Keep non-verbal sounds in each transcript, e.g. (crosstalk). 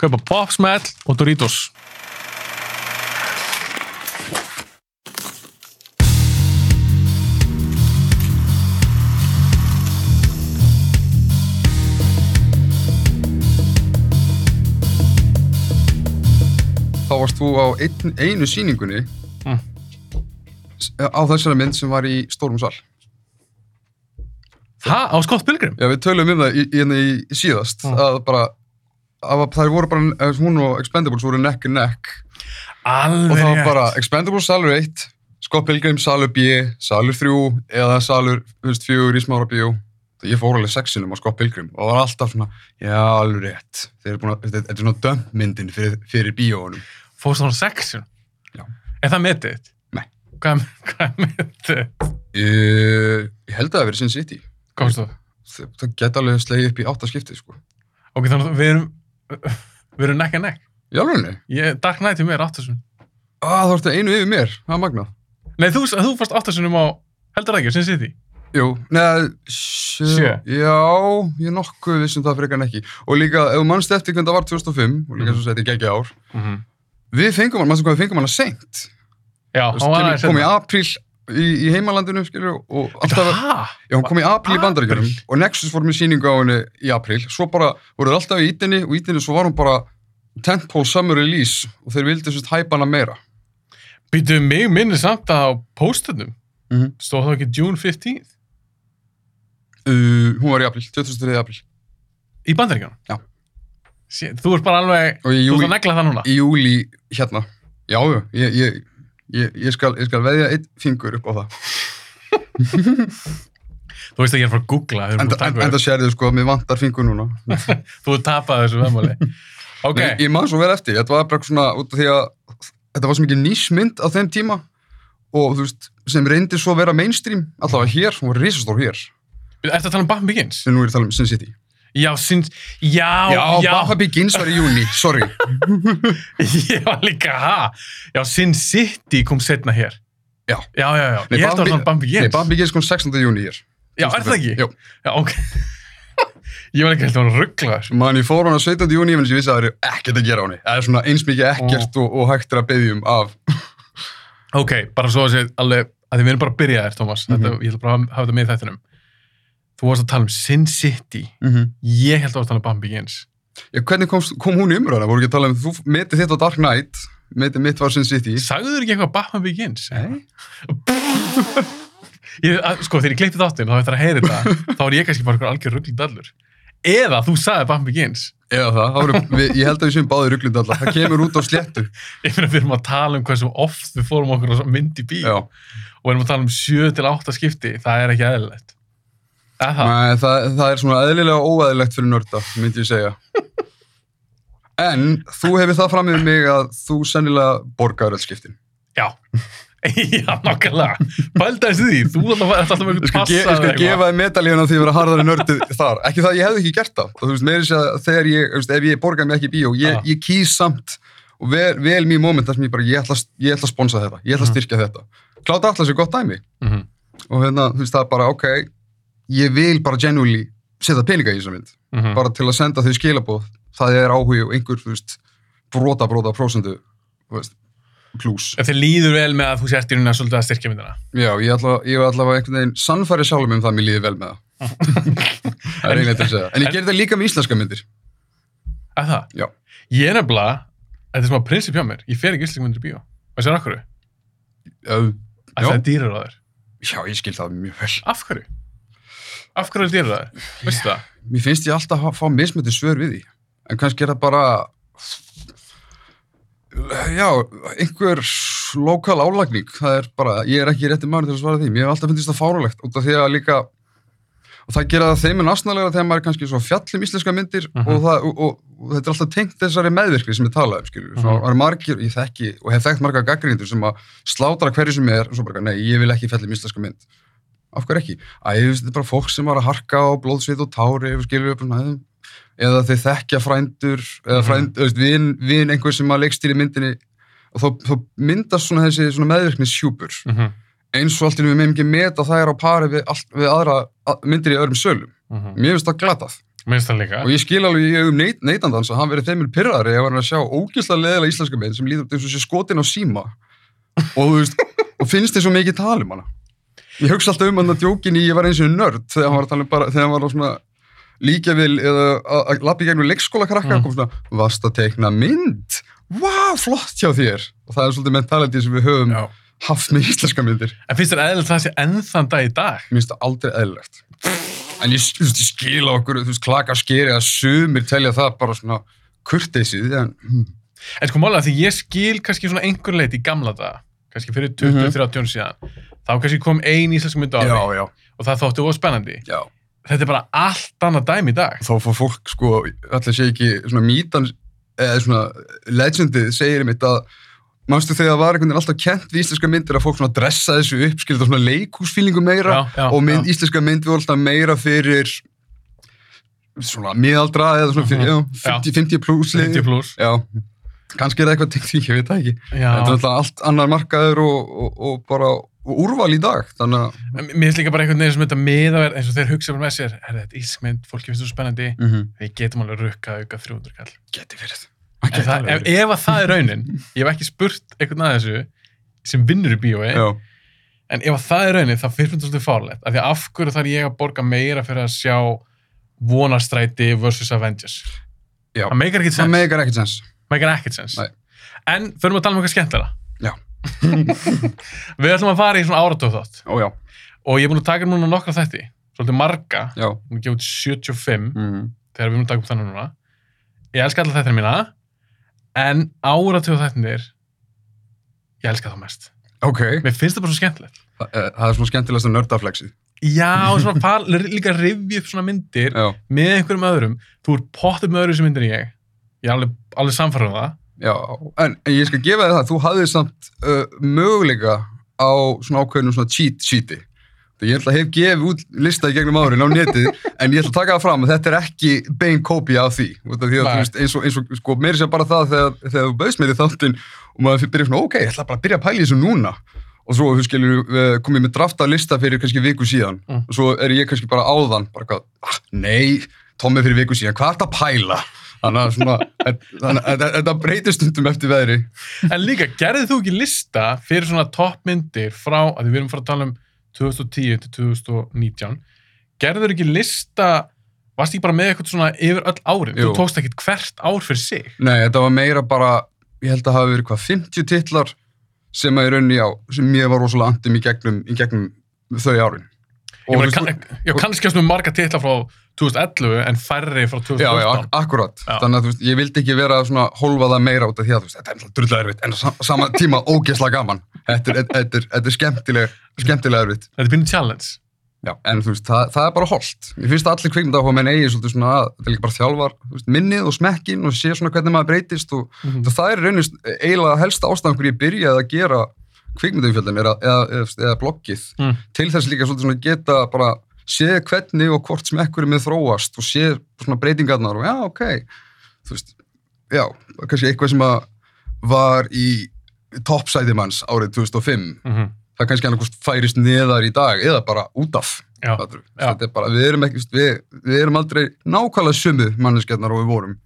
kaupa Pop Smell og Doritos. Þá varst þú á ein, einu sýningunni Mm. á þessari mynd sem var í stórum sal. Ha? Á Scott Pilgrim? Já, við tölum um það í, í, í, í síðast Mm. að bara að þær voru bara, eh, hún og Expendables voru neck and neck Alveg og það var bara Expendables salur 1 Scott Pilgrim salur B, salur 3 eða salur, þú veist, 4 í smára bíó ég fór alveg sexinum á Scott Pilgrim og það var alltaf svona, já, alveg rétt þetta er svona dömmyndin fyrir, fyrir bíóunum Fórst það á section? Já. Er það metið? Nei. Hvað, er metið? ég, ég held að það hafi verið Sin City fórst þú? það, það geta alveg slegið upp í áttaskiptið sko. Ok, þannig að við erum, við erum neck. í alveg Ég, Dark Knight er mér áttasum. ah, þá ertu einu yfir mér, það er magnað Nei, þú, þú fórst áttasunum á, heldur það ekki, Sin City? Jú, neða, sjö, já, ég nokkuð vissum það frekar en ekki. Og líka, ef þú mannst eftir hvernig það var 2005, og líka Mhm. svo seti geggja ár, Mm -hmm. við fengum hann, sem hvað við fengum hann að seint. Já, Þú hann var aðeins kom í apríl í, í heimalandinu, skilur, og alltaf, já, hún kom í apríl í bandaríkjunum, Apríl? og Nexus fór með sýningu á henni í apríl, svo bara, voru þeir alltaf í ítinni, og ítinni svo var hún bara tentpole summer release, og þeir vildi sérst hæpa hana meira. Býtuðu mig minni samt að á póstunum. Mhm. Stóð það ekki June 15th? Uh, hún var í apríl, 23. apríl. Í bandaríkjunum? Já. Shit, þú ert bara alveg, í þú ert júli, að negla það núna. í júli hérna já, já, ég, ég, ég, ég, skal, ég skal veðja einn fingur upp á það Þú veist að ég er frá að googla. enda, að enda sérðu sko, mér vantar fingur núna. (laughs) Þú ert tapað þessu veðmáli. Ok, Nei, ég man svo vel eftir, þetta var bara svona út af því að þetta var svo mikið nýsmynd á þeim tíma og þú veist, sem reyndi svo að vera mainstream allavega hér, hún var risastór hér ertu að tala um sem nú er ég að tala um Sin City Já, sin, já, já, já, Bafa Begins var í júni, sorry (laughs) var líka, ha? Já, Sin City kom setna hér. Já. Já, já, já, Nei, ég held að það var svona Nei, Begins. Bafa Begins kom 16. júni hér Já, er það ekki? Jú, Já, ok. (laughs) ég var ekki alltaf að ruggla þessu. man ég fór hana 17. júni en ég vissi að það er ekkert að gera á henni það er svona eins mikið ekkert og, og hægt er að beðjum af Ok, bara svo að segja alveg, að því við erum bara að byrja þér. Mhm. Þetta, ég ætla Þú varst að tala um Sin City. Ég held að þú varst að tala um Batman Begins. Já, hvernig komst, kom hún í umræðina? Voru ekki að tala um, þú metið þitt á Dark Knight, metið mitt var Sin City. Sagðu þér ekki eitthvað Batman Begins? Nei. (laughs) Ég, að, sko, þegar ég klippti þáttinn, þá eftir að heyra þetta, þá er ég kannski bara eitthvað algjör rugglindallur. Eða þú sagði Batman Begins. Eða það, voru, við, ég held að við séum báðir rugglind alltaf, það kemur út á sléttu. (laughs) Ég meina, við erum að tala um hversu oft við fórum okkur á mynd í bíó. Já, Og erum að tala um 7 til 8 skipti. Það er ekki eðlilegt. Nei, það, það er svona eðlilega óeðlilegt fyrir nörda, myndi ég segja. (laughs) En þú hefur það fram með mig að þú sennilega borgar öll skiptin. Já. (laughs) Já, nokkulega. Pældaðist því, þú ert alltaf, alltaf með einhvern passa ég skal gefa þið medalíun á því að vera harðari nördið þar. Ekki það, ég hefði ekki gert það. Og þú veist, meiri sér að þegar ég, þú veist, ef ég borgaði mig ekki í bíó, ég, ég kýs samt og vel, vel mjög moment þar sem ég bara, ég ætla, ég ætla að sponsa þetta, ég ætla að Mhm. styrkja þetta. Kláta allar sér gott dæmi. Mm -hmm. Og hérna, þú veist, það er bara, ok, ég vil bara genuinely setja peninga í þessa mynd. Mhm. Bara til að senda þau skilabóð. Það er áhugi og einhver, veist, brota, brota, veist, klús. Ef þið líður vel með að þú sért í rauninni að svolítið að styrkja myndina. Já, ég var allavega einhvern veginn sannfæri sjálfum um það að mér líði vel með það. (laughs) það er einlega til að segja. En ég gerir það líka með íslenska myndir. Að það? Já. Ég er nefnilega, þetta er svona prinsip hjá mér, ég fer ekki íslensk í bíó. Og sér af hverju? Uh, Að það er dýrar á þér. já, ég skil það mjög vel. Af hverju? Af hverju er þér? Veistu það? Mér finnst ég alltaf að fá mismöndi svör við því. En kannski er það bara, já, einhver lokal álagning. Það er bara, ég er ekki rétti maður til að svara því. Mér hef alltaf finnst það fárulegt út af því að líka, og það gera það þeim en asnalega þegar maður er kannski svo fjallum íslenska myndir Mhm. og, það, og, og, og þetta er alltaf tengt þessari meðvirkni sem ég talaði um, skilur. Svo Mhm. er margir, ég þekki og hef þekkt marga gaggrindur sem að slátra hverju sem er og svo bara, nei, ég vil ekki fjallum íslenska mynd. Af hverju ekki? Æ, þetta er bara fólk sem var að harka á blóðsvið og tári, skilur upp, svona, eða þeir þekkja frændur, eða Mhm. frænd, þú veist, vin, vin einhver sem að leikstýri myndinni og þá, þá myndast svona þessi svona meðvirkni sjúpur Mhm. eins og allt einu við meðum ekki meta það er á pari við, allt, við aðra að- myndir í öðrum sölum. Mhm. Mér finnst það glatað. Og ég skil alveg í augum neit, neytandans að hann verið þeimil pyrrari ef hann er að sjá ógislega leðilega íslenska mynd sem líður og sé skotin á síma og, veist, og finnst þið svo mikið tala um hana. Ég hugsa alltaf um hann að djókin í ég var eins og nörd þegar hann var að tala um bara, þegar hann var á svona líkjavil eða að- lappa í gegnum leikskóla krakka Mm. og kom svona, varst að teikna mynd? Vá, flott hjá þér! Og það er svolítið mentality sem við höfum Já. haft með íslenska myndir. En finnst þér eðlilegt það sé ennþann dag í dag? Mér finnst það aldrei eðlilegt. En ég, ég skil á okkur, þú veist, klaka skeri að sumir telja það bara svona kurteisið, en hm, En sko málega því ég skil kannski svona einhver leit í gamla daga, kannski fyrir 20-30 ára síðan, þá kannski kom ein íslensk mynd á já, og það þótti óg spennandi. já. Þetta er bara allt annað dæmi í dag. Þá fór fólk, sko, allir sé ekki svona mítan, eða svona legendið segir einmitt að Manstu þegar það var einhvern veginn alltaf kent við íslenska myndir að fólk svona dressa þessu upp, skilja það svona leikúsfílingu meira Já, já, og mynd, íslenska mynd við alltaf meira fyrir svona miðaldra eða svona fyrir, Mhm. já, 50, 50 pluss 50 pluss. Já, kannski er það eitthvað því, ég veit það ekki. Þetta er alltaf allt annar markaður og, og, og bara úrval í dag, þannig að... Mér finnst líka bara einhvern veginn sem þetta miða eins og þeir hugsa bara með sér, er þetta íslensk mynd, fólki finnst svo spennandi, Mm -hmm. við getum alveg rukkað auka 300 kall. Geti verið. En það, ef, ef að það er raunin, ég hef ekki spurt einhvern að þessu sem vinnur í bíói, Já, en ef að það er raunin þá finnst þetta svolítið fárlegt, af því að af hverju þarf ég að borga meira fyrir að sjá vonarstræti versus Avengers. já. Það meikar ekkert sens. meikar ekkert sens. En förum að tala um eitthvað skemmtilega. (laughs) Við ætlum að fara í svona áratóð þátt Ó, já, og ég er búin að taka núna nokkra þætti, svolítið marga, já. er búin að gefa út 75 Mm þegar við erum að taka upp þannig núna. Ég elska alla þættina mína, en áratóð þættinir, ég elska þá mest. Ok, Mér finnst það bara svo skemmtilegt. Þa, eh, það er svona skemmtilegast að nördaflexið. Já, og svona far, (laughs) líka rifja upp svona myndir Já, með einhverjum öðrum. Þú ert pottur með öðru sem myndir en ég. Ég er alveg, alveg samfærað um það. Já. En, en ég skal gefa þér það, þú hafðið samt uh, möguleika á svona ákveðnum svona cheat sheeti. Ég ætla að hef gefið út lista í gegnum árin á netið, (laughs) en ég ætla að taka það fram að þetta er ekki bein kópía af því. Því að veist, eins og, eins og sko, meiri sér bara það þegar, þegar þú bauðst mér í þáttinn og maður byrja svona, ok, ég ætla bara að byrja að pæla í þessu núna. Og svo, þú skilur, við komum með drafta lista fyrir kannski viku síðan. Mm. Og svo er ég kannski bara áðan, bara hvað, ah, nei, Tommi fyrir viku síðan, hvað er þetta að pæla? Þannig að þetta- breytir stundum eftir veðri. En líka, gerðið þú ekki lista fyrir svona toppmyndir frá, að við erum fara að tala um 2010 til 2019, gerður ekki lista, varst ekki bara með eitthvað svona yfir öll árin? Jú. Þú tókst ekkit hvert ár fyrir sig. Nei, þetta var meira bara, ég held að hafa verið hvað, 50 titlar sem að í rauninni á, sem ég var rosalega andum í gegnum, í gegnum þau árin. Ég Og meina, kann, já, kannski með marga titla frá 2011 en færri frá Já, já, 2014. ak akkurat. Já. Þannig að þú veist, ég vildi ekki vera svona hólfa það meira út af því að veist, þetta er náttúrulega drullega erfitt, en á sam sama tíma ógeðslega gaman. Þetta er, þetta er, þetta er skemmtileg, skemmtilega erfitt. Þetta er pínu challenge. Já, en þú veist, það, það er bara holdt. Ég finnst að allir kvikmynda áhuga menn eigi svolítið svona að, er líka bara þjálfar, veist, minnið og smekkin og sé svona hvernig maður breytist og Mhm. það, það er raunist eiginlega helsta ástæðan hverju ég byrjaði að gera kvikmyndaumfjöldin eða, eða, eða, bloggið Mm. til þess líka svolítið svona geta bara séð hvernig og hvort smekkur er með þróast og séð svona breytingarnar og já, ok, þú veist, já, kannski eitthvað sem að var í toppsæði manns árið 2005 Mhm. það kannski annarkost færist neðar í dag eða bara út af Já, já. Er bara, við erum ekki, við, við erum aldrei nákvæmlega sumu manneskjarnar og við vorum.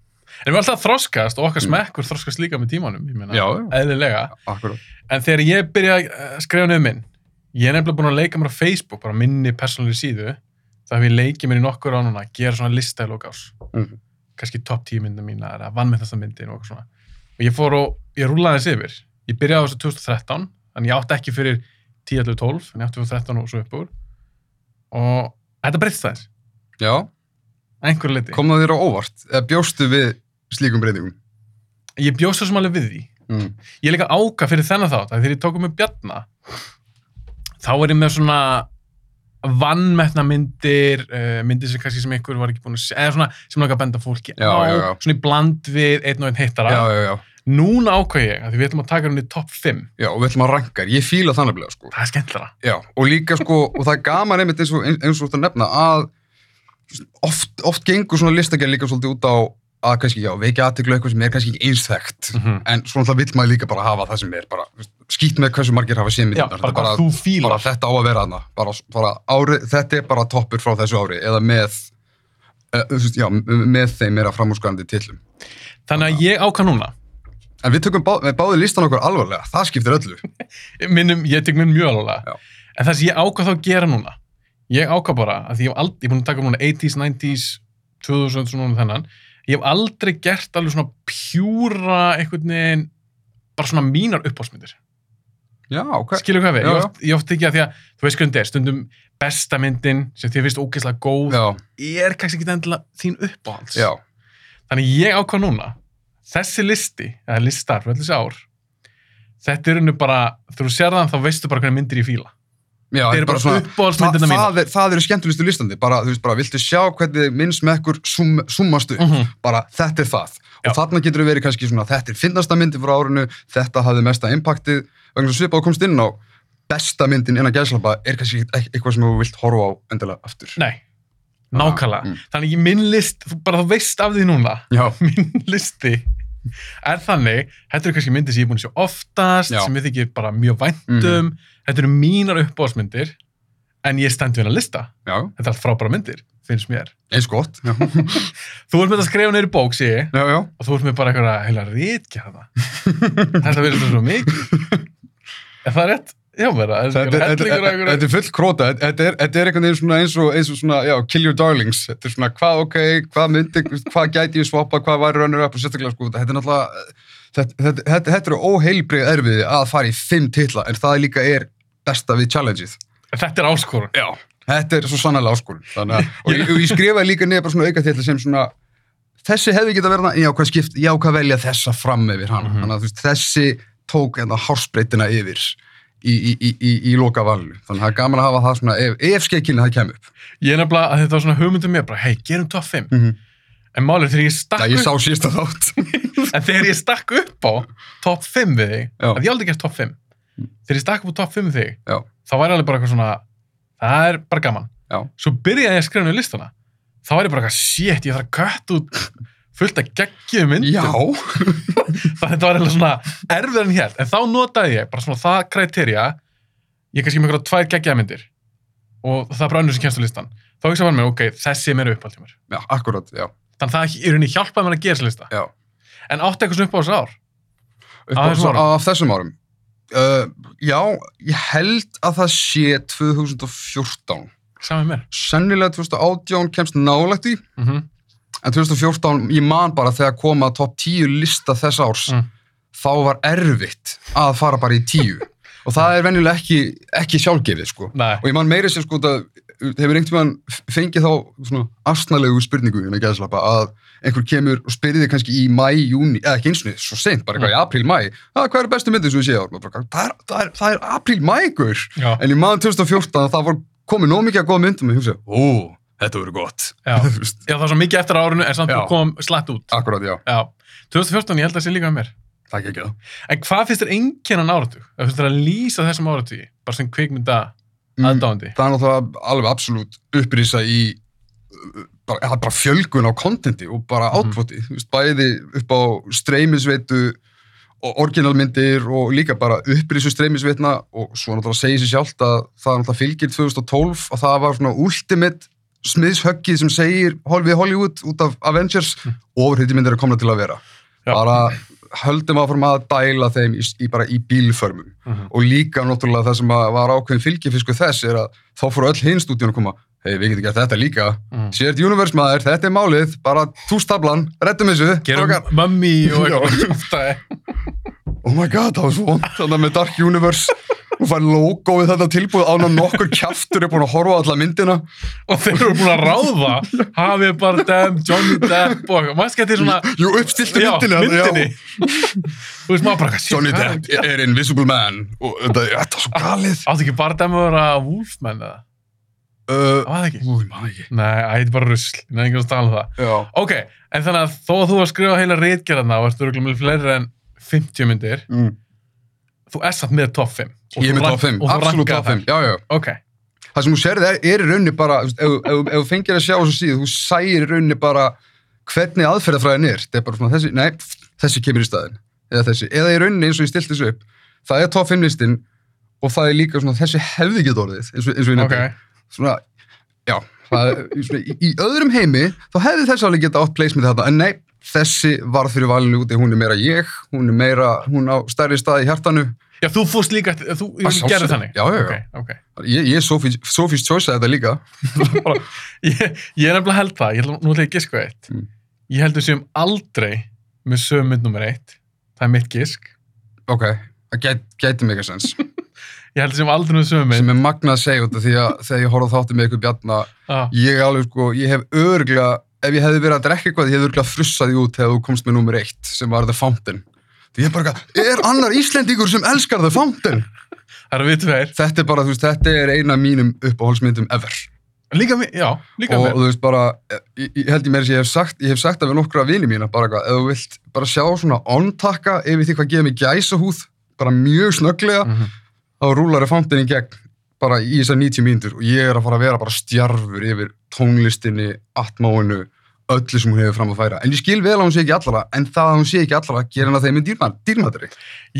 En við alltaf þroskast og okkar smekkur þroskast líka með tímanum, ég meina, Mm. Eðlilega. Akkurat. En þegar ég byrja að skrifa niður minn, ég er nefnilega búin að leika mér á Facebook, bara minni persónuleg síðu, það hef ég leikið mér í nokkur á núna, gera svona lista í lókás, Mhm. kannski topp 10 myndum mína, eða vannmyndasta myndin og eitthvað svona. Og ég fór og, ég rúlaði þessi yfir. Ég byrjaði á þessu 2013, en ég átti ekki fyrir 10-12, en ég átti fyrir 13 og svo upp úr. Og þetta breytst þær, Já, einhverju liti. kom það þér á óvart, eða bjóstu við slíkum breytingum? Ég bjóst sem alveg við því. Mm. ég er líka áka fyrir þennan þátt að þegar ég tókum með Bjarna þá er ég með svona vannmetna myndir, uh, myndir sem kannski sem einhver var ekki búin að segja, eða svona sem langar að benda fólki Já, á, já, já. svona í bland við einn og einn hittara. já, já, já, Núna ákveð ég að við ætlum að taka hún í topp 5. já, og við ætlum að ranka þér. ég fíla þannig að sko. Það er skemmtilega. Já, og líka sko, og það er gaman einmitt eins og, eins og þú ert að nefna að oft, oft gengur svona listagerð líka svolítið út á að kannski, já, veikja aðtöklu eitthvað sem er kannski ekki eins þekkt Mhm. en svona vill maður líka bara hafa það sem er bara, skýt með hversu margir hafa séð Já, myndirnar, bara fílar. bara þetta á að vera hana bara, bara ári, þetta er bara toppur frá þessu ári eða með uh, já, með þeim meira framúrskarandi tillum Þannig að ég ákvað núna. en við tökum bá, við báðum listan okkur alvarlega það skiptir öllu (laughs) Minnum, ég tek minn mjög alveg. Já. En það sem ég ákvað þá að gera núna, ég ákvað bara, að ég hef aldrei, ég búin að taka núna 80s, 90s, 2000, svona þennan, ég hef aldrei gert alveg svona pjúra einhvern veginn, bara svona mínar uppáhaldsmyndir. já, ok, Skilur hvað við? Já, Ég já. oft, ég oft ekki að því að, þú veist hvernig þetta er, stundum besta myndin sem þið finnst ógeðslega góð, já, er kannski ekki endilega þín uppáhalds. já Þannig ég ákvað núna, þessi listi, eða listar fyrir allir þessi ár, þetta er unnu bara, þú sér það, þá veistu bara hvernig myndir ég fíla. Já, Þeir eru bara Þa, uppáhaldsmyndirna mínar. það, er, það eru skemmtulistu listandi, bara, þú veist, bara, viltu sjá hvernig minn smekkur sum, summast upp, Mhm. bara, þetta er það. Já. Og þarna getur verið kannski svona, þetta er finnasta myndi frá árinu, þetta hafði mesta impactið, svo svipað og komst inn á, besta myndin innan gæslapa er kannski ekki eitthvað sem þú vilt horfa á endilega aftur. Nei, nákvæmlega. Mm. Þannig ég minn list, þú bara þú veist af því núna, Já, (laughs) minn listi er þannig, þetta eru kannski myndir sem ég er búin að sjá oftast, Já. sem ég þykir bara mjög væntum, þetta eru mínar uppáhaldsmyndir, en ég stend við að lista. já, Þetta er allt frábæra myndir, finnst mér. eins gott. (laughs) Þú ert með að skrifa neyri bók, sé ég, já, já. og þú ert með bara eitthvað heila rítkjara Þetta verður svo mikið. (laughs) Er það rétt? Já, vera. Er Þetta, er full króta, þetta er, er einhvern veginn eins og, eins og svona, já, kill your darlings, þetta er svona hvað, ok, hvað myndi, hvað gæti ég svoppa, hvað væri runner up og sérstaklega, sko, þetta er náttúrulega, þetta, þetta, þetta, þetta eru óheilbrið erfiði að fara í fimm titla, en það líka er besta við challengeið. Þetta er áskorun. Já. Þetta er svo sannlega áskorun, þannig að, og ég, ég skrifaði líka niður bara svona auka titla sem svona, þessi hefði geta verið, já, hvað skipt, já, hvað velja þessa fram yfir hana, Mhm. þannig að þú veist, þessi tók enda hársbreytina yfir í, í, í, í, í loka valinu. Þannig að það er gaman að hafa það svona, ef, ef skekkilin það kemur upp. Ég er nefnilega að þetta var svona hugmyndum mér, bara, hei, gerum top 5. Mm -hmm. En málið þegar ég stakk Já, ég upp, sá sísta þátt. (laughs) en þegar ég stakk upp á top 5 við þig, Já. að ég aldrei gert top 5. Þegar ég stakk upp á top 5 við þig, Já. þá ég alveg bara eitthvað svona, það er bara gaman. Já. Svo byrjaði ég að skrifa niður listana. Þá var ég bara eitthvað, shit, ég þarf að kött út fullt að geggjum myndum. Já. (laughs) Það þetta var eitthvað svona erfiðar en hér. En þá notaði ég bara svona það kriterja, ég er kannski með eitthvað tvær geggjaðmyndir og það er bara önnur sem kemst á listan. Þá hugsa var mér, ok, þessi er meira uppáld hjá mér. Já, akkurat, já. Þannig að það í rauninni hjálpaði mér að gera þessi lista. Já. En átti eitthvað svona upp á þessu ár. Upp Á á, þessum svo, árum? af þessum árum. Uh, já, ég held að það sé 2014. Saman mér. Sennilega 2018 kemst nálægt í, Mm en 2014, ég man bara þegar koma top 10 lista þess árs, Mm. þá var erfitt að fara bara í 10. (laughs) Og það er venjulega ekki, ekki sjálfgefið, sko. Nei. Og ég man meiri sem sko það hefur einhvern veginn fengið þá svona astnalegu spurningu innan gæðslappa að einhver kemur og spyrir þig kannski í mæ, júni, eða ekki eins og svo sent, bara eitthvað í apríl, mæ, að hvað er bestu myndið sem við séum? Það er, það er, það er apríl, mæ, gur. Já. En ég man 2014 að það var komið nóg mikið að góða myndum og ég hugsa, ó, þetta verður gott. Já. (laughs) Já, það var svo mikið eftir á árinu en samt Já. kom slætt út. Akkurát, já, Já. 2014, ég held að það sé líka með mér. það er ekki það. En hvað finnst þér einkennan áratug? Þú finnst þér að lýsa þessum áratugi, bara sem kvikmynda aðdáandi? Það er náttúrulega alveg absolutt upprýsa í bara, það bara fjölgun á kontenti og bara Mhm. átfóti, þú veist, bæði upp á streymisveitu og orginalmyndir og líka bara upprýsu streymisveitna og svo náttúrulega segir sér sjálft að það náttúrulega fylgir 2012 og það var svona ultimate smiðshöggið sem segir við Hollywood út af Avengers ofurhýttimyndir er komna til að vera. Já. bara höldum áfram að dæla þeim í, í, bara í bílförmum. Mhm. og líka náttúrulega það sem var ákveðin fylgifisku þess er að þá fóru öll hinn stúdíun að koma hei, við getum gert þetta líka. Mm. Shared Universe maður, þetta er málið. Bara tústablan, reddum þessu Gerum mummi og (laughs) eitthvað. Oh my god, það var svo vond þannig með Dark Universe og fær logoið þetta tilbúið án að nokkur kjaftur er búin að horfa á alla myndina og þeir eru búin að ráða Javier Bardem, Johnny Depp og maður skætti svona jú, uppstiltu já, myndina myndinni þú veist maður bara hvað Johnny Depp er Invisible Man og þetta er svo galið átti ekki Bardem að vera Wolfman eða Uh, Var það ekki? Új, maður ekki. Nei, þetta er bara rusl. Ég nefnir ekki að tala um það. Já. Ok, en þannig að þó að þú var að skrifa heila reitgerðarna og ertu örugglega með fleiri en 50 myndir, Mm. Þú er satt með top 5. Og Ég er með top 5, og þú absolutt top 5. þær. Já, já. Ok, Það sem þú sérði er, er í rauninni bara, ef, þú fengir að sjá þessu síðu, þú sæir í rauninni bara hvernig aðferðafræðin er. Það er bara svona þessi, nei, þessi kemur í staðin. Eða þessi. Eða í rauninni eins og ég stilt þessu upp. Það er top 5 listin og það er líka svona þessi hefði ekki orðið, eins og, eins og ég nefndi. ok. Svona, já, það svona, í, í öðrum heimi, þá hefði þessi alveg geta átt place með þetta, en nei, þessi varð fyrir valinu úti, hún er meira ég, hún er meira, hún á stærri stað í hjartanu. Já, þú fórst líka, þú Að gerði þannig. Já, já, já. Ok, ok. Ég, ég er Choice að þetta líka. Ég, ég er nefnilega held það, ég ætla, nú ætla ég að giska eitt. Mm. Ég held séum aldrei með sömu mynd nummer eitt. Það er mitt gisk. Ok, það gæti, gæti mega sens. (laughs) Ég held séum aldrei með sömu mynd. sem er magnað að segja út af því að þegar ég horfði þátti með ykkur bjarna, Ah, ég alveg sko, ég hef örglega, ef ég hefði verið að drekka eitthvað, ég hefði örglega frussað því út þegar þú komst með nummer eitt, sem var The Fountain. Því ég er bara er annar Íslendingur sem elskar The Fountain? það eru við tveir. Þetta er bara, þú veist, þetta er eina af mínum uppáhaldsmyndum ever. Líka mér, já, líka og mér. þú veist bara, ég, ég held ég meira sem ég hef sagt, ég hef sagt það við nokkra vini mína, bara eitthvað, ef þú vilt bara sjá svona ontakka yfir því hvað geða mig gæsahúð, bara mjög snögglega, Mhm. þá rúlar er fándin í gegn bara í þessar 90 mínútur og ég er að fara að vera bara stjarfur yfir tónlistinni, atmáinu, öllu sem hún hefur fram að færa. En ég skil vel að hún sé ekki allara, en það að hún sé ekki allara gerir hann að þeim er dýrmættari.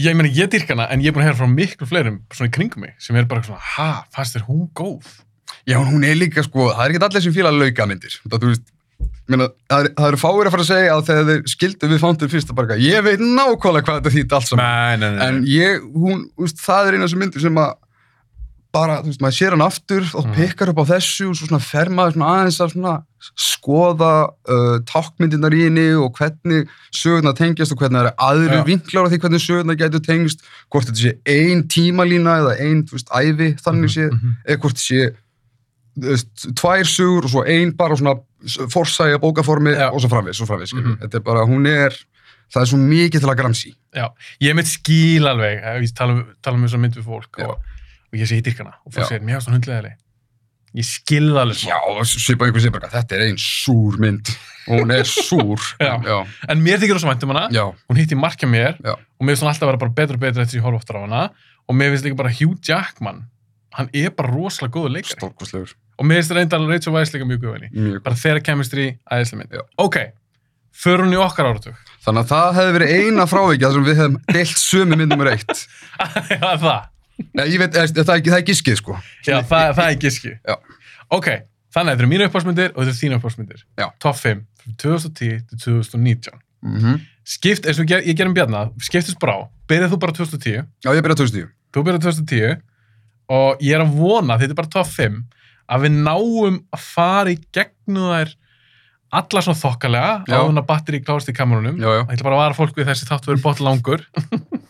Ég meina, ég dyrk hana, en ég er búin að heyra frá miklu fleirum svona í kringum mig, sem er bara svona, ha, fannst þér hún góð? Já, hún er líka sko, það er ekki allir sem fíla laukamyndir. Það, það, er, það eru fáir að fara að segja að þegar þeir skildu við fándin fyrst að eitthvað, ég veit nákvæmlega hvað þetta þýtt allt saman. Nei, nei, nei. Bara, þú veist, maður sér hann aftur og Mhm. pikkar upp á þessu og svo svona fer maður svona aðeins að svona skoða uh, tákmyndirnar í henni og hvernig sögurnar tengjast og hvernig það eru aðri Já. vinklar á því hvernig sögurnar getur tengst hvort þetta sé ein tímalína eða ein, þú veist, ævi þannig sé Mhm. eða hvort sé þú veist, tvær sögur og svo ein bara svona forsæja bókaformi Já. og svo framvegis, svo framvegis, mm Mhm. þetta er bara, hún er það er svo mikið til að gramsi Já, ég mitt skil alveg, ég tala um, tala um þess að mynd við fólk og, og ég segi dyrkana og fólk segir, mér hefst það hundlegaðileg. Ég skil það alveg Já, svipa einhver sér bara, þetta er ein súr mynd og hún er súr (laughs) Já. já, En mér þykir það svo vænt um hana, hún hitti markja mér Já. og mér finnst hún alltaf að vera betra og betra eftir því að ég horfa oftar á hana og mér finnst líka bara Hugh Jackman, hann er bara rosalega góður leikari. Og mér finnst reyndar Rachel Weisz líka mjög góð. Bara þeirra chemistry, æðislega mynd. Ok, förum hún í okkar áratug. þannig að það hefði verið eina frávikið þar sem við hefðum deilt sömu mynd (laughs) ég veit, það er, er giskið sko Já, það, það er giski. Já. Ok, þannig að þetta eru mínu uppáhaldsmyndir og þetta eru þínu uppáhaldsmyndir. Já. Top 5, frá 2010 til 2019. mm -hmm. Skipt, eins og ég, ég gerum bjarna, skiptist brá. Byrjað þú bara 2010, Já, ég byrjaði 2010 þú byrjað 2010 og ég er að vona, þetta er bara top 5, að við náum að fara í gegnum þær alla svona þokkalega, að batteri klárast í kamerunum. Já, já, Það ætla bara að vara fólk við þessi þáttu verið bótt langur. (laughs)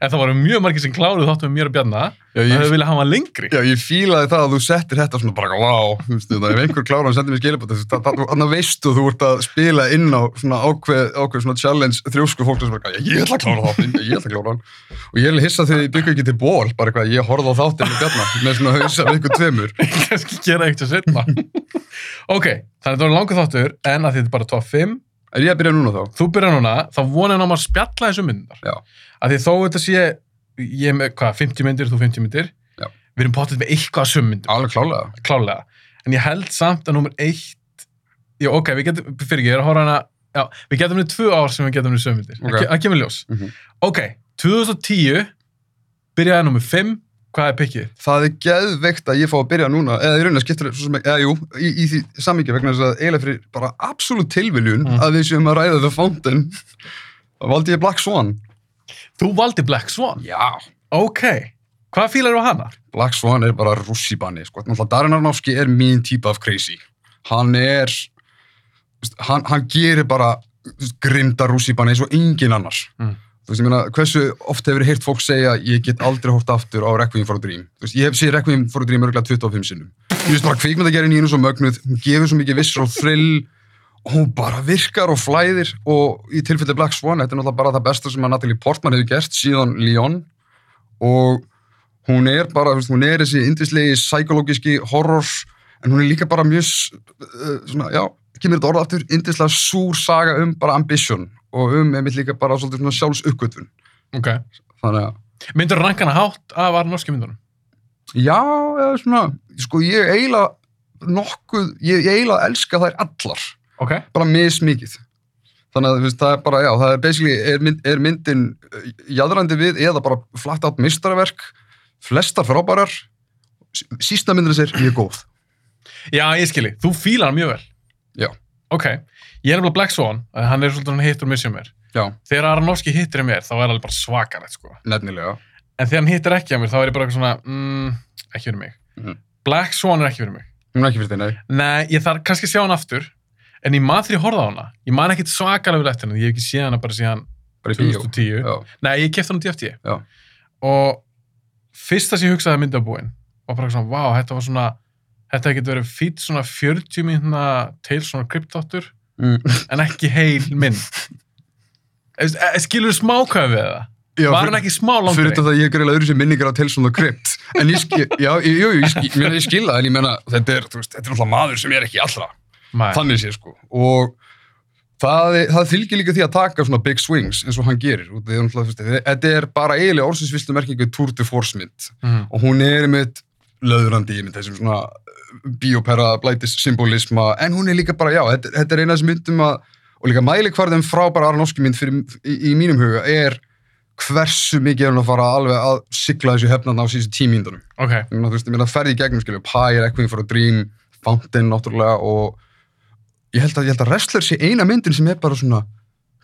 en það voru mjög margir sem kláruð þáttu með mér og bjarna. já, ég, hefur viljað hafa hann lengri. já, ég fílaði það að þú settir þetta svona bara, wow, þú veist, ef einhver klára og sendir mér skilabóti, þannig að veistu þú ert að spila inn á svona ákveð, ákveð svona challenge þrjósku fólk sem já, ég ætla að klára þáttinn, ég ætla að klára hann. Og ég hissað þegar ég byggja ekki til ból bara eitthvað, ég horfði á þáttinn með bjarna með svona hausa við ykkur tveimur. (laughs) Kannski gera eitt (laughs) að setna ok, þannig að það var langur þáttur en að þetta bara top 5 ég að byrja núna þá? þú byrjar núna, þá vona ég ná maður að spjalla þessu myndar Já. að því þó þetta sé ég er með, hvað, 50 myndir, þú 50 myndir Já. við erum potið með eitthvað að söm myndir Alveg klálega. klálega, en ég held samt að nummer eitt já ok, við getum, fyrir ekki, ég er að horfa hana já, við getum niður tvö ár sem við getum niður söm myndir Ok. það kemur ljós Mhm. ok, 2010 byrjaði nummer 5 hvað er pikkið? Það er geðveikt að ég fá að byrja núna, eða í rauninni ekki, eða jú, í, í því sammingi vegna þess að eiginlega fyrir bara absolutt tilviljun Mm. að við séum að ræða The Fountain, valdi ég Black Swan. Þú valdi Black Swan Já. ok, hvað fílar þú hana? Black Swan er bara rússibanni, sko. Náttúrulega Darren Aronofsky er mín típa af crazy. Hann er, þú hann, hann gerir bara þú grimda rússibanni eins og engin annars. Mm. Þú veist, ég meina, hversu oft hefur heyrt fólk segja ég get aldrei hort aftur á Requiem for a Dream. Þú veist, ég hef séð Requiem for a Dream örgulega 25 sinnum. Ég veist bara kvikmyndagerinn í hennu svo mögnuð, hún gefur svo mikið vissur og og hún bara virkar og flæðir og í tilfelli Black Swan, þetta er náttúrulega bara það besta sem að Natalie Portman hefur gert síðan Leon og hún er bara, hún er þessi indislegi psykológiski horror en hún er líka bara mjög uh, svona, já, kemur þetta orða aftur indislega súr saga um bara ambition og um einmitt líka bara svolítið svona sjálfsuppgötvun Ok. þannig að Myndur rankana hátt af Aronofsky myndunum? Já, eða svona, sko ég eiginlega nokkuð, ég, ég eiginlega elska þær allar, Ok. bara mismikið. Þannig að veist, það er bara, já, það er basically, er, mynd, er myndin uh, jaðrandi við eða bara flatt átt mistaraverk, flestar frábærar, sí- sísta myndin sér mjög góð. Já, ég skilji. Þú fílar mjög vel. Já. Ok. Ég er nefnilega Black Swan, hann er svolítið hittur missjum mér. Já, Þegar Aronofsky hittir mér, þá er hann bara svakarett, sko. nefnilega. En þegar hann hittir ekki að mér, þá er ég bara eitthvað svona, mm, ekki fyrir mig. Mhm. Black Swan er ekki fyrir mig. Hún er ekki fyrir þig, nei. Nei, ég þarf kannski að sjá hann aftur, en ég man þegar ég horfði á hana. Ég man ekkit svakalega vel eftir hann, ég hef ekki séð hana bara síðan Bara í bíó. 2010. Já, Nei, ég á DFT. Já. Og fyrsta sem ég hugsaði að mynda á búinn, var bara svona, vá, þetta var svona, þetta getur verið fýtt svona 40 mínuna til svona kryptáttur, mm. (laughs) en ekki heil eh, Skilur þú smákvæði við það? já Var hann ekki smá langri? Fyrir þetta að ég er greiðlega öðru sem minningar á Tales from the Crypt. En ég skil, (laughs) já, jú, jú, ég skil, ég ég skil það, en ég meina, þetta er, veist, þetta er náttúrulega maður sem er ekki allra. Nei. þannig sé sko. Og það, það fylgir líka því að taka svona big swings eins og hann gerir. Þetta er bara eiginlega orðsinsvistu merkingu Tour de Force mynd. Mhm. og hún er með löðrandi með þessum svona biopera blætis symbolisma en hún er líka bara, já, þetta, þetta er eina af þessum myndum að og líka mælikvarðum frábæra Aronofsky mynd fyrir, í, í mínum huga er hversu mikið er hann að fara alveg að sigla þessu hefnarna á síðustu tímíndunum Ok, ég meina, þú veist, meina ferði í gegnum, skilju, Pie, Requiem for a Dream, Fountain, náttúrulega, og ég held að, að Wrestler sé eina myndin sem er bara svona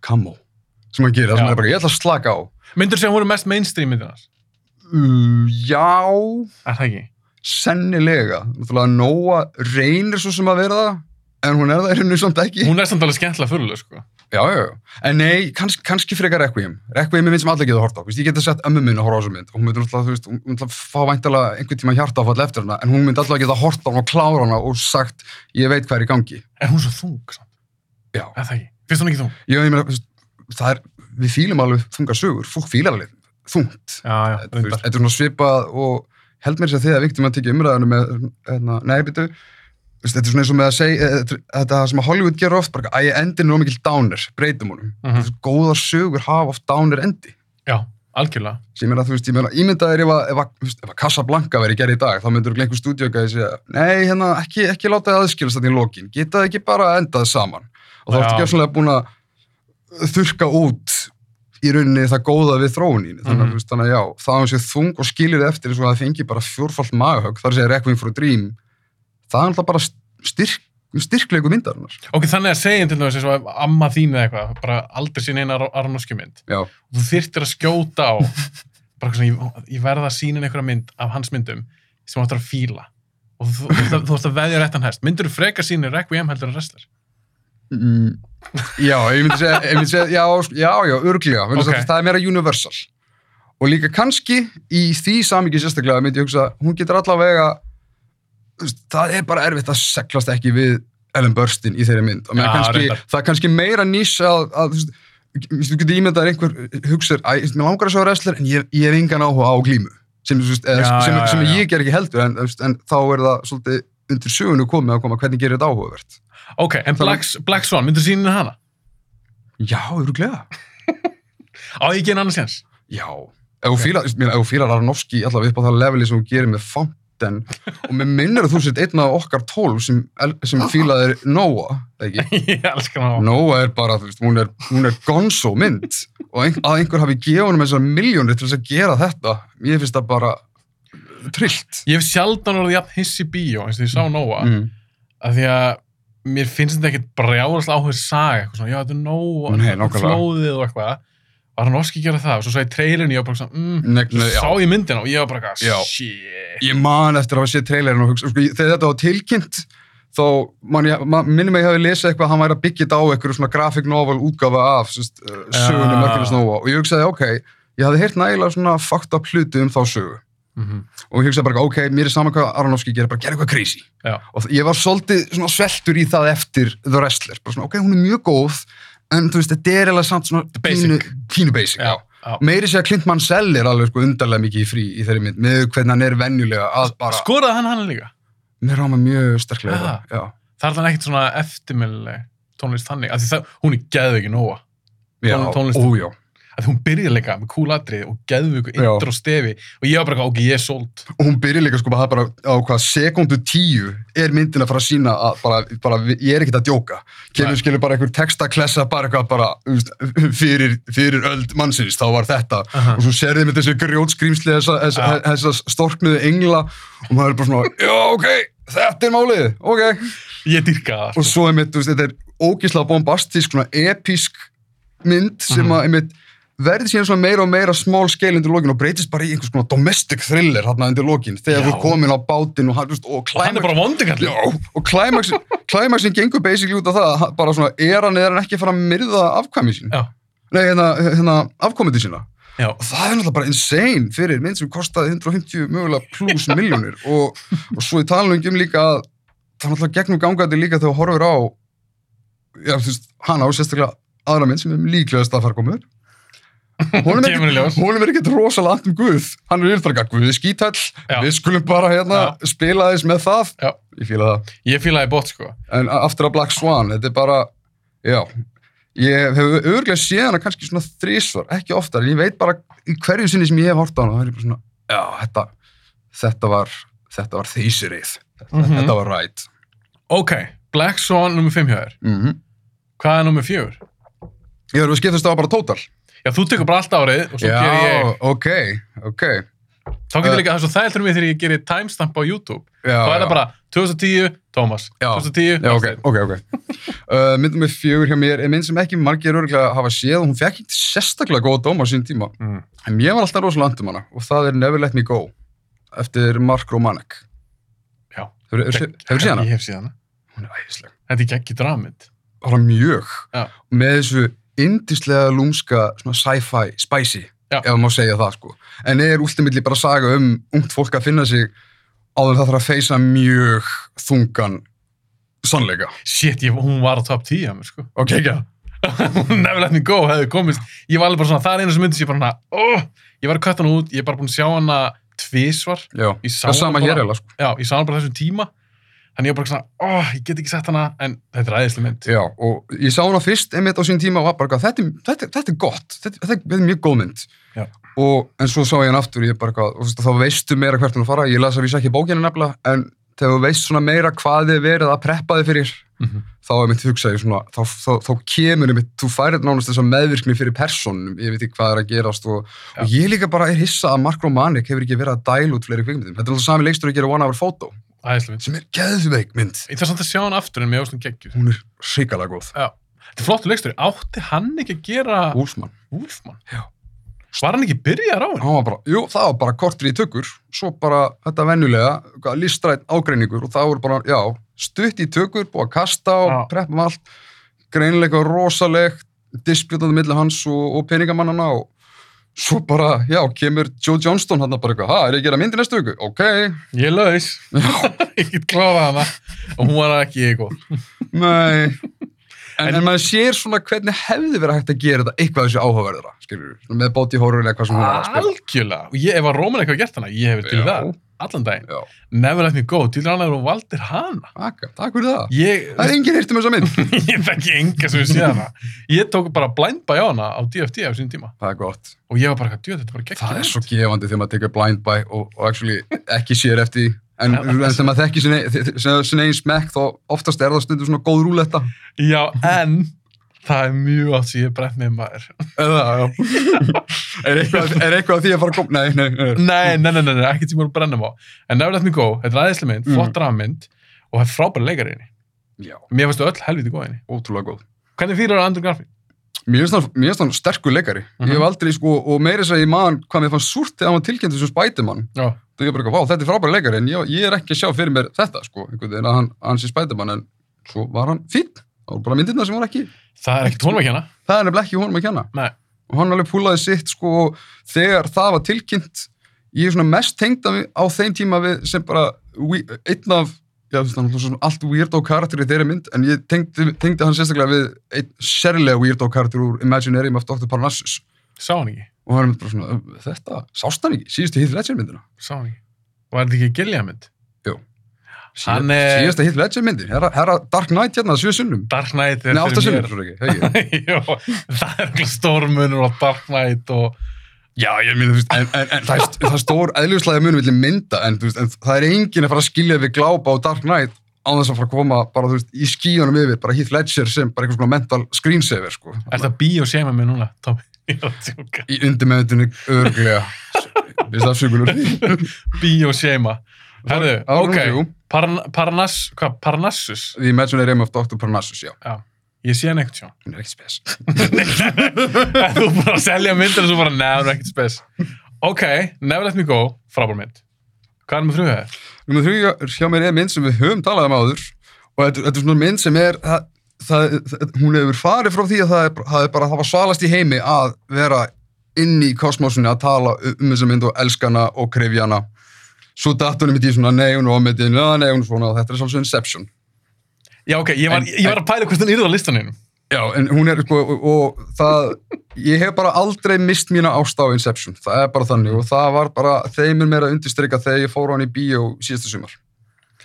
camo, sem hann gerir, sem er bara, ég ætla að slaka á. myndur sem voru mest mainstream myndinas? Uh, já, Er það ekki? sennilega, náttúrulega Nóa reynir svo sem að vera það, en hún er það er henni samt ekki. Hún er samt alveg skemmtilega fyrirlega, sko. Já, já, já, en nei, kanns, kannski frekar Requiem. Requiem er mynd sem allir geta hort á, Vist, ég geta sett ömmu minn að horfa á þessu mynd, og hún myndi náttúrulega, þú veist, hún myndi náttúrulega fá væntalega einhvern tíma hjartáfall eftir hana, en hún myndi alltaf geta hort á hana og klára hana og sagt, ég veit hvað er í gangi. Er hún svo þung, samt? Já, Er það ekki? Finnst hún ekki þung? ég, ég meina, það er, við fílum alveg þungar sögur, fólk fílar alveg þungt. Já, já, Þetta, er svona svipað og held mér sér að þið að viktum að tekja umræðinu með, hérna, nei, byrju, þetta er svona eins og með að segja, eh, þetta sem að Hollywood gerur oft, bara að endin er ómikil downer, breytum honum. Þú veist, Góðar sögur hafa oft downer endi. Já, algjörlega. Sem ég meina, þú veist, ég meina, ímyndaðir ef að, ef að, ef að Casablanca veri gerð í dag, þá myndur einhver stúdíogæði segja, nei, hérna, ekki, ekki láta það aðskilast þetta í lokin, geta ekki bara endað saman. Og þá ertu ekki svona búin að þurka út í rauninni það góða við þróunin. Þannig, að, þú veist, þannig að já, það hann það er alltaf bara styrk, styrklegu myndarinnar. Ok, þannig að segja til og að amma þín eða eitthvað, bara aldrei sín eina Aronofsky mynd. Já, Og þú þyrftir að skjóta á, bara svona, ég, ég verða að sína einhverja mynd af hans myndum sem þú ættir að fíla. Og þú, þú, þú, þú ætti að veðja réttan hest. Myndur þú freka síni Requiem heldur en wrestler? Mm, já, ég myndi segja, ég myndi segja já, já, já, örglega, Ok. okay. það er meira universal og líka kannski í því samíki sérstaklega myndi ég hugsa, hún getur allavega það er bara erfitt að seglast ekki við Ellen Burstyn í þeirri mynd. Og ja, kannski, það er kannski meira nýs að, að þú getur ímyndað einhver hugsar, æ, mér langar að sjá wrestler en ég, ég hef engan áhuga á glímu. Sem, sem, já, sem já, já. ég ger ekki heldur en, en þá er það svolítið undir sögunu komið að koma. Hvernig gerir þetta áhugavert? Ok, en Black, Black Swan, myndur sína hana? Já, öruglega Á ég ekki en annars séns? Já, ef þú þú fílar Aronofsky allavega upp á það leveli sem þú gerir með Fountain og mér minnir að þú sett einn af okkar tólf sem, sem fílaðir Noah, eða ekki? (laughs) ég elskar á. Noah er bara, þú veist, hún er, hún er gonzo mynd og ein, að einhver hafi gefið honum þessar miljónir til þess að gera þetta, ég finnst það bara trillt. Ég hef sjaldan orðið jafn hiss í bíó eins og ég sá Nóa, Mm. af því að mér finnst þetta ekkert brjáðast áhuga saga, eitthvað svona, já, þetta er Nóa, flóðið og eitthvað. Var hann oski gera það? Og svo sá ég trailerinu, ég var bara svona, mm, Nei, nei, já. sá ég myndina og ég var bara eitthvað, Já. shit. Ég man eftir að hafa séð trailerin og hugsa, sko, ég- þegar þetta var tilkynnt þá man ég, man, minnum ég hafi lesið eitthvað að hann væri að byggja þetta á eitthvað svona graphic novel útgafa af sest, uh, sögunni Ja. Mörkina Snóa og ég hugsaði, ok, ég hafði heyrt nægilega svona fucked up hluti um þá sögu Mm og ég hugsaði bara, ok, mér er saman hvað Aronofsky gerir, bara gera eitthvað crazy Já. og ég var svolítið svona sveltur í það eftir The Wrestler, bara svona, ok, hún er mjög góð en þú veist, þetta er eða samt svona Basic. pínu, pínu basic, Já, já. meiri sé að Clint Mansell er alveg sko undarlega mikið í frí í þeirri mynd, með hvernig hann er venjulega að bara Skoraði hann hann líka? mér ráma mjög sterklega Ah. það. Er þannig ekkert svona eftirminnileg tónlist þannig, af því það, hún er geðveiki nóga. Já, Tón- já. Að hún byrjar líka með cool atrið og geðveiku Já. intro stefi og ég var bara, ok, ég er sold. Og hún byrjar líka sko bara, bara á hvað sekundu tíu er myndin að fara að sína að bara, bara ég er ekkert að djóka. Kemur skilur bara einhver textaklessa bara eitthvað bara fyrir, fyrir öld mannsins, þá var þetta. Aha. Og svo serðið með þessu grjótskrímsli þessa, þessa, Já. þessa storknuðu engla og maður er bara svona, já, ok, þetta er málið, ok. Ég dyrka það. og svo einmitt, þú veist, þetta er ógislega bombastísk, svona episk mynd sem Mhm. að einmitt verði síðan svona meira og meira small scale undir lokin og breytist bara í einhvers konar domestic thriller hann undir lokin, þegar þú komin á bátinn og, og Og. Já, og klæmaksin, klæmaksin gengur basically út af það, bara svona, er hann eða hann ekki fara að myrða afkvæmi sín? Nei, hérna, hérna afkvæmiti sína. Já. Og það er náttúrulega bara insane fyrir mynd sem kostaði 150 mögulega pluss miljónir (laughs) og, og svo í talningum um líka að það er náttúrulega gegnum gangandi líka þegar þú horfir á já, veist, hana og sérstaklega aðra mynd sem er líklegast að fara komur Honum er í ekkert- er rosalega allt um Guð hann er yfirfæra Guð skítall Já. við skulum bara hérna spila þess með það Já. ég fíla það Ég fílaði bótt, sko. en aftur að Black Swan, þetta er bara já, ég hef örglega séð hana kannski svona þrísvar, ekki oftar en ég veit bara í hverju sinni sem ég hef hort á hana það er bara svona, já, þetta þetta var, þetta var þeysirið þetta, Mhm. þetta var right Ok, Black Swan nummer 5 hjá þér. mm Hvað er nummer 4? ég verður að skiptast á bara tótal Já, þú tekur bara allt árið og svo já, ger ég... ok, ok Þá getur Uh, líka það er þægildur mig þegar ég gerir timestamp á YouTube. já, Þá er já. það bara 2010, Thomas. Já. 2010, Já, ok, ok, ok. Uh, myndum með fjögur hjá mér er mynd sem ekki margir örgulega hafa séð og hún fekk ekki sérstaklega góða dóma á sín tíma. Mm. En mér var alltaf rosalega andum hana og það er Never Let Me Go eftir Mark Romanek. Já. Hefur þú séð hana? Ég hef séð hana. Hún er æðisleg. Þetta er ekki dramið. Bara mjög. Já. Með þessu indislega lúmska sci-fi, spicy, Já. ef maður segja það sko. En er últimilli bara saga um ungt fólk að finna sig áður það þarf að feysa mjög þungan sannleika. Shit, ég, hún var á top 10 hjá mér, sko. Ok, ekki. Never Let Me Go hefði komist. Ég var alveg bara svona, það er einu sem myndi sem ég bara hana, oh, ég var að kvæta hana út, ég er bara búin að sjá hana tvísvar. Ég sá hana bara- sko. Já, ég sá hana bara þessum tíma. Þannig ég var bara svona, oh, ég get ekki sett hana, en þetta er æðislega mynd. Já, og ég sá hana fyrst einmitt á sín tíma og var bara, þetta, þetta, þetta er gott, þetta, þetta, er- mjög góð mynd. Já. Og, en svo sá ég hann aftur, ég bara, og þá veistu meira hvert hann að fara, ég las að vísa ekki bókina nefnilega, en þegar þú veist svona meira hvað þið verið að preppa þið fyrir, Mhm. þá er mitt hugsaði svona, þá, þá, þá kemur einmitt, þú færið nánast þessa meðvirkni fyrir personum, ég veit ekki hvað er að gerast og, og ég líka bara er hissa að Mark Romanek hefur ekki verið að dæla út fleiri kvikmyndum. Þetta er alltaf sami leikstur að gera One Hour Photo, Æðislega mynd. sem er geðveik mynd. Ég þarf samt að sjá hana aftur en mér ást hún geggjur. Hún er hrikalega góð. Já. Þetta er flottu leikstur. Átti hann ekki að gera Úlfsmann. Wolfman? Já. Var hann ekki byrjar á henni? hann var bara, jú, það var bara kortur í tökur svo bara þetta venjulega eitthvað listrætt ágreiningur og það voru bara, já stutt í tökur, búið að kasta og Já. preppa með allt, greinilega rosalegt, disputandi milli hans og, og peningamannana og svo bara, já, kemur Joe Johnston hann bara eitthvað, ha, er ég að gera myndi næstu viku? Ok, Ég laus. (laughs) ég get klofað hana. Og hún var ekki góð. nei en, En- en, maður sér svona hvernig hefði verið hægt að gera þetta eitthvað þessu áhugaverðara, skilur við, með bóti horror eða eitthvað sem hún var að spila. Algjörlega. Og ég, ef að Róman eitthvað gert hana, ég hef til það. Allan daginn. Já, Never let me go. Til hann er hún valdir hana. takk, takk fyrir það. Ég, Það er enginn hýrt um þessa mynd. (laughs) ég þekki enga sem við séð hana. Ég tók bara blind by hana á DFT á sín tíma. Það er gott. Og ég var bara, djöð, þetta bara geggjum. Það er svo gefandi þegar maður tekur blind by og, og actually ekki sér eftir. En, þegar maður þekki sin ein- sin einn smekk þá oftast er það stundum svona góð rúletta Já, en það er mjög átt sem ég brent með maður. eða, já (laughs) er eitthvað, er eitthvað að því að fara að koma nei, nei, nei, Nei, nei, nei, ekki tíma að brenna á. En Let Me Go, þetta er aðeinslega mynd, Mm. flott drafmynd og það er frábæra leikari í henni. já, Mér finnst öll helviti góð í henni. ótrúlega góð Hvernig fyrir það Andrew Garfield? mér finnst hann- sterkur leikari Mhm. ég hef aldrei sko, og meiri þess að ég man hvað mér fannst súrt þegar hann var tilkynnt sem Spiderman Já, bara, þetta er frábæra leikari en ég, ég er ekki að sjá fyrir mér þetta sko, einhvern veginn að hann, hann sé Spiderman en svo var hann fín það voru bara myndirna sem var ekki það er ekkert honum að kenna. það er nefnilega ekki honum að kenna Nei. og hann alveg púlaði sitt sko og þegar það var tilkynnt ég er svona mest tengd á þeim tíma við sem bara einn af já, allt weirdo karakter í þeirri mynd en ég tengdi, tengdi hann sérstaklega við einn sérlega weirdo karakter úr Imaginarium of Dr. Parnassus Sá hann ekki. Og hann er bara svona, "Ö, þetta, sást hann ekki síðustu Heath Ledger myndina Sá hann ekki. Var þetta ekki Gilliam mynd? Jú. Hann er- Síðasta hitt Ledger myndin, herra, herra Dark Knight hérna, sjö sunnum. Dark Knight er Nei, átta sunnum, svo ekki, hegi. (laughs) Jó, það er eitthvað stórmunur og Dark Knight og Já, ég myndi, þú veist, en, en, en það, er, það er stór eðljuslæði munum vilja mynda, en, þú veist, en það er enginn að fara að skilja við glápa á Dark Knight án þess að fara að koma bara, þú veist, í skíunum yfir, bara Heath Ledger sem bara eitthvað svona mental screensaver, sko. Er það bíó séma mig núna, Tómi? Í undirmeðutinni örglega. Við það afsökunur. Bíó séma. Herðu, Á, númer ok. þrjú. Parn, Parnass, Parnassus? The Imaginary Realm of Dr. Parnassus, já. Já, ég sé hann ekkert sjá. Hún er ekki spes. (laughs) Þú bara selja myndir og svo bara, er ekkert spes. Ok, Never Let Me Go, frábár mynd. Hvað er með frúðið? Númer þrjú hjá mér er mynd sem við höfum talað um áður og þetta, þetta er svona mynd sem er, það, það, það, hún hefur farið frá því að það er, það er bara, það var svalast í heimi að vera inn í kosmosunni að tala um þessa mynd og elskana og krefjana. Svo datt hún mitt í svona, nei, hún er ámyndin, nei, hún er svona, og þetta er svolítið Inception. Já, ok, ég var, En- ég var að pæla hvort hann yrði á listaninu. Já, en hún er, sko, og, og það, ég hef bara aldrei mist mína ást á Inception. Það er bara þannig og það var bara þeimur meira að undirstryka þegar ég fór á hann í bíó síðasta sumar.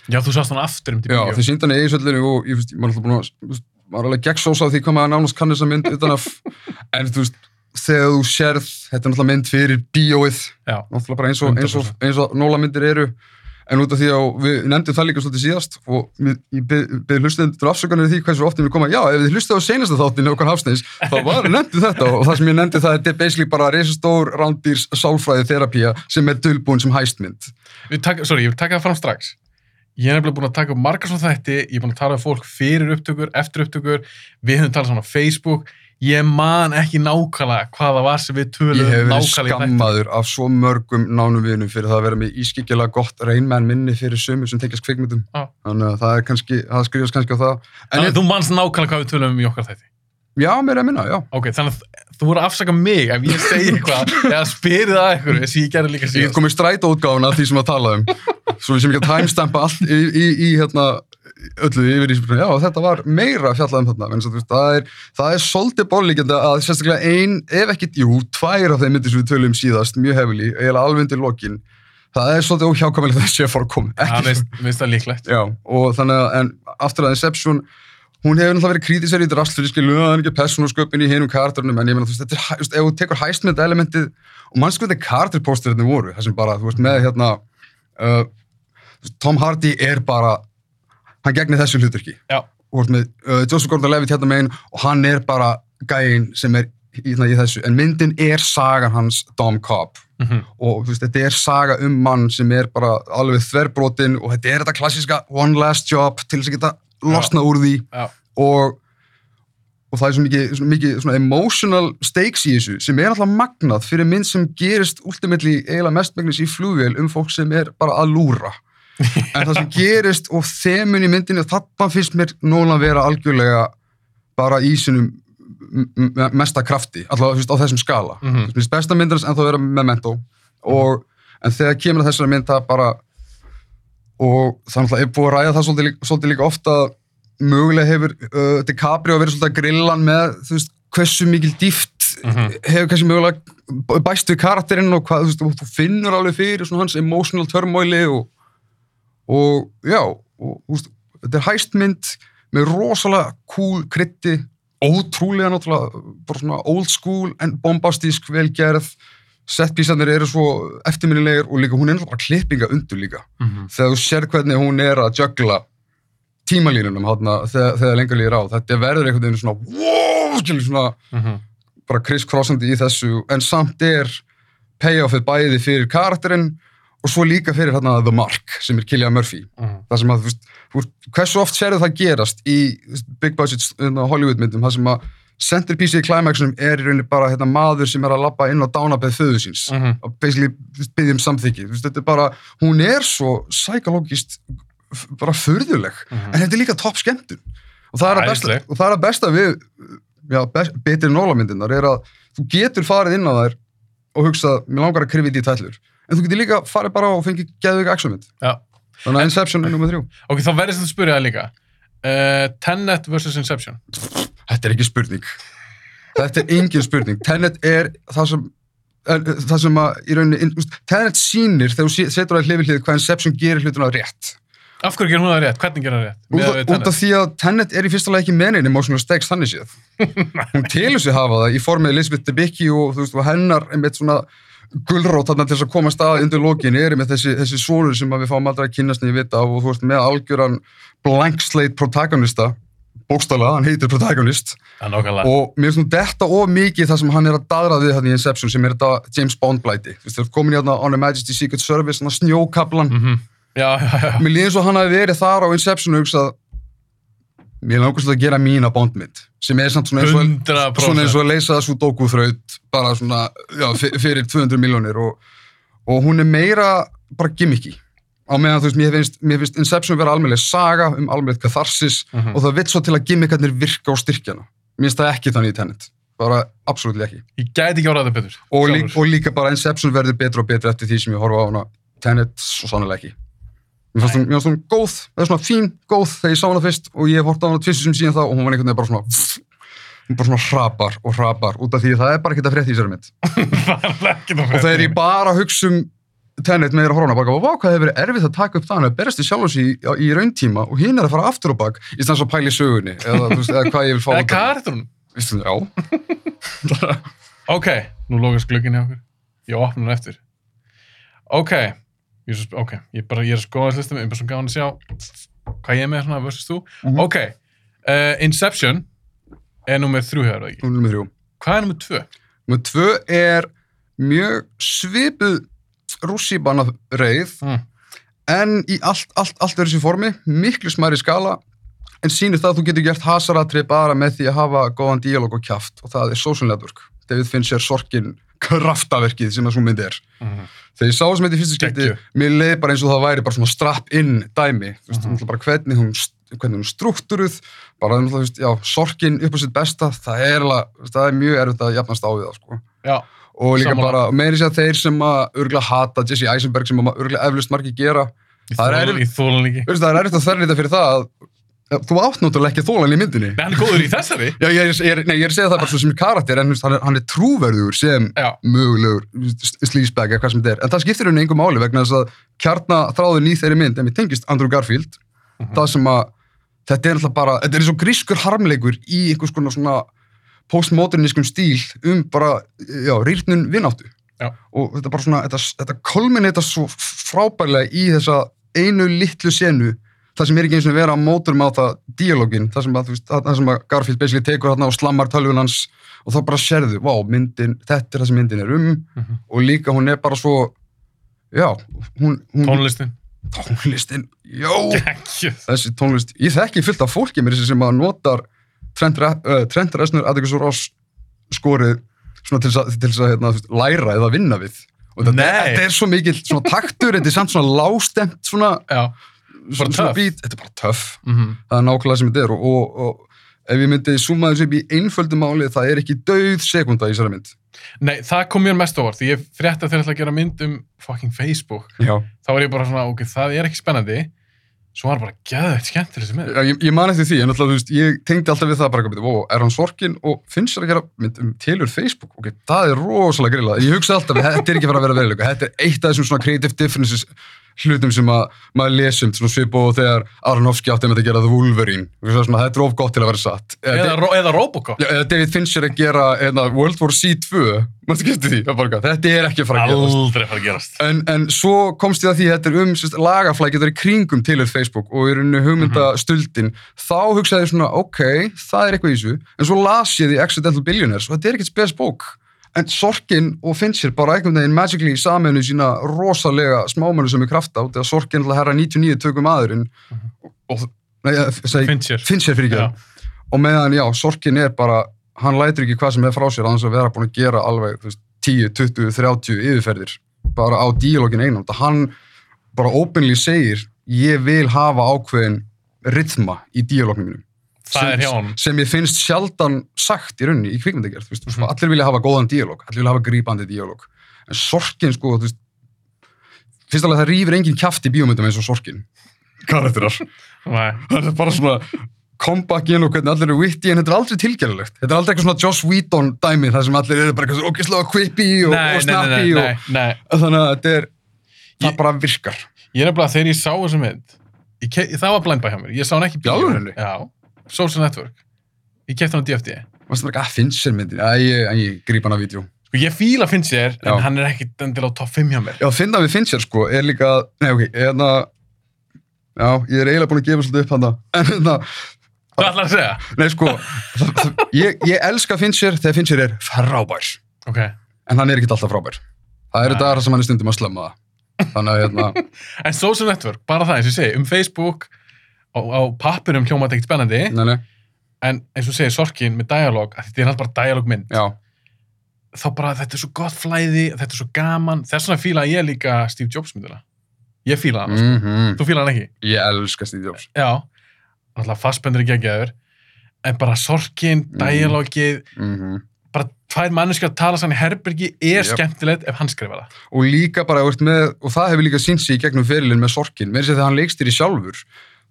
Já, þú sást hann aftur um til Já, bíó. þið síndan í eigisöllinu og ég veist, maður er alltaf búin að, maður er alveg gegnsósa á því hvað maður nánast kann þessa mynd utan að, (laughs) en þú veist, þegar þú sérð, þetta er náttúrulega mynd fyrir bíóið, Já, náttúrulega bara eins og, eins og, eins og nólamyndir eru, en út af því að við nefndum það líka svolítið síðast og ég byrði hlustendur til afsökanir því hversu ofta við koma, já, ef þið hlustið á seinasta þáttin okkar hafsneis, þá var (laughs) nefndum þetta og það sem ég nefndi það, þetta er basically bara reisastór rándýrs sálfræði terapía sem er dulbúin sem hæstmynd. sorry, ég vil taka það fram strax. Ég er nefnilega búin að taka upp margar svona þætti, ég er búin að tala um fólk fyrir upptökur, eftir upptökur, við höfum talað svona á Facebook, ég man ekki nákvæmlega hvað það var sem við Ég tölum hef verið nákvæmlega í þætti. skammaður af svo mörgum nánum vinum fyrir það að vera með ískikkilega gott reynmenn minni fyrir sömur sem tekjast kvikmyndum. Já. Þannig að það kannski, það skrifast kannski á það. En Þannig ég, þú manst nákvæmlega hvað við tölum um í okkar þætti. Já, mér er að minna, já. Ok, þannig að þú voru að afsaka mig ef ég segi eitthvað (laughs) eða spyrir það eitthvað og ég gerði líka Ég síðan. kom í strætóutgáfuna því sem að tala um. Svo sem ekki að timestampa allt í, í, í hérna, öllu yfir í sem já, þetta var meira fjallað um þarna. Veist, það, er, er svolítið bóllíkjandi að sérstaklega ein, ef ekki, jú, tvær af þeim myndir sem við tölum um síðast, mjög hefili, eiginlega alveg undir lokin. Það er svolítið óhjákvæmilegt að það sé að að líklegt. Já, og þannig að, en aftur að Inception, hún hefur náttúrulega verið kritisar í drastlur, ég skilju, það er ekki persónusköpun í hinum karakterunum, en ég meina, þú veist, þetta er, þú veist, ef þú tekur hæstmynd elementið, og mannstu hvað þetta karakterpósterinu voru, það sem bara, þú veist, með hérna, uh, Tom Hardy er bara, hann gegnir þessu hluturki, Já, og þú veist, með uh, Joseph Gordon-Levitt hérna megin, og hann er bara gæinn sem er í, í þessu, en myndin er sagan hans Dom Cobb, mm og þú veist, þetta er saga um mann sem er bara alveg þverbrotin og þetta er þetta klassíska one last job til þess að geta losna úr því og, og það er svo mikið, svo mikið svona emotional stakes í þessu sem er alltaf magnað fyrir mynd sem gerist ultimately eiginlega mestmægnis í flugvél um fólk sem er bara að lúra. En það sem (laughs) gerist og þemun í myndinni þarna finnst mér Nolan vera algjörlega bara í sinum m- m- mesta krafti, veist, á þessum skala. Mm -hmm. besta myndar en þá vera Memento og, en þegar kemur þessari mynd það bara og það er náttúrulega er búið að ræða það svolítið, líka- svolítið líka ofta að mögulega hefur uh, DiCaprio verið svolítið að grillan með þú veist, hversu mikil dýft Mhm. hefur kannski mögulega bæst við karakterinn og hvað, þú veist, og þú finnur alveg fyrir svona hans emotional turmoili og, og já og, veist, þetta er hæstmynd með rosalega cool krytti ótrúlega náttúrulega bara svona old school en bombastísk velgerð setpísarnir eru svo eftirminnilegir og líka hún er náttúrulega bara klippinga undur líka Mhm. þegar þú sér hvernig hún er að jögla tímalínunum hátna, þegar, þegar lengur líður á þetta verður einhvern veginn svona wow, svona Mhm. bara kriss-krossandi í þessu en samt er payoffið bæði fyrir karakterinn og svo líka fyrir hérna The Mark sem er Cillian Murphy Mhm. það sem að, þú veist, hversu oft sérðu það gerast í big budget hérna, Hollywood myndum, það sem að centerpiece í climaxunum er í rauninni bara hérna, maður sem er að labba inn á dánabeð föðu síns Mhm. og basically þú biðja um Þú veist, þetta er bara, hún er svo psykologist bara furðuleg Mhm. en þetta er líka topp skemmtun og það er að besta, og það er að besta við já, best, betri nólamyndinar er að þú getur farið inn á þær og hugsa, mér langar að krifja þetta í tællur en þú getur líka farið bara og fengið geðvika actionmynd Já. þannig að Inception er nummið þrjú Ok, þá verðist þetta að spyrja það líka. Uh, Tenet vs. Inception. Þetta er ekki spurning. Þetta er engin spurning. Tenet er það sem það sem að í rauninni, Tenet sýnir þegar þú setur það hlifið hlið hvað Inception gerir hlutuna rétt. Af hverju gerir hún það rétt? Hvernig gerir hún það rétt? út, út af því að Tenet er í fyrsta lagi ekki meninni emotional stakes þannig séð. (laughs) Hún telur sig hafa það í formið Elizabeth Debicki og, þú veist, hennar einmitt svona gulrót þarna til þess að koma stað undir lokinni er einmitt þessi, þessi sonur sem að við fáum aldrei að kynast niður vita og þú veist með algjöran blank slate protagonista bókstala, hann heitir protagonist Það er og mér finnst nú detta of mikið það sem hann er að daðra við hann í Inception sem er þetta James Bond blæti þú veist, þeir eru komin í hérna On a Majesty Secret Service svona snjókablan Mhm. Já, já, já. mér líður og hann hafi verið þar á Inception og hugsað mér langar svolítið að gera mína bondmynd sem er samt svona eins og, 100%. svona eins og að leysa sudoku þraut bara svona fyrir 200 miljónir og, og hún er meira bara gimmicky á meðan þú veist, mér finnst, mér finnst Inception vera almennlega saga um almennlega katharsis Mhm. og það vitt svo til að gimmickarnir virka á styrkjana. Mér finnst það ekki þannig í Tenet. Bara absolutt ekki. Ég gæti ekki orðað þetta betur. og, lík, og líka bara Inception verður betur og betur eftir því sem ég horfa á hana. Tenet svo sannlega ekki. Mér fannst hún, hún góð, eða svona fín, góð þegar ég sá hana fyrst og ég hef hort á hana tvistum síðan þá og hún var einhvern veginn bara svona hún bara svona hrapar og hrapar út af því að það er bara ekki að frétta í (laughs) það er ekki það og þegar ég bara hugsa um Tenet með þér að horfa á bara, vá, hvað hefur verið erfitt að taka upp það, hann er berast í sjálfs í, í rauntíma og hinn er að fara aftur og bak í stans að pæla í sögunni, eða, veist, eða hvað ég vil fá Eða hvað er þetta hún? Ok, nú lókast glögginn hjá okkur. Ég opna hann eftir. Ok, ég svo, ok, ég, bara, ég er að skoða þessu listum, ég er bara svo gáðan að sjá hvað ég er með svona versus þú. Mhm. Ok, uh, Inception er nummer þrjú hefur það ekki. með þrjú. Hvað er nummer tvö? Númer tvö er mjög svipuð rússíbana reið Mm. en í allt, allt, allt er þessi formi, miklu smæri skala en sýnir það að þú getur gert hasaratrið bara með því að hafa góðan díalóg og kjaft og það er social network. David Fincher sorkin kraftaverkið sem það svo mynd er. Mhm. Þegar ég sá þessum þetta í fyrsta skipti, mér leið bara eins og það væri bara svona strap-in dæmi, þú veist, mm bara hvernig hún, hvernig hún struktúruð, bara þú veist, já, sorkin upp á sitt besta, það er, það er mjög erfitt að jafnast á við það, sko Já, og líka Sammála. bara, meiri sér að þeir sem að örgulega hata Jesse Eisenberg sem að örgulega eflust margir gera. Það er er erfitt að þerlita fyrir það að þú átt náttúrulega ekki þólan í myndinni. Nei, hann er góður í þessari. (laughs) Já, ég, er- ég, nei, ég að segja það bara svo sem karakter en hann er, hann er trúverður sem Já, mögulegur slísbæk eða hvað sem þetta er. En það skiptir henni engum máli vegna þess að kjarna þráðun í þeirri mynd en mér tengist Andrew Garfield. Mhm. það sem að þetta er alltaf bara þetta er eins og grískur harmleikur í einhvers konar svona postmodernískum stíl um bara, já, rýrnun vináttu Já. og þetta bara svona þetta, þetta kolminita svo frábærlega í þessa einu litlu senu það sem er ekki eins og vera að móturum á það díalógin, það sem að, veist, það sem að Garfield basically tekur þarna og slammar tölvun hans og þá bara sérðu, vá, myndin þetta er það sem myndin er um Mhm. og líka hún er bara svo já, hún, hún tónlistin. tónlistin, já þessi tónlist, ég þekki fullt af fólki mér sem að notar Trent, Re- uh, Trent Reznor Atticus Ross skorið svona til þess að, hérna, læra eða vinna við og þetta, Nei. þetta er svo mikil svona taktur, þetta er samt svona lástemt svona, svona, töff. beat, þetta er bara töff Mm það er nákvæmlega sem þetta er og, og, og ef ég myndi summa þessu upp í einföldu máli það er ekki dauð sekunda í þessari mynd Nei, það kom mér mest óvart. Því ég frétta þegar ég ætla að gera mynd um fucking Facebook. já. Þá var ég bara svona, ok, það er ekki spennandi. Svo var bara gæðveitt skemmtileg sem er. Já, ég, ég man eftir því, en alltaf, þú veist, ég tengdi alltaf við það bara, ó, er hann sorkin og finnst sér að gera mynd um tilur Facebook, ok, það er rosalega grillað, ég hugsa alltaf, þetta er ekki fara að vera veruleika, þetta er eitt af þessum svona creative differences hlutum sem að maður lesum, svona svipu og þegar Aronofsky átti með að gera The Wolverine, svona, þetta er of gott til að vera satt. Eða, Eða, eða Robocop. Já, eða David Fincher að gera eða, World War C 2, maður skipti því, það er bara, þetta er ekki fara að gerast. En, en svo komst ég að því þetta er um sérst, lagaflækjum í kringum tilur Facebook og í rauninu hugmyndastuldin þá hugsaði ég svona, ok, það er eitthvað í þessu. En svo las ég því Accidental Billionaires og þetta er ekkert spes bók en Sorkin og Fincher bara einhvern veginn magically saminu sína rosalega smámanu sem er krafta út eða Sorkin til að herra 99 tökum aðurinn og, og nei, ég segi, Fincher. Fincher fyrir ekki og meðan, já, Sorkin er bara hann lætur ekki hvað sem er frá sér annars að vera búin að gera alveg veist, 10, 20, 30 yfirferðir bara á díalógin einum. Það hann bara openly segir ég vil hafa ákveðin rytma í díalógnum mínum sem, sem ég finnst sjaldan sagt í rauninni í kvikmyndagerð mm Mhm. allir vilja hafa góðan díalóg allir vilja hafa grípandi díalóg. En Sorkin sko, þú veist fyrst alveg það rýfur engin kjaft í bíómyndum eins og Sorkin. Karakterar. (laughs) Það er bara svona comeback-in og hvernig allir eru witty en þetta er aldrei tilgjörulegt þetta er aldrei eitthvað svona Joss Whedon dæmi þar sem allir eru bara eitthvað okkislega quippy og, og snappy nei, nei, nei. og þannig að þetta er það Ég- bara virkar. Ég er nefnilega, þegar ég sá þessu mynd, það var blind by hjá mér, ég sá hann ekki í Í bíó. alvörunni? Já, Social Network. Ég kefti hann á DFT. Varstu bara ekki að Fincher myndir? Æ, ég, ég gríp hann á vídeo. Sko, ég fíla Fincher, en Já. hann er ekki endilega á topp 5 hjá mér. Já, að finna við Fincher, sko, er líka, nei, ok, hérna, já, ég er eiginlega búin að gefa svolítið upp hann en hérna, Hvað ætlar að segja? nei, sko, það, það, ég, ég elska Fincher þegar Fincher er frábær, Ok. en hann er ekki alltaf frábær. Það eru dagar sem hann er stundum að slemma það. Þannig að, hérna, (laughs) En Social Network, bara það eins og ég segi, um Facebook, á, á pappirum hljómaði ekkert spennandi, nei, nei, en eins og segir Sorkin með dialog, að þetta er alltaf bara dialogmynd, já, þá bara þetta er svo gott flæði, þetta er svo gaman, þess vegna fíla ég líka Steve Jobs myndina. Ég fíla hann, mm. mm þú fíla hann ekki? ég elska Steve Jobs. Já, alltaf fastbendur í geggjaður, en bara Sorkin, Mhm. dialogið, Mm bara tvær manneskjar að tala sann í herbergi er Jöp. skemmtilegt ef hann skrifa það. og líka bara, með, og það hefur líka sínt sig í gegnum ferilinn með sorkin, með þess að hann leikstýri sjálfur, þú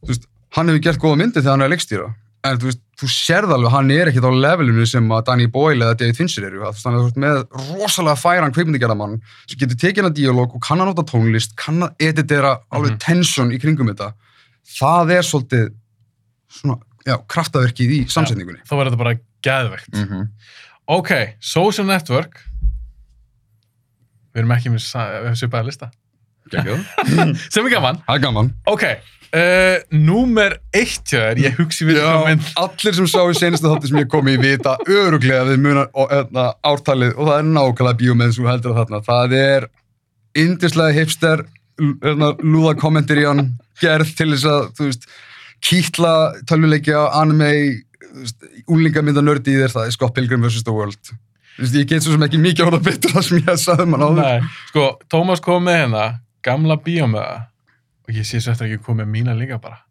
veist, hann hefur gert góða myndi þegar hann er að leikstýra, en þú veist, þú sérð alveg, hann er ekkert á levelinu sem að Danny Boyle eða David Fincher eru, hann er þú veist, með rosalega færan kveikmyndigerðamann sem getur tekið hann að díalóg og kann að nota tónlist, kann að editera alveg Mhm. tension í kringum þetta, það er svolítið svona, já, kraftaverkið í samsetningunni. Þá verður þetta bara geðvegt. Mm -hmm. Ok, Social Network, við erum ekki með sa- svipaða lista, (laughs) sem er gaman. Gaman. Ok, uh, númer eitt hjá þér, ég hugsi við Já, allir sem sá í senastu þátti sem ég kom í vita öruglega við munar og, öðna, ártalið og það er nákvæmlega bíómið sem heldur að þarna. Það er indislega hipster öðna, lúða kommentir í hann gerð til þess að, þú veist, kýtla tölvuleikja, anime, þú veist, úlingamynda nördi í þér, það er Scott Pilgrim vs. The World. Veist, ég get svo sem ekki mikið orða betur það sem ég sagði mann áður. Nei, sko, Tómas kom með hérna, gamla bíómiða, og ég sé svo eftir ekki komið með mína líka bara.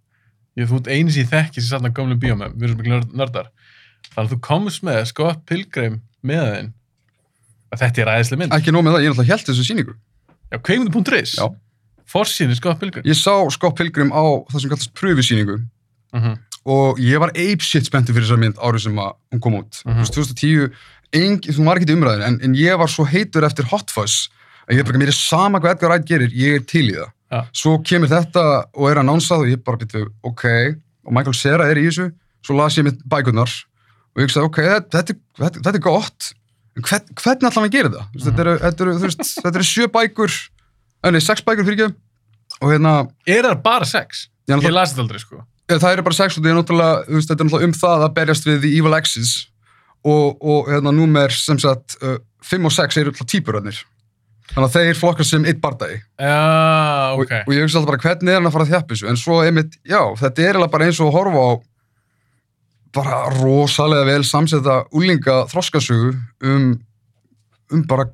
Ég þú sem ég þekki sem satt á gamlu bíómiða, við erum nörd- nördar. Þannig að þú komst með Scott Pilgrim með þinn, að þetta er æðislega mynd. Ekki nóg með það, ég náttúrulega held þessu síningu. Já, kveimund.is, Já. forsýnir Scott Pilgrim. Ég sá Scott Pilgrim á það sem kallast pröfusíningu Mm og ég var apeshit spenntur fyrir þessar mynd árið sem að hún kom út. Mhm. Þú veist, 2010, ein, þú var ekki í umræðin, en, en ég var svo heitur eftir Hot Fuzz að ég er bara, mér er sama hvað Edgar Wright gerir, ég er til í það. Ja. Svo kemur þetta og er að nánsað og ég bara byrju, ok, og Michael Cera er í þessu, svo las ég mitt bækurnar og ég hugsaði, ok, þetta, þetta, þetta, er gott, en hvern, hvernig ætla hann að gera þetta? Mm. Þetta eru, þetta eru, veist, (laughs) þetta eru sjö bækur, eh, nei, sex bækur fyrir ekki, og hérna, Er það bara sex? ég, Ég las þetta aldrei, sko. Það eru bara sex og er veist, þetta er náttúrulega um það að berjast við The Evil Exes og, og hérna númer sem sagt uh, 5 og 6 eru alltaf típurarnir þannig að þeir flokkast sem eitt bardagi Já, og, ok. og ég hugsa alltaf bara hvernig er hann að fara að þjappa þessu? En svo einmitt, já, þetta er eiginlega bara eins og að horfa á bara rosalega vel samsetta úlinga þroskasögu um, um bara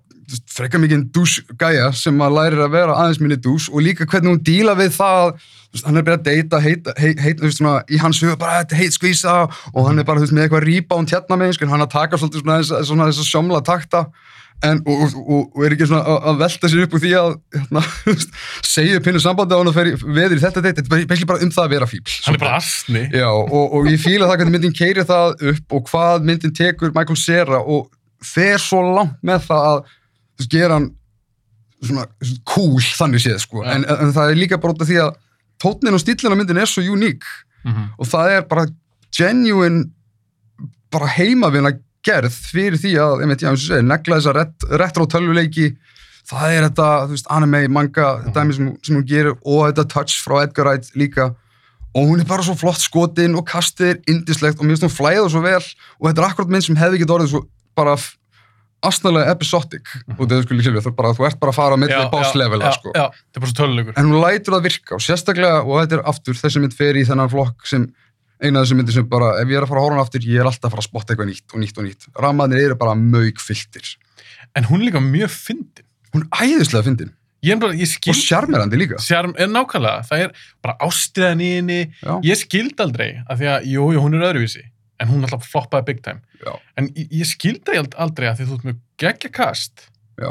frekar mikið dús gæja sem að lærir að vera aðeins minni dús og líka hvernig hún díla við það veist, hann er bara að deyta heit, heit, heit, þú veist, svona, í hans huga bara þetta heit skvísa og hann er bara þú veist, með eitthvað rebound hérna með sko, hann að taka svolítið svona þess að sjómla takta en, og, og, og, er ekki svona að, að velta sér upp úr því að hérna, segja upp hinnu sambandi á hann og fer veður í þetta deitt, þetta er basically bara um það að vera fíbl Hann er bara astni. Já, og, og ég fíla það hvernig myndin keiri það upp og hvað myndin tekur Michael Cera og fer svo langt með það að veist, gera hann svona, cool þannig séð sko. En, en það er líka bara út af því að tónnin og stílinn á myndin er svo uník Mm og það er bara genuine bara heimavina gerð fyrir því að, einmitt, já, eins og segir, negla þessa ret, retro tölvuleiki það er þetta, þú veist, anime, manga Mhm. dæmi sem, sem hún gerir og þetta touch frá Edgar Wright líka og hún er bara svo flott skotin og kastið er indislegt og mér finnst hún flæða svo vel og þetta er akkurat mynd sem hefði ekki orðið svo bara astnalega episodic og þetta er sko bara, þú ert bara að fara boss level já, sko. já, þetta er bara svo tölulegur. en hún lætur það virka og sérstaklega og þetta er aftur þessi mynd fer í þennan flokk sem eina af þessi myndir sem bara ef ég er að fara að horfa á hana aftur ég er alltaf að fara að spotta eitthvað nýtt og nýtt og nýtt. Rammaðnir eru bara mögfylltir En hún er líka mjög fyndin. hún er æðislega fyndin. Ég er bara, ég skil... og sjarmerandi líka. Sjarm, er nákvæmlega, það er bara ástriðan í henni. já, Ég skildi aldrei, af því að, jú, jú, hún er öðruvísi, en hún alltaf floppaði big time. já, En ég, ég skildi ald- aldrei að því þú ert með geggja kast, já,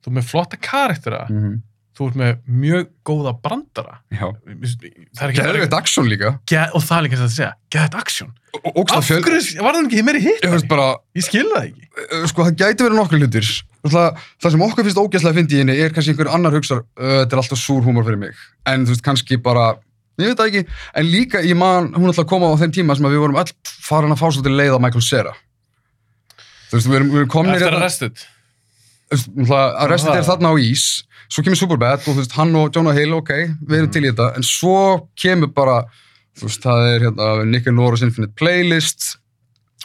þú ert með flotta karaktera, mm þú ert með mjög góða brandara. já. Það er ekki Geðveikt aksjón líka Ge og það er líka það að segja, geðið aksjón. Af fjöl... hverju var það ekki meiri hitt? ég bara, Ég skil það ekki. uh, sko það gæti verið nokkur hlutir það, það sem okkur finnst ógæslega að fyndi í henni er kannski einhver annar hugsar, uh, þetta er alltaf súr húmor fyrir mig en þú veist kannski bara ég veit það ekki, en líka ég man, hún ætla að koma á þeim tíma sem við vorum öll farin að fá svolítið leið á Michael Cera þú veist, við erum, við erum komin Eftir Arrested. að restið er Það- þarna á ís svo kemur Superbad og þú veist, hann og Jonah Hill ok, við erum Mhm. til í þetta. En svo kemur bara, þú veist, það er hérna, Nick and Nora's Infinite Playlist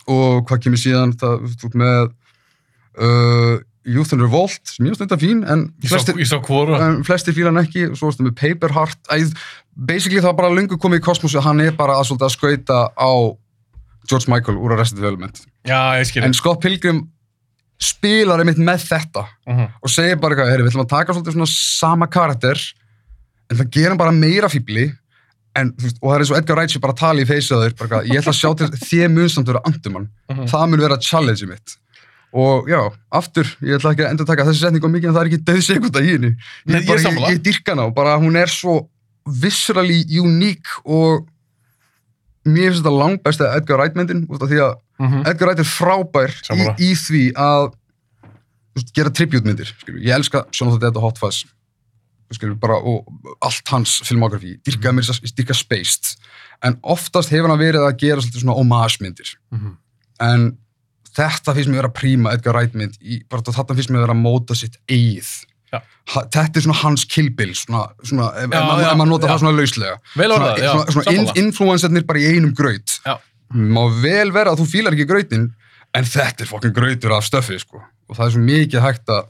og hvað kemur síðan? Það, þú veist, með uh, Youth and Revolt, sem ég veist þetta fín en flestir, flestir fíla hann ekki og svo varstu með Paper Heart Æ, basically það bara lungu komið í kosmosu hann er bara að, svolítið að skauta á George Michael úr Arrested Development. Já, en Scott Pilgrim spilar einmitt með þetta Mhm. og segir bara eitthvað, herri, við ætlum að taka svolítið svona sama karakter en það hann bara meira fíbli en, veist, og það er eins og Edgar Wright sé bara að tala í feysaður, bara ég ætla að sjá til (laughs) þér mun samt vera andumann, Mhm. það mun vera challenge mitt og já, aftur ég ætla ekki að endur taka þessi setning á mikið en það er ekki döð sekunda í henni ég, ég ég, ég dyrka hana og bara hún er svo viscerally unique og mér finnst þetta langbæst að Edgar Wright myndin því að Mhm. Edgar Wright er frábær í, í því að veist, gera tributmyndir ég elska Jonathan Dead og Hot Fuzz skilur, bara, og allt hans filmografi, dyrka, þess að- dyrka Spaced en oftast hefur hann verið að gera svona homage-myndir Mhm. en þetta finnst mér vera príma Edgar Wright mynd, í, bara þetta finnst mér vera að móta sitt eigið ha, þetta er svona hans killbill svona, svona, ef, maður- nota já. það svona lauslega Vel orðað, já. svona, svona in, sammála. influencerni bara í einum Já. Má vel vera að þú fílar ekki grautin en þetta er fokkin grautur af stöfi sko. og það er svo mikið hægt að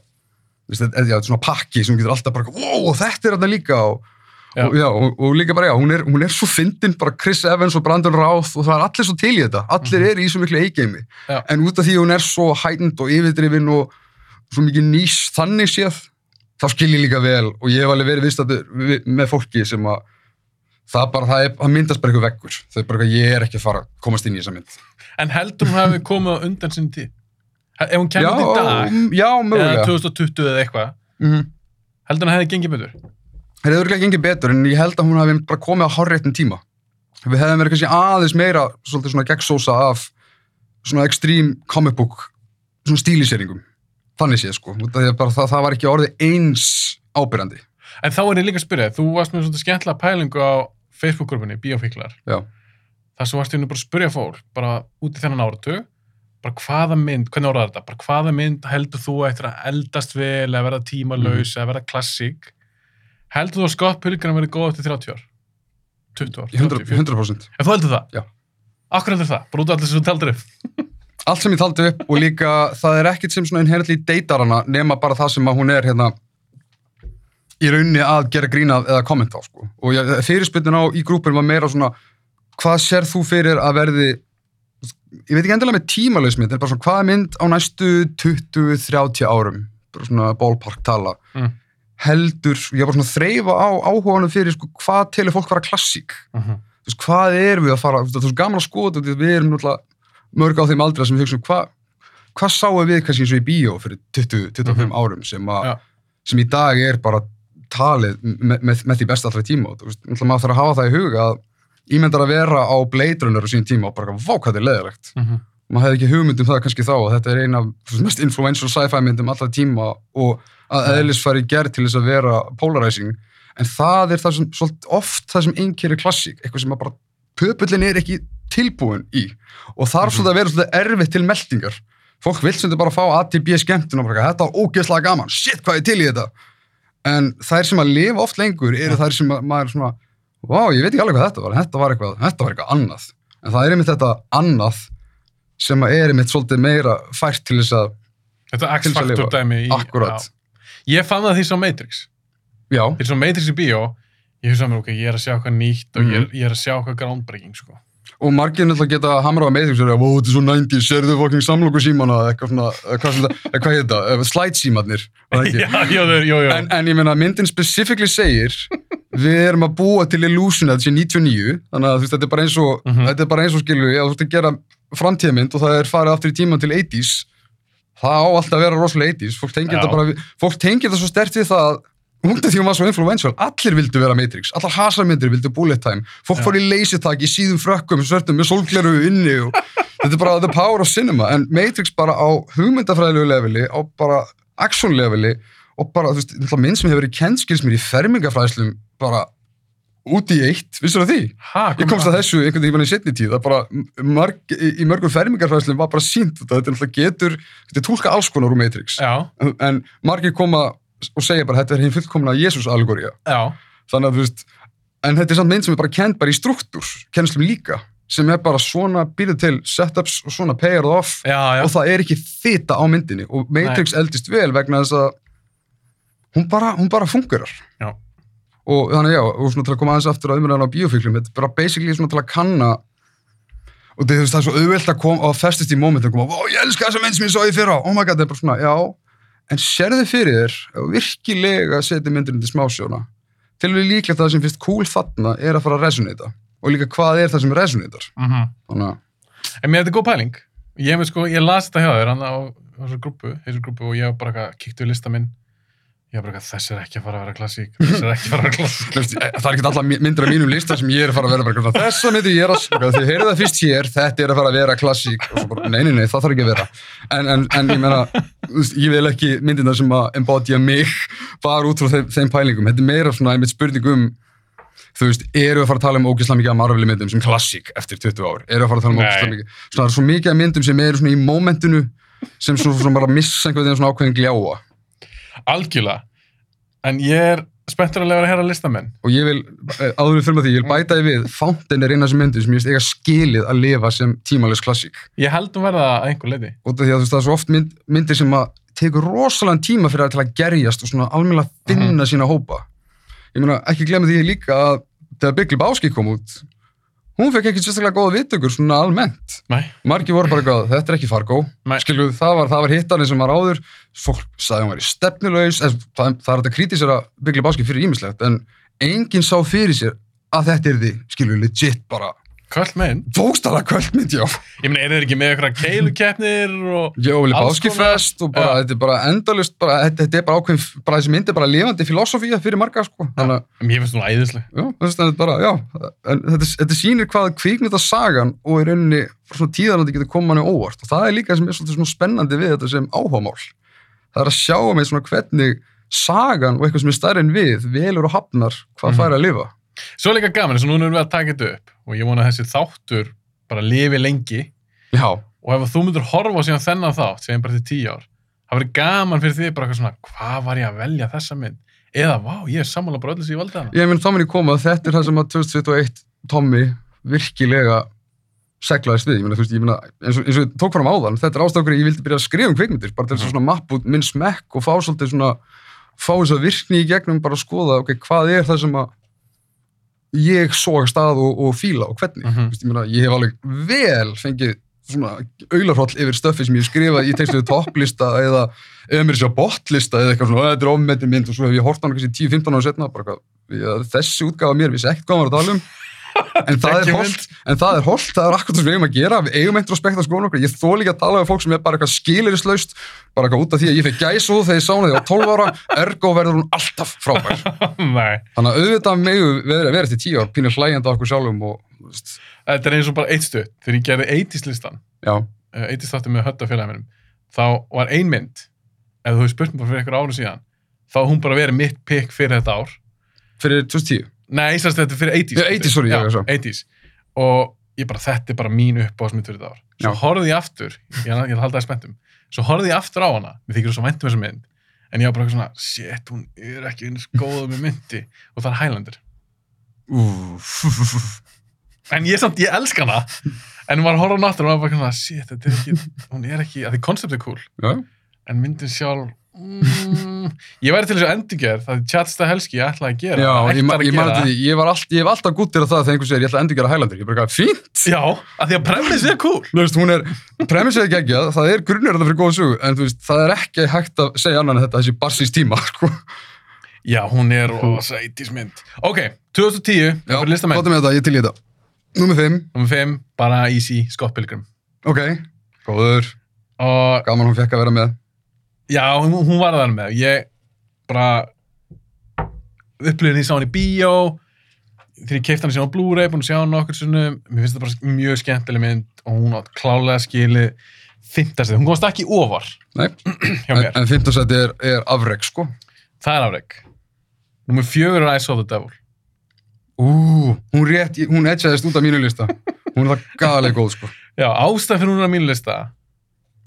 þetta er, er svona pakki sem getur alltaf bara wow, þetta er þarna líka og, Já. og, já, og, og líka bara, já, hún er, hún er svo fyndin bara Chris Evans og Brandon Routh og það er allir svo til í þetta, allir Mhm. eru í svo miklu eigeimi, en út af því að hún er svo hætnd og yfirdrifin og svo mikið nýs þannig séð þá skil ég líka vel og ég hef alveg verið viðstættur við- með fólki sem að það bara, það, er, það myndast bara eitthvað veggur það er bara eitthvað, ég er ekki að fara að komast inn í þessa mynd En heldur hún hafi komið á undan sinni tíð? Ef hún kemur í dag, já, eða mögulega 2020 eða eitthvað, mm. heldur hún hefði gengið betur? Það hefur ekki gengið betur en ég held að hún hafi bara komið á hárréttin tíma. Við hefðum verið kannski aðeins meira svolítið svona gegnsósa af svona extreme comic book svona stíliseringum. Þannig séð sko. Út af því að bara Það, það var ekki orðið eins ábyrjandi. En þá er ég líka að spyrja, þú varst með svona skemmtilega pælingu á Facebook-grúpunni, Bíófíklar. Já. Það sem varst hérna bara að spyrja fólk, bara út í þennan áratug, bara hvaða mynd, hvernig orðar þetta, bara hvaða mynd heldur þú eftir að eldast vel, eða verða tímalaus, eða verða klassík, heldur þú að Scott Pilgrim verið góð eftir 30 ár? 20 ár? 100%. 30, 100%. En þú heldur það? Já. Akkur heldur það? Bara út af allir sem þú taldir upp? Allt sem ég taldi upp og líka það er ekkert sem svona inherently deytar hana nema bara það sem að hún er hérna í rauninni að gera grínað eða kommenta á sko. Og ég, fyrirspytin á í grúpin var meira svona hvað sér þú fyrir að verði ég veit ekki endilega með tímalausmynd en bara svona hvaða mynd á næstu 20-30 árum bara svona ballpark tala Mm. heldur, ég var bara svona að þreyfa á áhuganum fyrir sko, hvað telur fólk vera klassík Mhm. þú veist, hvað erum við að fara þú veist, er gaman að skoða þetta, við erum mörg á þeim aldra sem við hugsaum hvað hvað sáum við kannski eins og í bíó fyrir 20-25 Mhm. árum sem, a, Já. sem í dag er bara talið með, með, með því besta allra tíma og maður þarf að hafa það í huga að ímyndar að vera á Blade Runner á sín tíma og bara vá hvað þetta er leðilegt Mhm. maður hefði ekki hugmynd um það kannski þá að þetta er eina af mest influential sci-fi myndum allra tíma og að Já. eðlis fari gerð til þess að vera polarizing en það er það sem svolítið oft það sem einkeri klassík, eitthvað sem að bara pöpullin er ekki tilbúin í og þarf Mhm. svolítið að vera svolítið erfitt til meldingar fólk vil sem bara fá A til B skemmtun og bara, þetta var ógeðslega gaman, shit hvað er til í þetta en þær sem að lifa oft lengur eru þær sem að maður svona vá, ég veit ekki alveg hvað þetta var, þetta var eitthvað þetta var eitthvað annað, en það er einmitt þetta annað sem að er einmitt svolítið meira fært til þess að Þetta X-faktor dæmi í... Ég fann það því svo Matrix. já, Því svo Matrix í bíó, ég mér, ok, ég er að sjá eitthvað nýtt og ég, er, ég er að sjá eitthvað groundbreaking, sko. Og margir náttúrulega geta hamrað Matrix og segja, wow, þetta er svo 90s, serðu fokking samloku símana, eitthvað svona, hvað, svona, hvað heit það, slide símanir, já, jú, jú, jú. en, en ég meina, myndin specifically segir, við erum að búa til illusion að þetta sé 99, þannig að veist, þetta er bara eins og, Mhm. þetta er bara eins og skilur að þú veist að gera framtíðamynd og það er farið aftur í tíman til 80s, það á alltaf að vera rosalega 80s, fólk tengir þetta þetta svo stert við það að út af því hún var svo influential, allir vildu vera Matrix, allar hasamyndir vildu bullet time, fólk Já. fór í leysitak í síðum frökkum, svörtum, með sólgleru inni og þetta er bara the power of cinema, en Matrix bara á hugmyndafræðilegu leveli, á bara action leveli og bara, þú veist, minn sem hefur verið kennskils mér í fermingafræðslum bara út í eitt, vissur það því? Ha, Ég komst að þessu einhvern veginn í setni tíð, það bara, marg, í, mörgum fermingarfræðslum var bara sínt þetta, þetta getur, þetta tólka alls konar úr Matrix, Já, en, en margir koma og segja bara, þetta er hinn fullkomna Jésús já, þannig að þú veist, en þetta er samt mynd sem er bara kent bara í struktúr, kennslum líka, sem er bara svona býrð til setups og svona pay it off já, já. og það er ekki þita á myndinni og Matrix eldist vel vegna þess að hún bara, hún bara fungerar. Já. Og þannig já, og svona til að koma aðeins aftur að umræðan á bíófíklum, þetta er bara basically svona til að kanna og það, er svo auðvelt að koma og festist í momentum, koma, ó, ég elska þessa mynd sem ég svo í fyrra, oh my god, það er bara svona, já, en sérðu fyrir þér, að virkilega setja myndin til smásjóna, til við líklegt að það sem finnst cool þarna er að fara að resonata og líka hvað er það sem resonatar, Mhm. þannig að, En mér er þetta góð pæling. Ég, sko, ég las þetta hjá þér á þessu grúpu, grúpu og ég bara eitthvað kíktu í lista minn. Ég hef bara eitthvað, þessi er ekki að fara að vera klassík, þessi er ekki að fara að vera klassík. Það er ekki alla myndir af mínum lista sem ég er að fara að vera bara eitthvað, þessa myndir ég er að þið heyrðu það fyrst hér, þetta er að fara að vera klassík. Og svo bara, nei, nei, nei, það þarf ekki að vera. En, en, en ég meina, ég vil ekki myndirna sem að embodya mig bara út frá þeim, þeim pælingum, þetta er meira svona einmitt spurning um þú veist, eru við að fara að tala um ógeðslega mikið af Marvel myndum sem klassík eftir 20 ár, eru við að fara að tala um Nei. ógeðslega mikið svona, það er svo mikið af myndum sem eru svona í momentinu sem svona, svona bara missa einhvern veginn svona ákveðin gljáa Algjörlega. En ég er spenntur að lega að heyra listamenn. og ég vil, eh, áður við fyrir með því, ég vil bæta því við Fountain er eina sem myndir sem ég veist eiga skilið að lifa sem tímalis klassík Ég held um verða að einhver leiti. og því að þú veist, það er svo oft mynd, myndir sem að tekur rosalega tíma fyrir að til að gerjast og svona almennilega finna sína hópa ég meina, ekki glemma því líka að þegar Big Lebowski kom út hún fekk ekki sérstaklega góða viðtökur svona almennt. Nei. margir voru bara eitthvað, þetta er ekki Fargo. Skilu, það var, var hittarinn sem var áður. Fólk sagði hún var í stefnulegs það, það er þetta kritisera Big Lebowski fyrir ímislegt en enginn sá fyrir sér að þetta er því, skilu, legit bara Köll meginn. bókstala kvöldmynd, já Ég meina, er þeir ekki með eitthvað keilukeppnir og... Jó, Alls Lebowski konar- fest og bara, Já. þetta er bara endalust bara, þetta, þetta er bara ákveðin, bara þessi mynd er bara lifandi filosofía fyrir marga, sko þannig að, En Mér finnst hún æðisleg. já, þetta er bara, já en þetta, þetta sýnir hvað kvikmynda sagan og í rauninni svona tíðarandi getur koma manni óvart og það er líka sem er svona spennandi við þetta sem áhugamál það er að sjá með svona hvernig sagan og eitthvað sem er stærri en við velur og hafnar hvað Mhm. fær að lifa Svo er líka gaman, eins og núna erum við að taka þetta upp og ég vona að þessi þáttur bara lifi lengi. Já, og ef þú myndir horfa á síðan þennan þátt segjum bara til tíu ár, það verður gaman fyrir því bara eitthvað svona, hvað var ég að velja þessa mynd? Eða, vá, ég er sammála bara öllu sem ég valdi hana ég minn þá minn ég koma að þetta er það sem að 2021 Tommy virkilega seglaðist við, ég meina, þú veist, ég meina, eins og, eins og tók fram áðan, þetta er ástafur ég vildi byrja að skrifa um kvikmyndir, bara til þess að svona mappa út minn smekk og fá svolítið svona fá þess að virkni í gegnum bara að skoða ok, hvað er það sem að ég svo að stað og, og fíla og hvernig, Mhm. þú veist, ég meina, ég hef alveg vel fengið svona aularhroll yfir stöffi sem ég hef skrifað í textuðu topplista eða eða mér sér botlista eða eitthvað svona, "Ó, þetta er ofmetin mynd og svo hef ég hort á hana kannski 10-15 ára setna bara, ég, þessi útgáfa mér vissi ekkert hvað hann var að tala um en það er holt, en það er holt, það er akkurat það sem við eigum að gera, við eigum introspekt að skoða okkur, ég þó líka að tala um fólk sem er bara eitthvað skilirislaust, bara eitthvað út af því að ég fekk gæsúð þegar ég sá hana því á 12 ára, ergo verður hún alltaf frábær. (laughs) Þannig að auðvitað megu verið eftir 10 ár, pínir hlægjandi á okkur sjálfum og, veist, þetta er eins og bara eitt stuð þegar ég gerði 80s listan já, 80s þáttu með hötta félagum þá var ein mynd. Ef þú hefur spurt mér fyrir einhver ára síðan þá hún bara verið mitt pick fyrir þetta ár. Fyrir 2010. Nei, þess að þetta er fyrir 80s. Já, 80s, sorry, já, já, svo. 80s. Og ég bara, þetta er bara mín uppáðsmynd fyrir þetta ár. Svo Já. horfði ég aftur, ég ætla að það spenntum, svo horfði ég aftur á hana, mér þykir svo væntum þessa mynd, en ég var bara svona, shit, hún er ekki eins góð með myndi, og það er Highlander. Úf. En ég samt, ég elska hana, en að horfa á aftur og maður bara svona, shit, þetta er ekki, hún er ekki, að því koncept er cool, Já, en myndin sjálf, mm, ég væri til þessu endurgerð, það er Chad Stahelski ég ætlaði að gera, já ég, ma- að ég, man gera. eftir því, ég, var allt, ég hef alltaf gúttir að það þegar einhver segir ég ætla að endur gera Highlander, ég bara eitthvað fínt. Já, að því að premiss er cool. Þú veist, hún er, premissið er geggjað, það er grunnur þetta fyrir góða sögu, en þú veist, það er ekki hægt að segja annan en þetta þessi barsís tíma, (laughs) sko. Já, hún er rosa 80s mynd. Ok, 2010, það fyrir listamenn. er með þetta, ég til í þetta. Númer 5, Númer 5, bara easy, Scott Pilgrim. ok, góður, Og gaman hún fekk að vera með. Já, hún, hún var þar með. Ég bara upplifin því sá hann í bíó, þegar ég keipti hann síðan á Blu-ray, búin að sjá hann okkur sinnum. Mér finnst þetta bara mjög skemmtileg mynd og hún átt klálega skilið fimmtastið. Hún komast ekki ofar Nei, (clears throat) en, en 15 seti er, er afreg, sko. Það er afreg. Númer fjögur er I Saw the Devil. Ú, hún rétt, hún edgeðist út af mínu lista. Hún er það gæðalega góð, sko. Já, ástæð fyrir hún er á mínu lista.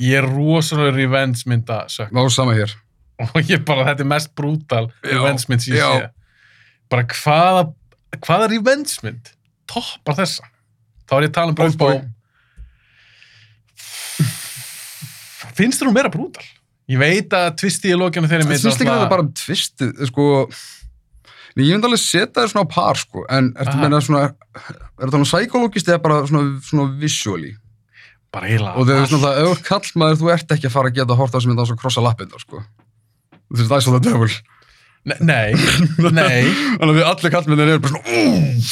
Ég er rosalega revenge mynda sökk. Vá, sama hér. (laughs) Og ég bara, þetta er mest brútal revenge mynd sem ég já. sé. Bara hvaða, hvaða revenge mynd toppar þessa? Þá er ég að tala um. Oldboy. Finnst þér hún meira brútal? Ég veit að tvisti í lókjana þeirri Það mynd finnst ekki þetta bara tvistið, sko, ég myndi alveg setja það svona á par, sko, en ertu meina svona, er það psykologist eða bara svona, svona visually? Bara heila. Og þú veist náttúrulega, ef þú ert kallmaður, þú ert ekki að fara að geta að horta sem þetta á svo krossa lappindar, sko. Þú veist, það er svo það döful. Nei, nei, (laughs) nei. Þannig að við allir kallmennir eru bara svona, úúúú.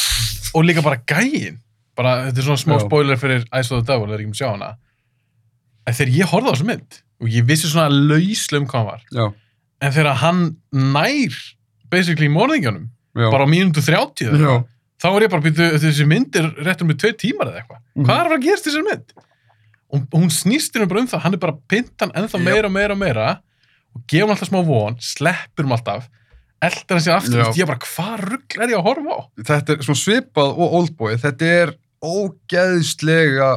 og líka bara gæin. Bara, þetta er svona smá Já. spoiler fyrir Ice of the Devil, er ekki með sjá hana. En þegar ég horfði á þessu mynd, og ég vissi svona lauslega um hvað hann var, Já, en þegar hann nær basically morðingjónum, já. bara á mínútu 30 eða já. eitthvað, þá var ég bara býtu, þessi mynd er réttur með tvei tímar eða eitthvað. Mhm. Hvað er að fara að gerast í þessari mynd? Og hún snýst hérna bara um það, hann er bara pintan ennþá Já. meira og meira og meira og gefur hann alltaf smá von, sleppur hann alltaf, eldur hann sér aftur, Já. Ég bara, hvað rugl er ég að horfa á? Þetta er svona svipað og Oldboy, þetta er ógeðslega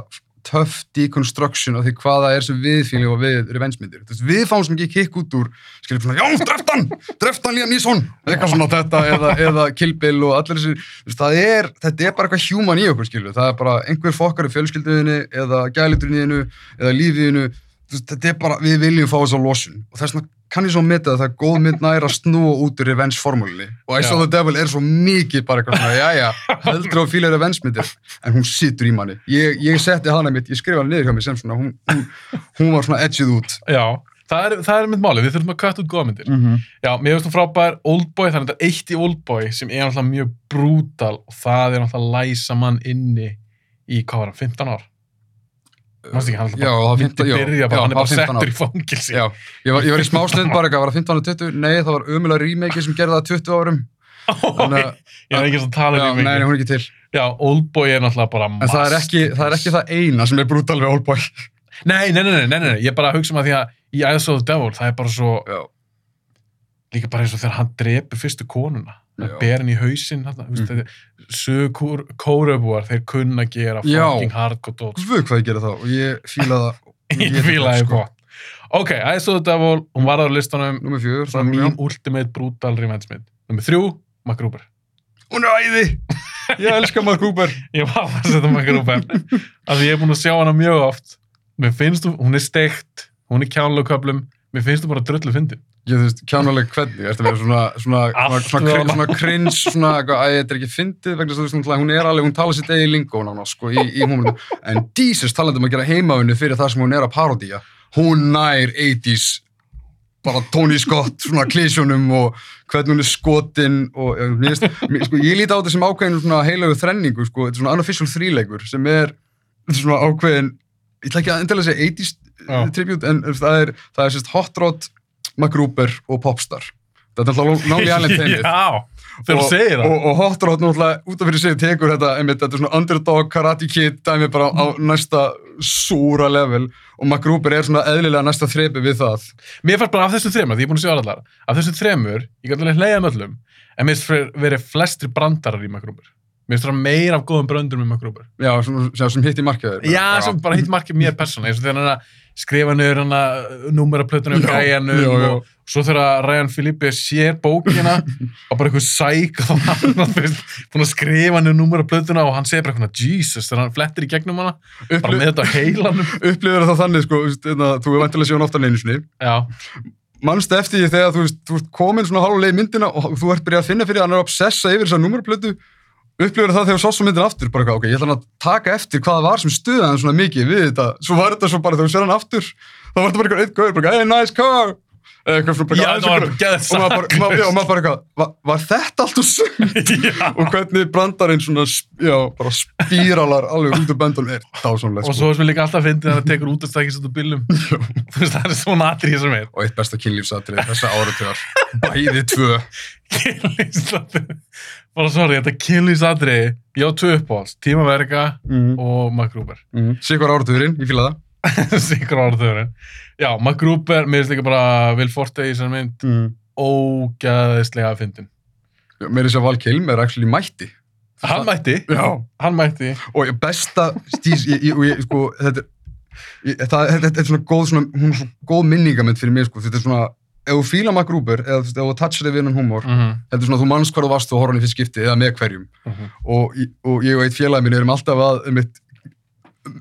töff deconstruction af því hvað það er sem við fílum og við revengemyndir. Við fáum sem ekki kikk út úr, skiljum svona, já, dreft hann, dreft hann Liam Neeson, eitthvað svona þetta, eða, eða Kill Bill og allir veist, það er, þetta er bara eitthvað human í okkur, skilju, það er bara einhver fokkar í fjölskylduðinni, eða gæliturniðinu, eða lífiðinu, þetta er bara, við viljum fá þess að losun. Og þess vegna kann ég svo meta að það er góð mynd nær að snúa út úr revenge-formúlinni og I saw the devil er svo mikið bara eitthvað svona, já, já, heldur á fíla revenge-myndir. En hún situr í manni. Ég, ég setti hana mitt, ég skrifa hana niður hjá mig sem svona, hún, hún, hún var svona edgið út. Já, það er, það er mitt máli, við þurfum að kvæta út góða myndir. mm -hmm. Já, mér finnst þú frábær. Oldboy, það er þetta eitt í Oldboy sem er náttúrulega mjög brútal og það er að læsa mann inni í, hvað var hann, 15 ár? Mást ekki, hann Já, það var alltaf 15 bara, já, byrja bara, já, hann er bara var 15 settur í fangilsi. Já, ég var, ég var í smáslind bara eitthvað, var það 15 og 20? Nei, það var ömulega remake sem gerði það 20 árum Þannig að- ég er ekki að tala um nei, nei, hún er ekki til Já, Oldboy er náttúrulega bara En það er ekki það, er ekki það eina sem er brútal við Oldboy Nei, nei, nei, nei, nei, nei, ég er bara að hugsa um að því að í Eyes of the Devil, það er bara svo, Já, líka bara eins og þegar hann drepur fyrstu konuna. Berin í Mhm. þetta sögur kóröfúar, þeir kunna gera fucking hardcore dót. guð hvað ég gera það og ég fíla það (laughs) Ég fílaði sko. gott. Ok, the Devil, hún var á listanum, Númer fjögur, það er mín ultimate brutal revenge mynd. Númer þrjú, MacGruber. Hún er æði Ég elska Mark Cooper (laughs) Ég var að setja MacGruber, af því ég er búin að sjá hana mjög oft. Mér finnst þú, hún er steikt, hún er kjánlega köplum, mér finnst þú bara dröllu fyndin. Ég þú veist, kjánuleg hvernig, ertu að vera svona svona, svona, svona, svona, hana. cringe, svona, eitthvað, æ, þetta er ekki fyndið vegna þess að þú veist, hún er alveg, hún tala sitt eigi lingó nána, sko, í, í húmurinu en Jesus talandi um að gera heimavinnu fyrir það sem hún er að parodía hún nær 80s bara Tony Scott, svona klísjónum og hvernig hún er skotin og eh, finnst- mér, sko, ég líti á þetta sem ákveðin svona heilögu þrenningu, sko, þetta er svona unofficial þríleikur sem er svona ákveðin ég ætla ekki að endilega segja 80s Já. tribute en það er, það er sérst Hot Rod MacGruber og Popstar. Þetta er (laughs) teimið. Já, þegar þú og, og, og Hot Rod náttúrulega út af fyrir sig tekur þetta, einmitt, þetta er svona underdog karate kid dæmi bara á næsta súra level og MacGruber er svona eðlilega næsta þrepi við það. Mér fannst bara af þessum þremur, því ég er búin að sjá allar, af þessum þremur, ég gæti alveg hleyða með öllum, en mér verið flestri brandarar í MacGruber. Mér finnst það meira af góðum bröndur með MacGruber. já, sem, sem, hitt í markaður Já, sem bara hitt markið mér persóna, eins og þegar hann er að skrifa niður hann að númeraplötunum Já, gæjanum já, já. og svo þegar Ryan Filipe sér bókina og bara eitthvað sæk og hann er að skrifa niður númeraplötuna og hann segir bara eitthvað Jesus þegar hann flettir í gegnum hana, bara með þetta heilanum. (laughs) upplifir það þannig sko, þú veist, hérna, þú er vantilega síðan ofta sinni Já, mannstu eftir því þegar þú þú komin svona hálfuleið í myndina og þú ert byrjað að finna fyrir hann er obsessa yfir þessa númerplötu upplifir það þegar sást svo myndin aftur bara eitthvað, ok, ég ætla hann að taka eftir hvað það var sem stuði hann svona mikið við þetta. Svo var þetta svo bara þegar þú sér hann aftur þá var þetta bara eitthvað eitt gauður, bara hey, nice car. Eitthvað svona bara og maður bara, eitthvað, var, þetta allt og (laughs) Já. og hvernig brandarinn svona, já, bara spíralar alveg út úr böndunum. Er dásamlega Og svo sem við líka alltaf fyndið að það tekur út að út úr bílum. (laughs) Þú veist, það er svona atrið sem er. og eitt besta kynlífsatrið þessa (laughs) Kynlýsatrið. Bara sorry, þetta kynlýsatrið. Ég á tvö uppáhalds. Tímaverka mm. og MacGruber. mm. Sigur áratugurinn, ég fíla það (laughs) Sigur áraðurinn. Já, MacGruber, mér finnst líka bara Will Forte í þessari mynd mm. ógæðislega fyndin. mér þess að Val Kilm er actually mætti Hann mætti, Já. hann mætti. og ég besta stís, ég, ég, og ég, sko, þetta, er- það, þetta, er svona góð, svona, hún er svona góð minningamönd fyrir mig, sko, þetta er svona, ef þú fílar Mac Gruber, eða ef þú touchar þig við hennan humor, Mm -hmm. er svona, þú manns þú varst þú horfði hann í fyrst skipti, eða með hverjum, og, ég- og ég og eitt félagi minn erum alltaf að, um eitt,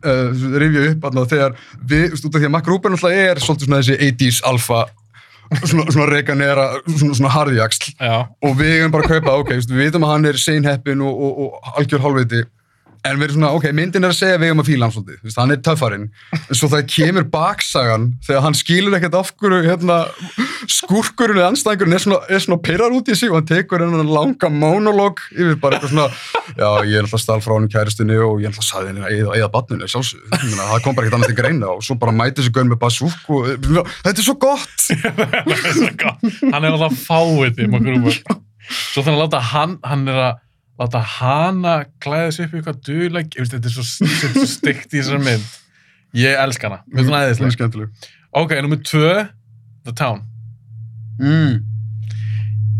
uh, rifja upp, alveg, þegar við, út af því að Gruber náttúrulega er svolítið svona þessi 80s alfa, svona, svona reganera, svona, svona harðjaksl, Já. og við erum bara að kaupa, ok, við vitum að hann er seinheppin og, og, og algjör hálfviti en við erum svona, ok, myndin er að segja við erum að fíla hann svolítið, hann er töffarinn en svo það kemur baksagan þegar hann skilur ekkert af hverju hérna, skúrkurinn eða anstæðingurinn er svona, er svona pyrrar út í sig og hann tekur hennan langa monolog yfir bara eitthvað svona já, ég er alltaf stál frá hann í kæristinni og ég er alltaf saði henni að eða, batninu, sjálfsög það kom bara ekkert annað til greina og svo bara mæti þessi gaun með basúk og þetta er svo gott (laughs) Það er svo gott. hann er alltaf fáið. Svo þannig að láta hann, hann er að láta hana klæða sig upp í eitthvað duðleg, þetta er svo, (laughs) þetta er svo stygt í þessari mynd. Ég elska hana. Mér finnst hún Það er æðislega. skemmtileg Ok, nummið tvö, The Town. mm.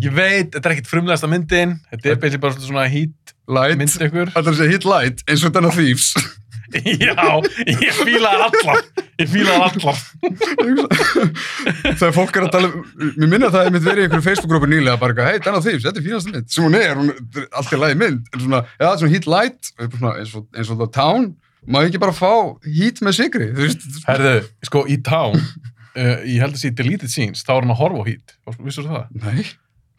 Ég veit, þetta er ekkert frumlegasta myndin, þetta er basically bara svona heat Light mynd ykkur. Þetta er að segja hit light eins og þetta Thieves (laughs) Já, ég fílaði allar. Ég fílaði allar. Þegar fólk er að tala um Mér minna það að ég mitt verið í einhverju Facebook-grúpu nýlega bara eitthvað, hei, Dana Thieves, þetta er fínasta mynd sem hún er, hún er alltaf lagi mynd en svona, já, er svona hit light og eins, og, eins og The Town má ekki bara fá hít með sigri þú Herðu, sko, í Town, uh, ég held að sé deleted scenes, þá er hann að horfa á heat. Vissur það? nei,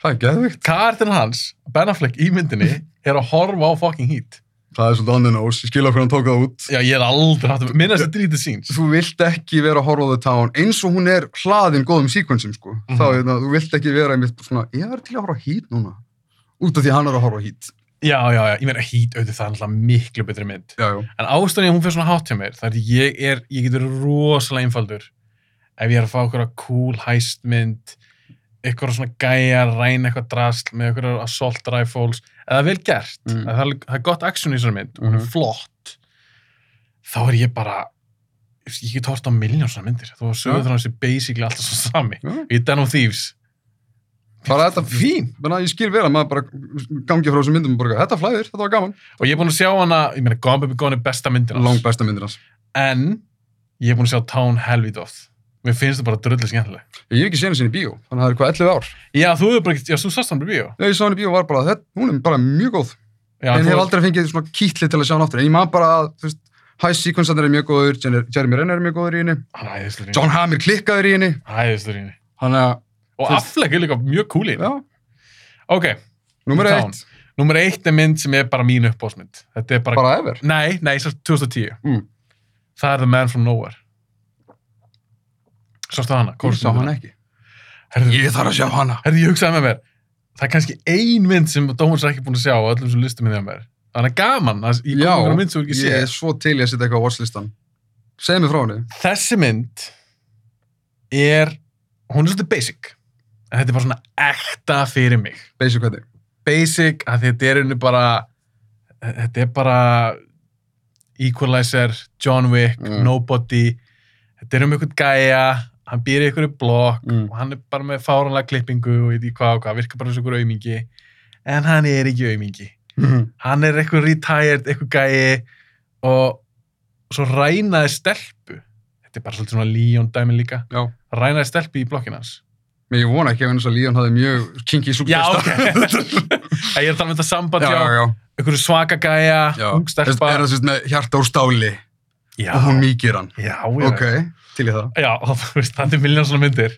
það er geðvikt Karakterin hans, Ben Affleck í myndinni, er að horfa á fucking heat. Það er svolítið on the nose, ég skilja hvernig hann tók það út Já, ég hef aldrei haft að minnast að deleted scenes. þú vilt ekki vera að horfa á The Town eins og hún er hlaðin góðum sequensum sko. Mhm. þá, hérna, þú vilt ekki vera einmitt svona, ég er til að horfa hít núna út af því að hann er að horfa hít Já, já, já, ég meina heat auðvitað það er alltaf miklu betri mynd. já, já, En ástæðan ég að hún fyrir svona hátt hjá mér, það er að ég er, ég getur rosalega einfaldur ef ég er að fá okkur cool hæstmynd, eitthvað svona gæja, ræna eitthvað drasl með eitthvað assault rifles, eða vel gert, Mm. að það, er, það er gott action í þessari mynd, og hún er Mhm. flott, þá er ég bara, ég get hort á miljón svona myndir, þú var sögur Já. þannig að þessi basically alltaf svo sami. já. Í Den of Thieves, bara þetta fín, Menna, ég skil vel að maður bara gangi frá þessum myndum og bara, þetta flæðir, þetta var gaman og ég er búin að sjá hana, ég meina Gone Baby Gone er besta myndin hans. lang besta myndir hans en ég er búin að sjá Town helvít oft mér finnst það bara drullu skemmtileg. Ég hef ekki séð henni sinni í bíó, þannig að það er hvað 11 ár? Já, þú hefur bara ekki, já, þú sást hann í bíó? Þegar ég sá henni í bíó var bara, þetta, hún er bara mjög góð. Já, en þú hef aldrei fengið svona kýtli til að sjá hann aftur. En ég maður bara að, þú veist, high sequence er mjög góður, Jer- Jeremy Renner er mjög góður í henni. Hann er æðislegur í John Hamm er klikkaður í henni. Henni æðislegur í henni. Þannig að, og Affleck er líka mjög cool í henni. Já, ok, Town. eitt. nummer eitt er mynd sem er bara mín uppbóðsmynd þetta er bara, bara ever? Nei, nei, svo 2010 Mm. það er The Man From Nowhere sástu hana? ég sá hann ekki. Herðu, ég þarf að sjá hana. Herðu, ég hugsaði með mér það er kannski ein mynd sem Dómars er ekki búin að sjá á öllum sem listum með mér. Þannig að gaman, að ég kom já, einhverja mynd sem þú ekki ég séð. er svo til ég að setja eitthvað á watchlistan. Segð mér frá henni. Þessi mynd er hún er svolítið basic en þetta er bara svona ekta fyrir mig. Basic hvernig? Basic að þetta er einu bara þetta er bara Equalizer, John Wick Mm. Nobody þetta er um einhvern gæja hann býr í einhverju blokk Mm. og hann er bara með fáranlega klippingu og veit ég hvað og hvað, virkar bara eins og einhver aumingi. En hann er ekki aumingi. Hann er eitthvað retired, eitthvað gæi og svo rænaði stelpu. Þetta er bara svolítið svona Leon dæmi líka. Já. Rænaði stelpu í blokkinn hans. Ég vona ekki og Líón hafði mjög kinky Já, superstar. ok. ég er að tala um þetta samband einhverju svaka gæja, ung stelpa. Er það með hjarta úr stáli? Já, og hún mýkir hann? já, já, Ok, til í það. já, (laughs) þetta er miljón svona myndir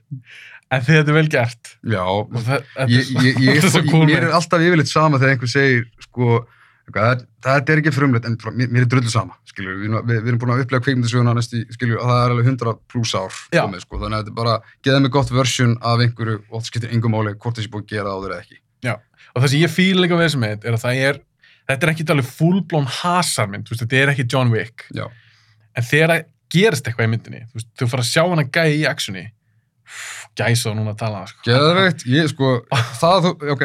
en þið þetta er vel gert Já, það, ég, ég, (laughs) ég, er cool mér er alltaf yfirleitt sama þegar einhver segir, sko, það, það er ekki frumleitt, en mér, er drullu sama, skilju, við, við, við erum búin að upplega kveikmyndasöguna næstu, skilju, og það er alveg 100 pluss ár Já. komið, sko, þannig að þetta er bara, geða mig gott version af einhverju og það skiptir engum máli hvort þessi búið að gera áður eða ekki. og það sem ég fíla líka við þessu mynd er að það er þetta er ekki alveg fullblón hasarmynd þetta er ekki John Wick Já. en þegar það gerist eitthvað í myndinni. Þú veist, þú fara að sjá hana gæja í actioni. Gæsa og núna að tala sko. Geðveikt, ég, sko, það, þú, ok,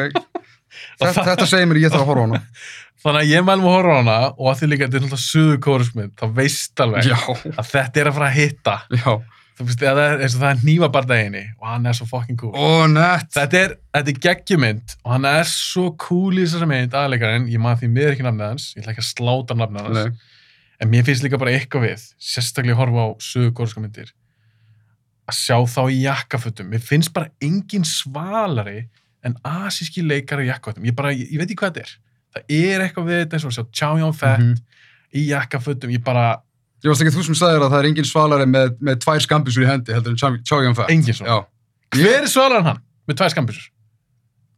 (laughs) þetta, þetta segir mér ég þarf að horfa á hana. (laughs) þannig að ég mælum að horfa á hana og að því líka þetta er náttúrulega suðu kórusmynd þá veist alveg Já, að þetta er að fara að hitta. Já, þú veist, það er eins og það er nývabardaginni og hann er svo fucking cool. Nett. þetta er, er geggjumynd og hann er svo cool í þessari mynd aðleikarinn, ég maður því miður ekki nafnið hans. Ég ætla ekki að sláta nafnið hans. Nei. En mér finnst líka bara eitthvað við sérstaklega horfa á sögurgóðska myndir að sjá þá í jakkafutum mér finnst bara engin svalari en asíski leikar í jakkafutum ég bara, ég, ég veit ekki hvað þetta er það er eitthvað við þetta eins og að sjá Chow Yun Fat Mhm. í jakkafutum, ég bara Ég varst ekki þú sem sagðir að það er engin svalari með, með tvær skambisur í hendi heldur en Chow Fat. Engin svona. Hver er svalaran hann með tvær skambisur?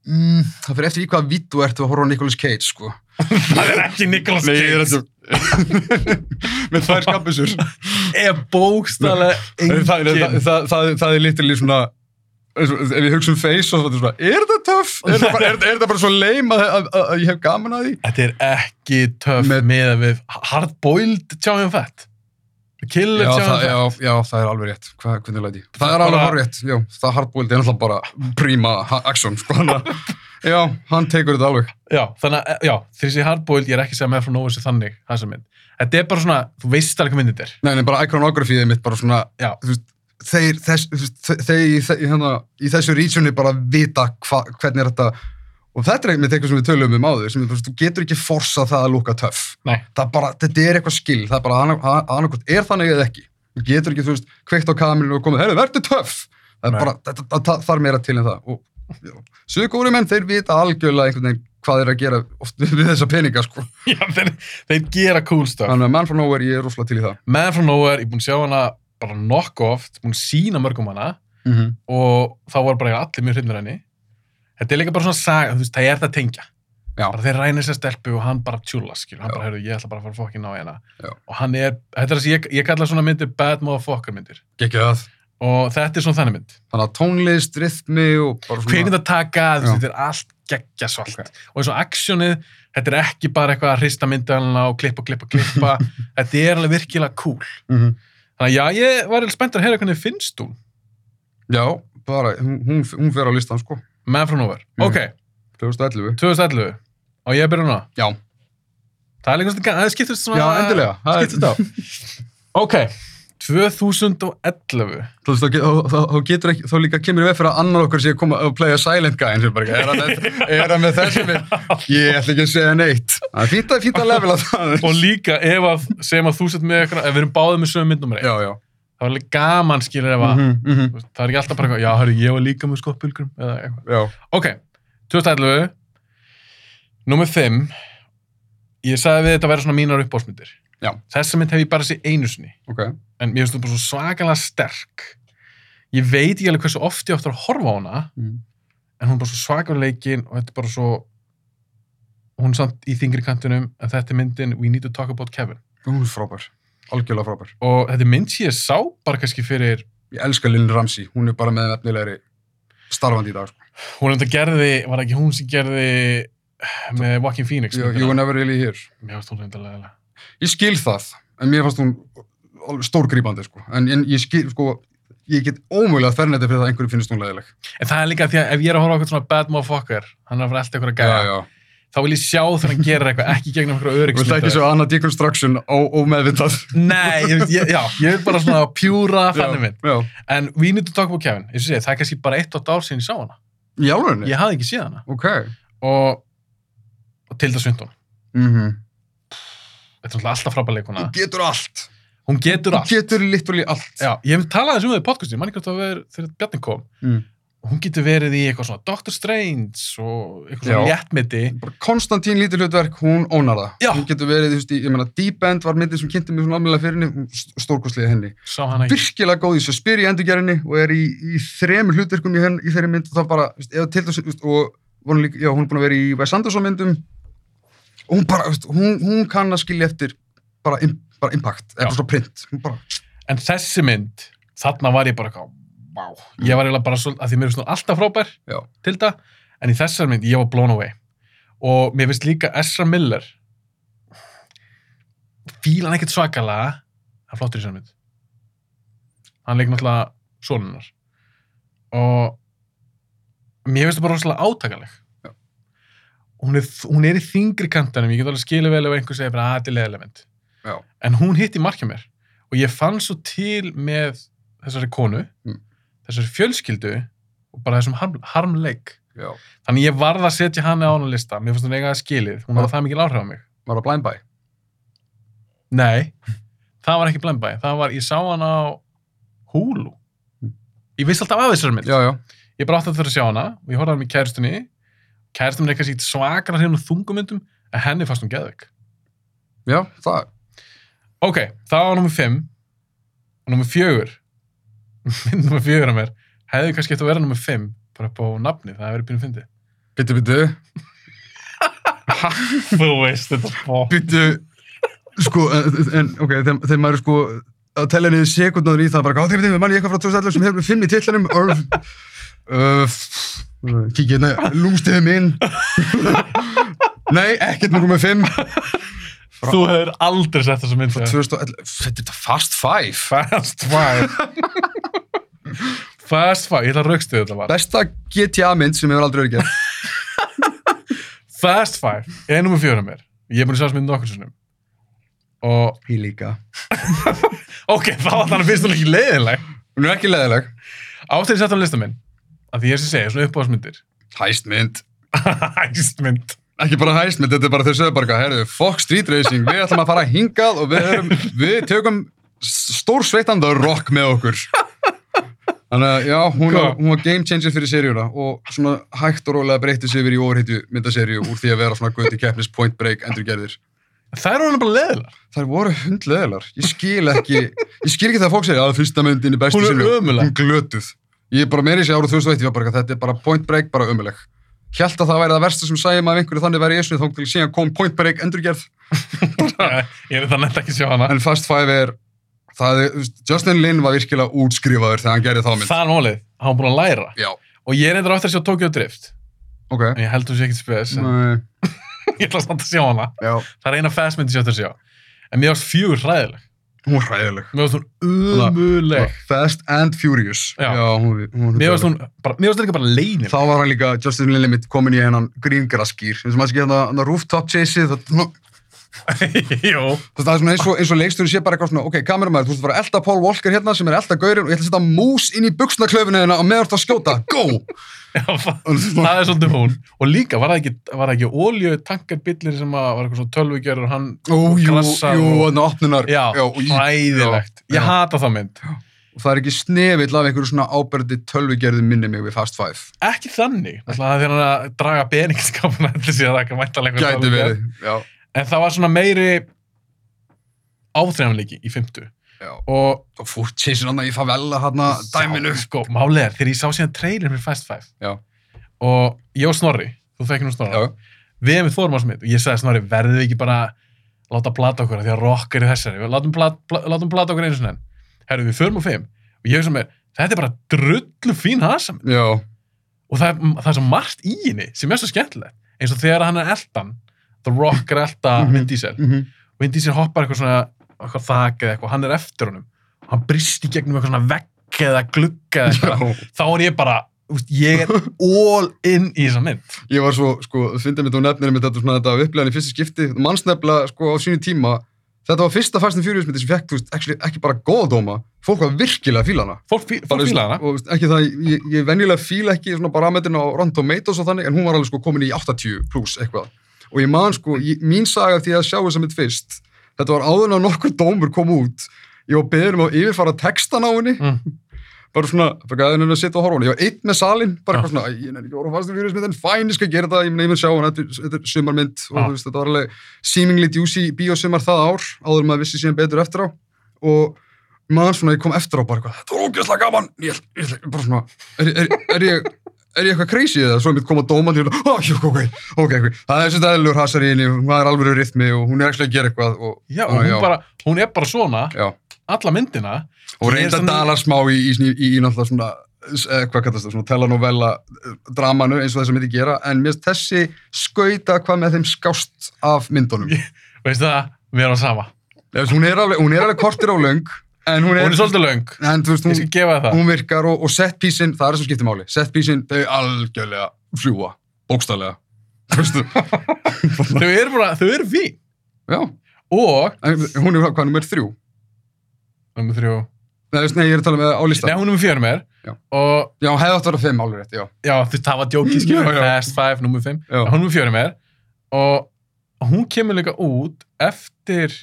Mm, það fyrir eftir í hvaða vitt þú ert að horfa á Nicolas Cage, sko. það er ekki Nicolas Nei, ég er Cage (laughs) með tvær skambisur. er bókstaflega það, engin það, það, það, það, það er litilí svona eins og- ef ég hugsa um face og svona, er þetta töff? Er þetta bara, er, er þetta bara svo leim að, að, að, að ég hef gaman að því? Þetta er ekki töff Með- með, hard-boiled Chow Yun Killer Já, það, já, já, það er alveg rétt. Hvað, hvernig læti? Það er Bara- alveg hár rétt, já. Það hardbúild er náttúrulega bara príma action, sko. Að, já, hann tekur þetta alveg. Já, þannig að, já, ég sé hard-boiled, ég er ekki að segja með frá Nóvis þannig, þessa mynd. Þetta er bara svona, þú veist alveg hvað myndið er. Nei, nei, bara iconografíið mitt bara svona, Já. þú veist, þeir, þess, þeir í, þe- í, hérna, í þessu regioni bara vita hva, hvernig er þetta, og þetta er einmitt eitthvað sem við tölum um áður, sem þú getur ekki forsað það að lúka töff. Nei. Það bara, þetta er eitthvað skil, það er bara, annarkvæmt, er þannig eða ekki. Þú getur ekki, þú veist, kveikt á kamerinu og komið, herru, verður töff. Það er bara, þetta, það, þarf meira til en það. Og, Suðgóri menn, þeir vita algjörlega einhvern veginn hvað þeir að gera oft (laughs) við þessa peninga, sko. Já, þeir, þeir gera cool stuff. Þannig að Man from Nowhere, ég er rosalega til í það. Man from Nowhere, ég er búinn að sjá hana bara nokk oft, búinn að sína mörgum hana Mm -hmm. og þá var bara allir mjög hrifnir henni. Þetta er líka bara svona saga, þú veist, það er það að tengja. Já. Bara þeir rænir sér stelpu og hann bara tjúla, skilur. Hann Já. bara, heyrðu, ég ætla bara að fara fokkin á hérna. Já. Og hann er, þetta er sem ég, ég kalla svona myndir bad motherfucker myndir. Gekki það. Og þetta er svona þannig mynd. Þannig að tónlist, rytmi og bara svona... Kveikmynd að taka, þú veist, þetta er allt geggja svalt. Ok. Og eins og aksjónið, þetta er ekki bara eitthvað að hrista myndalina og klippa, klippa, klippa. (laughs) þetta er alveg virkilega cool. Mm -hmm. Þannig að já, ég var alveg spennt að heyra hvernig finnst þú Já, bara, hún, hún, hún fer á listan, sko. Man from Nowhere. Mhm. Ok, 2011. 2011. Og ég byrja núna. Já. Það er líka svona, það skiptist svona... Já, endilega. (laughs) Það er- Skiptist á. ok, 2011. Þú veist, þá, ge- þá, þá, þá getur ekki, þá líka kemur við fyrir að annar okkur sé að koma að playa Silent Guy, eins og bara, er hann með, er hann með þessi minn? (laughs) Ég ætla ekki að segja neitt. Það er fínt að, fínt að levela það. Og líka ef að, segjum að þú sett með eitthvað, ef við erum báðið með sömu myndnúmer Já, já. Það var alveg gaman skilur ef að, Mhm, mhm. þú veist, það er ekki alltaf bara eitthvað, já, hörru, ég var líka með skottbylgrum, eða eitthvað. Ok, 2011, nummer 5, ég sagði við þetta að vera svona mínar uppbóðsmyndir. Já. Þessa mynd hef ég bara sér einu sinni, Ok. en mér finnst þú bara svo svakalega sterk. Ég veit ekki alveg hversu oft ég áttur að horfa á hana, Mm. en hún er bara svo svakalega leikin og þetta er bara svo, hún er samt í þingri kantinum, en þetta er myndin We Need to Talk About Kevin. Hún er frábær. Algjörlega frábær. Og þetta er mynd sem ég sá bara kannski fyrir, Ég elska Lynn Ramsey. Hún er bara með efnilegri starfandi í dag, sko. hún er þetta gerði, var ekki hún sem gerði með Joaquin Phoenix? You, you were never really here. Mér finnst hún reyndalega Ég skil það, en mér fannst hún alveg stórgrípandi, sko. En, en ég skil, sko, ég get ómögulega að ferna þetta fyrir það að einhverju finnst hún leðileg. En það er líka því að ef ég er að horfa eitthvað svona bad motherfucker, hann er að fara alltaf eitthvað að já. Þá vil ég sjá þegar hann gerir eitthvað, ekki gegnum eitthvað Þú vilt ekki svo Anna Deconstruction ó- ómeðvitað. Nei, ég, ég, já, ég vil bara svona pjúra þannig mynd. Já. En We Need to Talk About Kevin, ég sé, það er kannski bara eitt átt ár síðan ég sá hana. Í álunni? Ég hafði ekki séð hana. Ok. Og, og Tilda Swinton. Mm Þetta er alltaf frábæð leikuna. Þú getur allt. Hún getur allt. getur literally allt. Já, ég hef talað þessu um það í podcasti, mann Hún getur verið í eitthvað svona Doctor Strange og eitthvað svona léttmyndi. Konstantín lítið hlutverk, hún ónar það. Já. Hún getur verið, þú veist, ég meina, Deep End var myndið sem kynnti mig svona almennilega fyrir henni, stórkostlega henni. Virkilega góð í þessu spyr í endurgerðinni og er í, í þremur hlutverkum í, henn, í þeirri mynd og það bara, veist, eða til þess, og hún, líka, já, hún er búin að vera í Wes Anderson myndum og hún bara, veist, hún, hún kann að skilja eftir bara, bara impact, eða svona print. Bara, En þessi mynd, þarna var ég bara eitthvað, vá. Ég var eiginlega bara svolítið, að því mér finnst alltaf frábær já, til það, en í þessari mynd, ég var blown away. Og mér finnst líka Ezra Miller, fíla hann ekkert svakalega, það er flottur í þessari mynd. Hann leik náttúrulega sonunnar. Og mér finnst það bara rosalega átakaleg. Hún er, hún er í þingri kantanum, ég get alveg skilið vel ef einhver segir bara að þetta er leðileg mynd. já, En hún hitti markja mér og ég fann svo til með þessari konu, Mm. Þessari fjölskyldu og bara þessum harm, harmleik. Já. Þannig ég varð að setja hann á hana lista. Mér fannst hún eiga að skilið. Hún hafði það mikil áhrif á mig. Var það blind buy? Nei, það var ekki blembæ. Það var, ég sá hann á Hulu. Mm. Ég vissi alltaf af þessari mynd. Já, já. Ég bara átti að fyrir að sjá hana og ég horfði hann með kæristunni. Kæristunni er kannski svakar að hérna þungumyndum, en henni fannst hún geðveik. Já, það, Ok, það var nummer 5 og nummer 4 mynd nummer 4 að mér hefði kannski eftir að vera nummer 5 bara á nafni, það hefði verið byrjum fyndið byttu, byttu, Þú veist þetta bó byttu, sko, en, en ok, þegar, maður er sko að tella niður sekundáður í það, bara, gáði, byttu, mann ég eitthvað frá 2011 sem hefur með fimm í titlanum, örf, uh, kíkja hérna, lústiði minn, nei, ekkert með nummer fimm, Frá- Þú hefur aldrei sett þessa mynd frá þegar. 2011, þetta er Fast Five, Fast Five Fast Five, ég ætla að raukstu þetta var besta GTA mynd sem hefur aldrei verið gert. (laughs) Fast Five er nummer 4 að mér Ég er búin að sjá þessa mynd nokkur sinnum og Ég líka. (laughs) ok, þá var þannig fyrst hún ekki leiðileg Hún er ekki leðileg. Ástæði sett á lista minn að því ég er sem segja, svona uppáðsmyndir Hæst mynd. Hæstmynd (laughs) Ekki bara hæst mynd, þetta er bara þau sögðu bara, herðu, fuck street racing, við ætlum að fara hingað og við, erum, við tökum stór sveitanda rock með okkur. Þannig að, já, hún var, hún var game changer fyrir seríuna og svona hægt og rólega breytti sig yfir í overhittu myndaseríu úr því að vera svona gutti keppnis point break endurgerðir. Það er hún bara leiðilega Þær voru hundleðilar. Ég skil ekki, ég skil ekki það að fólk segja að fyrsta myndin er er seríu. ömurleg. Hún glötuð. Ég er bara meiri sér árið 2001, ég var bara, þetta er bara point break, bara ömuleg. Hjælt að það væri það versta sem sæði maður einhverju þannig væri í esnu, þá til síðan kom point break endurgerð. (laughs) Ég er þannig ekki að sjá hana En Fast Five er, það er, Justin Lin var virkilega útskrifaður þegar hann gerði þá mynd. Það er málið, hann var búin að læra. Já, og ég eitthvað aftur að sjá Tokyo Drift. Ok. en ég held þú sé ekkert spes. Nei, (laughs) ég ætla samt að sjá hana. Já, það er eina fast myndi sem ég ætla að sjá. En mér varst fjögur hræðileg. Hún var hræðileg. mér varst hún umuleg Fast and Furious. Já. hún, hún, mér varst hún bara, mér varst líka bara leinin Þá var hann líka, Justin Lin mitt komin í hennan gríngraskýr, (laughs) það, Jú, Þú er eins og, eins og leiksturinn sé bara eitthvað svona, ok, kameramæður, þú veist bara að elda Paul Walker hérna sem er að elda gaurinn og ég ætla að setja mús inn í buksnaklöfinu hérna og meðan þú ert að skjóta, go! já, það er svolítið hún og líka var það ekki, var ekki olju tankarbillir sem að var eitthvað svona tölvugjörur og hann jú, krassar jú, og- þannig opnunar. já, og hræðilegt ég hata það mynd Og það er ekki snefill af einhverju svona áberði tölvugerði minni mig við Fast Five. ekki þannig, það er hann að draga beningskapuna til að það ekki mæntalega Gæti verið, já. En það var svona meiri áþreifanleiki í fymtu og Og hann í favela hérna dæminu. Sko, málið er, þegar ég sá síðan trailer fyrir Fast Five Já. og ég og Snorri, þú þekki nú Snorri Já, við hefum við fórum á smitt og ég sagði Snorri, verðum við ekki bara láta plata okkur því að rock er í þessari? Við látum plata, pla, látum plata okkur einu sinni enn. Herru, við förum á fimm og ég hugsa mér, þetta er bara drullu fín hasam já, og það er, það er svo margt í henni sem er svo skemmtilegt. Eins og þegar hann er eldan The Rock er elda Mhm. Vin Diesel mhm, og Vin Diesel hoppar eitthvað svona eitthvað þak eða eitthvað, hann er eftir honum hann brist í gegnum eitthvað svona vegg eða glugga eða eitthvað þá er ég bara, úst, ég er all in í þessa mynd Ég var svo, sko, fyndið mitt og nefnir mitt þetta svona þetta upplegaðan í fyrsta skipti. Mannsnefnilega, sko, á sínu tíma, þetta var fyrsta Fast and Furious myndi sem fekk, þú veist, actually, ekki bara góða dóma. Fólk var virkilega að fíla hana. fólk, fí, Bara, fólk fíla hana Og ekki það, ég, ég venjulega fíla ekki svona parametrin á Rotten Tomatoes og þannig, en hún var alveg sko komin í 80 pluss eitthvað. Og ég man sko, ég, mín saga því að sjá þessa mynd fyrst, þetta var áður en að nokkur dómur kom út, ég var beður um að yfirfara textan á henni, Mm. bara svona, bara gæðin henni að sitja og horfa henni, ég var einn með salin, bara eitthvað svona, "Æ, ég nefnir ekki að horfa fast í fyrir en fæn, ég skal gera það, ég mun sjá hann, þetta, er- þetta sumarmynd. Og þú veist, þetta var alveg seemingly juicy bíósumar það ár, áður maður vissi síðan betur eftir á. Og maður svona, ég kom eftir á bara eitthvað, þetta var ógeðslega gaman, ég, ég, bara svona, er, er, er ég, er ég eitthvað crazy eða? Svo mitt koma dóman og oh, jú, ok, ok, ok, það er svona eðlur hasar í henni, hún er alveg rytmi og hún er ekki að gera eitthvað og, já, og hún, Bara, hún er bara svona já, alla myndina. Og reynda svona- dalar smá í, í, í, í, náttúrulega svona eh, hvað kallast það, svona telenovella eh, dramanu eins og þess að myndi gera en mér finnst þessi skauta hvað með þeim skást af myndunum. Veistu það, við erum sama. Hún, er alveg, hún er alveg kortir á löng en hún er, hún er svolítið veist, ég hún, skal gefa þér það hún virkar og, og set piecein, það er það sem skiptir máli set piecein, þau algjörlega fljúa bókstaflega Þú veistu? (laughs) þau eru bara, þau eru fín já, og, en hún er hvað, nummer þrjú nummer þrjú Nei, veist, nei, ég er að tala með á lista. Nei, hún er nummer fjögur mér. Já. Og, Já, hún hefði átt að vera fimm álur rétt, já. já, þú veist, það var djókið, já. Fast Five, nummer fimm. Já. Hún er nummer fjögur mér. Og hún kemur líka út eftir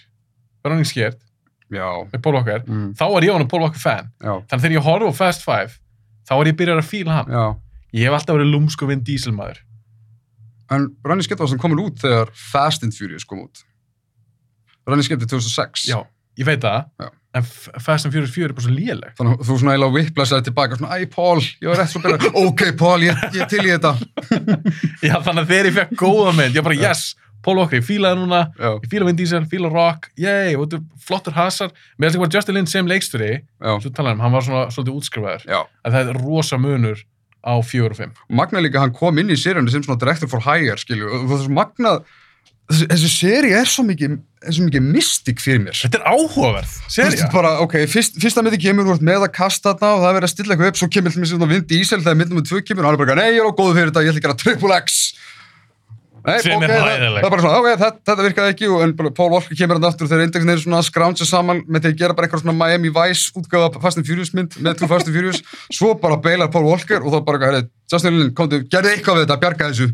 Running Scared Já. Með Paul Walker. Mm. Þá var ég hann Paul Walker fan. Já. Þannig að þegar ég horfði á Fast Five, þá var ég byrjar að fíla hann. Já. Ég hef alltaf verið lúmsku Vin Diesel maður. En Running Skip var sem komin út þegar Fast and Furious kom út. Running Skip er 2006. Já, ég veit það. En Fast and Furious 4 er bara svo léleg. Þannig að þú svona eiginlega whiplassaði tilbaka, svona, æ, Paul, ég var rétt svo byrja. (laughs) ok, Paul, ég, ég er til í þetta. (laughs) Já, þannig að þegar ég fekk góða mynd, ég bara, yes, Paul Walker, ég fílaði núna, Já, ég fíla Vin Diesel, fíla Rock, yey, þetta er flottur hasar. Mér finnst ekki bara Justin Lin sem leiksturi, svo talaði um, hann var svona svolítið útskrifaður, að það er rosa munur á 4 og 5. Magna líka, hann kom inn í seríunni sem svona director for hire, skilju, og það er svo magna, þessi, þessi séri er svo mikið, er svo mikið mystik fyrir mér. Þetta er áhugaverð, Þú serja. veist bara, ok, fyrst, fyrsta myndi kemur, þú ert með að kasta þarna og það er verið að stilla eitthvað upp, svo kemur Vin Diesel hann er bara, nei, Sem ok, er það, hræðilegt. það er bara svona, ok, þetta, þetta virkaði ekki og Paul Walker kemur hann aftur og þeir indexin er svona að skránsa saman með því að gera bara eitthvað svona Miami Vice útgáfa Fast and Furious mynd með Too Fast and Furious, (laughs) svo bara beilar Paul Walker og þá bara, herri, Justin Lin, komdu, gerði eitthvað við þetta, bjarga þessu.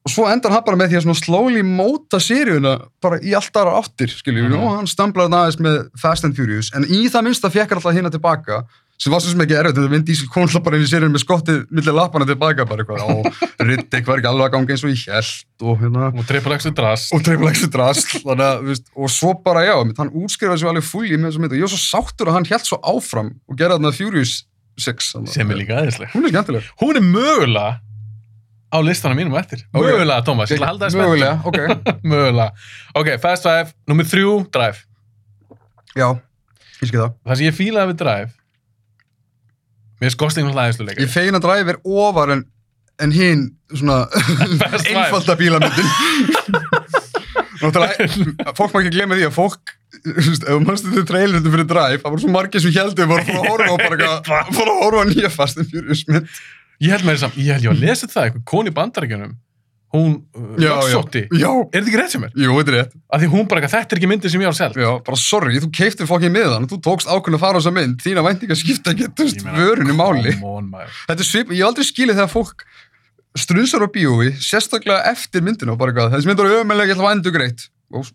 Og svo endar hann bara með því að svona slowly móta seríuna bara í allt aðra áttir, skiljum Mhm. og hann stamplaði aðeins með Fast and Furious, en í það minnsta fekk hann alltaf hérna tilbaka, sem var svo sem ekki erfitt, þetta Vin Diesel kom alltaf bara inn í seríuna með skottið millir lappana tilbaka, bara eitthvað, og Riddick var ekki alveg að ganga eins og ég held, og hérna, Og er drast. og er drast, þannig að, þú veist, og svo bara, já, hann útskrifaði svo alveg fulli með þessu mynd, og ég var svo sáttur að hann held svo áfram og gerði þarna Furious 6. þannig að- Sem er líka aðeinsleg. Hún er skemmtileg. Hún er mögulega á listanum mínum eftir. Mögulega, Thomas, ég ætla að halda það spennt. Mögulega, ok. (laughs) Mér er skosting hlæðislu leikari. Ég fegin að dræfi er ofar en, en hinn svona (laughs) einfalda bílamyndin. Náttúrulega, fólk má ekki glemja því að fólk, ef þú mannstu þetta trailerindu fyrir dræf, það voru svo margir sem heldur fór að horfa á bara eitthvað, (laughs) fór að horfa á nýja Fast and Furious mynd. Ég held með þessam, ég held ég að lesa það, eitthvað koni bandarækjunum, hún uh, lögsótti. Já, Er þetta ekki rétt sem er? jú, þetta er rétt. Af því hún bara, eitthvað, þetta er ekki myndin sem ég á selv. Já, bara sorry, þú keiftir fokkið miðan, þú tókst ákveðin að fara á þessa mynd, þína væntingar skipta þú veist, vörunni máli. On. Þetta er svip, ég aldrei skilið þegar fólk strunsar á bíói, sérstaklega eftir myndina og bara eitthvað, þessi mynd var ömulega, ég ætla að endur greitt.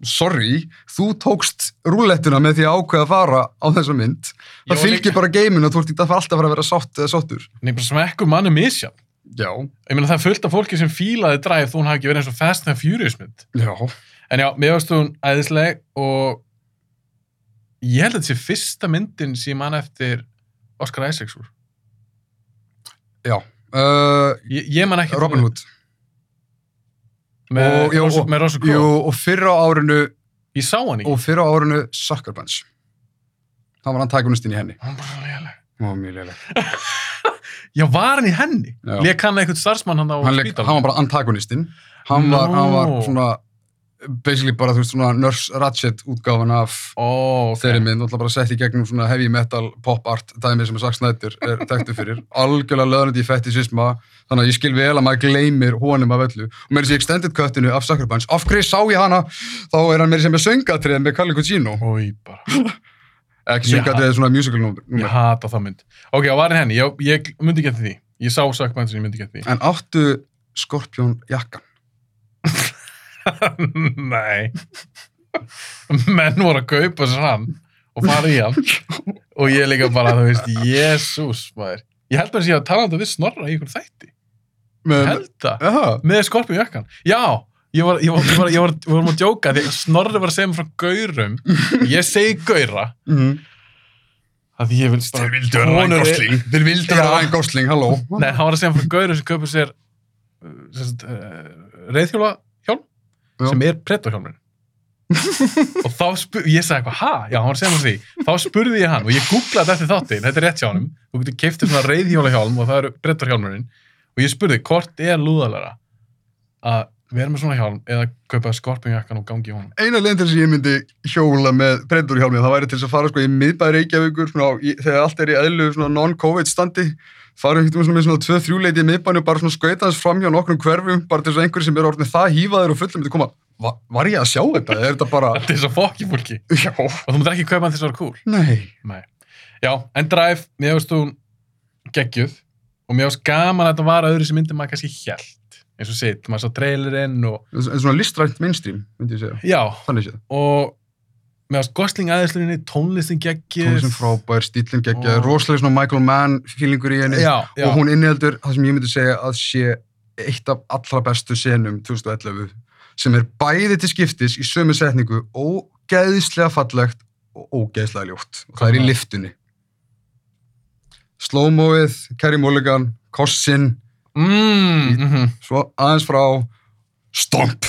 Sorry, þú tókst rúlettuna með því að ákveða að fara á þessa mynd. Það fylgir bara geiminu og þú ert ekki að alltaf að að vera sátt eða sáttur. Nei, bara smekkur manni misja. Já. Ég meina það er fullt af fólki sem fílaði Drive þó hún hafi ekki verið eins og Fast and Furious mynd. Já. En já, mér varst hún æðisleg og ég held að þetta sé fyrsta myndin sem ég man eftir Oscar Isaacs úr. Já. Uh, Ég, ég man ekki Robin Hood. með, Rosa- Rosa Jú, Crowe. og fyrra árinu, Ég sá hann í. og fyrra árinu Sucker Punch. Það var antagonistinn í henni. Hún var svo léleg. Það var mjög leilig. (laughs) Já, var hann í henni? Lék hann eitthvað starfsmann hann á spítalum? hann var bara antagonistinn. Hann, var, hann var svona basically bara þú veist svona Nurse Ratchet útgáfan af Ó, ok. þeirri mynd. Og bara sett í gegnum svona heavy metal pop art dæmi sem Zack Snyder er þekktu fyrir. (laughs) Algjörlega löðnandi í fetisisma þannig að ég skil vel að maður gleymir honum af öllu. Og með þessi extended cutinu af Sucker Punch. Af hverju sá ég hana? Þá er hann með sem er söngatrið með Carly Gugino Ói, bara. (laughs) ekki Já. söngatrið svona musical númer Ég hata það mynd. Ok, á var hann henni? Ég, ég myndi ekki eftir því. Ég sá Suckman sem ég myndi ekki eftir en áttu Skorpjón jakkan því. (laughs) Nei. Menn voru að kaupa sér hann og fara í hann. Og ég líka bara, þú veist, jésús, maður. Ég held að ég að tala um þetta við snorra í ykkur þætti. Ég með, held það. Með skorpjum jakkan. Já, ég var, ég var, ég var, ég var, við vorum að djóka því að Snorri var að segja mér frá gaurum. Ég segi gaura. Mhm. að því ég vil bara... Þeir vildu vera Ryan er- Gosling. Þeir vildu vera. Ryan Gosling, halló. Nei, hann var að segja mér frá gaurum sem kaupir sér uh, sagt, uh, reyðhjóla hjálm Já. sem er prettohjálmurinn. og þá spurði, ég sagði eitthvað, ha? Já, hann var að segja mér frá því. Þá spurði ég hann og ég googlaði þetta eftir þáttin, þetta er rétt hjá honum. Þú getur keiftið svona reyðhjóla hjálm og það eru prettohjálmurinn. Og ég spurði, hvort er lúðalega að vera með svona hjálm eða kaupa skorpingjakkan og gangi í honum? eina leginn til þess að ég myndi hjóla með breyndurhjálmi, það væri til þess að fara sko í miðbæri Reykjavíkur, svona, á- í, þegar allt er í eðlu svona non-covid standi fara einhvern veginn með svona tvö þrjúleiti í miðbænu bara svona skauta þess fram hjá nokkrum hverfum bara til þess að einhverjum sem eru orðin það hýfaður og fullum myndi koma, Va, var ég að sjá þetta? Er þetta bara, (laughs) Þetta er svo fokki fólki. já, Og þú myndir ekki kaupa þess að vera cool. nei Nei. Og eins og sitt, maður sá trailerinn og En svona listrænt mainstream, myndi ég segja. já, Þannig séð. og finnst Gosling aðeinsluninni, tónlistin geggjuð Tónlistin frábær, stílinn geggja, Og- rosalega svona Michael Mann feelingur í henni. Já, já, Og hún inniheldur það sem ég myndi segja að sé eitt af allra bestu senum 2011 sem er bæði til skiptis í sömu setningu ógeðislega fallegt og ógeðislega ljótt. Og það er í liftunni. Slow-moið, Kerry Mulligan, Kossin, mm, mm svo aðeins frá Stomp.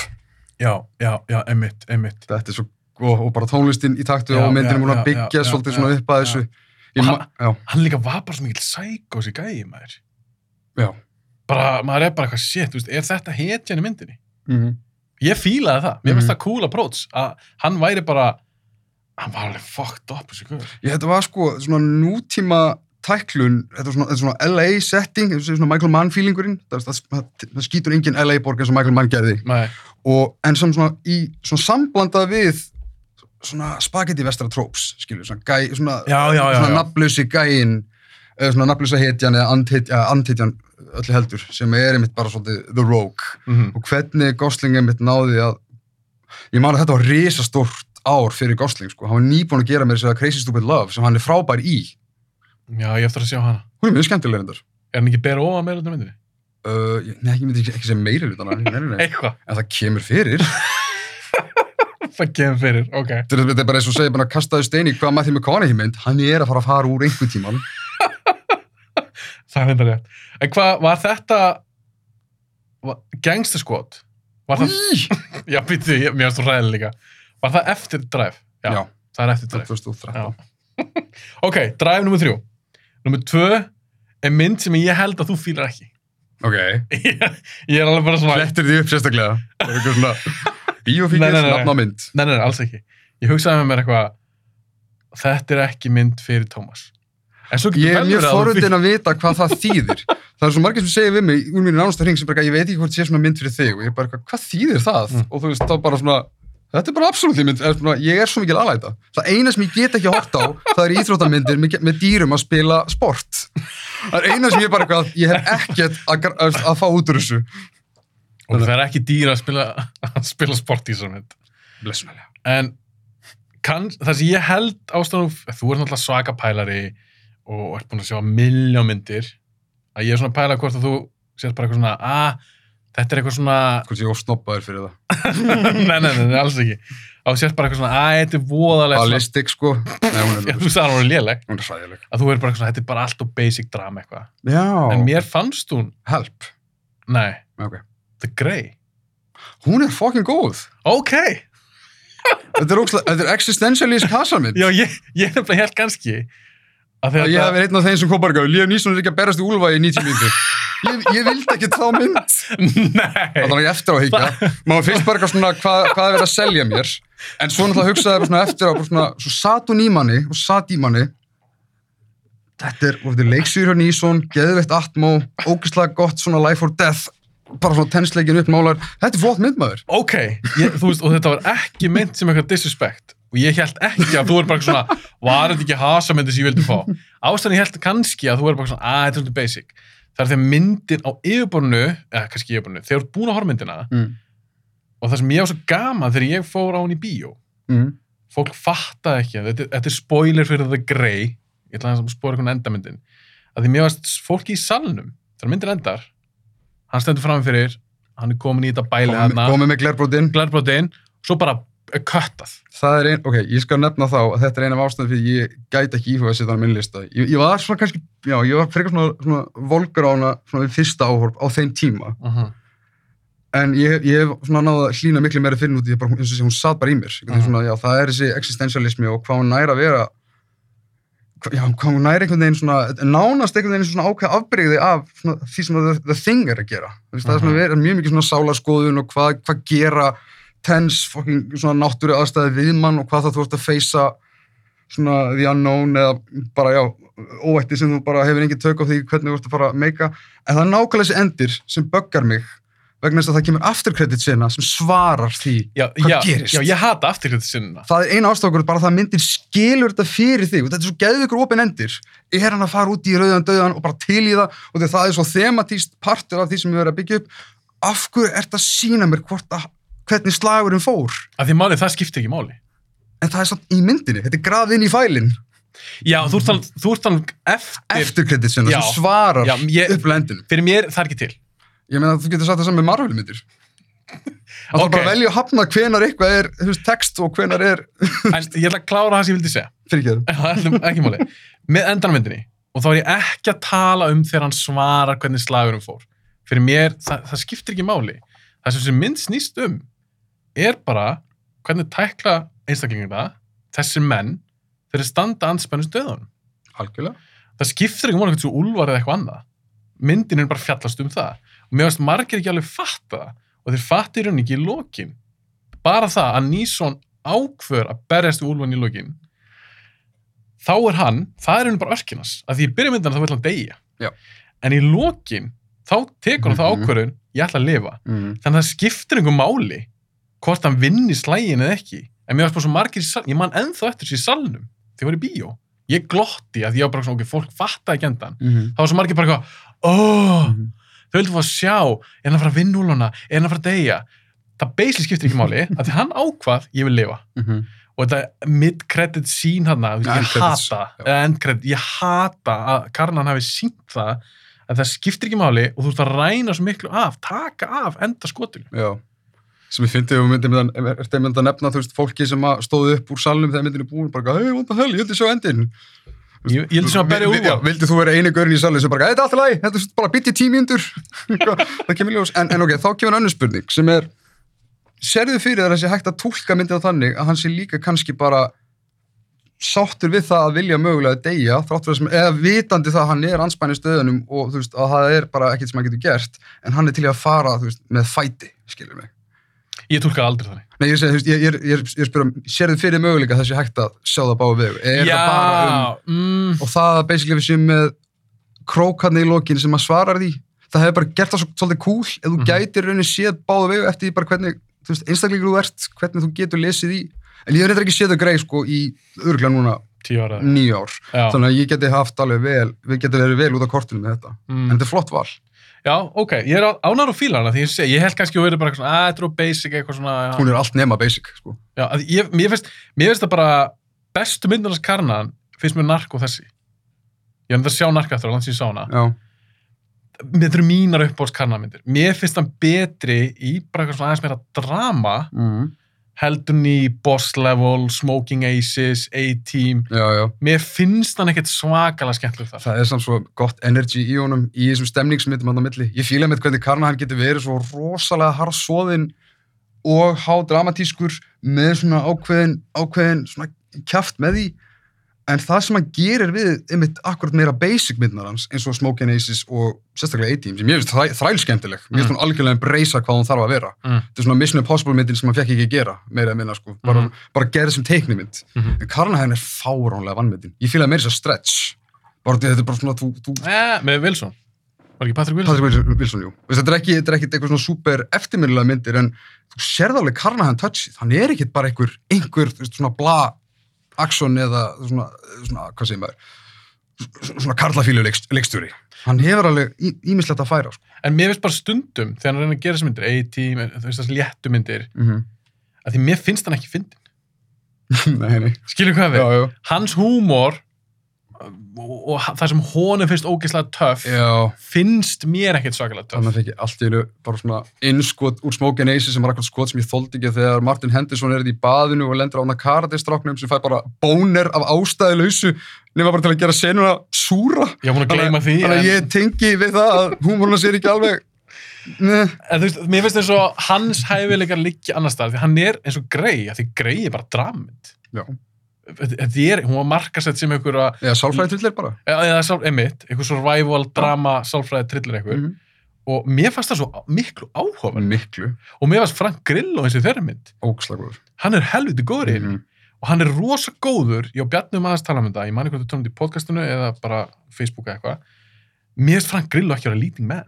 já, já, já, emitt, emitt Þetta er svo, og, og bara tónlistin í taktu Já, og myndin er múin að byggja já, svolítið já, svona upp að já. þessu. Og hann- hann líka var bara svo mikil sækós í gæði maður já. bara, maður er bara eitthvað shit, þú veist, er þetta hetjan í myndinni? Mm Ég fílaði það, mér finnst Mhm. það cool approach að hann væri bara hann var alveg fucked up. Ég, þetta var sko svona nútíma tæklun, þetta var svona, þetta er svona LA setting, þetta er svona Michael Mann feelingurinn, það, það, það, skýtur engin LA borg eins og Michael Mann gerði. Og, en sem svona í svona samblandað við svona spagetti vestra tróps, skilju, svona gæ, svona, svona nafnlösi gæin, eða svona nafnlösa hetjan eða andhetjan öllu heldur, sem er einmitt bara svolítið The Rogue. mm Og hvernig Gosling einmitt náði að, ég man að þetta var risastórt ár fyrir Gosling, sko. Hann var nýbúin að gera mér þess að Crazy Stupid Love sem hann er frábær í. Já, ég eftir að sjá hana Hún er mjög skemmtileg reyndar. er hann ekki bera ofan meira út af myndinni? Uh, ég- nei, ég myndi ekki, ekki segja meiri hlutan. (laughs) Eitthvað, En það kemur fyrir. (laughs) það kemur fyrir, ok Þetta er- þetta er bara eins og segja bara að kastaðu stein í hvað Matthew McConaughey mynd. Hann er að fara að fara úr einhver tíman. (laughs) það er þetta rétt en hvað, var þetta var, Gangster Squad var það, já, býttu, ég- mér finnst þú ræðilega líka var það eftir Drive? Já, Já, það er eftir Drive 2013. ok, Drive nummer þrjú nummer tvö er mynd sem ég held að þú fílar ekki Ok. ég, (laughs) ég er alveg bara svona Hlettir því upp sérstaklega. Það er eitthvað svona nei. nafn á mynd. Nei, nei, nei, alls ekki. Ég hugsaði með mér eitthvað, þetta er ekki mynd fyrir Tómas. Ég er mjög forundin að vita hvað það þýðir. Það er svo margir sem segir við mig úr mínu nánasta hring sem bara, ég veit ekki hvort sé svona mynd fyrir þig og ég er bara, hvað þýðir það? Mm. Og þú veist, þá bara svona, þetta er bara absolutt mynd, ég er svo mikil aðlæta. Það eina sem ég get ekki hort á, (laughs) það er íþróttamyndir með, með dýrum að spila sport. (laughs) Það er eina sem ég bara, eitthvað, ég hef ekkert að, að, að fá út úr þessu. Og það er ekki dýra að spila, að spila sport í þessar mynd. Blessunarlega. En kann, það sem ég held ástæðan, þú er náttúrulega svaka pælari og ert búin að sjá miljón myndir, að ég er svona að pæla hvort að þú sést bara eitthvað svona, að þetta er eitthvað svona, Hvort ég er snobbaður fyrir það. (laughs) nei, nei, nei, alls ekki. Þú sést bara eitthvað svona, að þetta er voðalegt. svona- Ballistic, sko. Nei, hún Já, er, þú sagði hann var léleg. hún er hræðileg. Að þú er bara eitthvað svona, þetta er bara allt og basic drama eitthvað. Já. En mér fannst hún, Help. nei, Ok. The Grey. Hún er fucking góð. Ok, Þetta er, þetta er existentialist (laughs) kasamynd. já, ég, ég er bara helt kannski að Að ég hef verið einn af þeim sem kom bara gaf, Líf Nýsson er ekki að berast í úlfa í 90 mínútur. Ég, ég vildi ekki þá mynd. (laughs) Það var ekki eftir á að higgja. Maður finnst bara eitthvað svona hvað, hvað er verið að selja mér. En svo náttúrulega hugsaði bara svona eftir á, bara svona, svo satt hún í manni og satt í manni. Þetta er, er leiksýr hjá Nýsson, geðveitt atmó, ógeðslega gott svona life or death, bara svona tensleikin upp málar. Þetta er flott mynd maður. ok, ég, veist, og þetta var ekki mynd sem eitthvað disrespect og ég held ekki að þú er bara svona, var þetta ekki hasamyndi sem ég vildi fá? Ástæðan ég held kannski að þú er bara svona, að þetta er svolítið basic. Það er þegar myndin á yfirborinu, eða kannski yfirborinu, þegar þú ert búin að horfa á myndina Mm. og það sem ég var svo gaman þegar ég fór á hún í bíó, Mm. fólk fattaði ekki, þetta, þetta er spoiler fyrir The Grey, ég ætla að spóra einhvern endamyndin, að því mér varst fólki í salnum, þegar myndin endar, hann stendur fram fyrir, hann er komin í þetta bæli hérna, komið með glerbrótin. svo bara er köttað. Það er ein, ok, ég skal nefna þá að þetta er eina af ástæðum fyrir ég gæti ekki íhuga að setja hann á minn lista. Ég, ég var svona kannski, já, ég var frekar svona, svona volgar á hana svona við fyrsta áhorf á þeim tíma. Uh -huh. En ég, ég hef svona náða að hlýna miklu meira fyrir núti, ég bara, eins og sé, hún satt bara í mér. Mm. Mhm. Svona, já, það er þessi existentialismi og hvað hún næri að vera, hva- já, hvað hún næri einhvern veginn svona, nánast einhvern veginn svona ákveð afbreyði af svona, því sem the, the Thing er að gera. Veist, Það er svona verið mjög mikið svona sálarskoðun og hvað, hvað gera tens, fucking svona náttúru aðstæði við mann og hvað það þú ert að feysa svona the unknown eða bara, já, óætti sem þú bara hefur engin tök á því hvernig þú ert að fara að meika. En það er nákvæmlega þessi endir sem böggar mig vegna þess að það kemur afturkredit sena sem svarar því já, Hvað já, gerist? já, ég hata afturkvæmt sinna það er eina ástokur bara það að myndin skilur þetta fyrir þig. Og þetta er svo geðu ykkur opin endir. Er hann að fara út í rauðan döðan og bara til í það? Og það er svo thematíst partur af því sem við verðum að byggja upp. Af hverju ert að sína mér hvort að, hvernig slagurinn fór af því málið, það skiptir ekki máli en það er samt í myndinni, þetta er grafið inn í fælinn já, þú ert talað- þú ert talað eftir, eftirkredit sinna Já. sem svarar Já, ég- upp lendinu fyrir mér, það er ekki til ég meina þú getur sagt það saman með Marvel myndir (laughs) það Ok. er bara að velja að hafna hvenar eitthvað er þú veist, text og hvenar er (laughs) en ég ætla að klára það sem ég vildi segja fyrir (laughs) Það er ekki máli. Með endanmyndinni, og þá er ég ekki að tala um þegar hann svarar hvernig slagurum fór. Fyrir mér, það, það skiptir ekki máli. Það sem sem mynd snýst um er bara hvernig tækla einstaklingina, þessir menn, þeir standa anspennust döðunum. algjörlega Það skiptir ekki máli hvernig svo úlvar eða eitthvað annað. Myndin er bara fjallast um það. Og mér veist margir ekki alveg fatta það. Og þeir fatti í rauninni ekki í lokin. Bara það að Nýsson ákvör að berjast við úlvan í lokin þá er hann, það er henni bara örkinas að því í byrjum myndina þá vil hann deyja Já. en í lokin þá tekur hann þá Mhm. ákvörðun ég ætla að lifa mm. þannig að það skiptir einhver máli hvort hann vinni slægin eða ekki. En mér varst bara svo margir í sal ég man ennþá eftir þessi í salnum þegar ég var í bíó. Ég glotti að ég var bara svona ok, fólk fattaði ekki endan Mm. þá var svo margir bara eitthvað oh, Mm. þau vildu fá að sjá er hann að fara að vinna úluna, er hann að fara að deyja? Það basically skiptir ekki máli að því hann ákvað ég vil lifa. Mm. og þetta mid-credit sín hann ég credits, hata, end-credit, ég hata að Karlan hafi sínt það að það skiptir ekki máli og þú ert að ræna svo miklu af, taka af enda skotinu. Já. Sem ég fyndi ef þú myndir með það, er það mynd að nefna, þú veist, fólki sem að stóðu upp úr salnum þegar myndin er búin, bara, hei, what the hell, ég vildi sjá endin. ég, held sem að berja úr Vildi þú vera eini gaurin í salnum sem bara, þetta er alltaf læg, þetta er bara bytti tímíndur. (laughs) það kemur ljós. En, en ok, þá kemur önnur spurning sem er, serðu fyrir þar að sé hægt að túlka myndin á þannig að hann sé líka kannski bara sáttur við það að vilja mögulega deyja, sem, eða vitandi það að hann er anspænir stöðunum og þú veist, að það er bara ekkert sem hann getur gert, en hann er til að fara, veist, með fæti, skilur mig. Ég tólka aldrei þannig. Nei, ég segi, ég, ég, ég, ég spyrum, sér þið fyrir möguleika sé hægt að sjá það báðu vegu? Er það bara um, mm, og það að basically við séum með krókarni í lokin sem að svarar því, það hefur bara gert það svo, svolítið cool, ef þú Mhm. gætir raunin séð báðu vegu eftir því bara hvernig, þú veist, einstaklingur þú ert, hvernig þú getur lesið í, en ég hef reyndar ekki séð þau greið, sko, í örgulega núna tíu ára nýju ár, já, þannig að ég geti haft alveg vel, við getum verið vel út á kortinu með þetta, en mm, þetta er flott val, já, ok, ég er ánar og fíla hana því ég, ég held kannski að vera bara eitthvað svona, að þetta er of basic eitthvað svona, já, hún er allt nema basic, sko. já að ég, mér finnst mér finnst það bara bestu myndunars karnan finnst mér narko þessi. Ég er að sjá narko eftir á lands ég sá hana. Já, þetta eru mínar uppbóðs karnamyndir mér finnst hann betri í bara eitthvað svona aðeins meira drama mm. Heldur í Boss Level, Smoking Aces, A-Team mér finnst hann ekkert svakalega skemmtileg þar Það er samt svo gott energy í honum í þessum stemningsmyndum hann á milli. Ég fíla með hvernig Karna getur verið svo rosalega harðsóðinn og há dramatískur með svona ákveðin, ákveðin svona kjaft með því. En það sem hann gerir við einmitt akkurat meira basic myndnar hans eins og Smoke and Aces og sérstaklega A-Team sem ég finnst þræ, þræl skemmtileg. Mér finnst hún algjörlega breysa hvað hún þarf að vera. Mm. Þetta er svona Mission Impossible myndin sem hann fekk ekki að gera meira að minna sko. Bara, Mhm. bara gerði sem teiknimynd. Mhm. En Karna er fáránlega vannmyndin. Ég fíla meira þess að stretch. Bara þetta er bara svona, þú, þú eh, með Wilson var ekki Patrick Wilson? Patrick Wilson, Wilson jú. Þetta er ekki, þetta er ekki eitthvað svona super eftirminnilega myndir en þú sérð alveg Carnahan touchið. Hann er ekki bara einhver, einhver svona bla aksjón eða svona, svona, hvað segir maður, svona karlafílu leikst, leikstjóri. Hann hefur alveg ímislegt að færa. Sko. en mér finnst bara stundum þegar hann reynir að gera þessi myndir A-Team, þú veist þessi léttu myndir Mm að því mér finnst hann ekki fyndin (laughs) nei, nei. skilur hvað við? Já, já. hans húmor og, það sem honum finnst ógeðslega töff Já, finnst mér ekkert svakalega töff þannig að fekk ég allt í einu bara svona innskot úr Smoke and Aces sem var akkur skot sem ég þóldi ekki þegar Martin Henderson er í baðinu og lendur á hana karatistráknum sem fær bara bóner af ástæðilausu nema bara til að gera senuna súra. ég var búin að gleyma því Þannig en, að ég tengi við það að húmórna sér ekki alveg Nei. en þú veist, mér finnst eins og hans hæfileikar liggja annars staðar því hann er eins og grei, því grei er bara drammynd Já. Þetta er, hún var markasett sem einhver að Eða sálfræði trillir bara eða, einmitt, einhver survival drama sálfræði trillir einhver. Mhm. og mér fannst það svo miklu áhuga Miklu. Og mér fannst Frank Grillo eins og í þeirri mynd. Ógslagur hann er helviti góður í henni. Mhm. og hann er rosa góður, ég á Bjarnum aðeins tala um þetta, ég mani hvort þú tónum þetta í podcastinu eða bara Facebook eða eitthvað. Mér finnst Frank Grillo ekki að vera leading man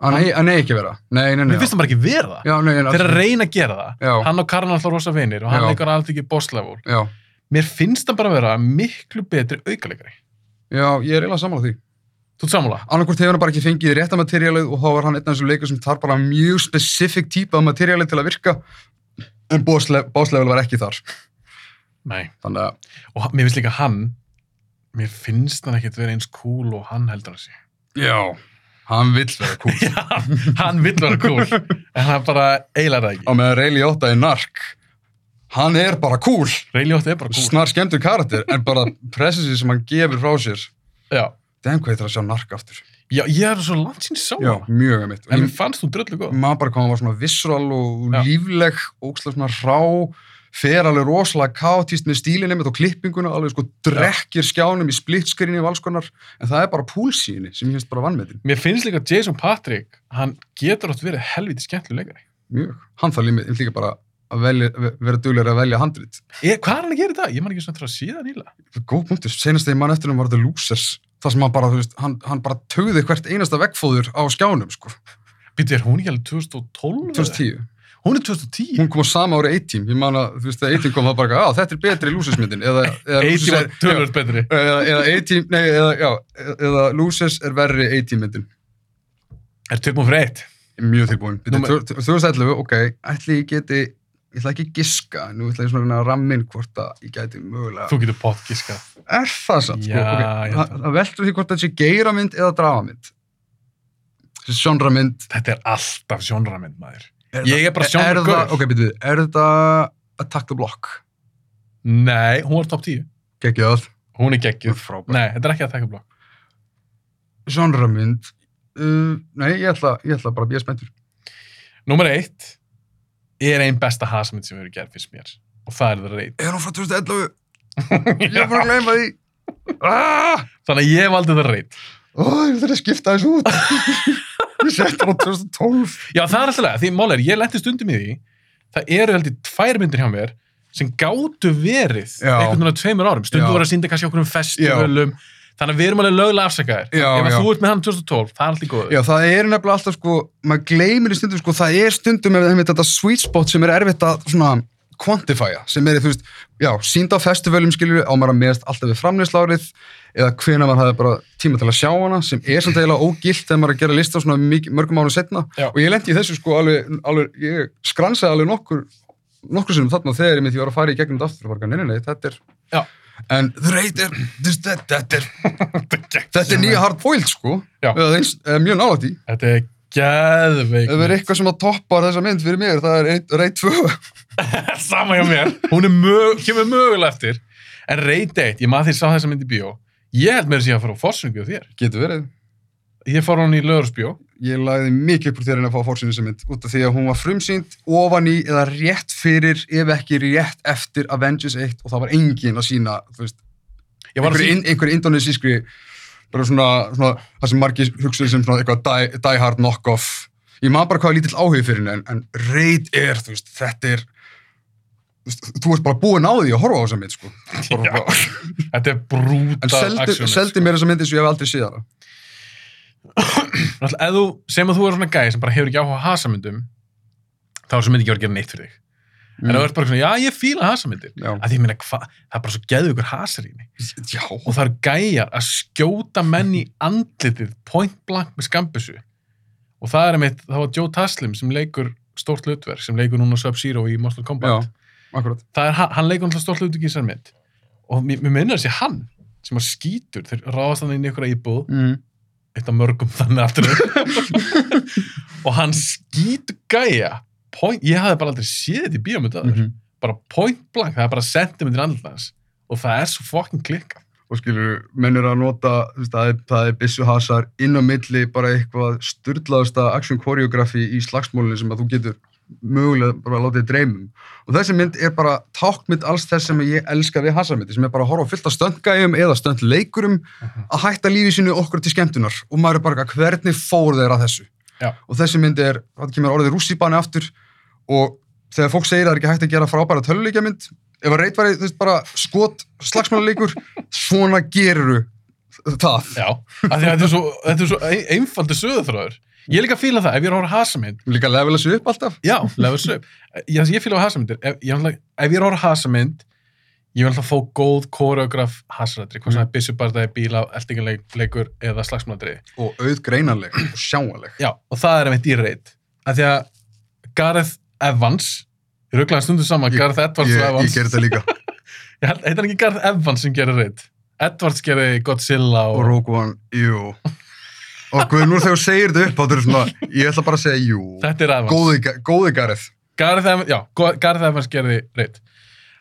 Hann eigi hann eigi ekki að vera. Nei, nei, nei. mér finnst það bara ekki vera það Já, nei, nei. þeir að reyna að gera það Já. hann og er alltaf rosa vinir og hann Já. leikur alltaf ekki boss level Já, mér finnst það bara að vera miklu betri aukaleikari já, ég er eiginlega sammála því. þú ert sammála? annarkvort hefur hann bara ekki fengið rétta materiálið og þá var hann einn af þessum leikur sem þarf bara mjög specific típa af materiálið til að virka en boss le- boss level var ekki þar nei þannig að, og mér hann vera og vill vera cool. (laughs) Já, hann vill vera cool. En hann bara eilar það ekki. Meðan Rayleigh 8 er nark hann er bara cool. Rayleigh 8 er bara cool. Snar skemmtur karakter en bara pressensi sem hann gefur frá sér. Já. den hvað þetta að sjá nark aftur? Já, ég er svo langt sín sá já, mjög að mitt en mér fannst þú dröllu góð. maður bara hvað hann var svona visceral og Já. lífleg ógslag svona rá fer alveg rosalega kaotíst með stílinni mitt og klippinguna, alveg sko drekkir skjánum í splitskrinni og alls konar en það er bara púlsíni sem ég finnst bara vannmetin mér finnst líka Jason Patrick hann getur átt verið helviti skemmtilegari mjög, hann þarf líka bara að velja, vera duglegur að velja handrit. E, hvað er hann að gera dag? ég man ekki svona til að síða nýla góð punktur, senast þegar mann eftir hann var The Losers það sem hann bara, veist, hann, hann bara tögði hvert einasta veggfóður á skjánum sko, býttu, er hún ekki alveg 2012? eða? 2010 hún er 2010 hún kom á sama ári 18, ég man að þú veist, þegar 18 kom það bara, að þetta er betri Losers-myndin eða, eða, Losers 80 er- var tölvöld betri eða, eða 18, nei, eða, já, eða Losers er verri 18 myndin. er tilbúin fyrir eitt Mjög tilbúin. Tvö- tvö- 2011, ok, ætli ég geti, ég ætla ekki að giska, nú ætla ég svona að að rammin hvort að ég gæti mögulega. þú getur potgiskað Er það samt, sko? Já, það, veldur því hvort það sé geiramynd eða dramamynd. Þessi sjónramynd. þetta er alltaf sjónramynd maður Er Ég er bara Er sjónragaur. það, ok, byrju, er þetta Attack the Block? nei, hún var top 10 Gekkið hún er geggjuð Frábært. nei, þetta er ekki að taka blokk Sjónramynd. Uh, nei, ég ætla, ég ætla bara að býja spenntur. Númer eitt er ein besta hasmynd sem hefur gerð fyrst mér og það er það reyt. Er hún frá 2011? (laughs) Ég er bara að gleyma því. Ah! Þannig að ég valdi það reyt. Ó, ég þarf að skipta þessu út. (laughs) ég seti hann á 2012. Já, það er alltaf lega. Því mál er, ég lendi stundum í því. Það eru heldur tvær myndir hjá mér sem gátu verið einhvern veginn á tveimur árum. Stundum voru að sýnda kannski okkur um festivalum. Þannig að við erum alveg lögulega afsakaðir. Ef já. þú ert með hann 2012, það er allt í góðu. Já, það er nefnilega alltaf sko, maður gleymir í stundum sko, það er stundum með þetta sweet spot sem er erfitt að svona quantifya, sem er, þú veist, já, sínd á festivalum skilur á maður að meðast alltaf við framlýslárið eða hvena maður hafði bara tíma til að sjá hana sem er samt eiginlega ógilt þegar maður að gera lista svona mik- mörgum árum setna Já. og ég lendi í þessu sko alveg, alveg ég skransaði alveg nokkur nokkur sem þarna þegar ég var að fara í gegnum þetta aftur og bara, nei, þetta er Já. en þú veist, þetta, þetta er (laughs) Þetta er þetta nýja hard boiled sko. Eða mjög nálægt í Þetta er geðveik. það er eitthvað sem að toppar þessa mynd fyrir mér það er Raid 2 (laughs) Sama hjá mér. Hún mög, kemur mögulega eftir. En reyt eitt, ég maður því sá þessa mynd í bíó. Ég held með þess að ég að fara á fórsynningu á þér. getur verið Ég fór hann í lögursbjó. ég lagði mikið upp úr þér en að fá fórsynni sem mynd út af því að hún var frumsýnd ofan í eða rétt fyrir ef ekki rétt eftir Avengers 1 og það var engin að sína veist, að einhverju sí... in, einhver indonesískri bara svona, svona það sem margir hugsaðu sem svona eitthvað die, die hard knock-off ég maður bara hvað er lítill áhug fyrir henni en, en Raid er, veist, þetta er þú ert bara búin á því að horfa á þessa mynd sko. (laughs) Já. Þetta er brútal en seldi, action, seldi mér þessa mynd eins og ég hef aldrei Náttúrulega, ef þú, sem að þú er svona gæði sem bara hefur ekki áhuga á hasamyndum þá er þessu myndi ekki að gera neitt fyrir þig. En ef þú ert bara svona, já ég fíla hasamyndir. Já. að því meina, hva, það er bara svo geðu ykkur hasar í mig Já, og það eru gæjar að skjóta menn í andlitið point blank með skambissu. Og það er einmitt, það var Joe Taslim sem leikur stórt hlutverk, sem leikur núna Sub-Zero í Mortal Kombat. Já, akkurat. Það er, hann- leikur náttúrulega stórt hlutverk í þessar mynd. Og mér, minnir þessi hann sem að skýtur, þeir ráðast hann inn í ykkur íbúð. Mm. eitt af mörgum þannig aftur. (laughs) Og hann skýtur gæja point, ég hafði bara aldrei séð þetta í bíómyndu mm Mhm. bara point blank, það er bara sentimentir andlans. Og það er svo fucking klikka og skilur, menn eru að nota þú veist, það er, það er byssuhasar inn á milli bara eitthvað styrlaðasta action koreografi í slagsmólinu sem að þú getur mögulega bara að láta þig dreymum og þessi mynd er bara tákmynd alls þess sem ég elska við hasarmyndi sem er bara að horfa á fullt af stöndgæjum eða stöndleikurum að hætta lífi sínu okkur til skemmtunar. Og maður er bara eitthvað, hvernig fór þeir að þessu? Já. og þessi mynd er, það kemur orðið rússíbani aftur. Og þegar fólk segir að það er ekki hægt að gera frábæra töluleikjamynd ef að reyt væri, þú veist, bara skot slagsmáluleikur, svona geruru það. Já, að þetta er svo, svo ein- einfaldur sögurþráður Ég er líka að fíla það, ef ég er að horfa á hasamynd, Líka levela sig upp alltaf. já, levels up. Ég, ég fíla á hasamyndir, ef ég, er náttúrulega- ef ég er að horfa á hasamynd, ég vil alltaf fá góð koreograf hasarættri, hvað sem Mm. er byssubardaði, bíla, eldingarleikur eða slagsmældri. Og auð greinanleg og sjáanleg. Já, og það er einmitt í reynd. Því að Gareth Evans, ég rugglaði stundum saman, Ég- Gareth Edwards Ég, og ég Evans. ger þetta líka. (laughs) Ég held, heitir hann ekki Gareth Evans sem gerir reynd? Edwards gerir Godzilla Og og... Rogue One, jú. Og guð, nú þegar þú segir þetta upp, er svona, ég ætla bara að segja jú. Þetta er Evans. Góði, Gareth. Gareth Evans, gerir reynd.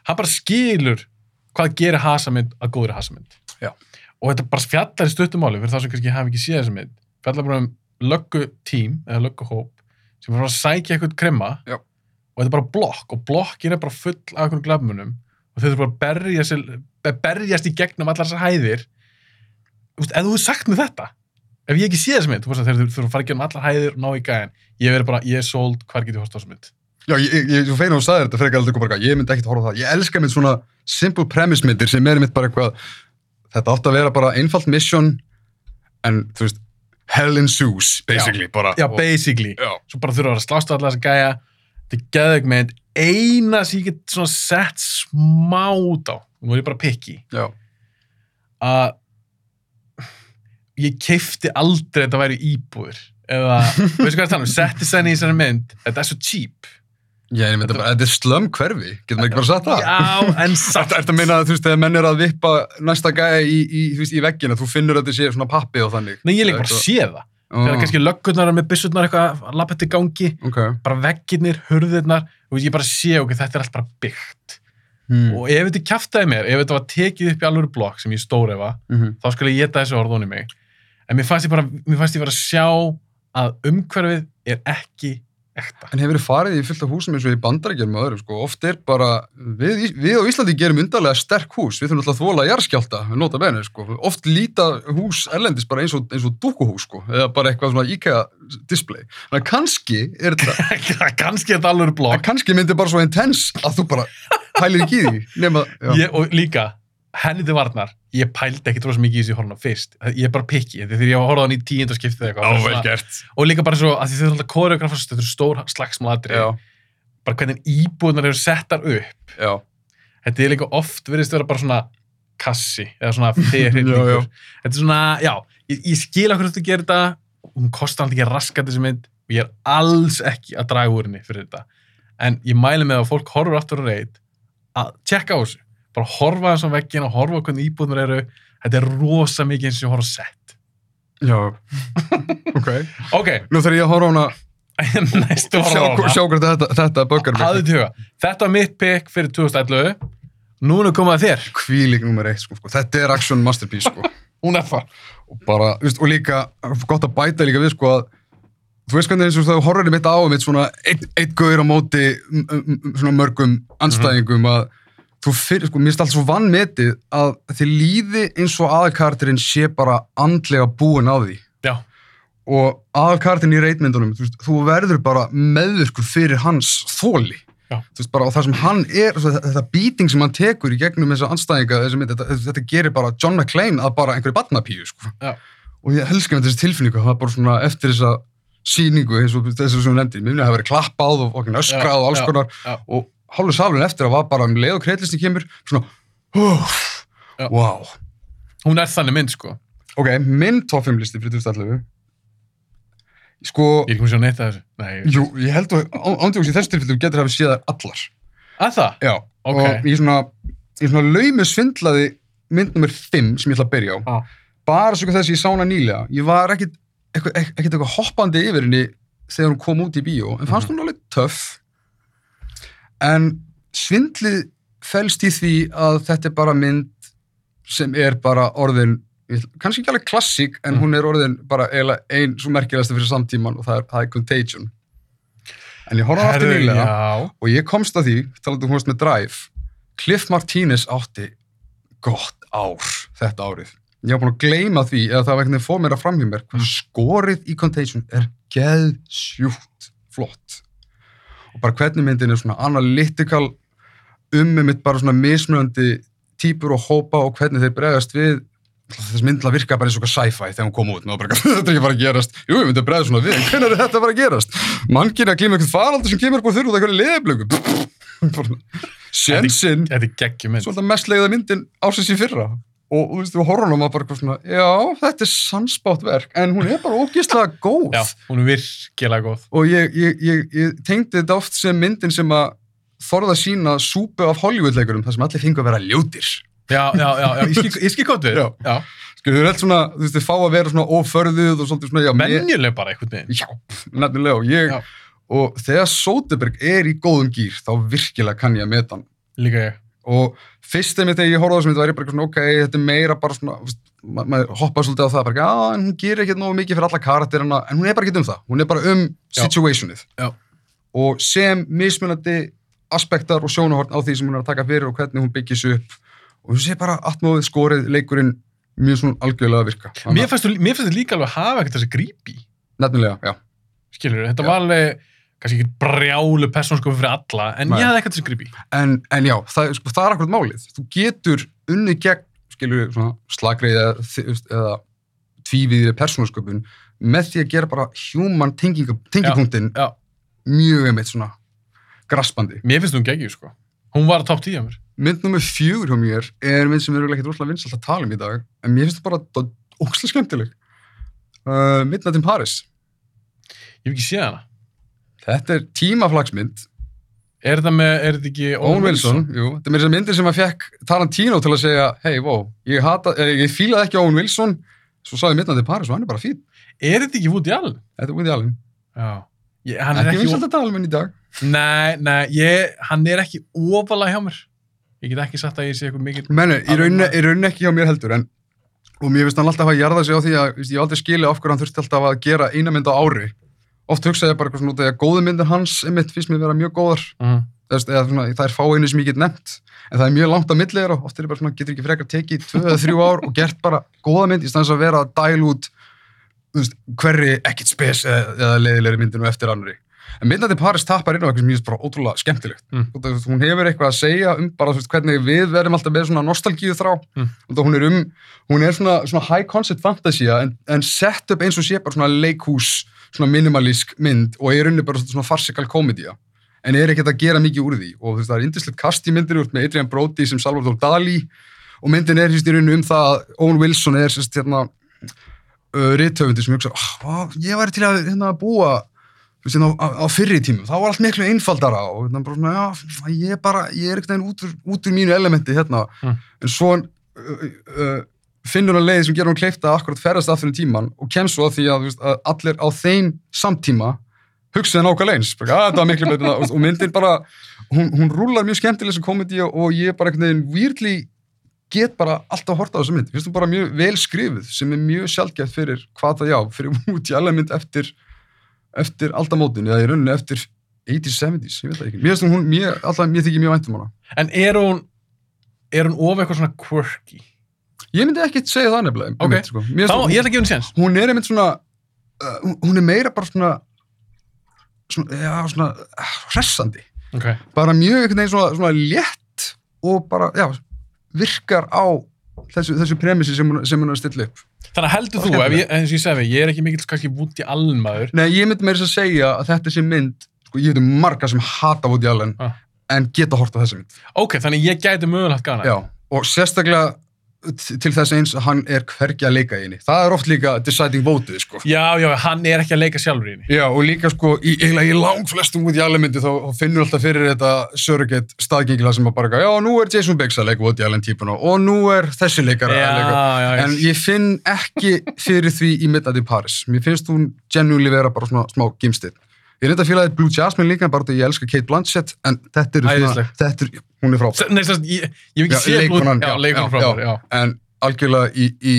Hann bara skilur hvað gerir hasamynd að góðri hasamynd. Já. Og þetta bara fjallar í stuttumáli fyrir þá sem kannski hafi ekki séð þessa mynd. Fjallar bara um löggu tím eða lögguhóp sem er bara að sækja eitthvað kremma Já. og þetta er bara blokk og blokkin er bara full af einhvern glafmunum og þau þurfa bara að berja sig, berjast í gegnum allar þessar hæðir Þú veist, ef þú hefur sagt mér þetta ef ég ekki sé þessa mynd, þú veist að þeir þurfa að fara í gegnum allar hæðir og ná í gæðin, ég verið bara, ég er sold hvar get ég horft á þessa mynd Já, ég, feina þú sagði þetta frekar aldrei bara, ég myndi ekkert horfa á það. Ég elska mynd svona simple premise myndir sem er mitt bara eitthvað, þetta átti að vera bara einfalt mission, en þú veist, hell ensues, basically, bara. já, Og- basically, já. svo bara þurfa að vera slást á allar þessa gæja þetta er geðveik mynd eina sem ég get svona sett smá út á, nú er ég bara pikki Já, að ég keifti aldrei að þetta væri íbúður eða, veistu hvað ég er að tala um setti senni í þessari mynd, þetta er svo cheap ég myndi Þetta- bara, þetta er slum hverfi, getum við ekki bara sagt það? já, en samt Þetta ertu að að þú veist, þegar menn er að vippa næsta gæja í, í, þú veist, í veggina, þú finnur að þetta sé svona pappi og þannig. Nei, ég líka bara sé það. Þegar oh, kannski löggurnar með byssurnar eitthvað að lappa eftir gangi, Ok. bara veggirnir, hurðirnar, og ég bara sé, ok, þetta er allt bara byggt. Hmm. Og ef þetta kjaftaði mér, ef þetta var tekið upp í alvöru blokk sem ég stórefa, Mhm. þá skulle ég geta þessu orðun í mig. En mér fannst ég bara, mér fannst ég bara að sjá að umhverfið er ekki ekta. En hefur þið farið í fullt af húsum eins og í bandarækjum og öðrum, sko, oft er bara, við, við á Íslandi gerum undarlega sterk hús, við þurfum alltaf að þvola jarðskjálta, við nota benni, sko, oft líta hús erlendis bara eins og, eins og dúkuhús, sko, eða bara eitthvað svona IKEA display. Þannig að kannski er þetta, (laughs) kannski er þetta alvöru en blokk. kannski myndi bara svo intense að þú bara pælir ekki í því, nema, já, Ég, og líka, henni til varnar, ég pældi ekki rosa mikið í þessu horfna fyrst. Ég er bara pikki, þegar ég horfði hann í tíundarskiptið eitthvað. og líka bara svo að þau eru alltaf koreografast þetta eru stór slagsmáladri Já, bara hvernig íbúðunar eru settar upp. Já, þetta er líka oft verðist vera bara svona kassi eða svona (laughs) ferhyrningur þetta er svona, já, ég, ég skil okkur þú gerir þetta, hún kostar alltaf ekki raskat þessi mynd og ég er alls ekki að draga úr henni fyrir þetta. En ég mæli með að fólk horfur aftur að bara horfa þessum veggin og horfa hvernig íbúðunar eru þetta er rosa mikið eins og ég horfa sett já, (laughs) ok. ok, Nú þarf ég að (laughs) horfa á hana, næstu sjá, horfa á hana. sjá hvert þetta, þetta böggar mig. hafðu til huga, þetta var mitt pick fyrir 2011 nú er komið að þér Kvílík nummer eitt, sko, sko. Þetta er action masterpiece, sko. (laughs) hún er það og bara, þú veist, og líka gott að bæta líka við, sko, að þú veist hvernig eins og þegar í mitt á mitt svona eitt, eitt gauður á móti m, m, m, svona mörgum anstæðingum að þú fyrir, sko, mér finnst allt svo vannmetið að þið líði eins og aðalkartirinn sé bara andlega búin á því. Já, og aðalkartirinn í reitmyndunum, þú veist, þú verður bara meðvirkur fyrir hans þóli og það sem hann er þetta, beating sem hann tekur í gegnum þessa anstæðinga, þetta, þetta gerir bara John McClane að bara einhverju barnapíu, sko. Já. og ég helska með þessi tilfinningu, það er bara svona eftir þessa síningu eins og þessu sem við nefndi, mér finnst að það hafi verið klappað og öskrað og alls konar. og hálfur salun eftir að var bara um leið og kreitlistin kemur, svona oh, Já. wow. Hún er þannig mynd sko. Ok, minn top 5 listi fyrir 2011 sko, ég er ekki með neitt að þessu. Nei, jú, ég held að ándjóks í þessu tilfellu getur hafi séð þær allar. Að það? já, Ok. og ég svona ég svona laumi svindlaði mynd nummer 5 sem ég ætla að byrja á. Ah. bara svo þess að ég sá hana nýlega. Ég var ekkit eitthvað, ekkit eitthvað hoppandi yfir henni þegar hún kom út í bíó en fannst hún alveg töff en svindlið felst í því að þetta er bara mynd sem er bara orðin kannski ekki alveg klassík en Mm. hún er orðin bara eiginlega ein svo merkilegasta fyrir samtíman og það er, það er Contagion. En ég hana aftur nýlega og ég komst að því, talaðu um hún með Drive Cliff Martínez átti gott ár þetta árið. Ég var búin að gleyma því eða það var veginn fór mér að framhjá mér hvað skorið í Contagion er geðsjúkt flott og bara hvernig myndin er svona analytical um mitt bara svona mismunandi típur og hópa og hvernig þeir bregðast við. Þessi myndla virka bara eins og sci-fi þegar hún kom út, og bara, (laughs) þetta er ekki bara að gerast. Jú, við myndum bregða svona við, en hvernig er þetta bara að gerast? Mannkinn að glíma eitthvað faraldur sem kemur búið þurr út af eitthvað leðablöku sjensinn Þetta er geggjum mynd. svona mest leiða myndin ásins í fyrra og þú veist, við horfum á bara eitthvað svona já, þetta er sannsbátt verk en hún er bara ógeðslega (laughs) góð Já, hún er virkilega góð. og ég, ég, ég, ég tengdi þetta oft sem myndin sem að þorða sína súpu af Hollywood-leikurum þar sem allir fengu að vera ljótir Já, já, já, já, ég skil, gott við. Já. já. eru allt svona, þú veist, þau fá að vera svona óförðuð og svona, já, Menjuleg bara einhvern veginn. já, nefnilega og ég, Já. og þegar Soderbergh er í góðum gýr, þá virkilega kann ég að meta hann Líka ég. Og fyrst einmitt þegar ég horfði á þessum mynd var ég bara svona, ok, þetta er meira bara svona ma maður hoppaði svolítið á það bara, já, en hún gerir ekkert nógu mikið fyrir alla karakterina en hún er bara ekkert um það, hún er bara um situationið Já. og sem mismunandi aspektar og sjónahorn á því sem hún er að taka fyrir og hvernig hún byggis upp og þú sé bara atmóðið, skorið, leikurinn mjög svona algjörlega að virka Mér fannst þetta líka alveg að hafa ekkert þessi grípi. nefnilega, já, Skilur, þetta Já. var alveg, kannski ekki brjálu persónskofi fyrir alla, en Nei. ég hafði ekkert þessi grípi. en, en já, það, sko, það er akkurat málið þú getur unnið gegn skilur svona slagreið eða, eða tvíviðri persónasköpun með því að gera bara human tengipunktin mjög einmitt svona graspandi. mér finnst hún geggju, sko. Hún var top 10 á mér. Mynd nummer fjögur hjá mér er mynd sem er ekkert rosalega vinsalt að tala um í dag en mér finnst það bara ógeðslega skemmtileg. Uh, Midnight in Paris. Ég hef ekki séð hana. Þetta er tímaflagsmynd. Er þetta með, er þetta ekki Owen Wilson, jú. Þetta er mér þess að myndir sem að fekk Tarantino til að segja, hei, wow, ég, hata, eh, ég fílaði ekki Owen Wilson, svo sagði in Paris og hann er bara fín. Er þetta ekki Woody Allen? Þetta er Woody Allen. Já. Ég, hann er Ekki vinsalt að tala um henni í dag. Nei, nei, ég, hann er ekki ofalega hjá mér. Ég get ekki sagt að ég sé eitthvað rauninni, maður. í rauninni ekki hjá mér heldur, en og mér finnst hann alltaf að jarða sig á því að víst, ég aldrei skilið af hverju hann þurfti alltaf að gera eina mynd á ári. Oft hugsaði ég bara eitthvað svona út af að góðu myndir hans, einmitt, finnst mér vera mjög góðar. Mm. Svona, það er fá einu sem ég get nefnt, en það er mjög langt að milli þeirra og oft er ég bara svona, getur ekki frekar tekið tvö eða þrjú ár og gert bara góða mynd í stans að vera að dæla út veist, hverri ekkit spes eða, leiðilegri myndinu eftir annari. En in Paris tapar inn á eitthvað sem ég finnst bara ótrúlega skemmtilegt. Mm. Að Hún hefur eitthvað að segja um bara veist, hvernig við verðum alltaf með svona nostalgíu þrá. Mm. Hún er um, hún er svona, svona high concept fantasía en, en sett upp eins og sé bara svona leikhús, svona minimalísk mynd og er unni bara svona farsikal komedía. En er ekkert að gera mikið úr því. Og þú veist, það er indislegt kast í myndinu út með Adrian Brody sem Salvador Dali og myndin er hérna í rauninni um það að Owen Wilson er sérst hérna uh, rithöfundi sem hugsa, oh, ég væri til að hérna, búa hérna, á, á fyrri tímum, þá var allt miklu einfaldara og hérna, bara svona, já, ég er bara ég er ekkert neginn út, út úr mínu elementi hérna, Mm. en svo uh, uh, finnur hann leið sem gerur hann kleifta akkurat ferðast aftur í tíman og kemst svo að því að, veist, að allir á þeim samtíma hugsaði nákvæmlega eins, bara, að þetta var miklu betur og, myndin bara, hún, hún rúlar mjög skemmtileg sem komedi og ég bara einhvern veginn weirdly get bara alltaf að horta á þessu mynd, finnst þú bara mjög vel skrifuð sem er mjög sjálfgæft fyrir hvað það já, fyrir út í alveg mynd eftir eftir aldamótin eða í rauninni eftir 80s, 70s, ég veit það ekki. Mér hún, mér, alltaf, mér þykir mjög vænt um hana. En er hún, er hún of eitthvað svona quirky? Ég myndi ekki segja það nefnilega Ok. einmitt, sko. Mér Þá, hún, ég ætla að gefa henni séns. hún er einmitt svona uh, hún- er meira bara svona svona, já, svona uh, hressandi, Ok. bara mjög einhvern veginn svona, svona létt og bara, já, virkar á þessu, þessu premissi sem hún, sem hún er að stilla upp Þannig að heldur þú, ef ég, eins og ég segi, ég er ekki mikill kannski Woody Allen maður. Nei, ég myndi meira þess að segja að þetta sé mynd sko, ég veit um marga sem hata Woody Allen Ah. en geta hort á þessa mynd Ok, þannig ég gæti mögulega haft gana. Já, og sérstaklega til þess eins að hann er hvergi að leika í henni það er oft líka deciding voteið sko. Já, já, hann er ekki að leika sjálfur í henni. Já, og líka sko, í, í lang flestum Woody Allen myndi þá finnur alltaf fyrir þetta surrogate staðgengila sem að bara, já, nú er Jason Biggs að leika Woody Allen típuna og nú er þessi leikar að leika já, já. En ég finn ekki fyrir því í Midnight in Paris. Mér finnst hún genuinely vera bara svona smá gimstinn. Ég reynda að fílaði Blue Jasmine líka, bara því ég elska Kate Blanchett, en þetta er svona, þetta er, hún er frábær. Nei, sérst, ég, ég hef ekki séð leikonan, já, já, leikonan já. En algjörlega í, í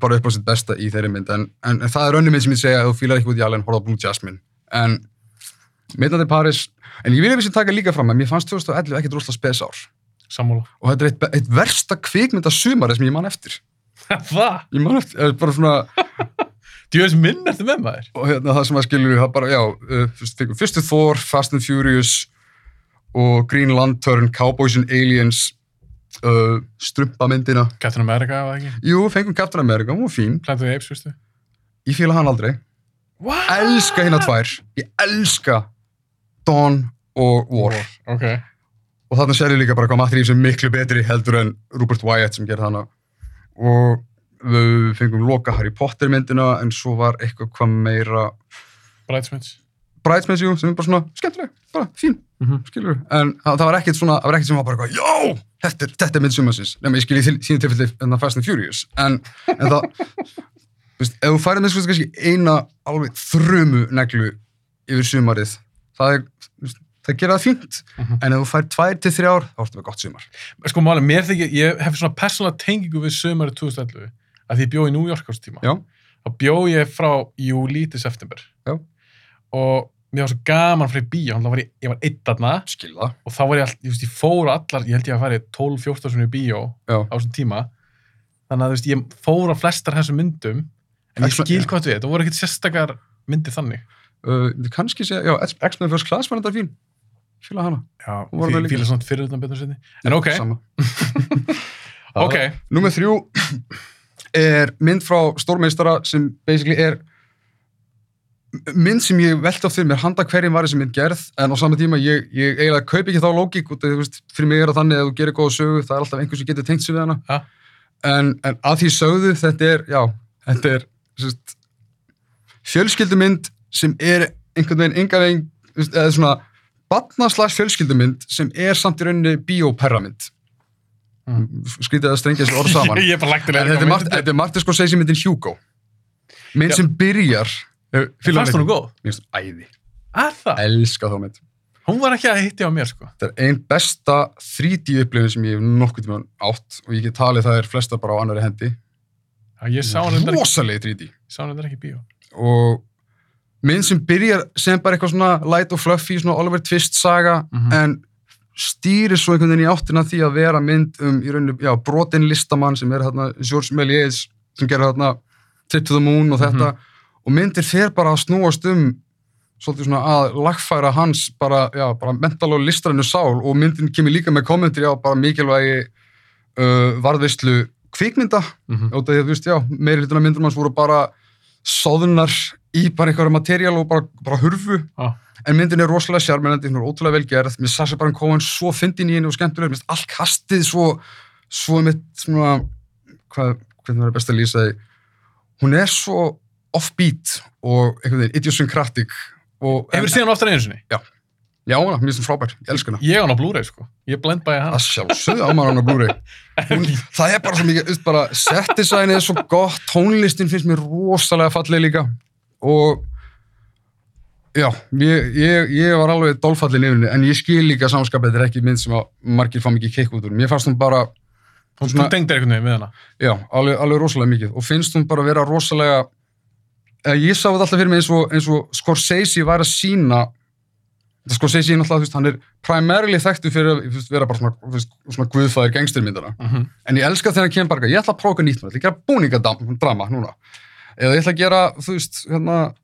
bara upp á sitt besta í þeirri mynd, en, en, en það er önnum mynd sem ég segja að þú fílar ekki út í alveg horfa á Blue Jasmine. En Midnight in Paris, en ég vil eftir sem taka líka fram að mér fannst 2011 ekkert rosalega spes ár. Sammála. Og þetta er eitt, eitt versta kvikmynda sumari sem ég man eftir. (laughs) Það? Ég man eftir, bara svona, Veist minn eftir með maður? og hérna það sem að skilur það bara, já, uh, fyrst- fyrstu Thor, Fast and Furious og Green Lantern, Cowboys and Aliens uh, strumpamyndina. Captain America, var það ekki? Jú, fengum Captain America, hún var fín. Planet of the Apes, veistu? Ég fíla hann aldrei. What? Elska hérna tvær. Ég elska Dawn og War. Ok. Og þarna sér ég líka bara hvað Matt Reeves er miklu betri heldur en Rupert Wyatt sem gerði hana. Og við fengum loka Harry Potter myndina en svo var eitthvað hvað meira Bridesmaids. Bridesmaids, jú, sem er bara svona skemmtileg, bara fín, Mm -hmm. skilur En það, það var ekkert svona, það var ekkert sem var bara eitthvað, já, þetta er, þetta er mynd sumansins. Nefnum, ég skilji þínu tilfelli en það Fast and Furious. En, en það, (laughs) þú veist, ef þú færið með svo kannski eina alveg þrumu neglu yfir sumarið, það er, veist, það gera það fínt. Mhm. En ef þú færið tvær til þrjár, þá ertu með gott sumar. Sko máli, mér þykir, ég hef svona persónulega tengingu við sömari 2011 að ég bjó í New York ást tíma. Já. Þá bjó ég frá júli til september. Já. Og mér var svo gaman fyrir bíó, þannig að var ég, ég var einn þarna Skil það. og þá var ég, all, ég, veist, ég fór á allar, ég held ég að fara 12-14 svona í bíó Já. á þessum tíma. Þannig að þú veist, ég fór á flestar þessum myndum, en ég Excellent, skil hvað við, það voru ekkert sérstakar myndir þannig. Uh, kannski segja, já, X- X-Men First Class var þetta fín. Fíla hana. Já, líka. fíla svona fyrir utan betur setni. (laughs) (laughs) Er mynd frá stórmeistara sem basically er mynd sem ég velti á fyrir mér handa hverjum var þessi mynd gerð en á sama tíma ég, ég eiginlega kaupi ekki þá lógík út af því, þú veist, fyrir mig er það þannig að þú gerir góða sögu það er alltaf einhver sem getur tengt sig við hana Ja. en, en að því sögðu þetta er, já, þetta er sérst, fjölskyldumynd sem er einhvern veginn enga veginn, eða svona batnaslags fjölskyldumynd sem er samt í rauninni bíóperramynd Mm. Skrítið að strengja þessi orð (laughs) saman ég er bara lagt til En þetta er Mart- þetta er Martin Scorsese myndin Hugo. Mynd sem byrjar... Fannst hún góð? Mér finnst hún æði. Að það? Elska þá mynd. Hún var ekki að hitti á mér, sko. Þetta er ein besta 3D upplifin sem ég hef nokkuð tíma átt og ég get talið það er flesta bara á annari hendi. Ég Rosalegi 3D. ég sá hann reyndar ekki í bíó. Og mynd sem byrjar sem bara eitthvað svona light og fluffy, svona Oliver Twist saga, Mhm. en stýrir svo einhvern veginn í áttina því að vera mynd um í rauninu, já, brotin listamann sem er hérna George Méliès sem gerir hérna Trip to the Moon og þetta. Og myndir fer bara að snúast um svolítið svona að lagfæra hans bara, já, bara mental og listrannu sál. Og myndin kemur líka með kommentir á bara mikilvægi uh, varðveislu kvikmynda. Mm -hmm. og það, þú veist, já, meiri hlutuna myndir manns voru bara soðunar í bara einhverja materjál og bara, bara hurfu. Já. En myndin er rosalega sjarmennandi, hún er ótrúlega vel gerð. Með Sasha Baron Cohen svo fyndin í henni og skemmtileg, með allt kastið svo svo mitt svona hvað, hvernig var best að lýsa því? Hún er svo offbeat og einhvern veginn idiosyncratic og Hefur hann oftar einu sinni? já, hana, mér finnst hún frábær, ég elska hana. Ég á hann á Blu-ray, sko. Ég blend bæði hann. að sjálfsögðu á maður hann á Blu-ray. Það er bara svo mikið, bara set designið er svo gott, tónlistin finnst mér rosalega falleg líka. Og já, ég, ég, ég var alveg dólfallin yfir henni, en ég skil líka samskapið, þetta er ekki mynd sem að margir fá mikið kikk út úr, mér fannst hún bara Þú svona- einhvern veginn við hana. já, alveg, alveg rosalega mikið og finnst hún bara vera rosalega eða ég sá þetta alltaf fyrir mig eins og, eins og Scorsese væri að sína Scorsese er náttúrulega, hann er primarily þekktu fyrir að vera bara svona, svona guðfæðir gangstyrmyndana Mm -hmm. en ég elska þegar hann kemur bara, ég ætla að prófa eitthvað nýtt, ég ætla að gera búningadrama núna eða ég ætla að gera, þú veist, hérna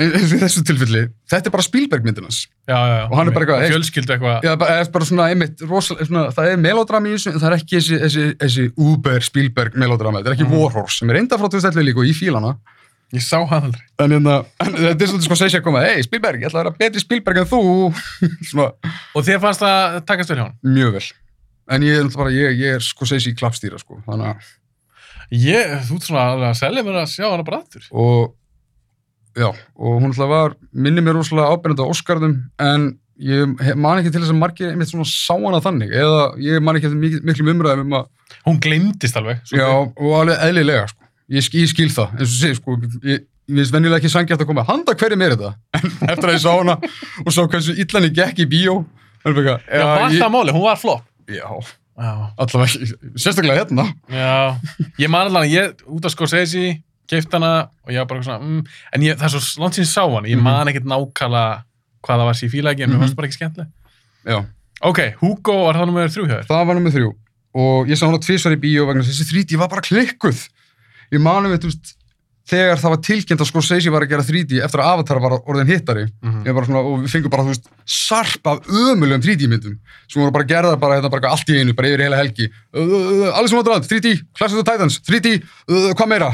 eins og í þessu tilfelli, þetta er bara Spielberg myndinans Já, já, já. Og hann er bara eitthvað, hey. Fjölskyldu eitthvað. Já, bara, eða bara svona einmitt, rosalega, svona, það er melodrama í þessu, en það er ekki þessi, þessi, þessi Uber Spielberg melodrama, þetta er ekki Mhm. Warhorse, sem er enda frá 2011 líka og ég fíla hana. Ég sá hann aldrei. En, hérna, en þetta er svona sko að segja að koma, hei Spielberg, ég ætla að vera betri Spielberg en þú, (laughs) Og þér fannst það takast vel hjá hann? mjög vel. En ég bara, ég, ég er sko að segja í klappstýra, sko, þannig að, Ég, þú ert svona að selja mér að sjá hana bara aftur. og, já, og hún náttúrulega var, minni mér rosalega ábyrjandi á Óskarðum, en ég man ekki til þess að margir einmitt svona sá hana þannig, eða ég man ekki eftir miklum umræðum um að Hún glemdist alveg. Já, og alveg eðlilega, sko. Ég, sk- ég skil það, eins og sé, sko, ég, ég finnst venjulega ekki sangjart að koma, handa hverju mér þetta? En (laughs) eftir að ég sá hana og sá hversu illan ég gekk í bíó, er bara, Já, var ég, það máli, hún var flott. já, Já. allavega, (laughs) sérstaklega hérna. Já, ég man alveg að ég út af Scorsese, keift hana og ég var bara svona, mm, en ég, það er svo langt síðan ég sá hana, ég Mhm. man ekkert nákvæmlega hvað það var ég fíla ekki, en mér Mhm. fannst bara ekki skemmtileg. Já, Ok, Hugo var það nummer þrjú hjá þér. það var nummið þrjú og ég sá hana tvisvar í bíó vegna þessi þríti var bara klikkuð. Ég manum veist, þegar það var tilkynnt að Scorsese var að gera 3D eftir að Avatar var orðin hittari var bara svona, og við fengum bara, þú veist, sarp af ömulegum 3D myndum sem voru bara gerðar bara, hérna, bara allt í einu, bara yfir heila helgi. Uh, uh, Alice in Wonderland, 3D, Clash of the Titans 3D, uh, hvað meira?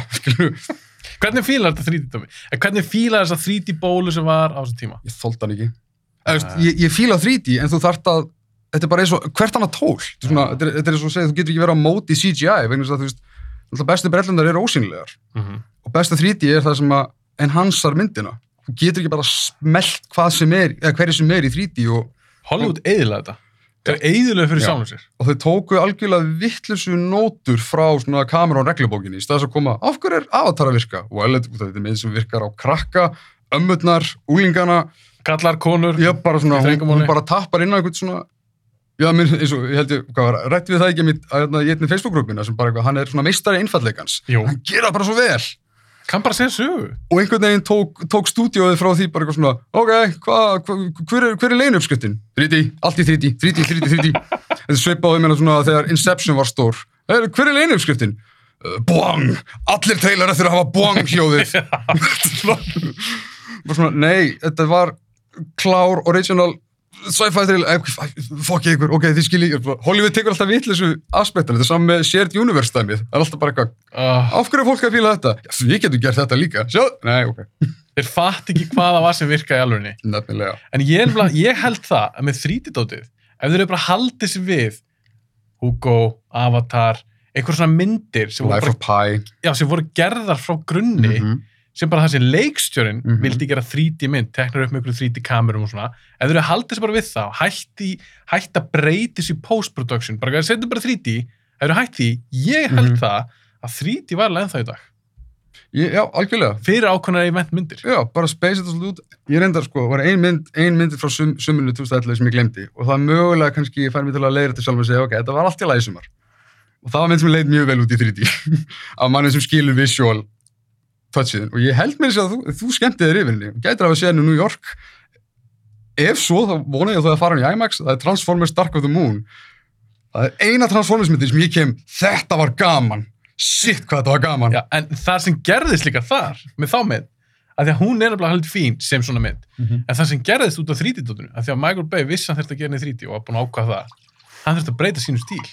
(laughs) Hvernig fílar þetta 3D, Tómi? Hvernig fílar þessa 3D bólu sem var á þessum tíma? ég þóldi hann ekki. Veist, ég, ég fíla 3D, en þú þarft að þetta er bara eins og, hvert annað tól? Þetta er, svona, þetta er, þetta er eins og að segja, þú getur ekki verið á móti CGI vegna þess að þú veist, bestu brellundar eru ósýnilegar. Mm og besta 3D er það sem að enhansar myndina þú getur ekki bara smelt hvað sem er eða hverju sem er í 3D og, Hollywood eðilega þetta. Það er eðilega fyrir Já. sjálfum sér. og þau tóku algjörlega vittlusu nótur frá svona Cameron reglubókinni í staðis að koma, af hverju er avatar að virka og well, þetta er með sem virkar á krakka ömmurnar, úlingana Kallar, konur. ég bara svona, hún, hún bara tappar inn á einhvern svona já, minn, eins og, ég held ég, hvað var, rætti við það ekki að, að, í einni Facebook-grúpina sem bara hann er svona meistari einfallleikans Jú. hann gera bara svo vel Kann bara segja sögu. og einhvern veginn tók, tók stúdíóið frá því bara eitthvað svona, ok, hva, hva, hver er, er leinuppskriftin? 3D, allt í 3D, 3D, 3D, 3D. Þetta svipaði mér svona þegar Inception var stór. Hey, hver er leinuppskriftin? Uh, boing! Allir trailer eftir að hafa boing hljóðið. (laughs) Bara svona, nei, þetta var klár, original, sci-fi eh, fokk ykkur, ok, þið skilji, Hollywood tekur alltaf vitleysu aspektan, þetta er saman með shared universe dæmið, það er alltaf bara eitthvað, Uh, af hverju er fólk að fíla þetta? Já, við getum gert þetta líka, sjá, nei, ok. þeir fatt ekki hvað það var sem virkaði í alvegni. Nefnilega. En ég, bara- ég held það að með 3D-dótið, ef þeir eru bara haldið sér við Hugo, Avatar, einhver svona myndir sem voru, Life bara, of Pi. já, sem voru gerðar frá grunni, Mhm. Sem bara þessi leikstjórin Mhm. vildi gera 3D mynd, teknar upp með einhverju 3D kamerum og svona, ef þeir eru haldið sér bara við það, hætti, hætti að breyti sér post-production, bara setjum bara 3D, ef þeir eru hætti því, ég held Mhm. það að 3D var alveg ennþá í dag, Ég, já, algjörlega. fyrir ákveðnar event myndir. Já, bara space þetta svolítið út. Ég reyndar sko, var ein mynd, ein mynd frá sum, suminu 2011 sem ég glemdi og það mögulega kannski fær mér til að leiða þetta sjálf og segja, ok, þetta var allt í lagi í sumar. Og það var mynd sem leit mjög vel út í 3D (laughs) af manni sem skilur visual touchiðin og ég held mér að þú, þú skemmti þér yfir henni. Gætir að hafa séð henni New York. Ef svo, þá vona ég að þú að fara hann í IMAX, það er Transformers Dark of the Moon. Það er eina Transformers myndin sem ég kem, þetta var gaman. Sitt hvað þetta var gaman. Já, en það sem gerðist líka þar, með þá mynd, að því að hún er nefnilega haldið fín sem svona mynd, Mhm. en það sem gerðist út á 3D-dótinu, að því að Michael Bay vissi að hann þurfti að gera henni í 3D og var búin að ákvaða það, hann þurfti að breyta sínu stíl.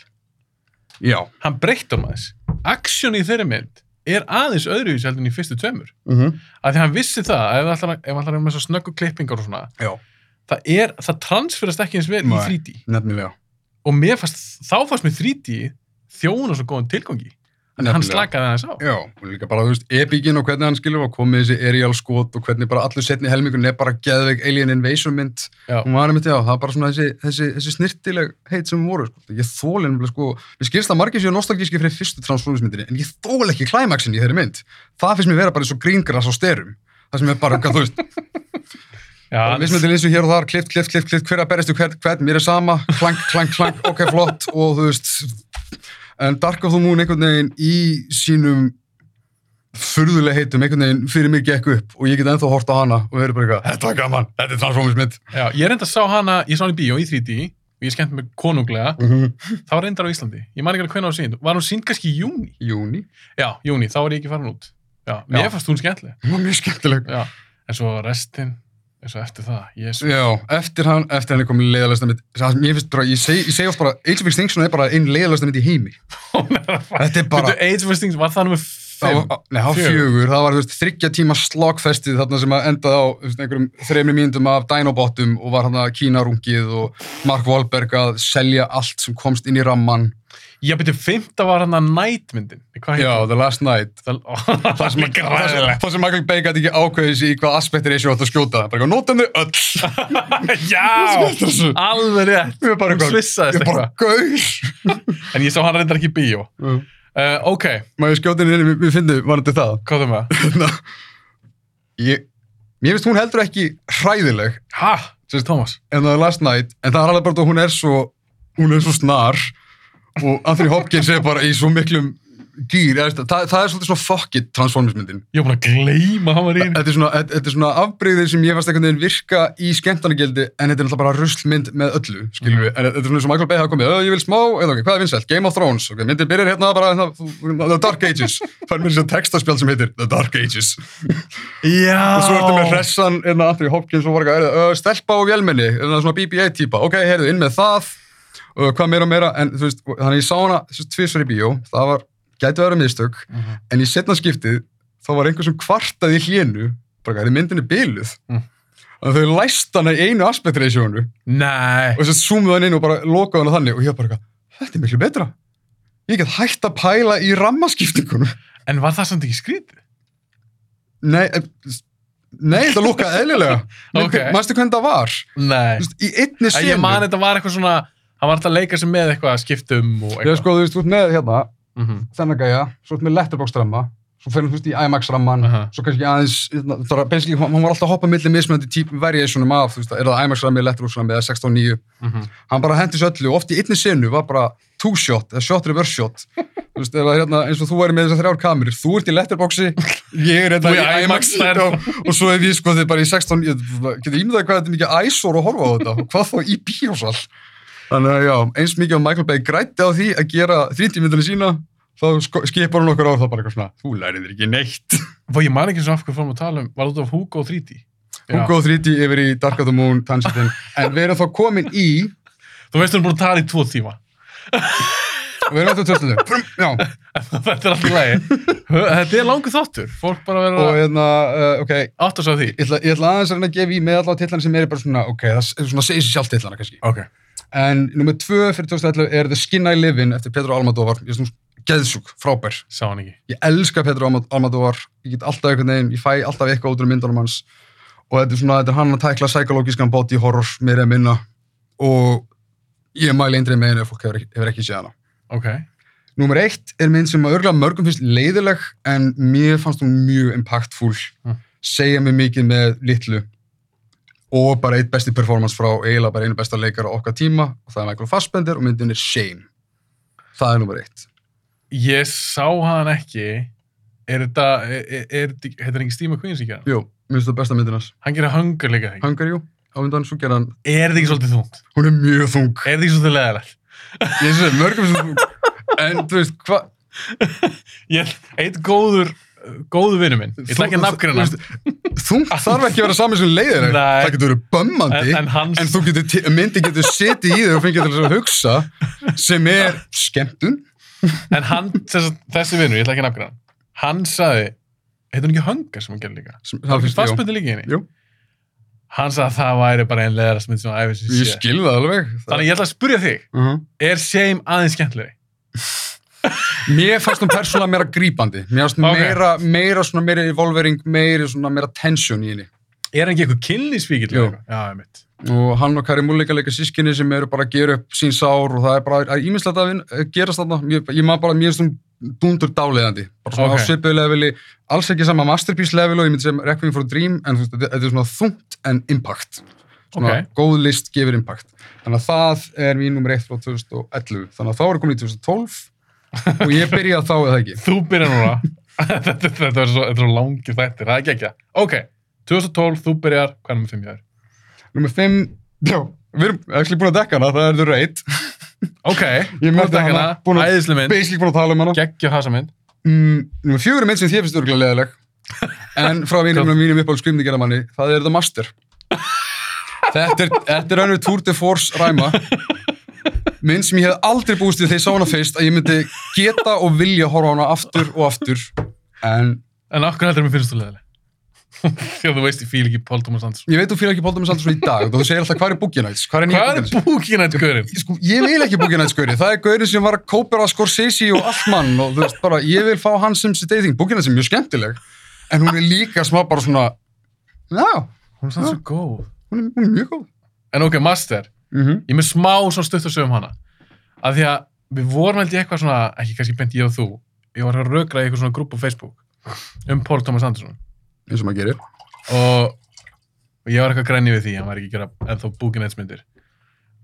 Já. Hann breytti um aðeins. Aksjón í þeirri mynd er aðeins öðruvísi heldur en í fyrstu tveimur. Mm -hmm. Að því hann vissi það, að ef hann ætlar að- vera með svo snöggu klippingar og svona, Já. það er, það transferast ekki eins vel í Nei. 3D. Nefnilega. Og mér fannst, þá fannst mér 3D þjóna svo góðan tilgangi. Þannig að hann slakaði aðeins á. Já, og líka bara, þú veist, epíkin og hvernig hann skilur og komið þessi aerial skot og hvernig bara allur setni helmingun er bara geðveik alien invasion mynd. Hún var einmitt, já, það er bara svona þessi, þessi, þessi snirtileg heit sem voru, sko. Ég þól einmitt, sko, við skilst að margir séu nostalgíski fyrir fyrstu Transformers myndinni, en ég þól ekki klæmaksin í þeirri mynd. Það finnst mér vera bara eins og gríngrass á styrum. Það sem er bara, hvað þú veist, Já, mismyndin eins og hér og þar, klift, klift, klift, klift, hver að berist og hvern, hvern, mér er sama, klank, klank, klank, ok, flott, og þú veist, en Dark of the Moon einhvern veginn í sínum furðuleg heitum einhvern veginn fyrir mig gekk upp og ég get ennþá hort á hana og verið bara eitthvað, þetta var gaman, þetta er Transformers mynd. Já, ég reynda að sá hana, ég sá hana í bíó í 3D og ég skemmt mig konunglega, það var reyndar á Íslandi. Ég man ekki alveg hvernig á sínd. Var hún sínd kannski í júni? Júni, Já, júni, þá var ég ekki farin út. Já, mér fannst hún skemmtileg. mjög skemmtileg. Já, en svo restin, eins og eftir það, er Já, eftir hann, eftir hann er komið leiðalegsta mynd, það, ég, finnst bara, ég, seg, segi oft bara, Age of Extinction er bara einn leiðalegsta mynd í heimi. (laughs) Þetta er bara. Age of Extinction, var það nummer það 5? var, nei, var Fjögur. það var þryggja tíma slagfestið þarna sem að endaði á einhverjum þreymri mínundum af Dinobottum og var hann að Kínarungið og Mark Wahlberg að selja allt sem komst inn í ramman. Já, betur, fymta var hann að Nightmyndin. Hvað Já, The Last Night. (laughs) það? Sem, Michael Bay gæti ekki ákveðið sér í hvað aspektir þessu átt að skjóta. Bara eitthvað, nótum þau öll. (laughs) Já, alveg rétt. Ég bara Hún eitthvað, svissaðist ég bara gaur. (laughs) En ég sá hann reyndar ekki í bíó. Uh, ok, Má ég skjóta henni inn, við, finnum varandi það. hvað er það? Hérna, ég, mér finnst hún heldur ekki hræðileg Ha? Sérst Thomas? en er Last Night, en það er alveg bara að hún er svo, hún er svo snar og Anthony Hopkins er bara í svo miklum veist, það, það er svolítið svona fuck it Transformers myndin. Ég var búin að gleyma hann var í. Þetta er svona, þetta þetta er svona afbreyðir sem ég fannst einhvern veginn virka í skemmtarnagildi en þetta er náttúrulega bara ruslmynd með öllu, skilur við. En þetta er svona eins og Michael Bay hafa komið, "Ö, ég vil smá, eða ok, hvað er vinsælt? Game of Thrones, ok, myndin byrjar hérna bara, hérna, The Dark Ages. Það er mér sem textaspjál sem heitir The Dark Ages. Já. Og svo ertu með hressan, hérna, Anthony Hopkins og var eitthvað, "Ö, stelpa og vélmenni, svona BB-8 típa, ok, heyrðu, inn með það, og hvað meira og meira, en þú veist, þannig ég sá hana tvisvar í bíó, það var, gæti að vera mistök, Mhm. en í setna skiptið, þá var einhver sem kvartaði í hlénu, bara hvað, er byluð. Mm. Þannig að þau læst hana í einu Nei. og að zoomuðu hann inn og bara lokaðu hana þannig og ég bara, þetta er miklu betra. Ég get hægt að pæla í rammaskiptingunum. En var það samt ekki skrítið? Nei, eh, nei, þetta lukkaði eðlilega. (laughs) Ok. Manstu hvernig það var? Nei. Senu. Ég man þetta var eitthvað svona, hann var alltaf að leika sig með eitthvað að skiptum og eitthvað. sko, þú veist, þú ert með hérna, Mhm. þennan gæja, svo ert með letterbox-ramma, svo fyrir þú veist í IMAX-ramman, Aha. svo kannski aðeins, hérna, það var basically, hún var alltaf að hoppa millir mismunandi típum variationum af, þú veist, er það IMAX-rammi, letterbox-rammi eða 16.9, Mhm. hann bara hendi svo öllu og oft í einni senu var bara two-shot eða shot reverse shot, þú veist, eða hérna, eins og þú væri með þessar þrjár kamerur, þú ert í letterboxi, ég er hérna í IMAX, og, og svo er við sko þið bara í 16, ég getur ímyndaði hvað þetta er mikið æsor að horfa á þetta, hvað þá í bíósal. Þannig að já, eins mikið að Michael Bay grætti á því að gera 30-myndinni sína, þá sko- skipar hún okkur á það bara eitthvað svona, þú lærið þér ekki neitt. (laughs) Vá, ég man ekki svo af hvað fórum að tala um, var út af Hugo 3D. Já. Hugo 3D yfir í Dark of the Moon, Tangentin, en við erum þá komin í, Þú veist, þú erum búin að tala í tvo tíma. við erum alltaf törsluðu, (laughs) já, þetta er alltaf lægi. Þetta er langu þáttur. Fólk bara verður og að hérna, uh, ok, átta sig á því. ég ætla, ég ætla aðeins að reyna að gefa í með allavega tillana sem eru bara svona, ok, það er svona En nummið tvö fyrir 2011 er The Skin I Live In eftir Pedro Almodovar, ég er svona geðsjúk, frábær. Sá hann ekki. Ég elska Pedro Almo- Almodovar, ég get alltaf einhvern veginn, ég fæ alltaf eitthvað út úr myndunum hans og þetta er svona, þetta er hann að tækla psykológískan body horror meira en minna og ég mæli eindrið með henni ef fólk hefur ekki, hefur ekki séð hana. Ok. Númer eitt er mynd sem að örgulega mörgum finnst leiðileg en mér fannst hún mjög impactful, Mm. segja mig mikið með litlu og bara eitt besti performance frá eiginlega bara einu besta leikara á okkar tíma og það er Michael Fassbender og myndin er Shame. Það er númer eitt. Ég sá hann ekki. Er þetta, er, er, þetta er ekki Steve McQueen sem gera hann? Jú, mér finnst það besta myndin hans. Hann gerir Hunger líka ekki. Hunger, jú, á undan svo gera hann, Er þetta ekki svolítið þungt? hún er mjög þung. Er þetta ekki svolítið leðilegt? Ég sé, mörgum það þung. En þú veist, hvað, (laughs) eitt góður, góður vinnu minn. Ég ætla ekki að nafngreina hann. þung þarf ekki að vera saman sem leiðir. Það getur verið bömmandi. En, en hans, En þú getur, myndi getur setið í þig og fengið til að hugsa sem er skemmtun. en hann, þess, þessi vinnu, ég ætla ekki að nafngreina hann. Sagði, heitir hann ekki Hunger sem hann gerir líka? Sem, Það finnst, jú, fastbundir líka í henni. Jú. Hann sagði að það væri bara einn mynd sem hann æfis í ég sé. skil það alveg. Þannig ég ætla að spurja þig, uh -huh. er Shame aðeins skemmtilegri? Mér fannst hún persónulega meira grípandi. Mér fannst Ok. meira, meira svona meira evolvering, meira svona meira tension í henni. Er hann ekki eitthvað kynlísvíkill? Jú. Já, ég mitt. Og hann og Kari Múlleika leika sískinni sem eru bara að gera upp sín sár og það er bara, það er ímislegt að gerast þarna. Ég, ég maður bara, mér finnst hún dúndur dáleiðandi. Bara svona Ok. á svipuðu leveli, alls ekki sama masterpiece level og ég myndi sem Requiem for a Dream, en þú veist, þetta er svona þungt en impact. Svona Ok. góð list gefur impact. Þannig að það er mín nummer 1 frá 2011. Þannig að þá er komin í 2012 og ég byrjaði þá eða ekki. Þú byrjar núna. (laughs) þetta, þetta, er svo, þetta er svo langi þættir, það er ekki ekki. Ok, 2012, þú byrjar, hvað er með fimm hjá þér? Nummer 5, já, við erum actually búin að dekka hana, það er The Raid. Ok, Ég búin að hana, hana, æðislega mynd, Basically búin að tala um hana. geggjur hasa mynd. Mm, nummer 4 er mynd sem þér finnst örgulega leðileg. (laughs) En frá vinum mínum uppáhald skrimningjaramanni, það er The Master. Þetta er, þetta er önnur Tour de Force ræma. (laughs) Mynd sem ég hef aldrei búist við þegar ég sá hana fyrst að ég myndi geta og vilja horfa hana aftur og aftur. En En okkur heldur mér finnst þú leðileg. (laughs) Að þú veist, ég fíl ekki Paul Thomas Anderson. ég veit þú fyrir ekki Póldum Sanderson í dag og þú segir alltaf hvað er Boogie Nights? Hvað er gaurinn? sko, ég vil ekki Boogie Nights gauri, það er gauri sem var að kópera Scorsese og allt mann og þú veist bara, ég vil fá hann sem sitt dating, Boogie Nights er mjög skemmtileg en hún er líka smá bara svona já, Hún er sann svo góð. hún er mjög góð En ok, Master, mm -hmm. ég er með smá svona stutt að sögum hana. Af því að við vorum held ég eitthvað svona, ekki kannski bent ég og þú, ég var að rökra í eitthvað svona grúp á Facebook um Paul Thomas Anderson. eins og maður gerir og, og ég var eitthvað grænni við því hann var ekki að gera ennþá búkinætsmyndir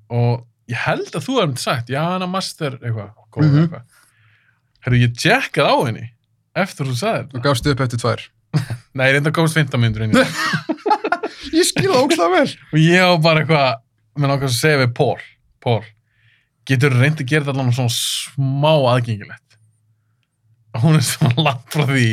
og ég held að þú hefði sagt já hann að master eitthvað, góð Mhm. eitthvað Herru, ég tjekkað á henni eftir þú sagði og þetta. gafst upp eftir tvær. (laughs) Nei, reynda komst 15 minnur inn í það. (laughs) Ég skil það ógslag vel. Og ég á bara eitthvað, með náttúrulega að segja við Pól. Pól, getur reyndi að gera þetta allan svona smá aðgengilegt. Hún er svona langt frá því.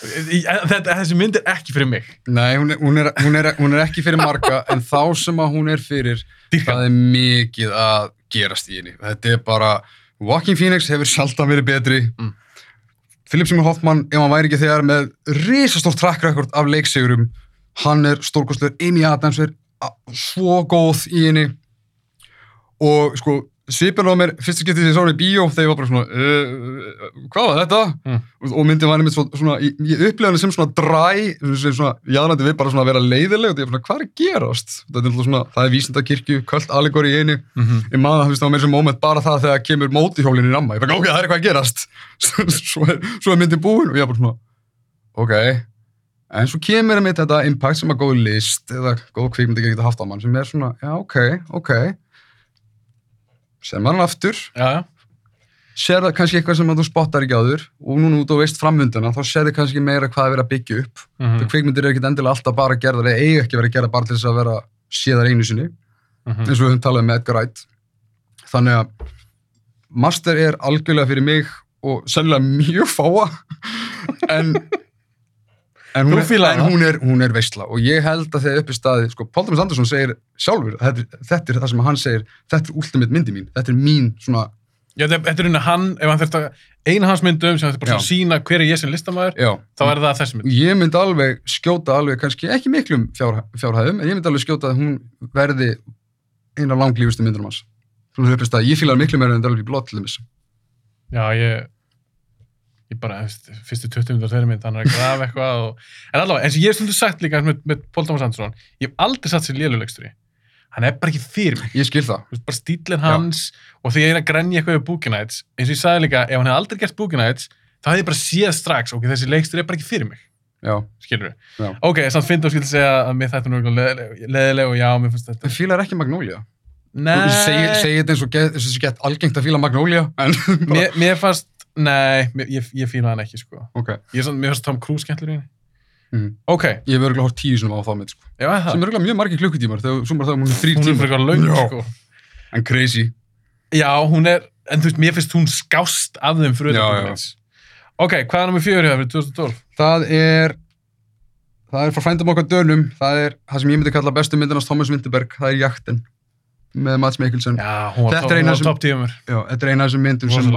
Þetta, þessi mynd er ekki fyrir mig. Nei, hún er, hún, er, hún, er, hún er ekki fyrir marga, en þá sem að hún er fyrir, Dýrka. það er mikið að gerast í henni. Þetta er bara, Joaquin Phoenix hefur sjaldan verið betri. Mm. Philip Seymour Hoffman, ef hann væri ekki þegar með risastórt track record af leiksigurum, hann er stórkostlegur, Amy Adams er svo góð í henni og sko, svipin á mér, fyrstu getið sem ég sá hann í bíó, þegar ég var bara svona, uh, hvað var þetta? Mm. Og, myndin var svo, svona, ég, upplifði hann sem svona dræ, sem svona, jáðandi við bara svona að vera leiðileg og ég er svona, hvað er að gerast? Þetta er svona, það er vísindakirkju, köld allegori í einu, Mm -hmm. ég maður það, þú veist, það var mér sem moment bara það þegar kemur mótihjólinn í ramma, ég bara, ok, það er eitthvað að gerast, (laughs) svo, er, svo er myndin búin og ég er bara svona, ok, en svo kemur einmitt þetta impact sem að góð list eða góð kvikmyndi geta haft á mann sem er svona, já, ok, ok, sem hann aftur, Já, sér það kannski eitthvað sem að þú spottar ekki áður og núna út og veist framvinduna, þá sér þið kannski meira hvað er verið að byggja upp. Mm -hmm. Mm. Kvikmyndir eru ekkit endilega alltaf bara gerðar eða eiga ekki verið að gera bara til þess að vera séðar einu sinni Mhm. eins og við höfum talað með Edgar Wright þannig að Master er algjörlega fyrir mig og sennilega mjög fáa (laughs) en en hún, er, en það? hún, er, hún er veistla og ég held að þegar upp í staði sko, Paul Thomas Anderson segir sjálfur þetta, er- þetta er það sem hann segir þetta er ultimate myndi mín, þetta er mín svona, Já, þetta er einu hann, ef hann þurft að, eina hans myndum sem þetta bara Já. svona sína hver er ég sem listamæður, þá er það þessi mynd. ég myndi alveg skjóta alveg kannski ekki miklum fjár, fjárhæðum en ég myndi alveg skjóta að hún verði eina langlífustu myndunum hans svona í staði, ég fílar miklu meira en Delby Blood til þess Já, ég, ég bara, fyrstu 20 minnur þeirri mynd, hann er að grafa eitthvað og, en allavega, eins og ég hef stundu sagt líka með, með Paul Thomas Anderson, ég hef aldrei satt sér lélulegstur í. Hann er bara ekki fyrir mig. ég skil það Þú veist, bara stílinn hans og því ég er að grenja eitthvað við Boogie Nights, eins og ég sagði líka, ef hann hefði aldrei gert Boogie Nights, þá hefði ég bara séð strax, ok, þessi leikstur er bara ekki fyrir mig. já. skilur Já. ok, samt finnst þú skil segja að mér þetta nú leðileg og já, mér finnst þetta Það fílar ekki Magnolia. nei, Ég segi, segi þetta eins og get, eins og sé gett algengt að fíla Magnolia, en bara, mér, mér fannst nei, ég, ég fíla hann ekki sko. ok. ég er svona, mér fannst Tom Cruise skemmtilegur í henni Mm. ok, Ég hef örgulega hórt tíu sinum á það mitt, sko. já, er það Sem er örgulega mjög margir klukkutímar, þegar bara það hún er þrýr hún er tímar. fyrir eitthvað löng Já. sko. En crazy. já, hún er, en þú veist, mér finnst hún skást af þeim fyrir Já, utan já. Boogie ok, hvað er nummer fjögur hjá fyrir 2012? Það er, það er frá frændum okkar dönum, það er það sem ég myndi kalla bestu myndinast Thomas Winterberg, það er Jaktin með Mads Mikkelsen. já, hún var, Þetta top, er hún var sem- top tíumur Já, þetta er eina af þessum myndum sem,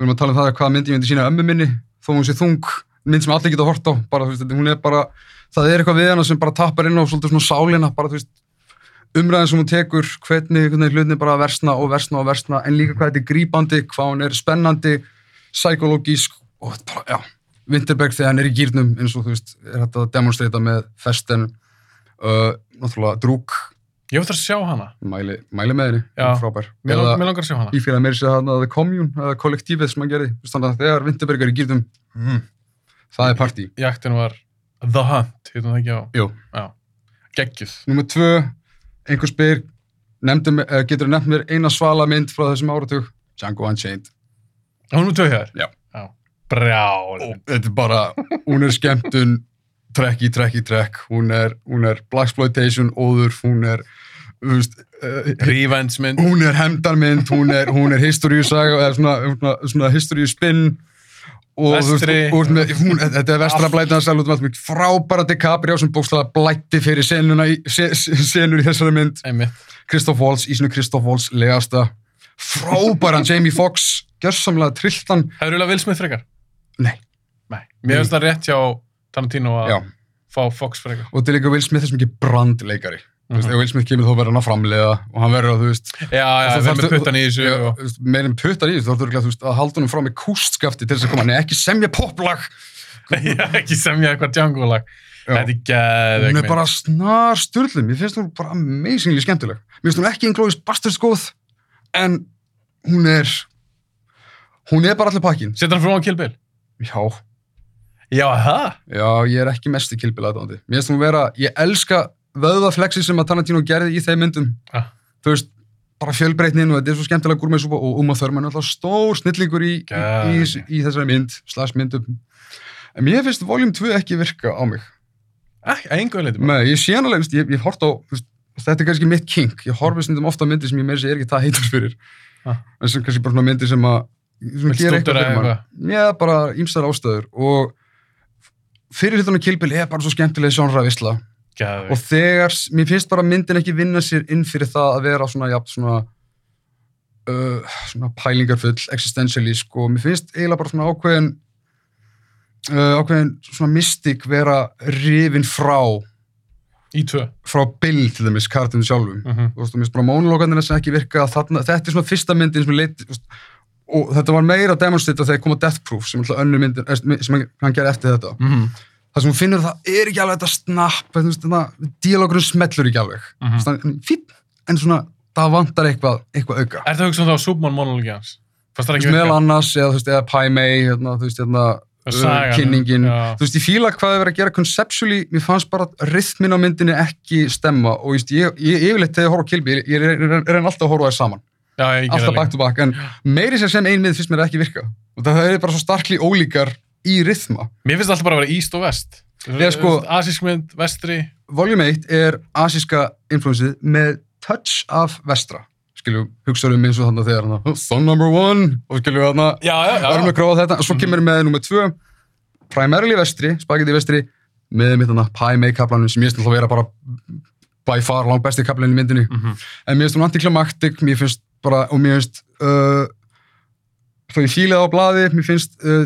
við erum að tala um það hvað mynd ég myndi sína ömmu minni, þó hún sé þung, mynd sem allir geta hort á, bara veist, hún er bara, það er eitthvað við hana sem bara tappar inn á svolítið svona sálina, bara veist, umræðin sem hún tekur, hvernig, hvernig hlutinni bara versna og versna og versna, en líka hvað þetta er grípandi, hvað hún er spennandi, psykologísk og bara, já, Winterberg þegar hann er í gýrnum, eins og þú veist, er þetta að demonstrata með festen, uh, náttúrulega drúk, ég það að sjá hana, mæli, mæli með henni, Já. frábær. mér, Eða- mér langar að sjá hana. Ég fyrir að meira sér hann að The Commune eða kollektífið sem hann gerði. Þannig að þegar Vinterberg er í gýrðum mm, það er partí jaktin var The Hunt, heitum það ekki á? Jú. já, geggjuð. Númer tvö, einhver spyr eh, getur þú nefnt mér eina svala mynd frá þessum áratug? Django Unchained. Hún er tvö hér Já. brjál og þetta er bara, hún er skemmtun trekk í trekk í trekk hún er, hún er Blaxploitation, óður hún er uh, Revenge-mynd hún er hefndarmynd, hún er, hún er historíusaga eða svona, svona, svona historíuspinn Vestri. og, með, hún, þetta er vestra út um frábæra DiCaprio sem bókstala blætti fyrir senuna í, se, se- senur í þessari mynd einmitt Christoph Waltz, í sinu Christoph Waltz legasta, frábæran Jamie Foxx, gjörsamlega trilltan Hefur þú viljað Will Smith frekar? Nei. Nei. Mér finnst það rétt hjá Tarantino að fá Fox frekar. og þetta er líka Will Smith þessum ekki brandleikari mm Mhm. -hmm. ef Will Smith kemur þá verður hann að framlega og hann verður að, þú veist, Já, já, þarf- með puttan í þessu þú veist, en puttar í þessu, þá þurfur þú veist, að halda honum frá með kústskafti til þess að koma, nei ekki semja poplag (laughs) Já, ekki semja eitthvað Django-lag. Þetta er geðveik hún er bara snar styrlum, mér finnst hún bara amazingly skemmtileg mér finnst hún ekki Inglourious Basterds góð en hún er hún er bara allir pakkin Setur hann frá á Kill Bill? já, Já, það? já, ég er ekki mest í kilpil aðdándi mér finnst hún vera, ég elska vöðvaflexi sem að Tarantino gerði í þeim myndum Ah. þú veist, bara fjölbreytnin og þetta er svo skemmtilega gúrmeðsúpa og Uma Thurman er alltaf stór snillingur í, í, í, í þessari mynd, slags myndum. En mér finnst Volume 2 ekki virka á mig. Ekki, einhver leiti bara. Nei, ég sé hann alveg, ég, ég hort á, þú veist, þetta er kannski mitt kink, ég horfi stundum ofta myndir sem ég meira sér ekki það heitur fyrir. Ah. En sem kannski bara svona myndir sem að, sem gera eitthvað fyrir eitthvað? Já, bara ímstæðar ástæður og fyrir hlutunum Kilbil er bara svo skemmtileg sjónra visla Geðveikt. og þegar, mér finnst bara myndin ekki vinna sér inn fyrir það að vera svona, jafn, svona, uh, svona pælingarfull, existentialísk og mér finnst eiginlega bara svona ákveðin, uh, ákveðin svona mystik vera rifin frá, Í tvö. frá Bill til dæmis, kartinu sjálfum. Mm Þú veist, og mér finnst bara mónulókanir sem ekki virka þarna, þetta er svona fyrsta myndin sem leit, þú veist, og þetta var meira demonstrita þegar kom á Death Proof sem, myndin, eh, sem hann- gerði eftir þetta -hmm. það sem hún finnur að það er ekki alveg þetta snapp þetta díalókurinn smellur ekki alveg mm -hmm. fín, en svona það vantar eitthvað, eitthvað auka Er það hugsa um það á Superman monologi hans? Fannst það Þú ekki veist, meðal annars, eða, veist, eða Pai Mei hérna, þú veist, hérna, uh, Sagan, kynningin já. þú veist, ég fíla hvað það er verið að gera conceptually, mér fannst bara rithmin á myndinni ekki stemma og ég, ég yfirleitt þegar ég horf á Kilby, ég, ég, ég, ég reyna alltaf að horfa þær saman, ég alltaf það back líka. to back en meiri sér sem ein mið finnst mér ekki virka og það er bara svo starkli ólíkar í rithma Mér finnst það alltaf bara að vera East og West. Ég sko- Asísk mynd, vestri. Volume 1 er asíska influensið með touch af vestra skilju, hugsaðum eins og þannig þegar hann Son number one og skilju já, já. varum að gráða þetta og svo kemur með nummer 2 primarily vestri, spagetti vestri með mitt hann pie make kaplanum sem ég finnst alltaf að vera bara by far langt besti kaplinn í myndinni Mhm. en mér finnst hún antiklimaktik, mér finnst bara og mér finnst uh, þó ég fílaði á blaði, mér finnst uh,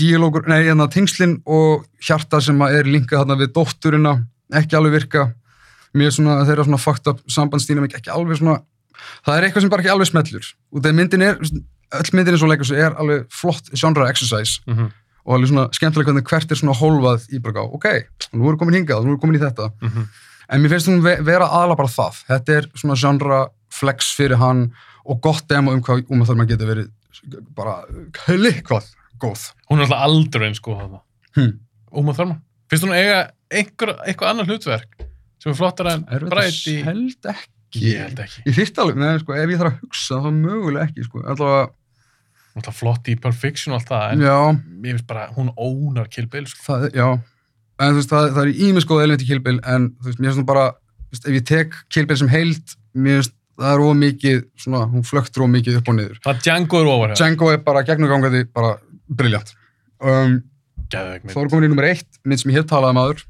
díalógur, nei, hérna tengslin og hjarta sem er linkað þarna við dótturina, ekki alveg virka. Mér er svona, þeirra svona fucked up sambandstína, ekki alveg svona það er eitthvað sem bara ekki alveg smellur. Og þegar myndin er, öll myndin er svo leikur sem er alveg flott genre exercise. Mhm. og alveg svona skemmtilega hvernig hvert er svona hólfað í bara, gá, ok, nú erum komin hingað, nú erum komin í þetta. Mhm. en mér finnst ve vera aðla bara það. Þetta er svona genre flex fyrir hann og gott demo um hvað um að þarf maður geta verið bara klikkvað góð Hún er alltaf aldrei eins sko þarna. hm. Uma Thurman. Finnst hún eiga einhver, eitthvað annar hlutverk sem er flottara en í... þetta held ekki Ég held ekki. ég þyrst alveg, neða sko, ef ég þarf að hugsa þá mögulega ekki sko, Hún er alltaf flott í Pulp Fiction og allt það, en já, mér finnst bara, hún ónar Kill Bill sko. það, já en þú veist, það, það er ímis góð element í Kill Bill en þú veist, mér finnst hún bara þú veist, ef ég tek Kill Bill sem heild mér finnst það er ómikið, svona, hún flöktur ómikið upp og niður Það Django er ofar hér. Django er bara gegnugangandi, bara briljant um, Gæðveik þá mynd. er komin í nummer eitt, mynd sem ég hef talað um aður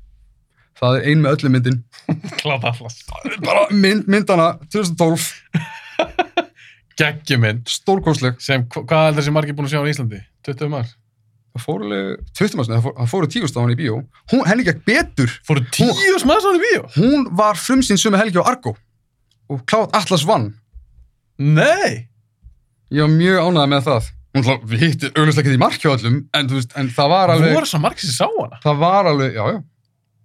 það er ein með öllu myndin (laughs) Klátt allas. bara mynd, myndana 2012, (laughs) Geggjumynd. stórkostleg Sem, hva- hvað er þessi margir búin að sjá á Íslandi? 20 maður? það fóru alveg, 20 maður, fóru, það fóru tíust á hann í bíó hún, henni gekk betur Fóru tíu svona í bíó? hún var frumsýn sömu helgi á Argo og Cloud Atlas vann Nei! ég var mjög ánægð með það hún við hittum auglustlega ekki í mark hjá öllum en, þú veist, en það var alveg Voru svo margir sem sá hana? það var alveg, já, já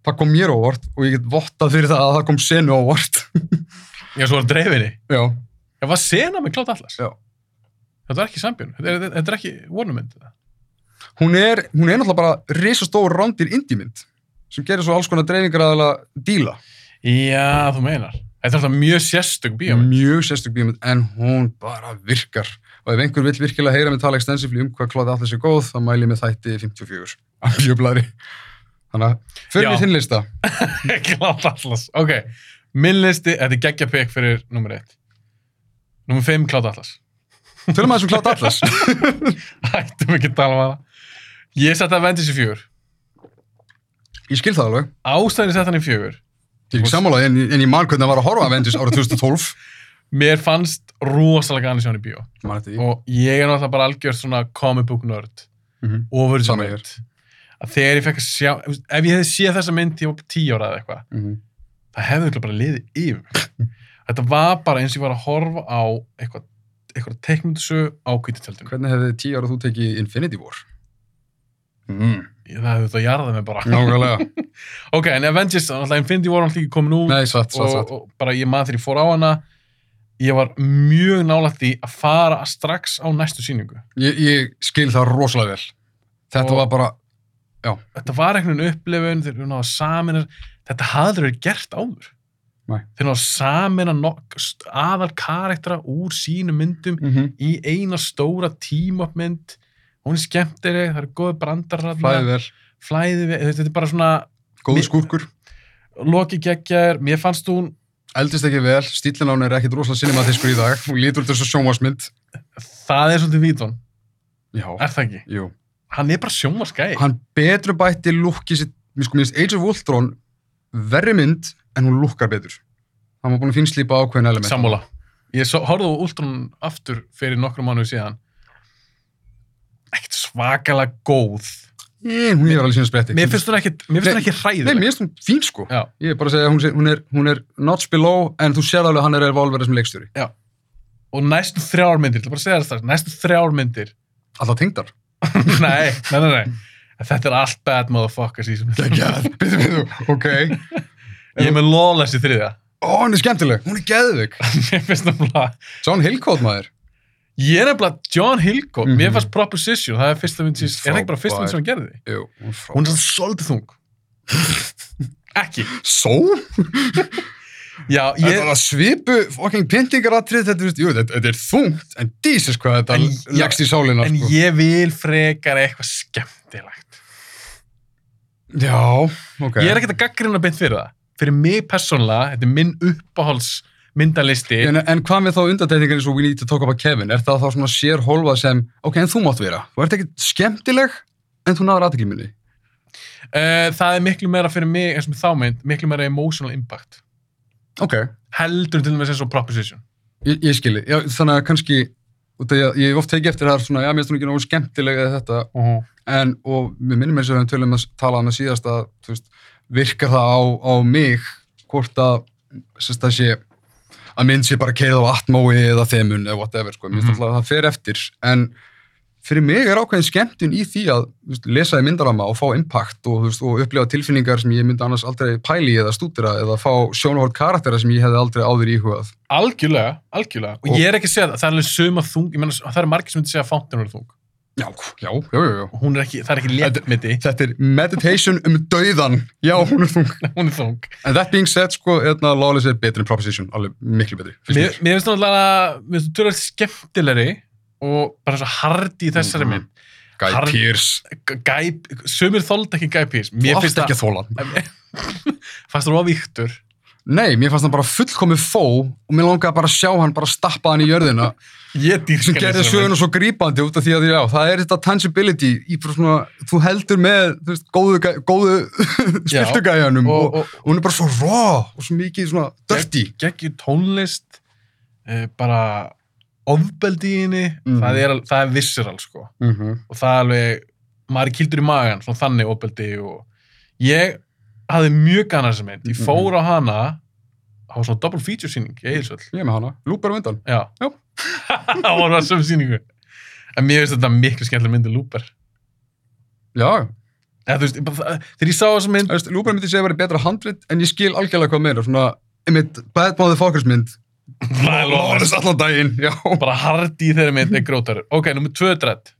það kom mér óvart og ég get vottað fyrir það að það kom senu óvart (laughs) Já, svo var dreifinni. já, Það var sena með Klátt allas. Já. Þetta er ekki sambjörn. Þetta er, þetta er ekki vonumynd. hún er, hún er náttúrulega bara risastór rándir indímynd sem gerir svo alls konar dreifingar aðala díla. Já, þú meinar. Þetta er alltaf mjög sérstök bíómynd. Mjög sérstök bíómynd en hún bara virkar. Og ef einhver vill virkilega heyra mig tala extensively um hvað Klóði Atlas er góð, þá mæl ég með þætti 54 af bíóblæri. Þannig að fyrir við þinn lista. (laughs) Klátt allas. Ok, minn listi, þetta er geggja pek fyrir nummer 1. Nummer 5, Klátt allas. Tölum að þessum Klóði Atlas. Hættum (laughs) ekki að tala um hana. Ég seti Avengers í fjögur. ég skil það alveg. Ástæðin Ég ekki sammálaði en, en ég man hvernig það var að horfa Avengers árið 2012. (laughs) Mér fannst rosalega gana sjá hann í bíó. Og ég er náttúrulega bara algjörð svona comic book nerd. Þessu Sama hér. mynd. Að þegar ég fekk að sjá, ef ég hefði séð þessa mynd í tíu ára eða eitthvað, Mhm. það hefði örugglega bara liðið yfir. (laughs) Þetta var bara eins og ég var að horfa á eitthvað, eitthvað teikmyndsu á kvítitjöldinu. Hvernig hefði tíu ára þú tekið Infinity War? Mm. Það hefði þetta jarðað mig bara. Nákvæmlega. (laughs) Ok, en Avengers, alltaf Infinity War alltaf ekki komin út Nei, satt, satt, og, satt. og bara ég maður þegar ég fór á hana, ég var mjög nálægt í að fara strax á næstu sýningu. Ég, ég skil það rosalega vel. Þetta Og- var bara, Þetta var einhvern veginn upplifun, þegar við náðum samin, þetta hafði verið gert áður. Nei. þeir ná samin að aðal karaktera úr sínum myndum -hmm. í eina stóra tímapmynd hún er skemmtileg, það eru góði brandar Flæði vel, flæði við, þetta er bara svona Mér- skúrkur. loki geggjar, mér fannst hún Eldist ekki vel, stílinn á hún er ekkit rosalega cinematískur í dag. Hún lítur þessu sjónvarsmynd. það er svolítið vítun, er það ekki? jú. hann er bara sjónvarskæði Hann betru bætti lúkið sitt, mér sko minnst Age of Ultron verri mynd en hún lúkkar betur. Hann var búin að finnslýpa ákveðin element. Sammála. Ég horfði á Ultron aftur fyrir nokkrum mánuðu síðan. Ekkert svakalega góð. Ég, hún er alveg sína spretti. Mér finnst hún finnst hún Nei, hræðileg. mér finnst hún fín sko. Já. Ég er bara að segja að hún, hún, er, hún er notch below en þú sér alveg að hann er evolverið sem leikstjóri. Og næstu þrjár myndir, ég ætla bara að segja það strax, næstu þrjár myndir. Alltaf tengdar. (laughs) nei, nei, nei, nei. Þetta er allt bad motherfuckers í (laughs) byrju, ok. Ég er með lawless í þriðja. Ó, hún er skemmtileg, hún er geðvig. (laughs) Mér finnst nefnilega, John Hillcoat maður. Ég er nefnilega John Hillcoat, Mhm. mér fannst Proposition, það er fyrsta mynd sem, er það ekki bara fyrsta mynd sem hann gerði? Jú, hún er svona svolítið þung. (laughs) ekki. Svo? Já, ég, er að svipu fucking pyntingaratrið, þetta, jú, þetta, þetta er þungt, en dísis hvað þetta En- leggst í sálina, en sko. ég vil frekar eitthvað skemmtilegt. Já, ok. Ég er ekkert að gaggrina beint fyrir það. Fyrir mig persónulega, þetta er minn uppáhalds myndalisti. En, en hvað með þá undantekningar eins og We Need to Talk About Kevin? Er það þá svona sér hólfað sem, ok, en þú mátt vera. Þú ert ekkert skemmtileg, en þú náður aðtekliminni. Uh, það er miklu meira fyrir mig, eins og þá mynd, miklu meira emotional impact. Ok, Heldur til og með og Proposition. ég, ég skilji. Já, þannig að kannski, að ég hef oft tekið eftir það svona, já, mér finnst hún ekki náðu skemmtileg eða þetta, Uh -huh. en, og við minnum eins og við tölum að tala um að síðast að, þú veist, virkar það á, á mig, hvort að, sérst það sé, að mynd sé bara keið á atmói eða þemun eða whatever, sko, mér finnst Mhm. alltaf að það fer eftir, en fyrir mig er ákveðin skemmtun í því að veist, lesa í myndarama og fá impact og, veist, og upplifa tilfinningar sem ég myndi annars aldrei pæli eða stúdira eða fá sjónahort karaktera sem ég hefði aldrei áður íhugað. Algjörlega, algjörlega. Og, Og- ég er ekki að segja það, það er alveg suma þung, ég menna, það er margir sem myndi segja að Fountain er þung. Já, já, já, já, hún er ekki, það er ekki léttmyndi, Þetta er meditation um dauðan. Já, hún er þung. (laughs) hún er þung. En that being said, sko, hérna, Lawless er betri en Proposition, alveg miklu betri. Mér, mér finnst náttúrulega, mér finnst þú tölur skemmtilegri og bara svo hardi í þessari Mhm. mynd. Guy Hard- Pearce. Sumir þóld ekki Guy Pearce. Þú Mér átt finnst ekki það, að þóla hann. (laughs) fannst það ofíktur. Nei, mér fannst hann bara fullkomið fó og mér langaði bara að sjá hann bara stappa hann í jörðina (laughs) sem gerði söguna svo grípandi út af því að já, það er þetta tangibility í svona, þú heldur með þú veist, góðu, góðu (laughs) spiltugæjanum og, Og, og, og, hún er bara svo raw og svo mikið svona dirty. geggjur tónlist uh, bara ofbeldi í henni Mhm. það, er, það er visceral sko Mm -hmm. og það er alveg, maður er kildur í magan svona þannig ofbeldi og ég hafði mjög gana þessa mynd. Ég fór á hana á svona double feature síning í Eilsvöld Ég er með hana, lúpar á undan. já, Já. (laughs) það voru það sem síningu en mér finnst þetta miklu skemmtileg mynd en Looper. Já, Eða, þú veist, ég bara, það- þegar ég sá þessa mynd veist, lúpar myndi segja að vera betra handrit en ég skil algjörlega hvað meira, svona, einmitt, bad motherfuckers mynd. (laughs) það er Lawless lofað. allan daginn, já. bara hardi í þeirri mynd er grótar ok, nummer tvö dredd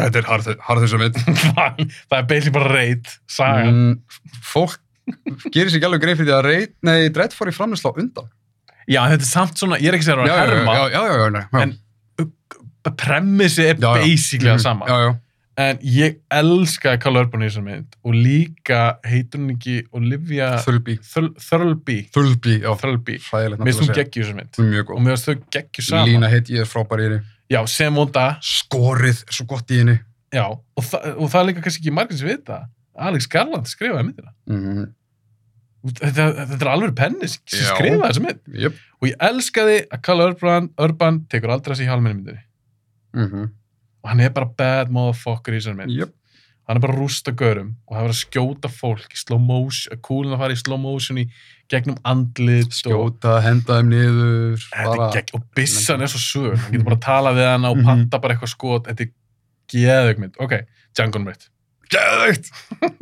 Þetta er harð, harð þessa mynd. (laughs) það er basically bara reit sagan Mm, fólk gerir sér ekki alveg grein fyrir því að reit, nei, Dredd fór í framlýsla á undan. Já, þetta er samt svona, ég er ekki Já, að já, herma, já, já, já, já, já. en premissi er Já, já. basically það sama. Já, já, En ég elskaði Karl Urban í þessar mynd og líka heitur hún ekki Olivia Thurlby. Thurlby. Thurlby, já, Thurlby. Mér finnst hún geggjur í þessar mynd. Er mjög Og góð. mér finnst þau geggjur saman. Lína heit ég er frábær í henni. Já, sem vonda. Skorið svo gott í henni. Já, og, þa og það er líka kannski ekki margir sem vita. Alex Garland skrifaði myndina. Mm Þetta, þetta er alveg penni sem Já. skrifaði þessa mynd. Jöp. Og ég elskaði að Karl Urban, Urban tekur aldrei þessi í halmenni myndinni. Mm Og hann er bara bad motherfucker í þessar mynd. Jöp. Hann er bara að rústa görum og það er að skjóta fólk í slow motion, kúlun að fara í slow motion í gegnum andlit og, Skjóta, henda þeim niður. Bara, gegn, og bissan er svo sög hann getur bara að tala við hana og Mhm. panta bara eitthvað skot þetta er geðugmynd, ok, Django Unchained Gæðveikt!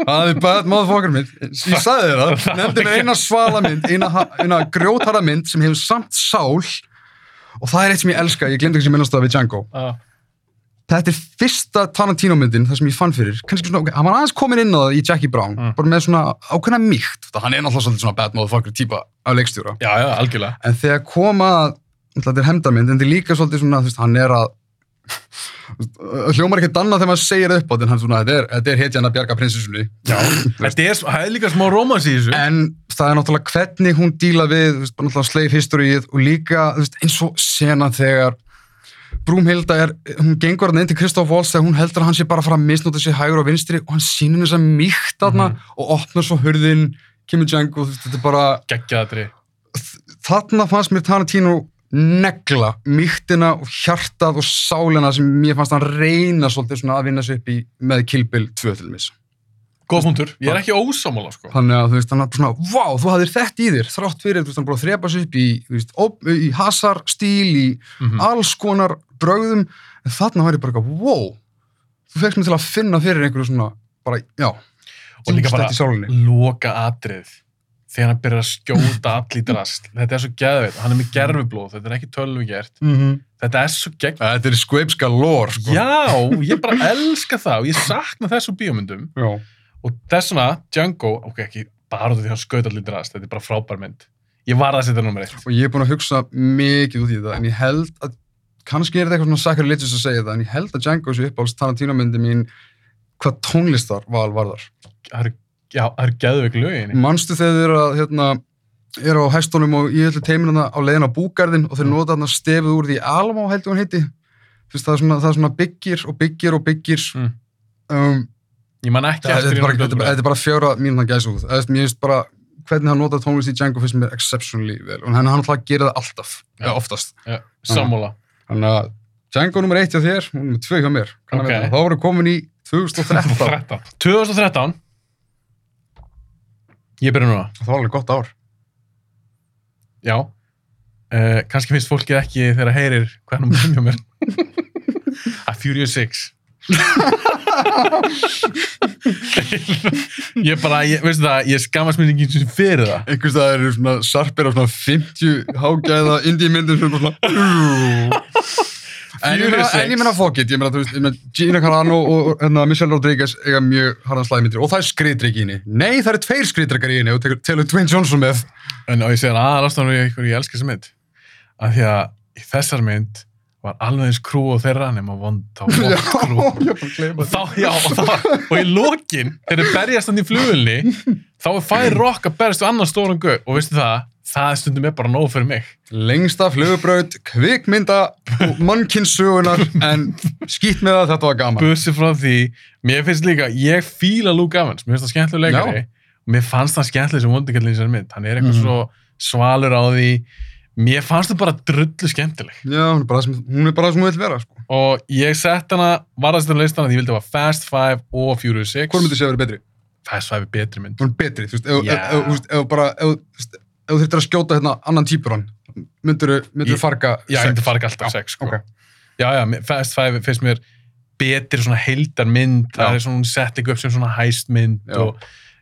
Það er bad motherfucker mynd. Ég sagði þér það. (laughs) Nefndi mér eina svala mynd, eina, eina grjótara mynd sem hefur samt sál og það er eitt sem ég elska, ég glemdi ekki sem minnast það við Django. uh, þetta er fyrsta Tarantino myndin, það sem ég fann fyrir kannski svona, ok, hann var aðeins komin inn á það í Jackie Brown Mm. bara með svona ákveðna mýkt hann er náttúrulega svolítið svona bad motherfucker típa af leikstjóra Já, já, algjörlega. en þegar koma þetta er hefndarmynd, en þetta er líka svolítið svona þú veist, hann er að hljómar ekki danna þegar maður segir upp á þetta en svona, þetta er, er hetjan að bjarga prinsessunni Já, (laughs) þetta er, er líka smá rómans í þessu. en það er náttúrulega hvernig hún díla við, veist, Brúmhilda er, hún gengur hann inn til Kristoff Waltz þegar hún heldur að hann sé bara að fara að misnóta sér hægur og vinstri og hann sýnir þess að mýkt þarna og opnar svo hurðin, kemur Django, þú veist, þetta er bara Geggjaðatri. þarna fannst mér Tarantino negla mýktina og hjartað og sálina sem mér fannst hann reyna svolítið svona að vinna sig upp í með Kill Bill 2 til mis. Góð punktur. Ég er ekki ósámála, sko. Þannig að þú veist, er bara svona, vá, þú hafðir þetta í þér, þrátt fyrir, þú veist, hann búin að þrepa sig upp í, í hasar stíl, í Mhm. alls konar brögðum, en þarna var ég bara eitthvað, wow, þú fegst mig til að finna fyrir einhverju svona, bara, já, Og líka bara loka atrið. Þegar hann byrjar að skjóta allir drast. (laughs) Þetta er svo geðveit. Hann er með gerfublóð. Þetta er ekki tölvugert. Mm -hmm. Þetta er svo gegn... Þetta er skveipska lór, sko. Já, ég bara elska það og ég sakna þessu bíómyndum. Já. Og þess vegna, Django, ok, ekki bara því að hann skaut allir drast. Þetta er bara frábær mynd. Ég var að setja nummer eitt. Og ég er búin að hugsa mikið út í þetta, en ég held að, kannski er þetta eitthvað svona sacrilegious að segja þetta, en ég held að Django sé uppáhalds Tarantino myndi mín hvað tónlistar val varðar. Það eru, já, það eru geðveik lögin. Manstu þegar þið eru að, hérna, eru á hæstónum og í öllu teiminuna á leiðin á búgarðin og þeir nota þarna stefið úr því Alamo heldur hún heiti. Veist, það er svona, það er svona byggir og byggir og byggir. Mm. Um, Ég man ekki þetta, eftir er þetta, er er bara fjóra. Það er, mér finnst bara, hvernig hann nota tónlist í Django finnst mér exceptionally vel. Og hann hann alltaf gera það alltaf, Já. eða oftast. Já, Sammála. Þannig að Django nummer eitt hjá þér, nummer tvö hjá mér. Kann að Ok. vita. Þá voru komin í 2013. 2013. 2013. Ég byrja núna. það var alveg gott ár. Já. Uh, kannski finnst fólkið ekki þegar það heyrir hvað hann byrja mér. (laughs) A Furious 6. (laughs) ég bara, ég, veistu það, ég skammast mér ekki fyrir það. einhvers það eru svona sarpir á svona 50 hágæða indie myndir sem er bara svona en ég meina, en ég meina þú veist, Gina Carano og, hérna, Michelle Rodriguez eiga mjög harðan slæðmyndir og það er skriðdrygg í henni nei, það eru tveir skriðdryggar í henni og telur Dwayne Johnson með En og ég segir aðalastan og ég, ég elska þessa mynd. Af því að þessar mynd var alveg eins krú og þeirra nema vond á (laughs) já, vond krú. og þá, já, og, þá, og í lokin þegar þeir berjast hann í flugulni þá er fær rock að berjast við annan stóran gau og veistu það, það stundum er bara nóg fyrir mig. Lengsta flugbraut, kvikmynda og mannkynnsugunar en skýtt með það, þetta var gaman. Busi frá því, mér finnst líka ég fíla Luke Evans, mér finnst það skemmtilega leikari. Og mér fannst það skemmtilega sem vondikallin þessari mynd, hann er eitthvað Mhm. svo svalur á því mér fannst það bara drullu skemmtileg já, hún er bara það sem, hún er bara það sem hún vil vera sko. og ég sett hana, varðast þennan listan að ég vildi að Fast Five og Furious 6 hvort myndi sé að vera betri? Fast Five er betri mynd hún er betri, þú veist, ef, þú veist, ef bara þú veist, ef þú þurftir að skjóta hérna annan típur hann myndur þú farga já, ég myndi farga alltaf 6 sko. ok. já, já, Fast Five finnst mér betri svona heildar mynd það er svona setting upp sem svona hæst mynd Já. og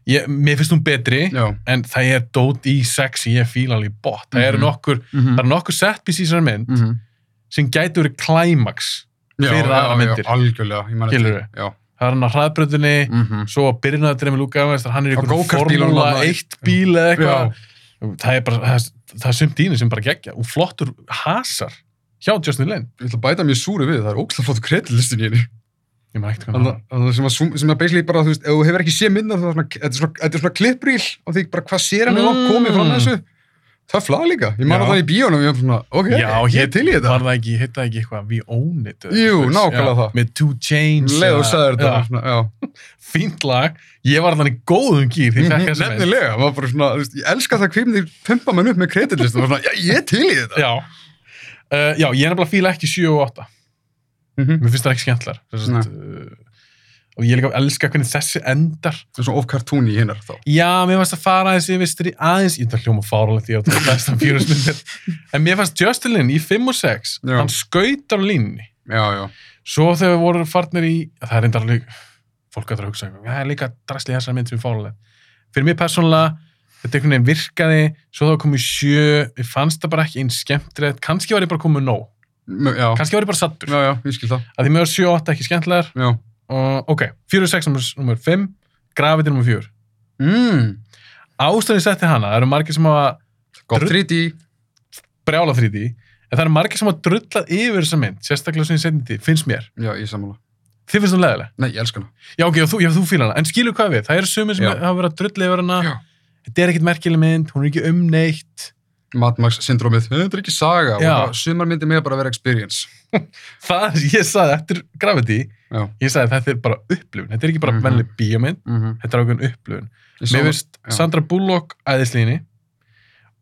ég, mér finnst hún betri já, en það er dót í sexy ég fíla alveg bótt, það eru Mhm. nokkur mm það eru nokkur setpiece í þessari mynd -hmm. sem gæti verið climax fyrir aðra myndir. já, algjörlega, eftir- já, það er hann á hraðbröndinni mm -hmm. svo að byrjunadrið með Luka Evans hann er í go-kart-bílunum formúla þarna. 1 bíl eða eitthvað það er bara, það er, það er sumt dýni sem bara gegja og flottur hasar hjá Justin Lin ég ætla að bæta mér súri við, það er ógslag flott kreditlistin í henni ég maður ekkert hvað að sem að, sú- sem að basically bara, þú veist, ef þú hefur ekki séð myndar, þá er þetta svona, þetta er svona klipprýl og því bara hvað sér hann er langt komið fram með þessu. Það er flag líka. Ég að það í bíónum, ég er svona, ok, Já, ég er til í þetta. var það ekki, hitt það ekki eitthvað We Own It Jú, nákvæmlega það. með Two Chains Leðu og sagði þetta, fínt lag, ég var þannig góðum gýr því ég Nefnilega, maður ég það og svona, já, ég er þetta. já, uh, já, ég er nefnilega fíla ekki 7 og 8 Mhm. mér finnst það ekki skemmtlar uh, og ég líka elska hvernig þessi endar Það er svona of cartoony í hinnar þá. já, mér fannst að fara aðeins yfir stri aðeins, ég ætla að hljóma fáralegt ég á þetta besta (laughs) fjörusmyndir en mér fannst Justin í 5 og 6 Já. hann skautar línni Já, já. svo þegar við vorum farnir í það er reyndar alveg fólk að það hugsa það er líka drasli þessar mynd sem er fáralegt fyrir mér persónulega þetta einhvern veginn virkaði svo þá komið sjö, við fannst það bara ekki eins skemmtilegt, kannski var ég bara komið nóg kannski var ég bara sattur já, já, ég skil það. að því mér var 7-8 ekki skemmtilegar Já. og ok, 4-6 nummer, nummer 5 Gravity nummer 4 Mm, ástæðin setti hana, það eru margir sem hafa gott Drull- 3D. brjála 3D en það eru margir sem hafa drullað yfir þessa mynd sérstaklega sem ég setni því, finnst mér Já, ég sammála. þið finnst hún leðileg Nei, ég elska hana. já ok, já, þú, þú fílar hana, en skilur hvað við það eru sumir sem hafa verið að drulla yfir hana Já. þetta er ekkit merkileg mynd, hún er ekki umneitt Mad Max syndrómið. Þetta er ekki saga. Já. og bara Sumar myndi mig bara að vera experience. (laughs) það, ég sagði eftir Gravity Já. ég sagði þetta er bara upplifun þetta er ekki bara mm -hmm. vennileg bíómynd Mm -hmm. þetta er ákveðin upplifun mér finnst. Sandra Bullock æðislíni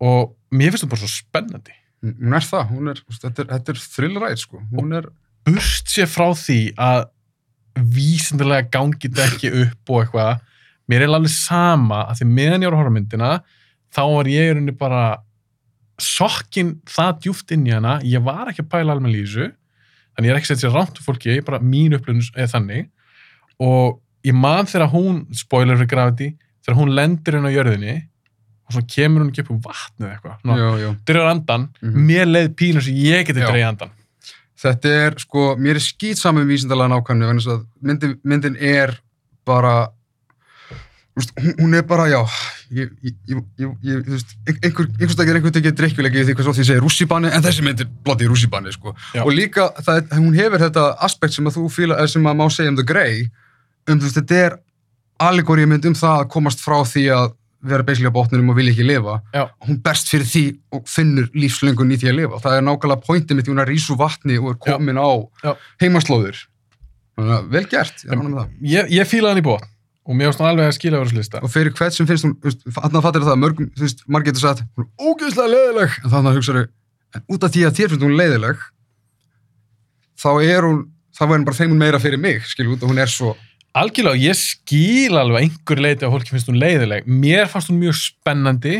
og mér finnst hún bara svo spennandi Hún er það. Hún er, þetta er, þetta er thrilleræð, sko. Hún er, burt sér frá því að vísindilega gangi þetta ekki upp og eitthvað, mér er alveg sama að því meðan ég var að horfa á myndina þá var ég í rauninni bara sokkin það djúft inn í hana. Ég var ekki að pæla í þessu þannig ég er ekki setja sér rámt fyrir fólki bara mín upplifun er þannig. Og ég man þegar hún spoiler fyrir Gravity, þegar hún lendir inn á jörðinni og svo kemur hún ekki upp úr vatnið eitthvað, Ná, já, já. dreyður andan Mhm. mér leið pínu sem ég geti dreyð andan Þetta er, sko, mér er skýt saman vísindalega nákvæmni, myndin, myndin er bara, veist, hún, er bara, já, ég, ég, ég, þú veist, ein- einhver, einhvers dag er einhver tekið drikkjulegið í því hvað svo því segir rússibanni, en þessi mynd er blotti rússibanni, sko. Já. Og líka, það, hún hefur þetta aspekt sem að þú fíla, eða sem að má segja um The Grey, um, þú veist, þetta er allegóri mynd um það að komast frá því að vera á botninum og vilja ekki lifa Já. hún berst fyrir því og finnur lífslöngun í því að lifa. Það er nákvæmlega pointið mitt, hún er rísu vatni og er Já. komin á Já. heimaslóður. Þannig að vel gert, ég ég, ég fílaði hann í bótt og mér varst hann alveg að skila yfir þessu lista Og fyrir hvert sem finnst hún, þannig að fattir það, mörgum, þú veist, margir getur sagt, hún er ógeðslega leiðileg, en þannig að hugsaðu, en út af því að þér finnst hún leiðileg, þá er hún, þá verður hún bara þeim hún meira fyrir mig, og hún er svo, algjörlega, ég skil alveg að einhver leiti að fólki finnst hún leiðileg mér fannst hún mjög spennandi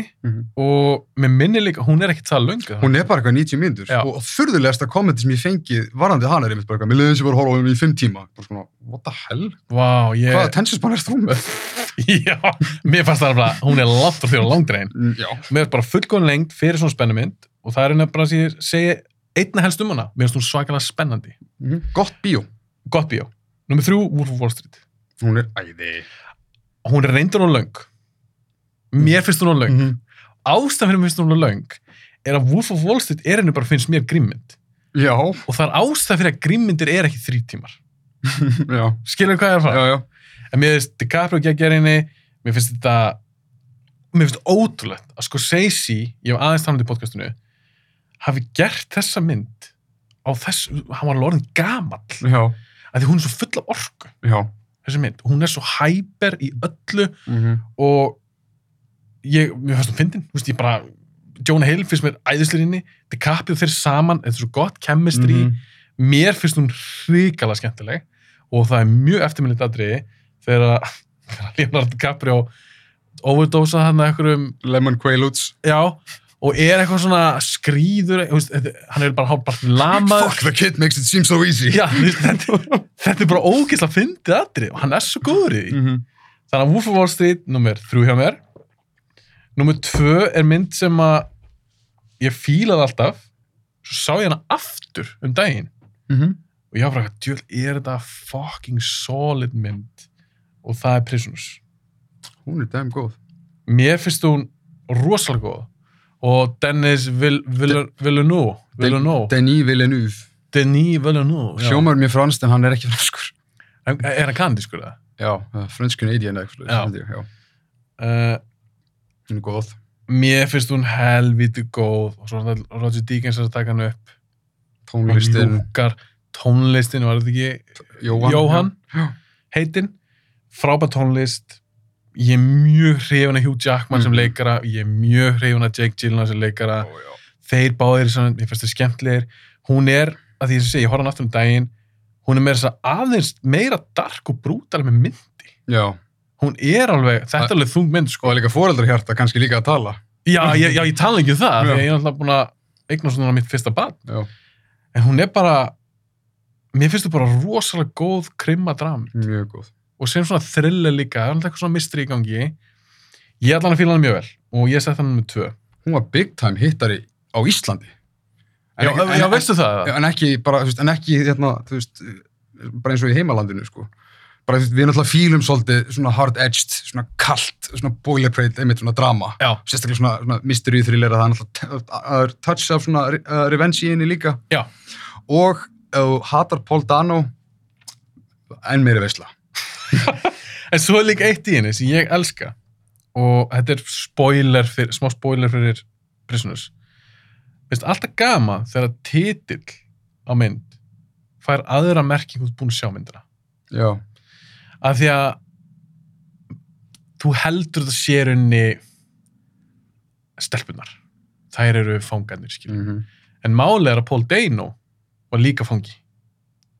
og mér minni líka, hún er ekkit það löngu hún er bara eitthvað 90 mínútur, Já. og furðulegasta kommenti sem ég fengið varandi hana er einmitt bara eitthvað, mér leiðin sem var að horfa henni í 5 tíma, bara svona, what the hell? Vá, ég, Hvaða tensinspann er þú með? (laughs) já, mér fannst það bara, hún er frá því á langdrein Mm, Já. mér fannst bara fullgóðan lengt fyrir svona spennumynd og það er að um spennandi. Mhm. Þrjú, Wolf of Wall Street Hún er æði. hún er reyndur og löng. Mér finnst hún á löng. Mhm. ástæðan fyrir mér finnst hún á löng er að Wolf of Wall Street er henni bara finnst mér grimmynd. Já, og það er ástæð fyrir að grimmyndir er ekki þrý tímar (laughs) já, skilur hvað ég er að já, fara? Já. en mér finnst DiCaprio geggjær henni mér finnst þetta mér finnst ótrúlegt að sko Seysi ég hef aðeins talað í podcastinu hafi gert þessa mynd á þess, hann var alveg orðin gamall. Já, að því hún er svo full af orku. Já. Þessi mynd, hún er svo hæper í öllu Mm og ég, mér fannst hún fyndin, þú veist, ég bara Jonah Hill finnst mér æðislega DiCaprio þeir saman, þetta er svo gott chemistry. Mhm. mér finnst hún hrikalega skemmtileg og það er mjög eftirminnilegt atriði þegar (laughs) Leonardo DiCaprio overdósa hann að einhverjum, Lemon Quaaludes. já og er eitthvað svona skrýður veist, hann er bara hálfbart lamaður Fuck, the kid makes it seem so easy. já, þetta, þetta er bara ógeðslega fyndið atrið og hann er svo góður í því Mhm. þannig að Wolf of Wall Street, nummer þrjú hjá mér nummer tvö er mynd sem að ég fílaði alltaf svo sá ég hana aftur um daginn Mhm. og ég var bara, djöl, er þetta fucking solid mynd og það er Prisoners Hún er damn góð. mér finnst hún rosalega góð og Dennis Vill- Vill- Villeneuve Denis Villeneuve. Denis Villeneuve já. Hljómar mér franskt en hann er ekki franskur. er hann kandískur það? Já. Já. já. Uh, Hún er góð. mér finnst hún helviti góð og svo er Roger Deakins er að taka hann upp Tónlistin. Tónlistin, var þetta ekki Jóhann. Heitin, frábært tónlist ég er mjög hrifun af Hugh Jackman sem Mhm. leikara, ég er mjög hrifun af Jake Gyllenhaal sem leikara, Ó, já. þeir báðir sem, ég finnst þið skemmtilegir, hún er að því að ég segi, ég horfði hann aftur um daginn hún er meira að aðeins meira dark og brútal með myndi, Já. hún er alveg þetta er alveg þung mynd Og sko, það er líka foreldrahjarta kannski líka að tala. já, ég, já, ég tala ekki um það, Já. að ég er alltaf búin að eigna svona mitt fyrsta bad, Já. en hún er bara mér finnst þú bara rosalega góð krimma dram Mjög góð. Og sem svona thriller líka, það er alltaf eitthvað svona mystery í gangi ég ætla hann að fíla hann mjög vel og ég sett hann með tvö Hún var big time hittari á Íslandi. Já, ekki- já, veistu það? Já, en ekki bara, þú veist, en ekki hérna, þú veist, bara eins og í heimalandinu, sko. Bara, þú veist, við náttúrulega fílum svolítið svona hard-edged, svona kalt, svona boilerplate, einmitt svona drama. Já, Sérstaklega svona, svona mystery thriller að það er það er touch af svona uh, revenge í henni líka. já. Og þú hatar Paul Dano, enn meiri veisla. (laughs) En svo er líka eitt í henni sem ég elska og þetta er spoiler fyrir, smá spoiler fyrir Prisoners. Veist, alltaf gama þegar titill á mynd fær aðra merkingu út búin að sjá myndina. Já. Af því að þú heldur þetta sérunni stelpunar. Þær eru fangarnir. Mm -hmm. En málið er að Paul Dano var líka fangi,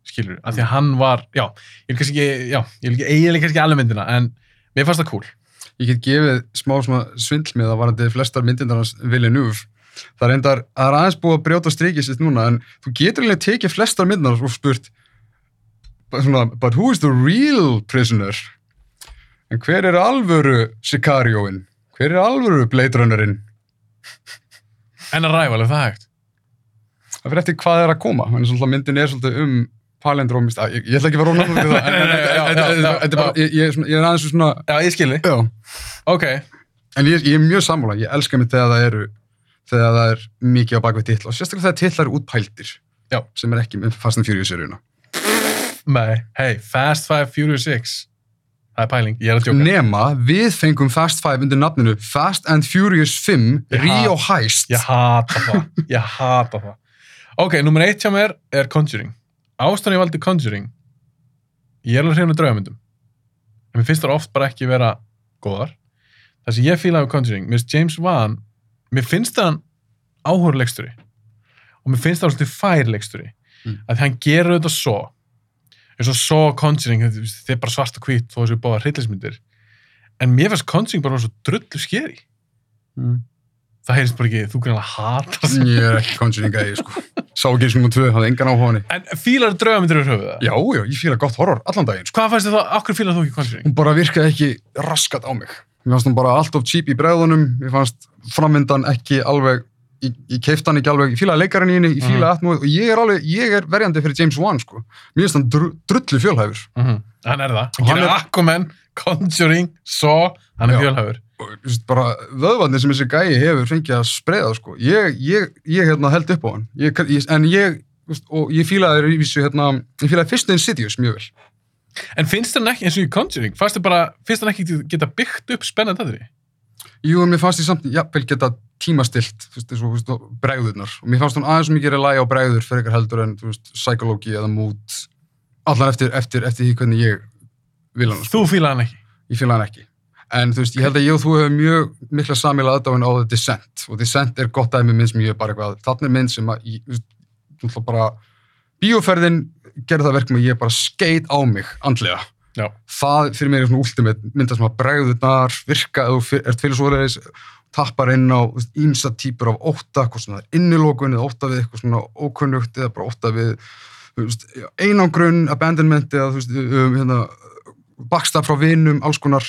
skilur. Af því að hann var, já, ég vil kannski ekki, já, ég vil ekki eiginlega kannski alveg myndina, en mér fannst það cool. Ég get gefið smá svindl með að varandi flestar myndindar hans Villeneuve. Það er endar, það er aðeins búið að brjóta strikið sitt núna, en þú getur eiginlega tekið flestar myndindar og spurt svona, but who is the real prisoner? En hver er alvöru Sicarioinn? Hver er alvöru Blade Runnerinn? En að ræfa alveg það hægt. Það fyrir eftir hvað er að koma, en myndin er svolítið um palindrómist, ég, ég ætla ekki að vera rónað fyrir það, en, þetta er bara, ég, er aðeins svona, Já, ég skilji. já, Ok. En ég, ég er mjög sammála, ég elska mig þegar það eru þegar það er mikið á bakvið titla og sérstaklega þegar titlar eru útpældir Já. sem er ekki með Fast and Furious seríuna Nei, hey, Fast Five Furious 6. Það er pæling, ég er að djóka. nema við fengum Fast 5 undir nafninu Fast and Furious 5 Ég Rio Heist Ég hata það. Ég hata það. Ok, nummer eitt hjá mér er Conjuring. Ástæðan ég valdi Conjuring. Ég er alveg hrifin af draugamyndum. En mér finnst það oft bara ekki vera góðar. Það sem ég fíla af Conjuring, mér finnst James Wan, mér finnst það hann áhör leiksturi. Og mér finnst það svolítið fær leiksturi. Mm. Að hann gerur þetta svo. eins og svo Conjuring, þetta er bara svart og hvít þó þessu báða hryllismyndir. En mér finnst Conjuring bara svo drullu skeri. mm. Það heyrist bara ekki, þú greinlega hatar það. ég er ekki Conjuring gæði sko. sá ekki eins og nummer 2, hafði engan áhuga á henni En fílar draugamyndir yfir höfuð það? já, já, ég fíla gott horror allan daginn sko. Hvað fannst þið þá, okkur fílar þú ekki Conjuring? hún bara virkaði ekki raskat á mig mér fannst hún bara allt of cheap í bregðunum mér fannst framvindan ekki alveg ég, ég keifti hann ekki alveg, ég fílaði leikarinn í henni ég fílaði allt nú og ég er alveg, ég er verjandi fyrir James Wan sko, mér finnst hann dru, drullu fjölhæfur Mm Hann er það. Hann hann er- Aquaman, Conjuring, Saw, hann er Já. fjölhæfur. og þú veist, bara vöðvarnir sem þessi gæi hefur fengið að spreða sko, ég, ég, ég hérna held upp á hann ég, ég, en ég, þú veist, og ég fílaði hérna, ég fílaði fyrstu Insidious mjög vel En finnst hann ekki, eins og í Conjuring, fannst þið bara, finnst hann ekki geta byggt upp spennandi aðri? Jú, en mér fannst ég samt, jafnvel geta tímastilt, bregðurnar. Og mér fannst hún aðeins mikið rely á bregður fyrir eitthvað heldur en, psykologi eða mood. Allan eftir, eftir, eftir því hvernig ég vil hann. Þú fílar hann ekki. Ég fíla hann ekki. En, þú veist, ég held að ég og þú hefur mjög mikla samíla aðdáin á The Descent. Og Descent er gott dæmi minn sem ég er bara eitthvað, þarna er minn sem að, ég, þú veist, bara, bíóferðin gerði það verkum að ég bara skeit á mig andlega Já. það fyrir mér er svona ultimate mynda sem að bregðurnar virka fyr- ert svoleiðis tappar inn á ýmsa típur af svona innilókun eða ótta við eitthvað svona ókunnugt eða bara ótta við veist, einangrun, abandonment eða veist, hérna, bakstab frá vinum, alls konar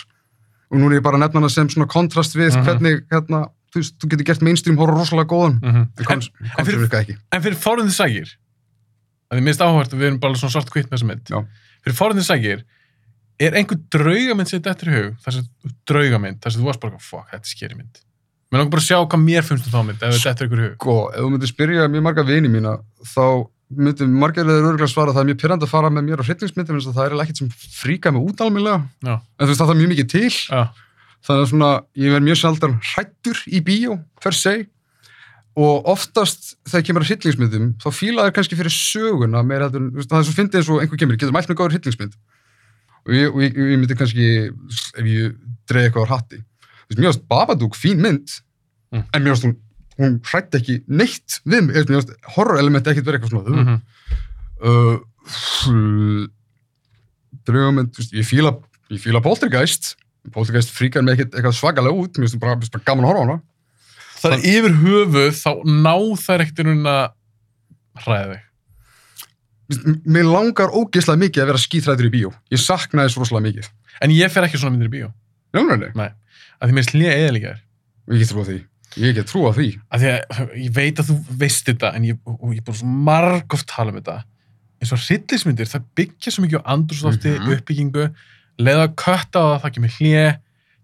og nú er ég bara að nefna hana sem svona kontrast við Mhm. hvernig, hérna, þú veist, þú getur gert mainstream horror rosalega góðan en en, kons- en fyrir- virka ekki en fyrir forðin sægir, að þið minnst áhvert að við erum bara svona svart og hvitt með þessa mynd. Fyrir forðin sægir, er einhver draugamynd sem þetta eftir í hug, þess að draugamynd, þess að þú varst bara, fuck, þetta er skeri mynd. Mér langar bara að sjá hvað mér finnst um þá mynd, ef þetta eftir ykkur í hug. Sko, ef þú myndir spyrja mjög marga vini mína, þá myndir margir þeir örgulega svara að það er mjög pyrrandi að fara með mér á hryllingsmyndum eins og það er ekkert sem fríka mig út almennilega. Já. En þú veist, það er mjög mikið til. Já, Þannig að svona, ég verð mjög sjaldan hrættur í bíó, per se. Og oftast þegar kemur að hryllingsmyndum, þá fíla þær kannski fyrir söguna meira en, það er svo fyndið eins og einhver kemur, getur mælt með góður hryllingsmynd. Og ég, og ég, ég myndi kannski, ef ég dreigi eitthvað á hatti. Mjög ást Babadook, fín mynd, Mm. en mér ást hún, hún hrætti ekki neitt við mig, mér ást horror elementi ekkert verið eitthvað svona. mm -hmm. Uh, veist, ég fíla, ég fíla Poltergeist, Poltergeist fríkar mig ekkert eitthvað svakalega út, mér finnst það bara, mér finnst bara gaman að horfa á hana. Það er yfir höfuð, þá ná þær ekkert í raunin að hræða þig. Mér langar ógeðslega mikið að vera skítræður í bíó. Ég sakna þess rosalega mikið. En ég fer ekki svona myndir í bíó. Henni? Nei. Að því mér slíða eða líka þér. Ég get trúið því. Ég get trú á því. að því að ég veit að þú veist þetta en ég, og ég er búin svo margóft tala um þetta eins og hryllismyndir, það byggja svo mikið á andrústofti, Mhm. uppbyggingu leiða að kötta á það, það kemur hlje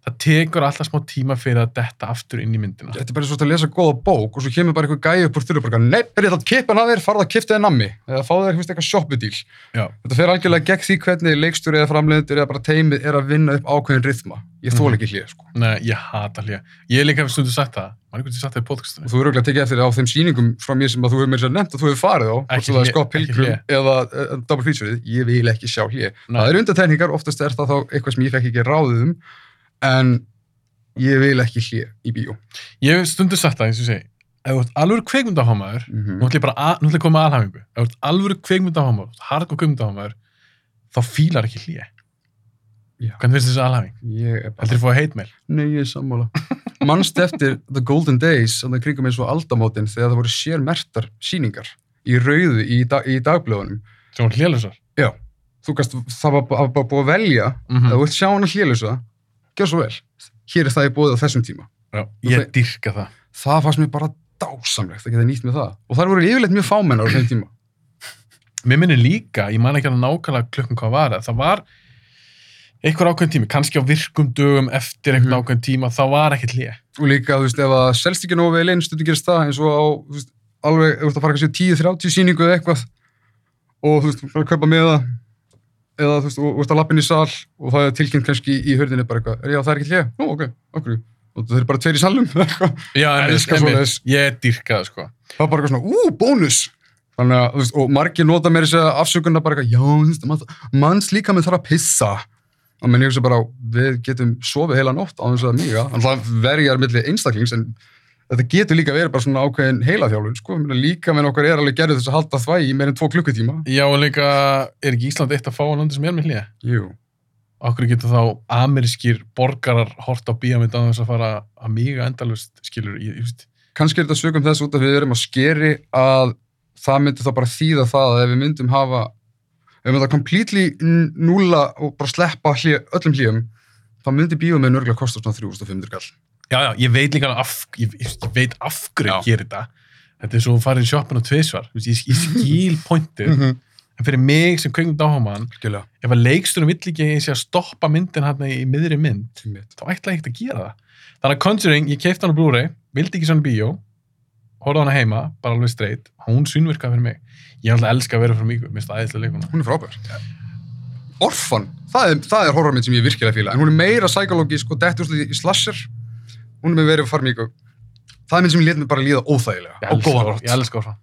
það tekur alltaf smá tíma fyrir að detta aftur inn í myndina. Þetta er bara svo að lesa góða bók og svo kemur bara eitthvað gæi upp úr þurru bara, nei, er þetta kipan að þér, farða að kipta þér nammi eða fá þér eitthvað shoppudíl. Þetta fer algjörlega gegn því hvernig leikstjóri eða framleiðendur eða bara teimið er að vinna upp ákveðin rithma. Ég þól Mhm. ekki hlið, sko. Nei, ég hata hlje ég er líka stundu sagt það, er einhvern veginn sagt það í Og podcastinu að sér það ég. Það það ég en ég vil ekki hlið í bíó. ég hef stundu sagt það, eins og ég segi ef þú ert alveg kveikmyndahámaður Mm nú ætlum ég bara að, nú ætlum ég að koma með alhafingu ef þú ert alveg kveikmyndahámaður, hardcore kveikmyndahámaður þá fílar ekki hlje Já. hvernig finnst þessi? Ég er bara... heldur þið fóða heitmeil? Nei, ég er sammála. (laughs) Manst eftir The Golden Days, þannig að kringum eins og aldamótin, þegar það voru sérmertar síningar í rauðu í, dag, í dagblöðunum. sem hún hlélusar Já, þú gast, það var bara búið að velja, mm -hmm. Þú gjör svo vel. Hér er það í bóðið á þessum tíma. ég dyrka það Það fannst mér bara dásamlegt að geta nýtt með það. Og það voru yfirleitt mjög fámennar á þeim tíma. (laughs) mér minnir líka, ég man ekki alveg nákvæmlega klukkan hvað var það, það var einhver ákveðin tími, kannski á virkum dögum eftir einhvern Mhm. ákveðin tíma, þá var ekkert hlje Og líka, þú veist, ef það selst ekki nógu vel inn, stundu gerist það, eins og á, þú veist, alveg, þú ert að fara kannski 10-30 síningu eða eitthvað og þú veist, bara að kaupa með það eða þú veist, og þú ert að lappin í sal og það er tilkynnt kannski í hörðinni bara eitthvað, er já, það er ekki hlið? Nú, ok, okkur, og það er bara tveir í (laughs) eitthvað. já, einmitt, svoleiðis. ég dyrka það sko það var bara eitthvað svona, ú, bónus! Þannig að, þú veist, og margir nota mér þess að afsökunna bara eitthvað, já, þú veist, mann- manns líka með þarf að pissa. Og menn ég hugsa bara, við getum sofið heila nótt á þess að mýga, en það verjar milli einstaklings, en þetta getur líka verið bara svona ákveðin heilaþjálfun, sko, líka með okkar er alveg gerðið þess að halda þvægi í meirinn tvo klukkutíma. já, og líka, er ekki Ísland eitt að fá landi sem er með hlje? Jú. okkur getur þá amerískir borgarar hort á bíamind á þess að fara að míga endalust, skilur, ég, ég veist Kannski er þetta sögum þess út af við erum að skeri að það myndi þá bara þýða það að ef við myndum hafa, ef við myndum að completely n- núlla og bara sleppa öllum hljum, þá myndi bíómið nörgulega kosta svona 3500 kall. Já, já, ég veit líka af, ég, ég, veit af hverju Já. ég gerir þetta þetta er svo að fara í shoppin og veist, ég, ég skil pointið -hmm. en fyrir mig sem kveikmynd áháman Skilja. ef að leikstunum vill ekki að ég sé að stoppa myndin hann í miðri mynd Einmitt. þá ætla ég ekkert að gera það þannig að Conjuring, ég keipti hann á Blu-ray vildi ekki svona bíó horfði á hana heima, bara alveg straight hún svínvirkaði fyrir mig ég alltaf að elska að vera fyrir mig, minnst aðeinslega leikuna Hún er frábær. Orfan, það er, er horrormynd sem ég virkilega fíla, en hún er meira psykológisk og dætt úrslit í slasher. Hún er með verið að mjög Það er mynd sem ég let mig bara líða óþægilega og góða rátt. ég elska orfa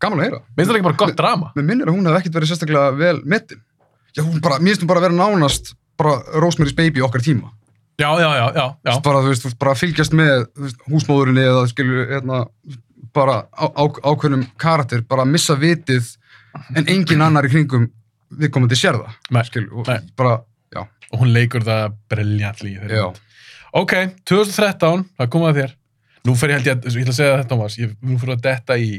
Gaman að heyra. minnst það ekki bara gott drama Mér minnir að hún hef ekkert verið sérstaklega vel metin. Já, hún bara, mér finnst hún bara að vera nánast bara Rosemary's Baby okkar tíma. já, já, já, já, já. Bara, þú veist, þú veist, bara að fylgjast með veist, húsmóðurinni eða skilju, hérna, bara á, á, ákveðnum karakter, bara að missa vitið en engin annar í kringum viðkomandi sér það. Nei, skilju, og nei. bara, já, og hún leikur það þeirri já. Ok, 2013, það kom að þér nú fer ég held ég að, ég ætla að segja þetta Thomas, ég, nú fyrir að detta í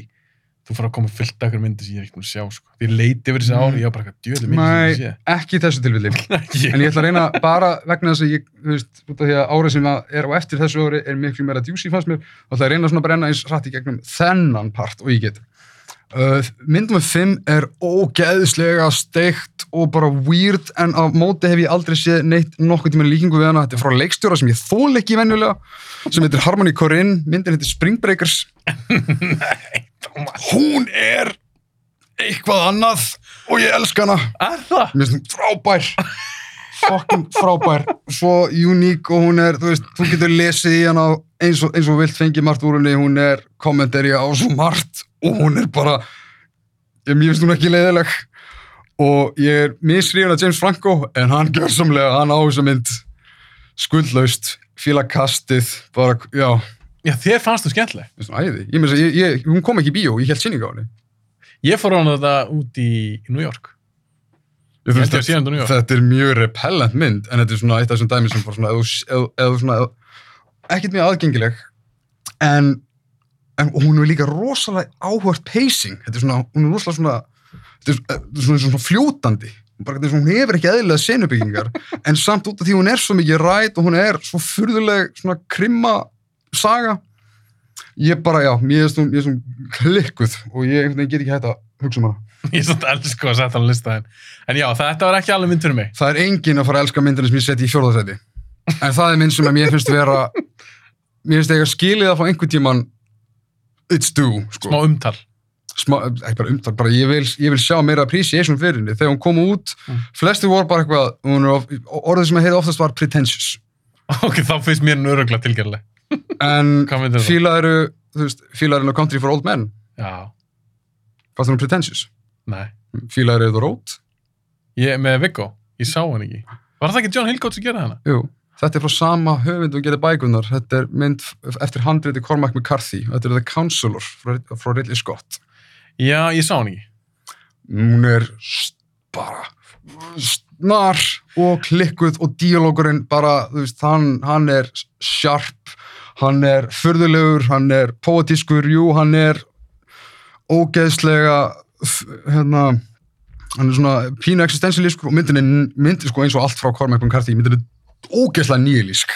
þú fyrir að koma fullt af einhverjum myndir sem ég er ekki búin að sjá sko. ég leiti yfir þessi Mm. ári, ég var bara eitthvað djöðli myndir Nei, sem ég ekki í þessu tilfelli. (laughs) sé En ég ætla að reyna bara vegna þess að ég, þú veist, út af því að árið sem er á eftir þessu ári er miklu meira djúsi fannst mér, þá ætla ég að reyna svona að brenna eins rætt í gegnum þennan part og ég get. Uh, myndum með 5 er ógeðslega steikt og bara weird en á móti hef ég aldrei séð neitt nokkuð tíma líkingu við hana. Þetta er frá leikstjóra sem ég þól ekki venjulega, sem heitir Harmony Corinne, myndin heitir Spring Breakers. Thomas, Hún er eitthvað annað og ég elska hana. er það? Mér finnst hún frábær fucking frábær svo uník og hún er þú veist, þú getur lesið í hana eins og, eins og vilt fengið margt úr henni hún er kommentari á svo margt og hún er bara ég finnst hún ekki leiðileg. Og ég er misrýðan að James Franco en hann gjör samlega, hann á þessa mynd skuldlaust, fíla kastið bara, já, já, þér fannst þú skemmtileg. Mér finnst hún æði? Ég, að ég, ég, hún kom ekki í bíó, ég held síninga á henni. Ég fór á hana þetta út í, New York. Ég Ég ég að hann á New York. þetta er mjög repellent mynd en þetta er svona eitt af þessum dæmi sem bara svona, eða, eða, eða svona ekkert mjög aðgengileg en, en hún er líka rosalega áhört pacing þetta er svona, hún er rosalega svona þetta er svona, svona, svona fljótandi bara, þetta er svona, hún hefur ekki eðlilega senubyggingar (laughs) en samt út af því hún er svo mikið rætt og hún er svo furðuleg svona krimma saga ég bara, já, mér er svona, ég er svona klikkuð og ég einhvern veginn get ekki hægt að hugsa um hana. Ég er svona elsku að setja hann á listaðin. En já, þetta var ekki alveg mynd fyrir mig. Það er enginn að fara að elska myndina sem ég seti í fjórðarsæti. En það er mynd sem að mér finnst vera, mér finnst eitthvað skilið að fá einhvern tíman it's due, sko. Smá umtal. Smá, ekki bara umtak, bara ég vil, ég vil sjá meira appreciation fyrir henni. Þegar hún kom út, Mm. flesti voru bara eitthvað, er of, orðið sem ég heyrði oftast var pretentious. (laughs) Ok, þá finnst mér nöruglega tilgjörlega. En (laughs) Hvað það? fílaðuru, þú veist, fílaðuru No Country for Old Men, Já, fannst hún pretentious? nei. Fílaðuru The Road? Ég, með Viggo, ég sá hann ekki. Var það ekki John Hillcoat sem gerði hana? Jú, þetta er frá sama höfund og getur bækunar. Þetta er mynd eftir handriti Cormac McCarthy. Þetta er The Counselor frá, frá Ridley Scott. Já, ég sá hann ekki. Hún er bara snar og klikkuð og díalógurinn bara, þú veist, hann, hann er sharp, hann er furðulegur, hann er poetískur, jú, hann er ógeðslega hérna hann er svona pínu existentialískur og myndin er myndin sko eins og allt frá Cormac McCarthy myndin er ógeðslega nýlísk.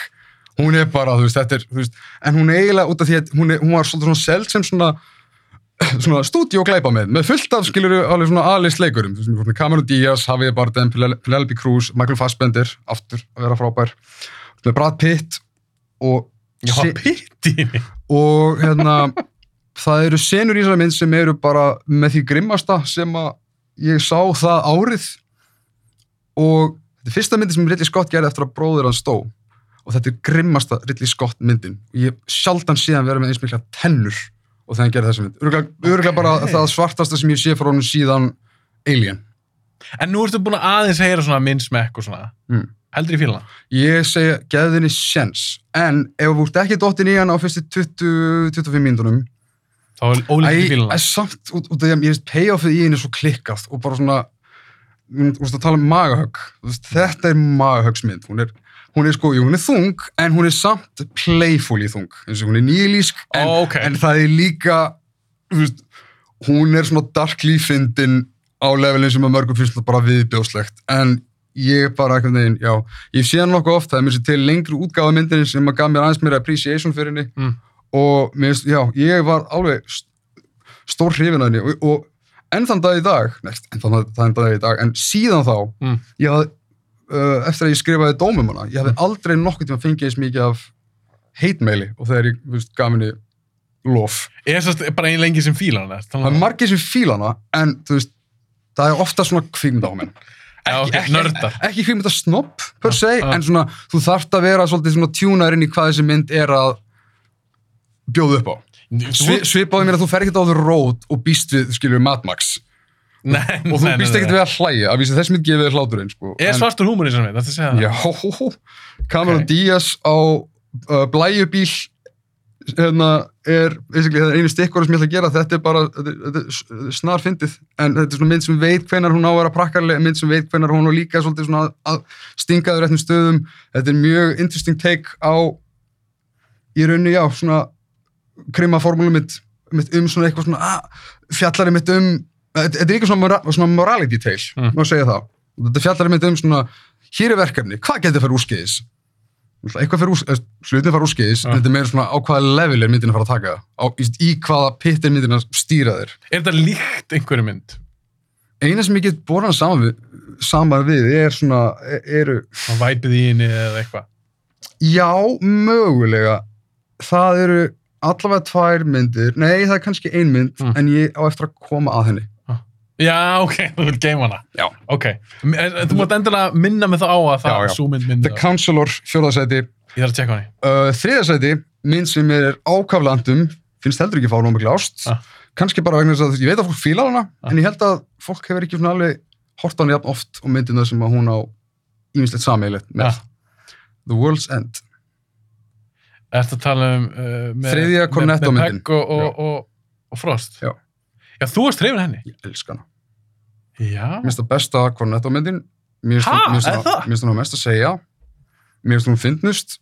Hún er bara, þú veist, þetta er veist, en hún er eiginlega út af því að hún, er, hún var svolítið svona seld sem svona (clears throat) svona stúdíu og glæpa með, með fullt af skiluru alveg svona aðlist leikurum, þú veist, Cameron Diaz, Javier Bardem, Penel- Penelope Cruz Michael Fassbender, aftur að vera frábær. Með Brad Pitt og Já, Se- pitt í henni. og hérna það eru senur í þessari mynd sem eru bara með því grimmasta sem að ég sá það árið. Og þetta er fyrsta myndin sem Ridley Scott gerði eftir að bróður hans stó og þetta er grimmasta Ridley Scott myndin. Og ég sjaldan síðan verið með eins mikla tennur og þegar hann gerði þessa mynd. Örgulega, örgulega bara það svartasta sem ég sé frá honum síðan Alien. En nú ertu búin að aðeins heyra svona minn smekk og svona. Mm. Heldur í fílana? ég segja, geði henni sjens en ef þú ert ekki dottin í hann á fyrstu 20-25 mínútonum Þá er ólíkt í æ, samt út, út af því að ég veist payoffið í henni er svo klikkað og bara svona þú veist að tala um magahögg. Þetta er magahöggsmynd. Hún er, hún er sko, jú, hún er þung en hún er samt playfully þung eins og hún er nýlísk en, Ó, ok. en það er líka veist, hún er svona darkly fyndin á levelin sem að mörgum finnst bara viðbjóðslegt. En ég bara einhvern veginn, já ég sé hann nokkuð oft, það er mér sér til lengri útgáfa myndinni sem að gaf mér aðeins mér appreciation fyrir henni. Mm. og mér já, ég var alveg st- stór hrifin að henni. Og, og enn þann dag í dag, next, enn þann, þann dag í dag, en síðan þá Mm. ég hafði, uh, eftir að ég skrifaði dómum hana, ég hafði aldrei nokkuð tíma fengið eins mikið af heitmeili og þegar ég, veist, gaf henni lof. Er það bara ein lengi sem fílana? Það er margir sem fíla hana, en þú veist, það er ofta svona kvikmyndaháminn. Já, ok, nördar. Ekki, ekki kvikmyndasnopp, per se, Já. en svona, þú þarft að vera svolítið svona tjúnar inn í hvað þessi mynd er að bjóða upp á. Svi, Þú- svipaði mér að þú fer ekkert á the road og býst við, skilur, Mad Max. Nei, Og þú býst ekkert við að hlæja, að vísi þess mynd gefið þér hláturinn, sko. Er En- svartur húmur í þessari mynd? Þetta segja það? Já, Cameron Ok. Diaz á uh, blæjubíl hérna er er einu stikkur sem ég ætla að gera, þetta er bara þetta er, snar fyndið, en þetta er svona mynd sem veit hvenar hún á að vera prakkarlega, mynd sem veit hvenar hún á líka svolítið svona að stinga þau réttum stöðum, þetta er mjög interesting take á í rauninni, já, svona krima formúlum mitt, mitt um svona eitthvað svona að, fjallari mitt um þetta þetta er ekki svona, svona morality tale Mm. má segja það, þetta fjallari mitt um svona hér er verkefni, hvað getur fyrir úrskeiðis eitthvað fyrir úrskeiðis hlutin fyrir úrskeiðis, Ja. þetta er meira svona á hvaða level er myndin að fara að taka það, á, í, í hvaða pitt er myndin að stýra þér Er þetta líkt einhverju mynd? eina sem ég get boran saman við, saman við er svona, e- eru Það væpið í henni eða eitthvað? já, mögulega það eru allavega tvær myndir, nei það er kannski ein mynd Mm. en ég á eftir að koma að henni Já, ok, (laughs) þú vilt geima hana. Já. Ok, En- en þú mátt endilega minna mig þá á að það, Já, já. sú mynd myndi The það. Counselor, fjórðarsæti Ég þarf að tjekka hann í. uh, þriðarsæti, mynd sem er ákaflandum finnst heldur ekki að fá náma mikla ást Ah. kannski bara vegna þess að ég veit að fólk fílar hana Ah. en ég held að fólk hefur ekki svona alveg hort á hana jafn oft og myndina sem að hún á ímislegt sammeilegt með Ah. The World's End Ertu að tala um... Uh, með, Þriðja Cornetto með, með myndin. Pegg og, og, og, og Frost? Já. Já, þú varst hrifin henni? ég elska hana Já. Mér finnst það besta Cornetto myndin Mér finnst það? mest að segja Mér finnst hún fyndnust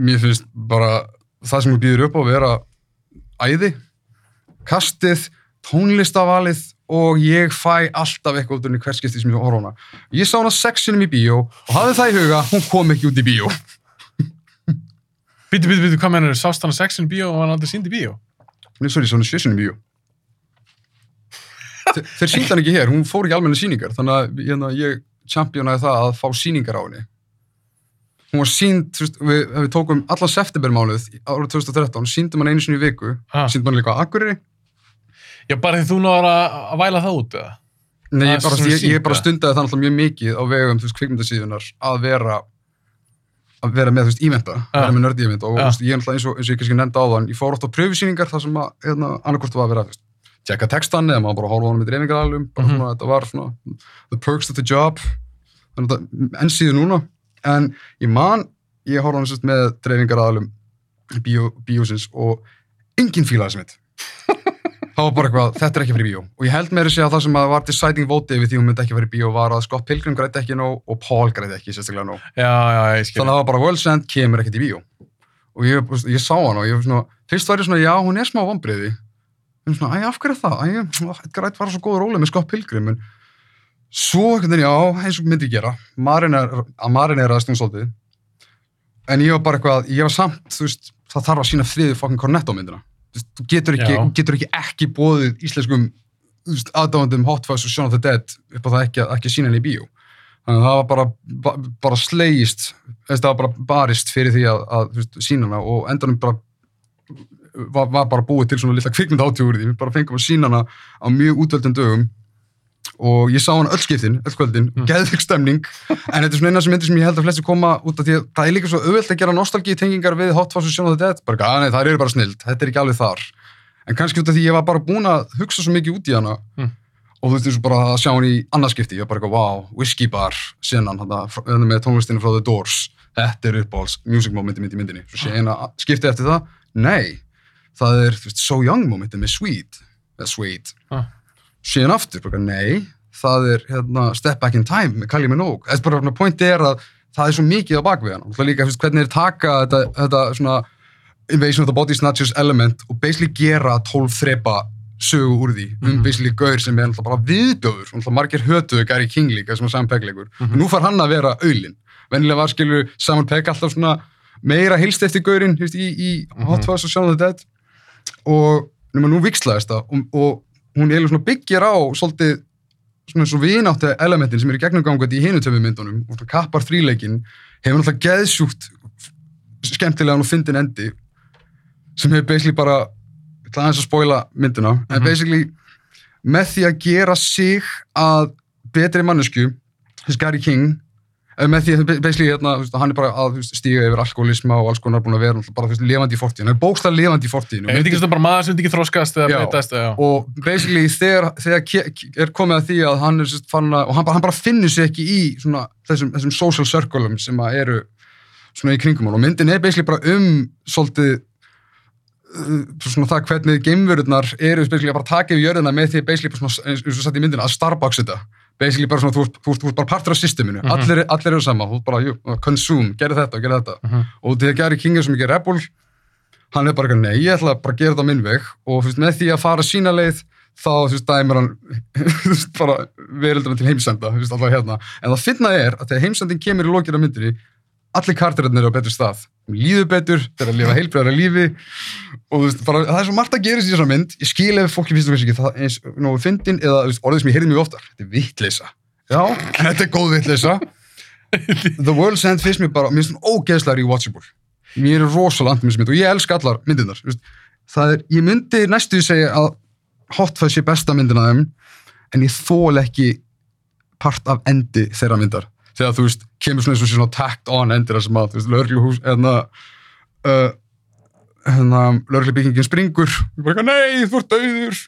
Mér finnst bara það sem hún býður upp á að vera æði kastið, tónlistavalið og ég fæ alltaf eitthvað út henni hverskipti sem ég horf hana Ég sá hana sexinum í bíó og hafði það í huga hún kom ekki út í bíó Býtu, býtu, býtu, hvað mennur, sást hann að sexin í bíó og hann aldrei sínd í bíó? Nei, sorry, svona sjössinni bíó. Þe- Þeir sýndi hann ekki hér, hún fór ekki almenna sýningar, þannig að hérna, ég championaði það að fá sýningar á henni. Hún var sínd, þú veist, við, við tókum allan septembermánuð árið 2013, síndum hann einu sinni í viku, Ha. síndum hann líka á Akureyri. Já, bara því þú náður að, að væla það út, eða? Nei, Það ég, er bara, svona ég, ég sýnt, bara eða? stundaði það náttúrulega mjög mikið á vegum, þú veist, kvikmyndasíðunar að vera að vera með, þú veist, íventa, Ja. vera með nördi íventa og þú veist, ég er náttúrulega eins og, eins og ég kannski nefndi á þann, ég fór oft á pröfusýningar þar sem að, hérna, annarkvort var að vera, þú veist, tjekka textan eða maður bara á hann með dreifingaralum, bara Mhm. svona, þetta var svona the perks of the job, þannig að þetta enn síðu núna, en ég man, ég á hann sérst með dreifingaralum bíó, bíósins og enginn fílaði sem mitt þá var bara eitthvað, þetta er ekki fyrir bíó. Og ég held að segja að það sem að var deciding vote við því hún myndi ekki fyrir bíó var að Scott Pilgrim græti ekki nóg og Paul græti ekki sérstaklega nóg. Já, já, ég skil. þannig að það var bara World's End kemur ekkert í bíó. Og ég, ég sá hann og ég var svona fyrst var ég svona, já, hún er smá vombriði en svona, æ, af hverju er það? Æ, Edgar Wright var svo góð róli með Scott Pilgrim. En svo, veginn, já, eins og myndi ég gera það þarf að sína friði fokkin Getur ekki, getur ekki ekki bóðið íslenskum aðdáðandum Hot Fuzz og Shaun of the Dead upp á það ekki, ekki sína henni í bíó. Þannig að það var bara, ba, bara slegist það var bara barist fyrir því að, að sína hana og endanum bara var, var bara búið til svona lilla kvikmynd átjóður því, við bara fengum að sína hana á mjög útvöldum dögum og ég sá hana öll skiptin, öll kvöldin, Mm. geðvig stemning. En þetta er svona eina sem myndir sem ég held að flesti koma út af því að það er líka svo auðvelt að gera nostalgíu tengingar við Hot Fuzz og the Dead. Bara, að nei, það eru bara snild, þetta er ekki alveg þar. En kannski út af því ég var bara búin að hugsa svo mikið út í hana. Mm. og þú veist, eins og bara að sjá hann í annarskipti, ég var bara eitthvað, wow, whisky bar senan, hann með tónlistinu frá The Doors. Þetta er uppáhalds music momenti í myndinni. Svo sé eina skipti eftir það, nei það er, þú veist, So Young momenti með Sweet, eða Sweet. Ah. Síðan aftur, bara nei það er, hérna, Step Back in Time með Kylie Minogue, þess bara, hérna, pointi er að það er svo mikið á bakvið hann, og líka, veist, hvernig er taka þetta, þetta svona Invasion of the Body Snatchers element og basically gera 12 þrepa sögu úr því, um Mhm. basically gaur sem er náttúrulega bara viðdöður, náttúrulega margir hötuðu Gary King líka sem er Sam Pegg leikur. Mhm. nú far hann að vera auðlin vennilega var skilur Simon Pegg alltaf svona meira hilst eftir gaurinn veist, í, í Mhm. Hot Fuzz og Shaun of the Dead. Og nú vikslaðist það og, og hún eiginlega svona byggir á svolítið svona eins og vináttu elementin sem er í gegnum gangað í hinu töfum myndunum og svona kappar þríleikin hefur náttúrulega geðsjúkt skemmtilegan og fyndin endi sem hefur basically bara ég ætla aðeins að spoila myndina en Mhm. basically með því að gera sig að betri mannesku þess Gary King með því að basically hérna, hann er bara að stíga yfir alkoholisma og alls konar búin að vera bara lefandi í fortíðin, hann er bókstæð lefandi í fortíðin Er þetta ekki svona bara maður sem ekki þroskast eða breytast og basically þegar, þegar er komið að því að hann er fann að, og hann bara, hann bara finnur sig ekki í svona, þessum, þessum social circleum sem að eru svona í kringum og myndin er basically bara um svolítið uh, svona það hvernig geimverurnar eru basically að bara taka yfir jörðina með því basically svona, eins eins og satt í myndina að Starbucks þetta basically bara svona, þú ert, þú ert, þú ert bara partur af systeminu, Mhm. allir, allir eru sama. Þú ert bara, jú, consume, gerðu þetta gerðu þetta. Mhm. og þegar Gary King er svo mikið rebel hann er bara eitthvað, nei, ég ætla bara að gera þetta á minn veg. Og veist, með því að fara sína leið þá, þú veist, dæmir hann (laughs) þú veist, bara verildum til heimsenda þú veist, alltaf hérna, en það finna er að þegar heimsendin kemur í á myndinni allir kartirinn eru á betri stað. Líður betur, þeir að lifa heilbreyðara lífi og þú veist, bara, það er svo margt að gera í þessar mynd. Ég skil ef fólki finnst það kannski ekki það eins nógu fyndin eða þú veist, orðið sem ég heyrði mjög oftar. Þetta er vitleisa, já, en þetta er góð vitleisa (laughs) The World's End finnst mér bara, mér finnst hún ógeðslega rewatchable. Mér er rosalega andum þessi mynd og ég elska allar myndirnar þú veist. það er, ég myndi næstu segja að Hot Fuzz sé besta myndin af þeim en ég þól ekki part af endi þeirra myndar. Þegar þú veist, kemur svona eins og svona tacked on endir sem að, þú veist, hérna, lögreglubyggingin springur og bara, nei, þú ert dauður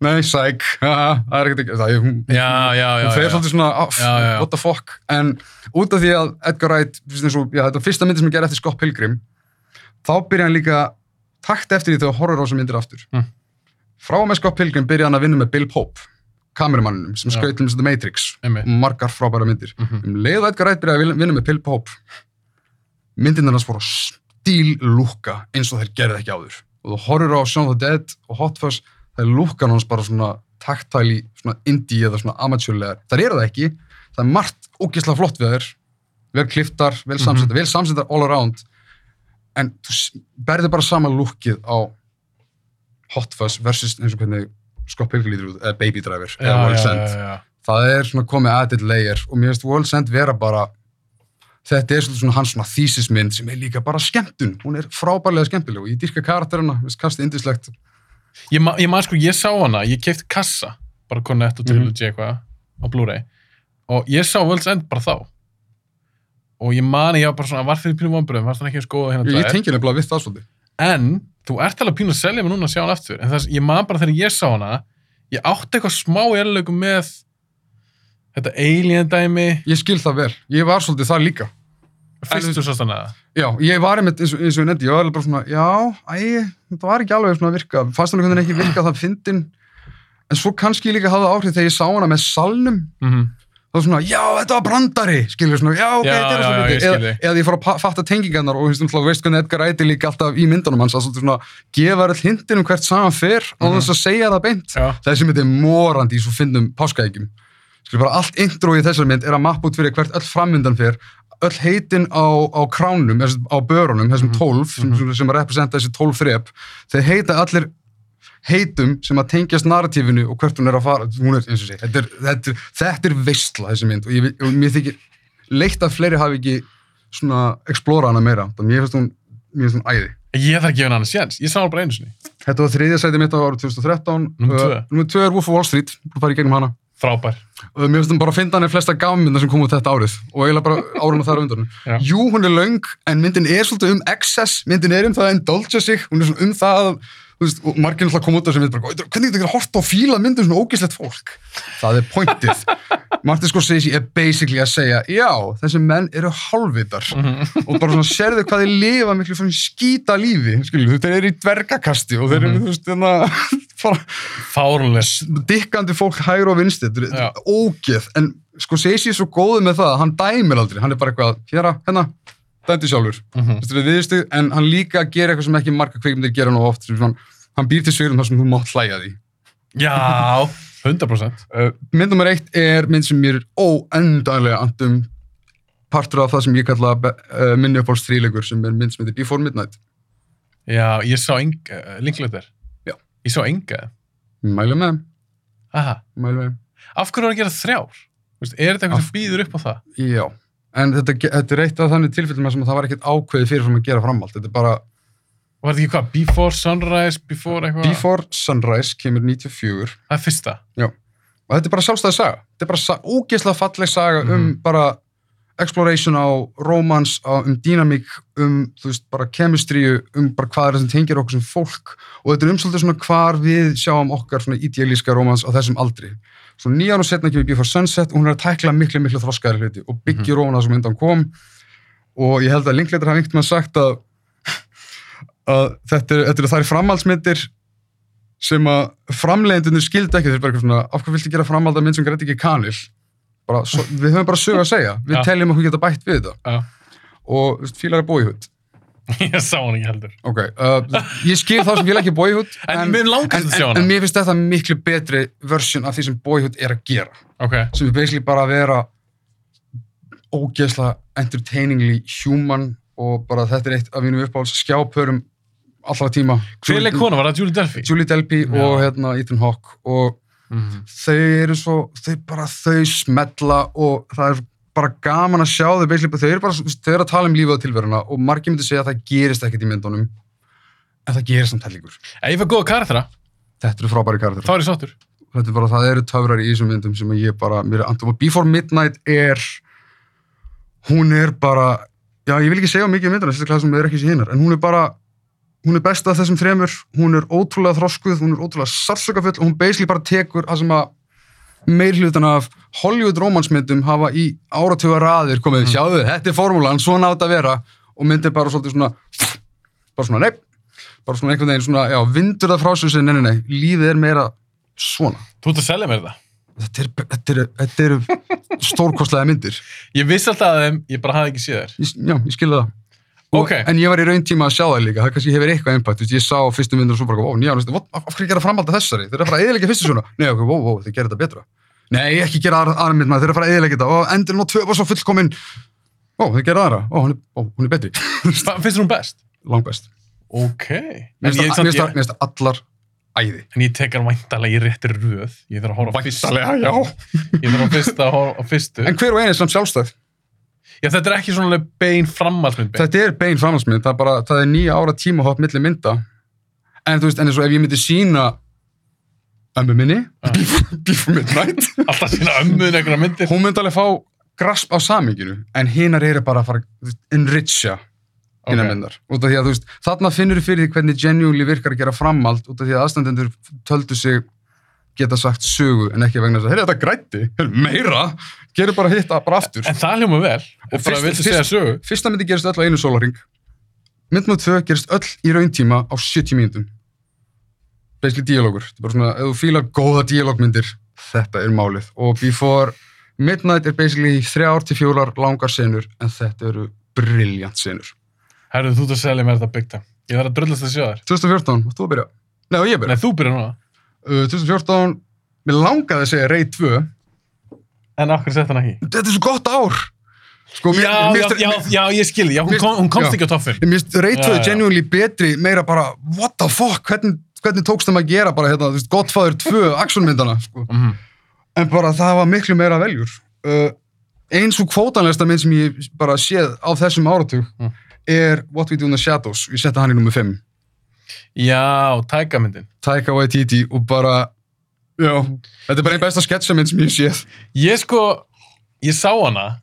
nei, sæk (laughs) það er ekkert ekki, það er hún Já, já, já. hún fer svolítið svona, já. what the fuck en út af því að Edgar Wright og, þetta fyrsta myndi sem ég gerði eftir Scott Pilgrim þá byrja hann líka takt eftir því þegar horror á þessum myndir aftur Mm. frá og með Scott Pilgrim byrja hann að vinna með Bill Pope kameramanninum sem Já. skaut til The Matrix og margar frábæra myndir Mhm. um leið og Edgar Wright byrjaði að vinna- með Bill Pope myndirnar hans fóru að stíllúka eins og þeir gerði ekki áður og þú horfir á Shaun of the Dead og Hot Fuzz það er lúkan hans bara svona taktæli, svona indie eða svona amatjörlegar það eru það ekki, það er margt ógeðslega flott við þeir vel kliftar, vel Mhm. samsettar, vel samsettar all around en þú berður bara sama lukkið á Hot Fuzz versus eins og hvernig Scott Pilgrim lítur út, eða Baby Driver, já, eða já, World's já, End. já, já. Það er svona komið added layer og mér finnst World's End vera bara, þetta er svona hans svona þýsismynd sem er líka bara skemmtun. Hún er frábærlega skemmtileg og ég dýrka karakterina, kastið indislegt. Ég, ma ég man sko, ég sá hana, ég kefti kassa, bara Cornetto Trilogy eitthvað á Blu-ray og ég sá World's End bara þá og ég man ég var bara svona, var fyrir pínu vonbröðum, fannst hann ekki eins góða hérna Ég, ég tengi nefnilega við það svolítið. en þú ert alveg pínu að selja mig núna að sjá hann aftur en þess, ég man bara þegar ég sá hana ég átti eitthvað smá erlögum með þetta alien dæmi. Ég skil það vel. Ég var svolítið það líka. fyrst þú sást hana? Já, ég var einmitt eins og, eins og ég nefndi, ég var alveg bara svona, já, æ, þetta var ekki alveg svona að virka, fannst hann einhvern veginn ekki virka það fyndin, en svo kannski líka hafði það áhrif þegar ég sá hana með salnum, mm -hmm. þá var svona, já, þetta var brandari, skilur svona, já, ok, þetta er svo ég fyndið, skil eða, eða ég fór að fatta tengingarnar og þú veist, hvernig Edgar Wright er líka alltaf í myndunum hans, að svolítið svona, gefa þér hindin um hvert saman fer, á Mhm. þess að segja það beint, já, þessi mynd er morandi í svo fyndum páskaækjum skilur bara allt intro í þessari mynd er að mappa út fyrir hvert öll frammyndan fer öll heitin á, á kránum á börunum, þessum Mhm. tólf sem, sem, sem að representa þessi tólf þrep. Þeir heita allir heitum sem að tengjast narratífinu og hvert hún er að fara. Hún er, eins og sé, þetta er, þetta er, þetta er veistla þessi mynd. Og, ég, og mér þykir leitt að fleiri hafi ekki svona explora hana meira, þannig mér finnst hún mér finnst hún æði. Ég þarf ekki að gefa hann séns. Ég sá bara einu sinni, Þetta var þriðja sæti mitt á árið 2013 Númer tvö. Er Wolf of Wall Street, að fara í gegnum hana frábær. Og mér finnst hún bara að finna hann í flesta gafmynda sem kom út þetta árið. Og eiginlega bara árun og þar á undan. Jú, hún er löng, en myndin er svolítið um excess, myndin er um það að indulge sig. Hún er svona um það að veist, og margir náttúrulega koma út af sem mynd bara, "Oj, hvernig þetta er að horta og fíla myndin svona ógislegt fólk? Það er pointið. (laughs) Martin Scorsese er basically að segja já, þessi menn eru hálfvitar. Og bara svona sérðu hvað þeir lifa miklu svona skýta lífi? Skilju, þeir eru í dvergakasti og þeir eru, þannig bara fárunles dikkandi fólk hægur og er ógeð, en Scorsese er svo góð með það, að hann dæmir aldrei. Hann er bara eitthvað, hér, hérna, dæmdi sjálfur. Mhm. þetta er viðstu, en hann líka gerir eitthvað sem ekki marga kveikmyndir gera nú oft svona, hann býr til svigrun þar sem þú mátt hlæja því. Já, (laughs) 100% uh, mynd nummer eitt er mynd sem mér óendanlega andum partur af það sem ég kalla uh, minni uppáhalds þríleikur sem er mynd sem heitir Before Midnight. Já, ég sá enga, uh, Linklater. Já. ég sá enga. Mælu með, Aha. mælu með. Af hverju er að gera þrjár? Er þetta eitthvað Af- sem býður upp á það? Já, en þetta, þetta er eitt af þannig tilfellum sem að það var ekkert ákveðið fyrir að gera framhald. Þetta er bara var þetta ekki hvað, Before Sunrise Before eitthvað, Before Sunrise kemur 94 það er fyrsta og þetta er bara sjálfstæði saga. Þetta er bara ógeðslega falleg saga um Mhm. bara exploration á romance, á, um dýnamík, um, þú veist, bara kemistríu, um bara hvað er það sem tengir okkur sem fólk og þetta er umsaldið svona hvar við sjáum okkar svona idealíska romance á þessum aldri. Svo nýja ára setna kemur Before Sunset og hún er að tækla miklu, miklu þroskaðari hluti og byggja mm -hmm. sem undan kom og ég held að Linklater hafi einhvern veginn sagt að, að þetta er, þetta er þær framhaldsmyndir sem að framleiðendunir skildi ekki þeir bara eitthvað svona, af hvað viltu gera framhald að mynd sem græti ekki kanil bara, svo, við höfum bara sögu að segja við Já. teljum okkur geta bætt við þetta Já. og fílar er boyhood (laughs) ég sá hann ekki heldur ok, uh, ég skil þá sem fílar ekki boyhood en, en, en, en mér finnst þetta miklu betri versjón af því sem boyhood er að gera ok, sem er basically bara að vera ógeðslega entertainingly human og bara þetta er eitt af mínum uppáhalds skjápörum allra tíma hver leik kona, var það Julie Delphi? Julie Delpy Já. og hérna, Ethan Hawke og Mhm. þau eru svo, þau bara þau smetla og það er bara gaman að sjá þau þau eru bara, þau eru að tala um lífið og tilveruna og margir myndi segja að það gerist ekkert í myndunum en það gerist samt hellingur. Ég fær góða karaktera, þetta eru frábæri karakter þá er ég sáttur. Þetta er bara, það eru töfrar í þessum myndum sem ég bara, mér er andum og Before Midnight er hún er bara já, ég vil ekki segja mikið um myndina, þetta er sem er ekki sér hinnar en hún er bara, hún er besta af þessum þremur hún er ótrúlega þroskuð, hún er ótrúlega meir hlutan af Hollywood romansmyndum hafa í áratuga raðir komið, Mm. sjáðu, þetta er formúlan svona átt að vera. Og myndir bara svolítið svona bara svona, nei bara svona einhvern veginn svona, já, vindur það frá sér sem, nei, nei, nei, lífið er meira svona. Þú ert að selja mér það? Þetta eru er, er stórkostlega myndir. (laughs) Ég vissi alltaf að þeim, ég bara hafði ekki séð þær. Ég, já, ég skilði það. Og- Ok. en ég var í raun tíma að sjá það líka það kannski hefur eitthvað veist, ég sá fyrstu myndir og svo bara, ó, nýja, af, hverju gera framhalda þessari? Þeir eru að fara að eðilegja fyrstu svona. Nei, ok, ó, ó, þeir gera þetta betra nei, ekki gera aðra, mynd maður, þeir eru að fara að eðilegja þetta og endurinn og tvö var svo fullkomin ó, þeir gera aðra, ó, hún er, ó, hún er betri (laughs) finnst hún best? langbest. Ok. Mér En ég, finnst allar æði. en ég tek hann væntalega í réttir röð. Ég þarf að á fyrstu. já. Ég þarf að fyrsta á fyrstu. En hver og einn er samt sjálfstæð. Já, þetta er ekki svona bein framhaldsmynd. bein. Þetta er bein framhaldsmynd, það er bara, það er nýja ára tímahopp milli mynda. En þú veist, en eins og ef ég myndi sína ömmu minni, (laughs) Já. Before Midnight, (laughs) Alltaf sína ömmuðin einhverja myndir. hún myndi alveg fá grasp á saminginu, en hinar eru bara að fara veist, enricha hinar Ok. myndar. Út af því að þú veist, þarna finnur þú fyrir því hvernig genuinely virkar að gera framhald, út af því að aðstandendur töldu sig geta sagt sögu en ekki vegna þess að, heyrðu þetta grætti, heyrðu meira, gerir bara hitt bara aftur. En það hljóma vel. Og bara fyrst- viltu segja sögu. Fyrsta myndi gerist öll á einu sólaring. Mynd nr. 2 gerist öll í rauntíma á 70 mínútum. Basically díalógur. Þetta er bara svona, ef þú fílar góða díalógmyndir, þetta er málið. Og Before Midnight er basically þrjár til fjórar langar senur, en þetta eru brilljant senur. Herðu, þú ert að selja mér þetta time. Ég þarf að drullast að sjá þér. 2014, þú að byrja? Nei, og ég byrja. Nei, þú byrjar núna. Uh, 2014, mér langaði að segja Ray 2. En okkur sett hann ekki. Þetta er svo gott ár! Sko, mér- Já, mér já, finnst- já, ég skilði. Já, hún, Mér- kom, hún komst já. ekki á toffin. Mér Ray 2 Já, já. genuinely betri, meira bara, what the fuck, hvernig, hvernig tókst þeim að gera bara, hérna, þú veist, Godfather 2 actionmyndana, sko. Mm En bara það var miklu meira veljur. Uh, eins og kvótanlegsta mynd sem ég bara séð á þessum áratug Mm. er What We Do in the Shadows. Ég setta hann í nummer 5. Já, tækamyndin. Taika Waititi og bara, já, þetta er bara einn besta sketchamynd sem ég séð. Ég sko, ég sá hana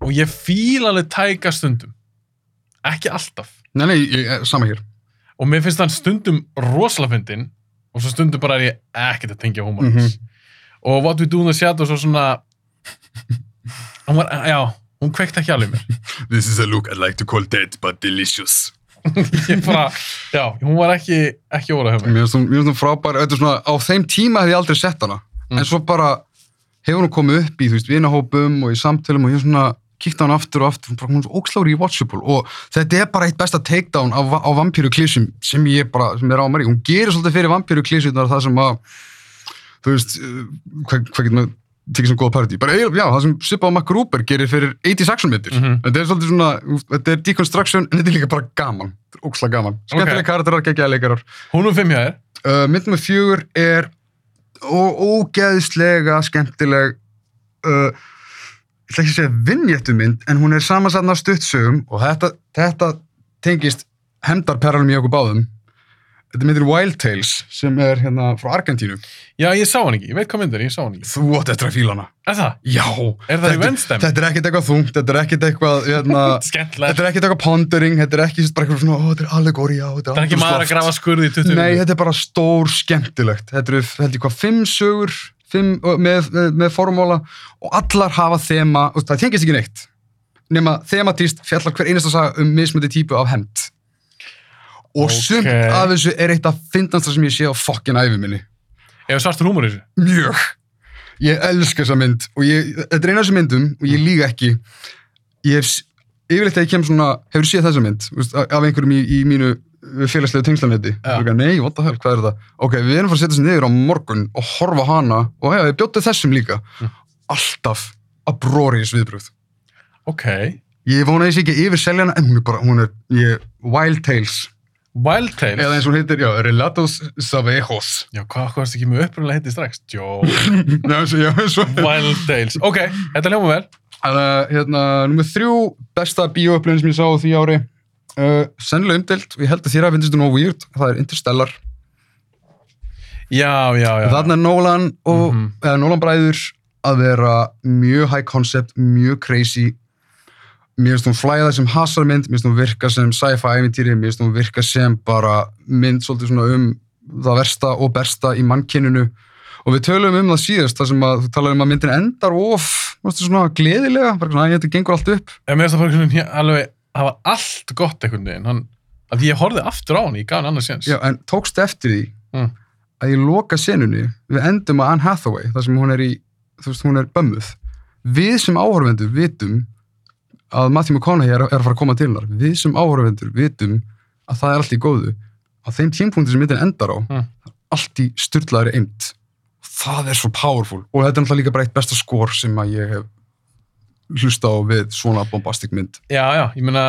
og ég fíla alveg tæka stundum. Ekki alltaf. Nei, nei, ég, sama hér. Og mér finnst hann stundum rosalega fyndin og svo stundum bara er ég ekkert að tengja húmorins. Og What We Do in the Shadows og svona... Hún var, já, hún kveikt ekki alveg mér. (laughs) This is a look I'd like to call dead but delicious. (laughs) Ég bara, já, hún var ekki, ekki óra hjá mér. Finnst hún, frábær, þetta er svona, á þeim tíma hef ég aldrei sett hana. Mm. En svo bara hefur hún komið upp í, þú veist, vinahópum og í samtölum og ég svona kíkt á hana aftur og aftur, hún, er svo ókslári í Watchable og þetta er bara eitt besta takedown á, á vampíru klísum sem ég bara, sem er á mér í. Hún gerir svolítið fyrir vampíru klísunar það sem að, þú veist, uh, hvað, hvað getur maður tekið sem góða party? Bara já, það sem Sippa og MacGruber gerir fyrir 80 action myndir. Mhm. Þetta er svolítið svona, þetta er deconstruction en þetta er líka bara gaman. Þetta er ókslega gaman. Skemmtilega Ok. okay. karakterar, geggjaða leikarar. Hún er fimm hjá þér. Uh, mynd nummer fjögur er ógeðslega skemmtileg uh, ég ætla ekki að segja vinnjættu mynd en hún er samansatn af stuttsögum og þetta, þetta tengist hendarperlum í okkur báðum þetta myndir Wild Tales sem er hérna frá Argentínu Já, ég sá hann ekki. Ég veit hvað mynd er, ég sá hann ekki. þú átt eftir að fíla hana Er það? já, Er það í þetta, vennstem? þetta er ekkert eitthvað þungt þetta er ekkert eitthvað hérna, (laughs) Skemmtilegt. þetta er ekkert eitthvað pondering þetta er ekki bara eitthvað svona, ó, þetta er allegóri Það er ekki maður að grafa skurði í 20 Nei, þetta er bara stór skemmtilegt. Þetta eru, held ég hvað, fimm sögur fimm, með, með, formóla og allar hafa þema, það tengist ekki neitt nema þematíst fjallar hver einasta saga um mismöndi típu af hend. Og Ok. sumt af þessu er eitt af fyndnasta sem ég sé á fokkin æfi minni. Ef svartur húmor í þessu. Mjög. Ég elska þessa mynd og ég, þetta er eina af þessum myndum og ég líka ekki. Ég hef, yfirleitt þegar ég kem svona, hefur séð þessa mynd af einhverjum í, í mínu félagslegu tengslanetti. Já. Ja. Nei, what the hell, hvað er það? Ok, við erum fara að setja þessi niður á morgun og horfa hana og já, ég bjóti þessum líka. Mm. Alltaf að bróriðis viðbröð. Ok. Ég vona þessi ekki yfir seljana en hún er bara, hún er, ég, Wild Tales. Wild Tales. Eða eins og hún heitir, já, Relatos Savejos. Já, hvað, varst ekki með upprunlega heiti strax? Jó. (laughs) Wild Tales. Ok, þetta hljóma vel. Þannig að, hérna, nummið þrjú, besta bíóöflun sem ég sá á því ári. Uh, sennilega umdelt ég held að þér að finnst þetta nóg weird. Það er Interstellar. Já, já, já. Þarna er Nolan og, Mhm. eða Nolan bræður að vera mjög high concept, mjög crazy. Mér finnst hún flæða sem hasarmynd, mér finnst hún virka sem sci-fi æfintýri, mér finnst hún virka sem bara mynd svolítið svona um það versta og besta í mannkyninu. Og við tölum um það síðast, þar sem að þú talar um að myndin endar of, svona gleðilega, bara svona, "Æ, þetta gengur allt upp. En mér finnst það bara einhvern veginn alveg hafa allt gott einhvern veginn. Hann, að ég horfði aftur á hann, ég gaf hann annars séns. Já, en tókst eftir því Mm. að ég loka senunni, við endum að Anne Hathaway, þar sem hún er í, þú veist, hún er bömmuð. Við sem áhörvendur vitum að Matthew McConaughey er, er að fara að koma til hennar. Við sem áhörvendur vitum að það er allt í góðu. Á þeim tímpunkti sem myndin endar á, Mm. allt í styrlaðri eimt. Það er svo powerful. Og þetta er náttúrulega líka bara eitt besta skor sem að ég hef hlusta á við svona bombastic mynd. Já, já, ég meina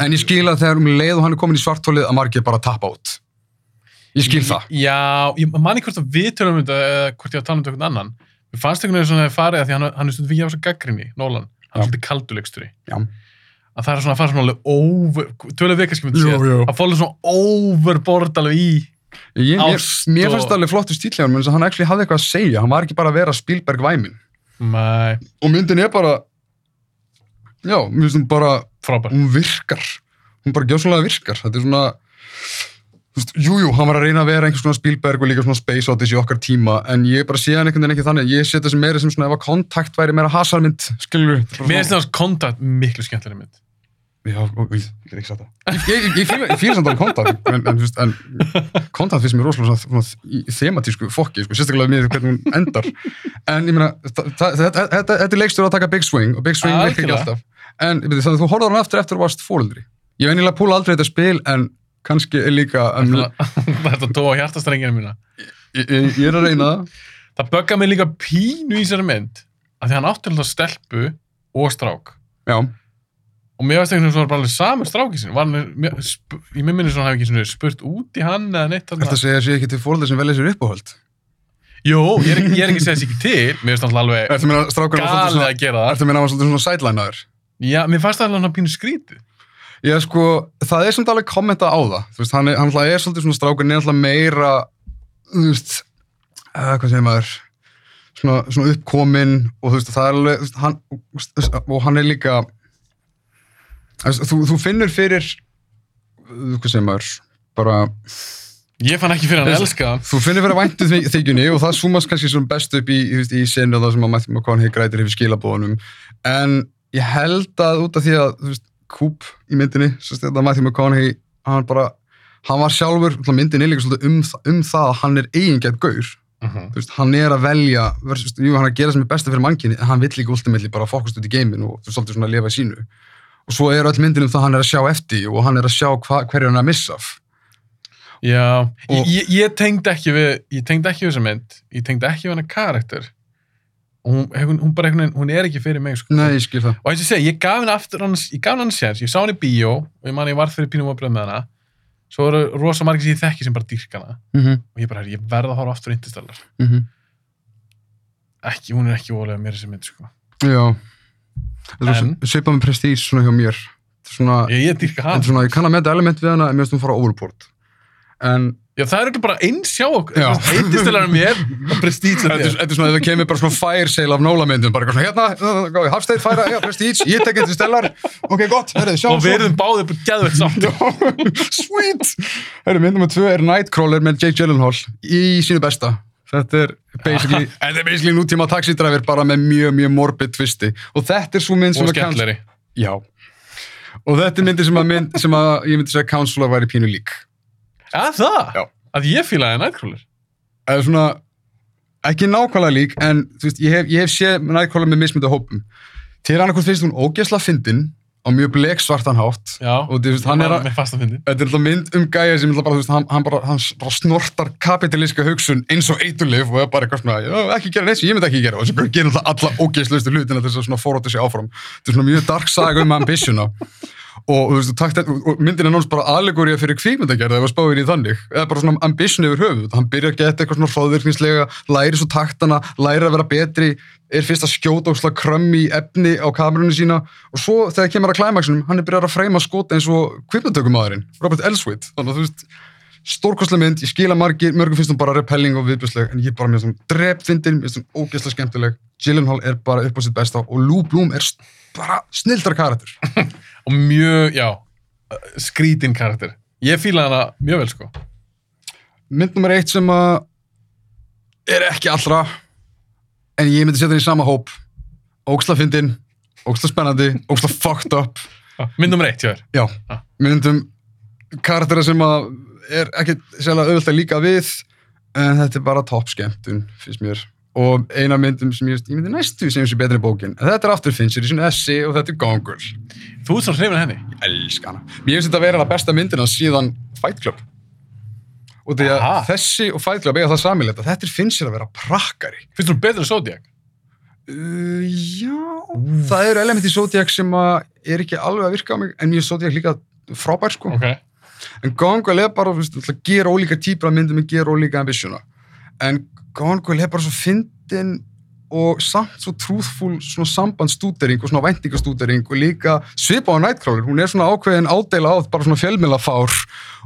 En ég skil að þegar um leið og hann er komin í svartfólið að margir bara tappa út. Ég skil það. Já, ég manni hvort að við tölum um þetta eða hvort ég var að tala um þetta einhvern annan Mér fannst einhvern veginn svona að það farið að því hann, hann er stundum fyrir að hafa svo gaggrinni, Nolan hann er svolítið kalduleiksturi Já. að það er svona að fara svona alveg over tölum við kannski Jú, séð jú. að fóla svona overboard alveg í Ég, mér, Ást mér og- fannst það alveg flottur stíl hjá hann, menn hann actually hafði eitthvað að segja. Hann var ekki bara að vera Spielberg væmin. Mæ, Og myndin er bara, já, mér finnst hún bara, frábær hún virkar. Hún bara gjóðsvonlega virkar. Þetta er svona, þú veist, jú, jú, hann var að reyna að vera einhvers svona Spielberg og líka svona Space Odyssey okkar tíma, en ég bara sé hann einhvern veginn ekki þannig. Ég sé þetta sem meira sem svona ef að kontakt væri meira hasarmynd, skilur. Mér finnst það kontakt miklu skemmtilega mynd Já, og- ég get ekki sagt það. Ég, fíla samt alveg kontakt, en, kontakt finnst mér rosalega svona, thematísku fokki, sko, sérstaklega með hvernig hún endar. En ég meina, þetta þetta- þetta er leikstur að taka Big Swing, og Big Swing virkar ekki alltaf. En þannig að þú horfður hann aftur eftir að varst fóreldri. Ég venjulega púla aldrei þetta spil, en kannski er líka, en, Þetta tóa hjartastrengina mína ég, er að reyna það. Það böggar mig líka pínu í þessari mynd að því hann átti alltaf stelpu og strák Já, og mér veist einhvern veginn svo bara alveg saman stráki sinni var hann, mér, sp ég mér minnir svona hafi ekki svona spurt út í hann eða neitt þetta segja sér ekki til fóreldri sem velja sér uppáhald. Jú, ég er, ekki- ég er ekki að segja þessi ekki til mér finnst alltaf alveg var svolítið galið að gera það ertu meina hann var svolítið svona sidelineaður? Já, mér fannst það alveg pínu skrítið Já, sko, það er samt alveg kommenta á það. Þú veist, hann er, hann alltaf er svolítið svona strákur, er alltaf meira, þú veist, uh, hvað segir maður, svona, svona uppkominn og þú veist, það er alveg, veist, hann, veist, og hann er líka, þú, þú, finnur fyrir, uh, hvað segir maður, bara, Ég fann ekki fyrir hann að elska þú finnur fyrir væntu þykjunni og það súmast kannski svona best upp í, í senu það sem að Matthew McConaughey grætir yfir skilabóðunum, en ég held að út af því að, veist, Coop í myndinni, þetta Matthew McConaughey, hann bara, hann var sjálfur, náttúrulega myndin er líka svolítið um, um það að hann er eigingett gaur, Mhm. þú veist, hann er að velja, versus, jú, hann er að gera sem er besta fyrir mannkinni, en hann vill líka ultimately bara fókust út í geimin og svolítið svona að lifa í sínu. Og svo er öll myndin um það að hann er að sjá eftir og hann er að sjá hverju hann er að missa af. Já, Og- ég, ég tengdi ekki við ég tengdi ekki við þessa mynd ég tengdi ekki við hennar karakter og hún, hún, hún bara veginn, hún er ekki fyrir mig sko. Nei, ég skil það. og eins og ég segi, ég gaf henni aftur hans, ég gaf henni hans séns, ég sá henni í bíó og ég man að ég var fyrir pínum að bröð með hana svo eru rosa margir sem ég þekki sem bara dýrka hana Mm -hmm. og ég bara, ég verð að horfa aftur índistellar Mm -hmm. ekki, hún er ekki ólega mér þessi mynd sko. Já. Svipað með prestige svona hjá mér. Svona, ég, ég dýrka hann svona, ég kann að meta element við hana en mér finnst hún fara overport. En já, það er ekki bara eins hjá okkur er mér og prestíts þetta er, svona, það kemur bara svona fire sale af nólamyndum, bara svona, hérna, Hafstein færa, já, prestige, ég tek eitthvað stellar, ok, gott, herrið, sjá og við erum báðið bara geðveitt samt Já, (laughs) sweet! Herri, mynd nummer tvö er Nightcrawler með Jake Gyllenhaal í sínu besta. Þetta er basically, (laughs) þetta er basically nútíma taxidræfir bara með mjög, mjög morbid twisti. Og þetta er svo mynd sem og að kannski- skemmtleri Já. Og þetta er myndi sem að, mynd, sem að ég myndi segja Counselor væri pínu lík. að það? Já. að ég fílaði Nightcrawler Eða svona, ekki nákvæmlega lík, en þú veist, ég hef, ég hef séð Nightcrawler með mismynda hópum. Til eitthvað finnst hún ógesla fyndin á mjög bleksvartan hátt. Já, Og þú veist, hann er að. Þetta er mynd um gæja sem bara, veist, hann, hann, bara, hann bara snortar kapitalíska hugsun eins og eiturlif og er bara eitthvað svona, ekki gera neitt sem ég myndi ekki gera og þess að gera alltaf alla ógeðslustu hlutina þess að svona fóróta sig áfram. Þetta er svona mjög dark saga um ambitiona og, veist, og, takt, og myndin er náttúrulega bara allegória fyrir kvikmyndagerð ef að spáir í þannig, eða bara svona ambition yfir höfuð, hann byrjar að geta eitthvað svona hróðvirkningslega, læri svo taktana, læri að vera betri, er fyrst að skjóta ósla krömmi efni á kamerunni sína. Og svo þegar kemur að klæmaksinum, hann er byrjar að freyma skota eins og kvikmyndatökumadurinn, Robert Elswit, þannig að þú veist, stórkostlega mynd, ég skila margir, mörgum finnst hún bara repelling og viðbjörsleg, en ég bara svona mér ógeðslega skemmtileg, Gyllenhaal er bara upp á sitt besta og Lou Bloom er bara snildar karakter. (laughs) Og mjög, já, skrítin karakter. Ég fílaði hana mjög vel, sko. mynd nummer eitt sem að er ekki allra en ég myndi setja henni í sama hóp óksla fyndin, óksla spennandi óksla fucked up Já, (laughs) Mynd nummer eitt, þér. já, Ah. myndum karaktera sem að er ekki sérlega auðvitað að líka við en þetta er bara topp skemmtun finnst mér og eina myndum sem ég, ég myndi næstu sem sé betri bókin en þetta er aftur Fincher í svona essi og þetta er Gone Þú ert svo hrifin henni. ég elska hana mér finnst þetta að vera hana besta myndina síðan Fight Club og því að þessi og Fight Club eiga það samilegt að þetta er Fincher að vera prakkari Finnst þú betur en Zodiac? Uh, já, það eru element í Zodiac sem að er ekki alveg að virka á mig, en mér er Zodiac líka frábær, sko. Ok. En Gone Girl er bara, veist, að gera ólíka típur af myndum en gera ólíka ambitiona. En Gone er bara svo fyndin og samt svo truthful svona sambandstúdering og svona væntingastúdering og líka svipa á Nightcrawler. Hún er svona ákveðin ádela á bara svona fjölmilafár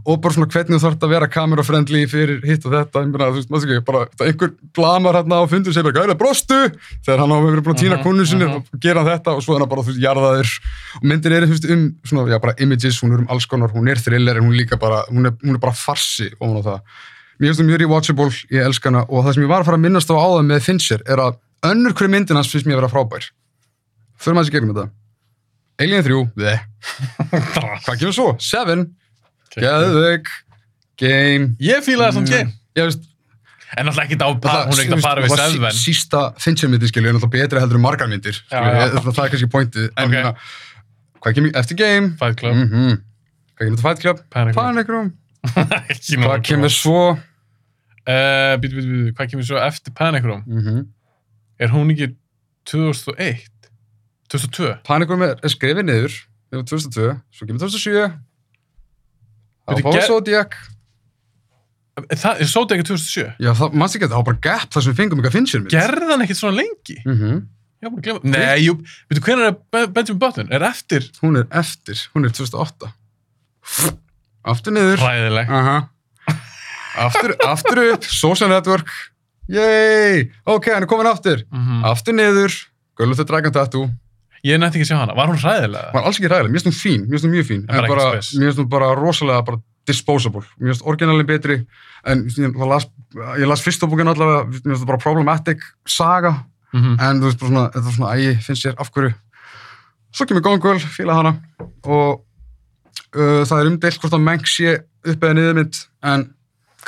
og bara svona hvernig þú þarf að vera kamerafriendly fyrir hitt og þetta. Ég meina, þú veist, maður ekki, bara er einhver blamar hérna á fundur sem er gæðilega brostu þegar hann hafa verið búin að týna Mhm, konu sinni mhm. og gera þetta og svo er hann bara, þú veist, jarðaður og myndin er, þú veist, um svona, já, bara images, hún er um alls konar, hún er thriller hún líka bara, hún er, hún er bara farsi ofan á það. Mér finnst það mjög rewatchable, ég elska hana og það sem ég var að fara að minnast á áðan með Fincher er að önnur hverju myndin hans finnst mér að vera frábær. Förum aðeins í gegnum þetta. Alien 3, þeh. (laughs) Hvað kemur svo? Seven, Geðveik, Game. Ég fílaði þessum game. Ég veist, En náttúrulega ekki á par, hún er ekkert að para við það sí- Seven. Sísta Fincher myndi, skilju, er náttúrulega betri heldur en margar myndir. Já, skilju, já. Það, það er kannski pointið. En Ok. hérna, hvað kemur eftir Game? Fight Club. Mm Hvað kemur þetta Fight Club? Panic Room. (laughs) Hvað kemur svo? Uh, býtu, býtu, býtu, hvað kemur svo eftir Panic Room? Mm Er hún ekki 2001? 2002? Panic Room er, er skrifið niður. Það var 2002, svo kemur 2007. Það Bíddu, var ger- Zodiac. Það er sóti ekki 2007. Já, það, mannst ekki að það var bara gap þar sem við fengum eitthvað Fincher mynd. Gerði hann ekkert svona lengi? Mm -hmm. Já, búin að glemma. Nei, jú, veitu, hvernig er Be- Benjamin Button? Er eftir Hún er eftir, hún er 2008. Aftur niður. ræðileg? Aha. Aftur, aftur upp, Social Network. Yey! Ok, hann er komin aftur. Mm Aftur niður, the Dragon Tattoo. Ég nætti ekki að sjá hana. Var hún ræðilega? Var alls ekki ræðileg, mér finnst hún fín, finnst hún mjög fín. En bara En ekki bara, rosalega bara disposable. Mér finnst orginalin betri, en ég las, ég las fyrsta búkin allavega, finnst það bara problematic saga, Mm -hmm. en þú veist bara svona, þetta er svona, ægi, finnst sér af hverju. Svo kemur Gone Girl, fíla hana, og uh, það er umdeilt hvort að Mank sé upp eða niður mynd, en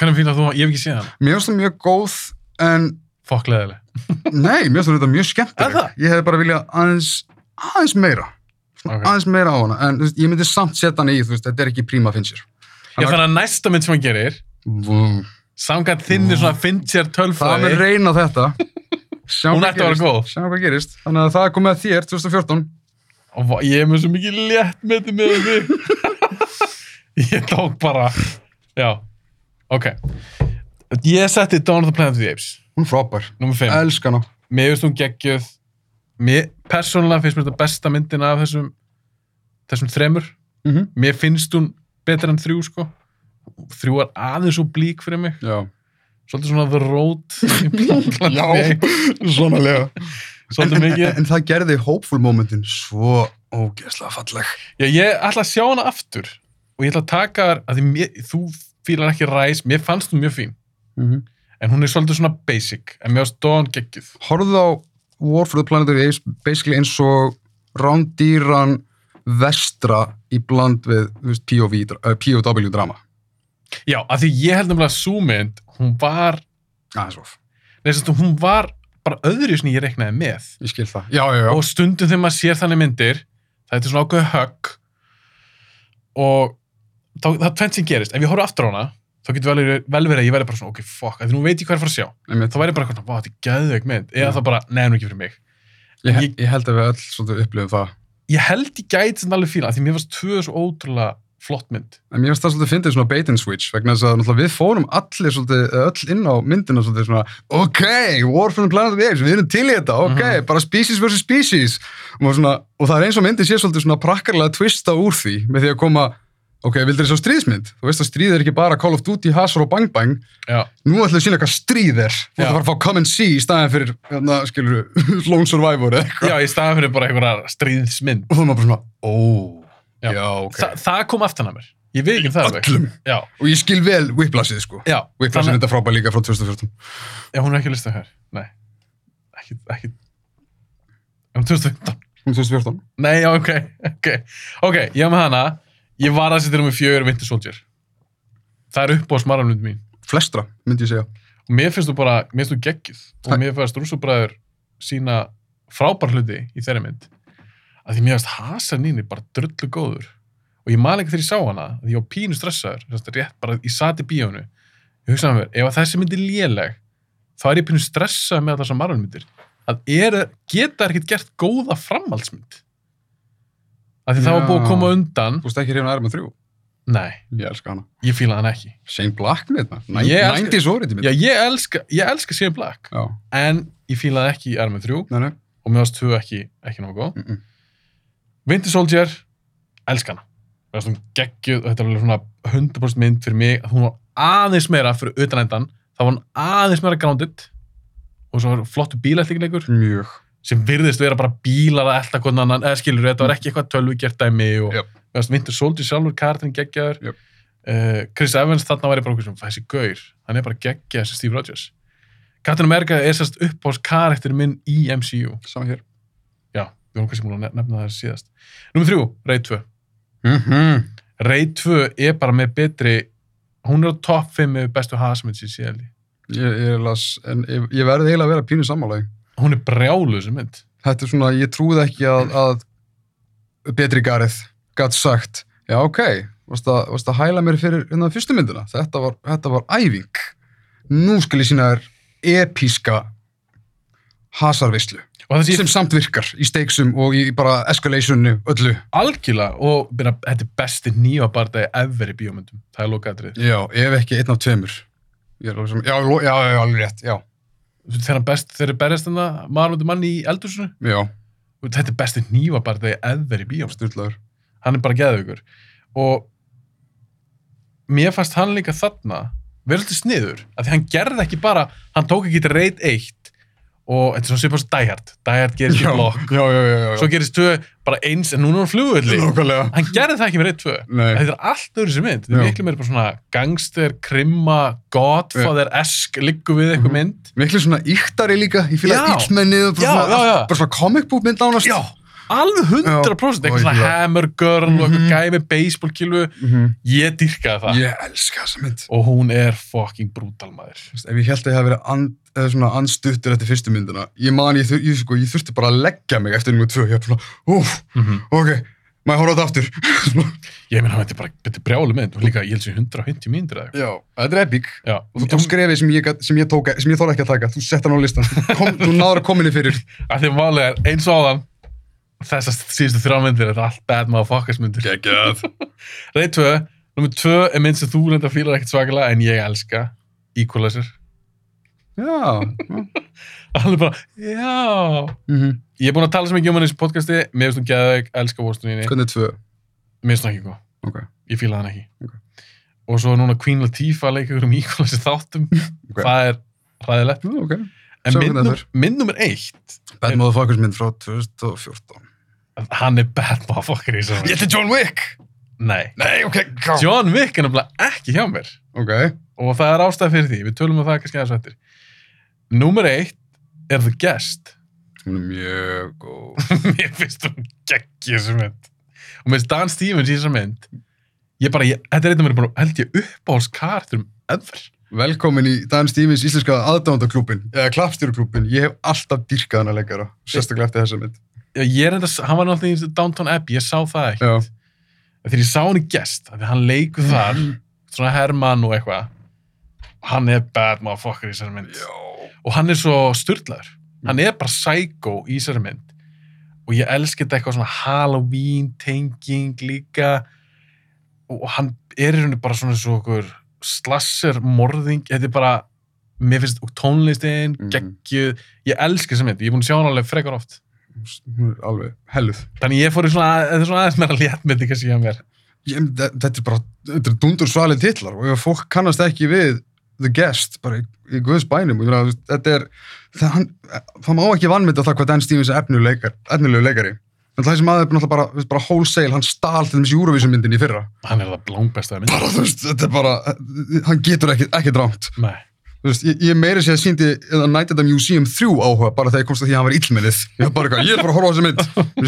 Hvernig fílar þú? Ég hef ekki séð hana. mér finnst það mjög góð, en Fokk leðileg. (laughs) Nei, mér finnst þetta mjög Er skemmtileg. það? Ég hef bara viljað aðeins, aðeins meira. Svona Ok. Aðeins meira á hana. En þú veist, ég myndi samt setja hana í, þú veist, þetta er ekki príma Fincher. Já, þannig að næsta mynd sem hann gerir, Vum. samkvæmt þinni svona Fincher Það mun tölfræði, reyna þetta. Hún hvað ætti að vera góð. Sjá hvað gerist. Þannig að það er komið að þér 2014. og ég er með svo mikið létt með þetta með þig. ég tók bara, já, ok. Ég setti Dawn of the Planet of the Apes, Hún er frábær. nummer 5. Elskan hana. Mér finnst hún geggjöð, mér, persónulega finnst mér þetta besta myndin af þessum, þessum þremur. Mm -hmm. Mér finnst hún betur enn þrjú, sko. Þrjú er aðeins svo blík fyrir mig. Já. Svolítið svona The Road. svona (laughs) lega. Svolítið en, mikið. En, en það gerði hopeful momentin svo ógeðslega falleg. Já, ég ætla að sjá hana aftur og ég ætla að taka þar, að því mér, þú fílar ekki ræs, mér fannst hún mjög fín. Mm -hmm. en hún er svolítið svona basic en mér varst Dawn geggjuð. Horfðu á War for the Planet of the Apes basically eins og rándýran vestra í bland við POW drama. Já, að því ég held nefnilega að sú mynd, hún var aðeins of, hún var bara öðru sem ég reiknaði með. Ég skil það. Já, já, já, og stundum þegar maður sér þannig myndir það er svona ákveðu högg og þá, það er tvennt sem gerist, ef ég horf aftur á hana þá getur vel, vel verið að ég verði bara svona ok, fuck, að því nú veit ég hvað er að fara að sjá. Einmitt. þá væri bara eitthvað, þetta er gæðveik mynd. Eða Já. þá bara, neðan ekki fyrir mig. Ég, ég- ég held að við öll svolítið upplifum það. Ég held ég gæti þetta alveg fíla, því mér varst tvö svo ótrúlega flott mynd. En mér finnst það svolítið fyndið svona bait and switch vegna þess að við fórum allir svolítið öll inn á myndina svolítið svona ok, War for the Planet of the Apes, við erum til í þetta ok, Mhm. bara species versus species. Og, svona, og það er eins og myndin sé svolítið svona prakkarlega twista úr því með því að koma ok, vildur þið svo stríðsmynd? Þú veist að stríð er ekki bara Call of Duty, Hazard og Bang Bang. Já, nú ætlum við að sína hvað stríð er. Þú ætlum að fara að fá Come and See í staðin fyrir hérna, skilur, (laughs) Lone Survivor eða eitthvað. Já í staðan fyrir bara einhverja stríðsmynd. Og þá er maður bara svona, ó, Já. já, ok. Þa, það kom aftan að mér, ég veit ekki um það alveg. öllum, já, og ég skil vel Whiplashið sko, já, Whiplash er þetta frábæð líka frá 2014 já, hún er ekki listað hér nei, ekki, ekki. Um 2015 Hún 2014 nei, já, ok, (laughs) ok. Ok, ég var með hana, ég var að setja um fjögur Winter Soldier. Það er upp á smaraflund mín. Flestra, myndi ég segja. Og mér finnst þú bara, mér finnst þú geggjuð. Og mér finnst rússubræður sína frábær hluti í þeirri mynd. Að því mér finnst Hasanín bara drullu góður. Og ég ekki þegar ég sá hana því ég var pínu stressaður, rétt bara ég sati bíónu, ég hugsaði með mér ef þessi mynd er léleg þá er ég pínu stressað með þessar margulmyndir að er, geta ekkert gert góða framhaldsmynd af því það var búið að koma undan Þú veist ekki hrifin Iron Man 3? nei, Ég elska hana. ég fíla hann ekki Shane Black með þetta. Ég elska- 90s orðið mitt. já, ég elska, ég elska Shane Black Já. en ég fílaði ekki Iron Man 3 Nei, nei. og mér varst 2 ekki, ekki nógu góð Mm -mm. Winter Soldier, elska hana mér varst hún geggjuð og þetta er alveg svona 100% mynd fyrir mig að hún var aðeins meira fyrir utanendan, þá var hún aðeins meira grounded og svo var flottu bílættingilegur Mjög. Sem virðist vera bara bílar að elta hvernig annan, eða skilur, þetta var ekki eitthvað tölvugjert dæmi og varst Winter Soldier sjálfur kartin geggjaður Jöp. uh, Chris Evans þarna var ég bara okkur sem þessi gaur, hann er bara geggjað þessi Steve Rogers Captain America er sérst uppáðs karakter minn í MCU Saman hér. já, við vorum kannski múin að nefna það síðast Númer þrjú, Raid 2 Mm -hmm. Raid 2 er bara með betri hún er á topp 5 með bestu hasmynds í síðan Ég, ég, ég, verði eiginlega að vera pínu sammálaði. Hún er brjálu þessi mynd Þetta er svona, ég trúði ekki að, að betri Gareth gætt sagt, já ok, varst að, varst að hæla mér fyrir hérna fyrstu myndina. Þetta var, þetta var æfing. Nú skal ég sína þér epíska hasarvislu sem samt virkar í steiksum og í bara escalationu öllu. algjörlega og byrja, þetta er besti nýja bardagi ever í bíómyndum það er lokaðrið Já, ef ekki einn af tveimur. Sem, já, já, já, alveg rétt, já, þegar best, þegar er berjast þarna maður undir manni í eldursunu þetta er besti nýja bardagi ever í bíómyndum styrlaður. hann er bara geðveikur. Og mér fannst hann líka þarna verið alltaf sniður, af því hann gerði ekki bara hann tók ekki til reyt eitt og þetta er svona svipast dæhært dæhært gerist í blokk, svo gerist tvö bara eins, en núna er hann flugulli hann gerði það ekki með reyt tvö. Þetta er allt öðru sem mynd, þetta er miklu meira bara svona gangster, krimma, godfather-esk liggu við eitthvað Mhm. mynd. Miklu svona íktari líka, ég fýla og bara, bara svona comic book mynd ánast. Alveg 100% eitthvað svona hammer girl og eitthvað Mhm. gæmi baseball kilvu, Mm ég dyrkaði það. Ég elska þessa mynd. og hún er fucking brutal maður. Þú veist, Ef ég held að ég hef verið and, eða svona andstuttur eftir fyrstu myndina, ég man, ég, ég, sko, ég þurfti bara að leggja mig eftir nummer tvö, ég hef svona, úf, ok, maður horfa á þetta aftur. (laughs) ég meina þetta er bara er brjálu mynd. Og líka ég held sér 150 mínútur eða Já, þetta er epic. já, Og þú tók skrefið sem ég, sem ég tók, sem ég þóla ekki að taka, þú sett hann á listan, þú, náður að koma henni fyrir. (laughs) að því málega er eins og áðan þessar síðustu þrjá myndir þetta er allt bad motherfuckers myndir. (laughs) Reyð 2, nummer 2 er mynd sem þú reynda fílar ekkert svakalega en ég elska Equalizer. Já, (laughs) alveg bara, já. Mm ég er búin að tala sem ekki um hann í þessu podcasti mér finnst hún geðveik, elska Vostuninni hvernig er tvö? mér finnst hún ekki góð, Ok, ég fíla hann ekki. Ok. og svo er núna Queen Latifah ykkur um Equalizer þáttum. (laughs) Ok. það er ok. en mynd nummer 1 Bad Motherfuckers mynd frá 2014. hann er bad motherfucker í þessu Ég ætti John Wick! nei, Nei, ok, ká. John Wick er nefnilega ekki hjá mér Ok. og það er ástæð fyrir því, við tölum um það kannski aðeins eftir Númer eitt er The Guest Hún er mjög góð. (laughs) mér finnst hún geggi þessu mynd og finnst Dan Stevens í þessu mynd ég bara, ég, þetta er einn af mér bara held ég uppáhaldskartum ever Velkomin í Dan Stevens íslenska aðdándaklúbin, eða klappstýruklúbin. Ég hef alltaf dyrkað hana leikara, sérstaklega eftir þessa mynd. Já, ég er enda, hann var náttúrulega í Downton Abbey ég sá það ekkert. Þegar ég sá hann í Guest, af því hann leikur þar svona Herman og eitthvað hann er bad motherfucker í þessari mynd. Já. og hann er svo styrlaður hann er bara psycho í þessari mynd. Og ég elski þetta eitthvað svona Halloween tenging líka. Og hann er í rauninni bara svona svo okkur slasser morðing, þetta er bara mér finnst og tónlistin, Mhm. geggjuð. Ég elski þessa mynd, ég er búin að sjá hann alveg frekar oft Hún er alveg helluð. þannig ég fór í svona, þetta er svona aðeins meira léttmyndi kannski hjá mér Ég, þe- þetta er bara, þetta er dundur svalið titlar og ef fólk kannast ekki við The Guest, bara í, í Guðs bænum, og ég meina, þetta er, það, hann, það má ekki vannmynda það hvað Dan Stevens er efnilegu leikari, leikari. En það sem aðeins er náttúrulega bara, veist, bara wholesale, hann stál til þessi Eurovision myndin í fyrra. hann er það blangbesta mynd Bara, þú veist, þetta er bara, hann getur ekki, ekki drámt. Nei. Veist, ég, ég meiri sér að síndi Night at the Museum 3 áhuga bara þegar ég komst að því að hann var illminnið. Ég var bara eitthvað, ég er bara að horfa á þessi mynd.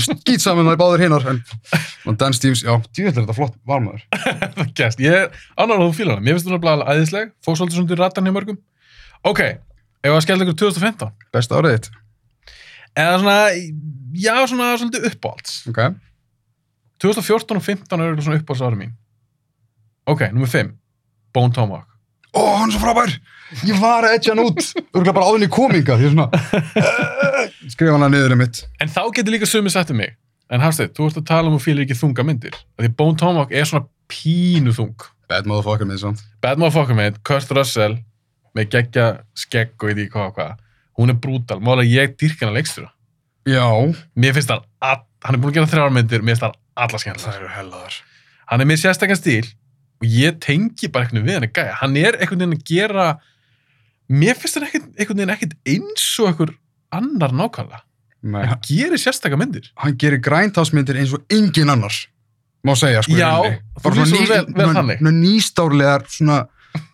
Skýt saman er báður hinnar. Og Dan Stevens, já, er þetta flott varmaður. (laughs) það gæst, ég er annar að þú fílar hann mér finnst þú náttúrulega alveg æðisleg, fór svolítið svona til rattan hjá mörgum ok, ef að skella ykkur 2015 Besta árið þitt. eða svona, já svona svolítið uppáhalds Ok. 2014 og 15 er örugglega svona uppáhalds ára mín ok, nummer 5 Bone Tomahawk Ó, hann er svo frábær! Ég var að etja hann út. Örgulega bara áðurinn í kominga. Svona, skrifa hana niður um mitt. En þá getur líka sömu sagt um mig. En Hafsteinn, þú ert að tala um að fílir ekki þunga myndir. Því Bone Tomahawk er svona pínu þung. Bad motherfucker með samt. Bad Motherfucker mynd, Kurt Russell, með geggja skegg og ég hvað hvað. Hún er brútal. Málega ég dýrk hana leikstjóra. Já. Mér finnst all, hann er búin að gera þrjár myndir, mér finnst það alla hellaðar. Hann er með sérstakann stíl og ég tengi bara veginn við hann að gæja. Hann er einhvern veginn að gera, mér finnst einhvern, einhvern veginn ekkert eins og einhver annar nákvæmlega. Nei, Hann gerir sérstakka myndir. hann gerir græntásmyndir eins og engin annars. Má segja, sko. Já, Bara svona svona- svona nýstárlegar, svona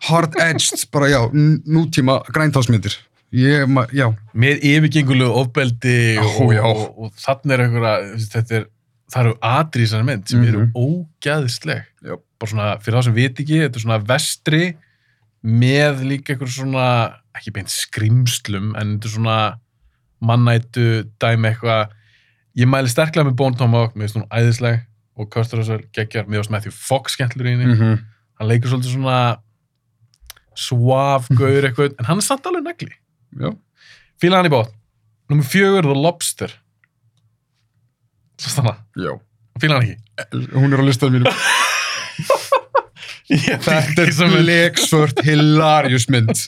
hard-edged, bara já, nútíma græntásmyndir. Ég, ma- já. Með yfirgengulegu ofbeldi og, og, og, þannig er einhverja, þetta er, það eru atrið í þessari mynd sem eru Mhm. ógæðisleg. Já. Bara svona, fyrir þá sem veit ekki, þetta er svona vestri með líka einhver svona, ekki beint skrimslum, en þetta er svona mannættu, dæmi eitthvað. Ég mæli sterklega með Bone Tomahawk, mér finnst hún æðisleg og Kurt Russell geggjar, mér finnst Matthew Fox skemmtlur í henni. -hmm. Hann leikur svolítið svona svaf, gaur eitthvað, en hann er samt alveg negli. Já. Fíla hann í bótt. Númer fjögur, The Lobster. Svo stanna. Já. Fíla hann ekki. Hún er á listanum mínum. (laughs) Þetta sem er er bleksvört, hilarious mynd.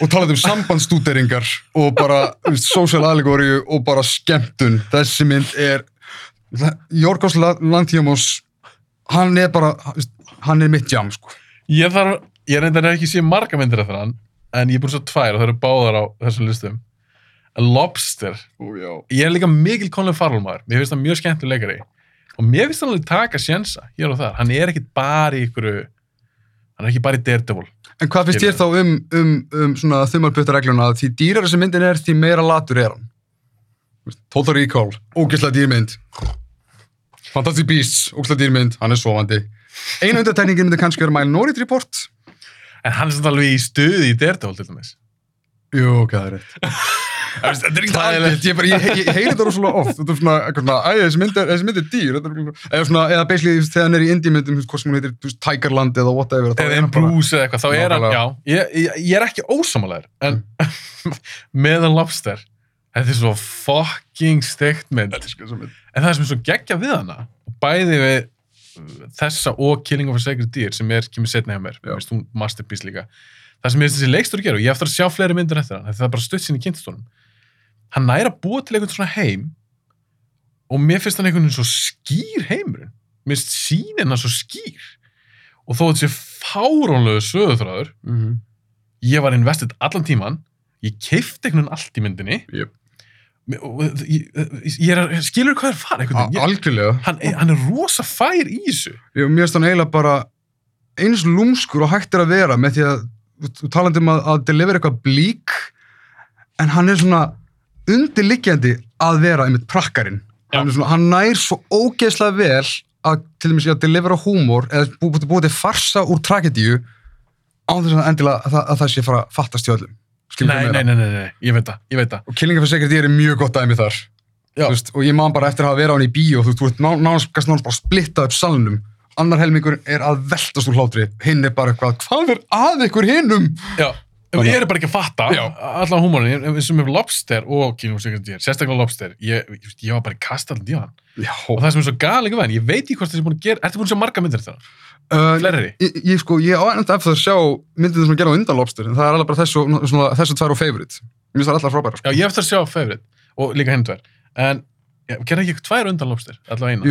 Og talað um sambandstúteringar og bara social allegory og bara skemmtun. Þessi mynd er... Jorgos Lanthimos, hann er bara, hann er mitt jam, sko. Ég þarf, ég reyndar ekki sé marga myndir eftir hann, en ég er búin svo tvær og það eru báðar á þessum listum. Lobster. Ó. Ég er líka mikil Colin Farrell maður. Mér finnst það mjög skemmtileg leikari. Og mér finnst hann alveg taka sjensa hér og þar. Hann er ekkit bara í ykkur, hann er ekki bara í Daredevil. En hvað finnst þér þá um, um, um svona þumalputtaregluna að því dýrar þessi myndin er, því meira latur er hann? Total Recall, ógeðslega dýrmynd. Fantastic Beasts, ógeðslega dýrmynd, hann er sofandi. Einu undartekningin myndi kannski vera Minority Report. En hann er samt alveg í stuði í Daredevil til dæmis. Jú, ok, það er rétt. (laughs) Þetta er ekki Þægilegt, ég, ég, ég, heyri þetta rosalega oft, þetta er svona, svona, æ, þessi mynd er, þessi mynd er dýr, er, eða svona, eða basically, þú veist, þegar hann er í indie-myndum, þú veist, hvort sem hún heitir, þú veist, Tigerland eða whatever, eða en Bruce eða eitthvað, þá er hann, já, ég, ég, er ekki ósamalega, en (laughs) með hann lobster, þetta er svo fucking steikt mynd, þetta er sko þessi mynd. en það er sem er svo geggja við hana, bæði við þessa og Killing of a Sacred Deer sem er, kemur setna hjá mér, masterpiece líka, það sem ég finnst þessi leikstur að gera, og ég eftir að sjá fleiri myndir eftir hann, það er bara stutt sinni kynntistónum, hann næra búa til einhvern svona heim, og mér finnst hann einhvern veginn svo skýr heimurinn, mér finnst sínin hann svo skýr, og þó að þetta sé fáránlegu sögurþráður, Mm ég var investið allan tíman ég keifti einhvern veginn allt í myndinni. Mér- og, ég, ég er, skilur hvað er fara Algjörlega. hann, hann er rosa fær í þessu. Ég, mér finnst hann eiginlega bara eins lúmskur og hægt er að vera með því að, talandi um að, að deliver eitthvað blík, en hann er svona undirliggjandi að vera einmitt prakkarinn. Hann, hann nær svo ógeðslega vel að til dæmis í að delivera húmor eða bú- búið bú, til farsa úr tragedíu án þess að endilega að, það- að það sé fara að fattast í öllum. Nei, ég nei, nei, nei, nei, ég veit það, ég veit það Og Killing of a Sacred Deer er mjög gott dæmi þar. Veist, og ég man bara eftir að hafa verið á hann í bíó þú veist, nánast bara að splitta upp salnum annar helmingur er að veltast úr hlátri hinn er bara eitthvað, hvað er að ykkur hinnum? Já, ég er bara ekki að fatta Já. allan húmórin, eins og með lobster og Deer, sérstaklega lobster ég, ég, ég var bara í kast allan díðan Já. og það sem er svo gali ekki væn, ég veit ekki hvort þessi búin að gera ertu búin að sjá marga myndir þetta? Uh, ég, ég sko, ég á ennast eftir að sjá myndið sem að gera á undan Lobster, en það er alveg bara þessu, svona, þessu tvær og favorite. Mér finnst það allar frábæra, Já, sko. ég hef eftir að sjá favorite og líka hinn tvær en ja, gerði ekki tvær undan lobster, allavega eina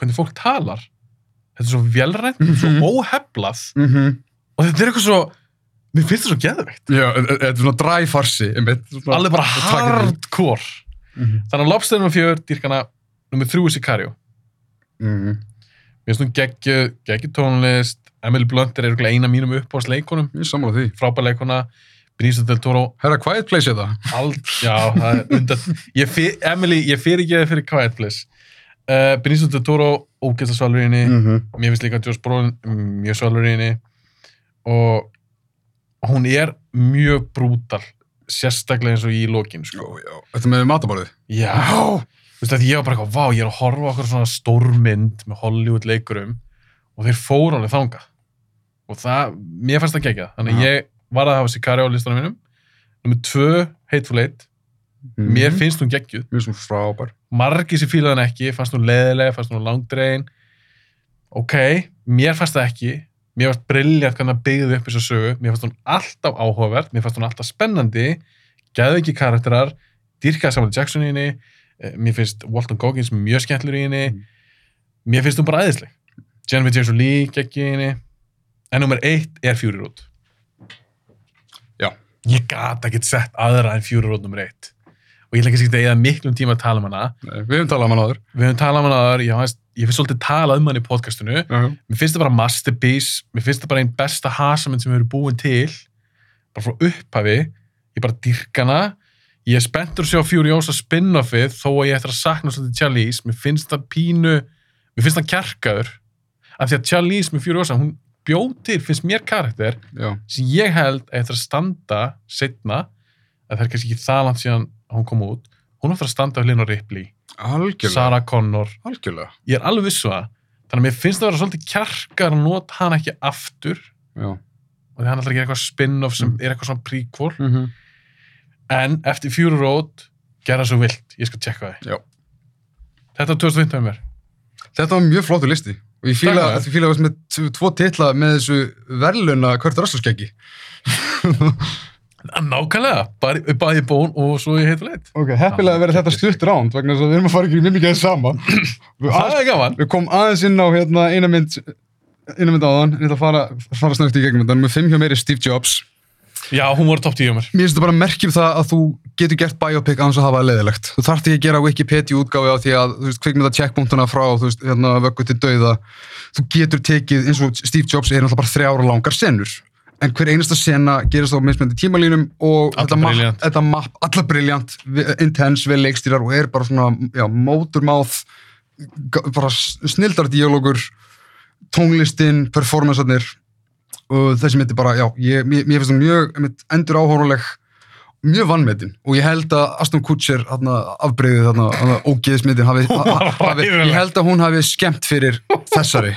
Hvernig fólk talar þetta er svo velrænt, Mhm. svo óheflað mm og þetta er eitthvað svo mér finnst það svo geðveikt já, e- e- þetta er svona dry farsi, einmitt. Svona- alveg bara hardcore Mhm. þannig að Lobster nummer fjör, dýrkana nummer þrjú er Sicario Mhm. mér finnst hún geggju, geggju tónlist Emily Blunt er eina mínum sammála því. frábær leikona, Benicio del Toro Herra, Quiet Place er það? All, já, það er undan Emily, ég fyrir ekki það fyrir Quiet Place uh, Benicio del Toro ógeðslega svalur í henni -hmm. mér finnst líka Josh Brolin mjög svalur í henni og hún er mjög brútal sérstaklega eins og í lokin sko. Þetta með mataborðið? já, þú veist að ég var bara eitthvað, vá, ég er að horfa okkur svona stórmynd með Hollywood leikurum og þeir fóru alveg þangað og það, mér fannst það gegja þannig Já. ég var að hafa Sicario á listanum mínum nummer tvö, Hateful Eight mér finnst hún geggjuð. Mér finnst hún frábær. margir sem fílaði hann ekki, fannst hún leðilega fannst hún langdrein ok, mér fannst það ekki. Mér fannst brilljant hvernig hann byggði upp þessa sögu. Mér fannst hún alltaf áhugavert, mér fannst hún alltaf spennandi. Gæði ekki karakterar dýrkaði Samuel Jackson í henni. Eh, mér finnst Walton Goggins mjög skemmtlur í henni. Mm. mér finnst hún bara æðisleg. Jennifer Jason Leigh geggi í henni. En nummer eitt er Fury Road. Já. ég gat ekki sett aðra en Fury Road nummer eitt og ég ætla ekki að segja miklum tíma að tala um hana. Nei, Við höfum talað um hann áður. við höfum talað um hana ég, veist, ég finnst svolítið talað um hann í podcastinu. Uh mér finnst það bara masterpiece mér finnst það bara einn besta hasament sem við erum búin til. Bara frá upphafi ég bara dyrka hana. Ég er spenntur að sjá Furiosa spin-offið þó að ég ættir að sakna svolítið Charlize. Mér finnst það pínu mér finnst það kjarkaður. Af því að Charlize með Furiosa, hún bjóð til finnst mér karakter Já. sem ég held að ættir að standa setna, að það er kannski ekki það langt síðan hún kom út hún ættir að standa á hlinn og Ripley, Algjörlega. Sarah Connor Algjörlega. ég er alveg vissu það þannig að mér finnst það að vera svolítið kjarkar að nota hann ekki aftur Já. og því hann ætlar að gera eitthvað spin-off sem Mm. er eitthvað svona prequel Mm -hmm. en eftir Fury Road gera svo vilt, ég skal tjekka það Já. þetta er 2015 með mér Þetta var mjög flottur listi. Og ég fíla, Takk, maður. ég fíla að með t- tvo titla með þessu verðluna Kurt Russell skeggi. (laughs) nákvæmlega, bæði bón og svo ég heitur leitt Ok, heppilega að vera þetta stutt ránd vegna þess að við erum að fara ekki mjög mikið að sama. (clears throat) Við, það er gaman við komum aðeins inn á hérna, eina mynd mynd áðan, ég ætla að fara, fara snögt í gegnum þetta, með fimm hjá mér er Steve Jobs. já, hún voru topp 10 hjá mér Mér finnst þetta bara merkjum það að þú getur gert biopic þess að hafa það leiðilegt. Þú þarft ekki að gera Wikipedia útgáfi á því að, þú veist, kvikmynda checkpunktuna frá, þú veist, hérna, vöggu til dauða. Þú getur tekið, eins og Steve Jobs er náttúrulega bara þrjára langar senur. En hver einasta sena gerist á mismöndi tímalínum og Allar þetta þetta mapp, allar briljant, intense, vel leikstýrar og er bara svona, já, móturmáð, bara snildar díalógur, tónlistin, performancearnir og þessi myndi bara, já, ég, mér, mér finnst það mjög einmitt, endur áhóruleg mjög vannmetin og ég held að Aston Kutcher afbreyðið þarna, hræðileg. ég held að hún hafi skemmt fyrir þessari.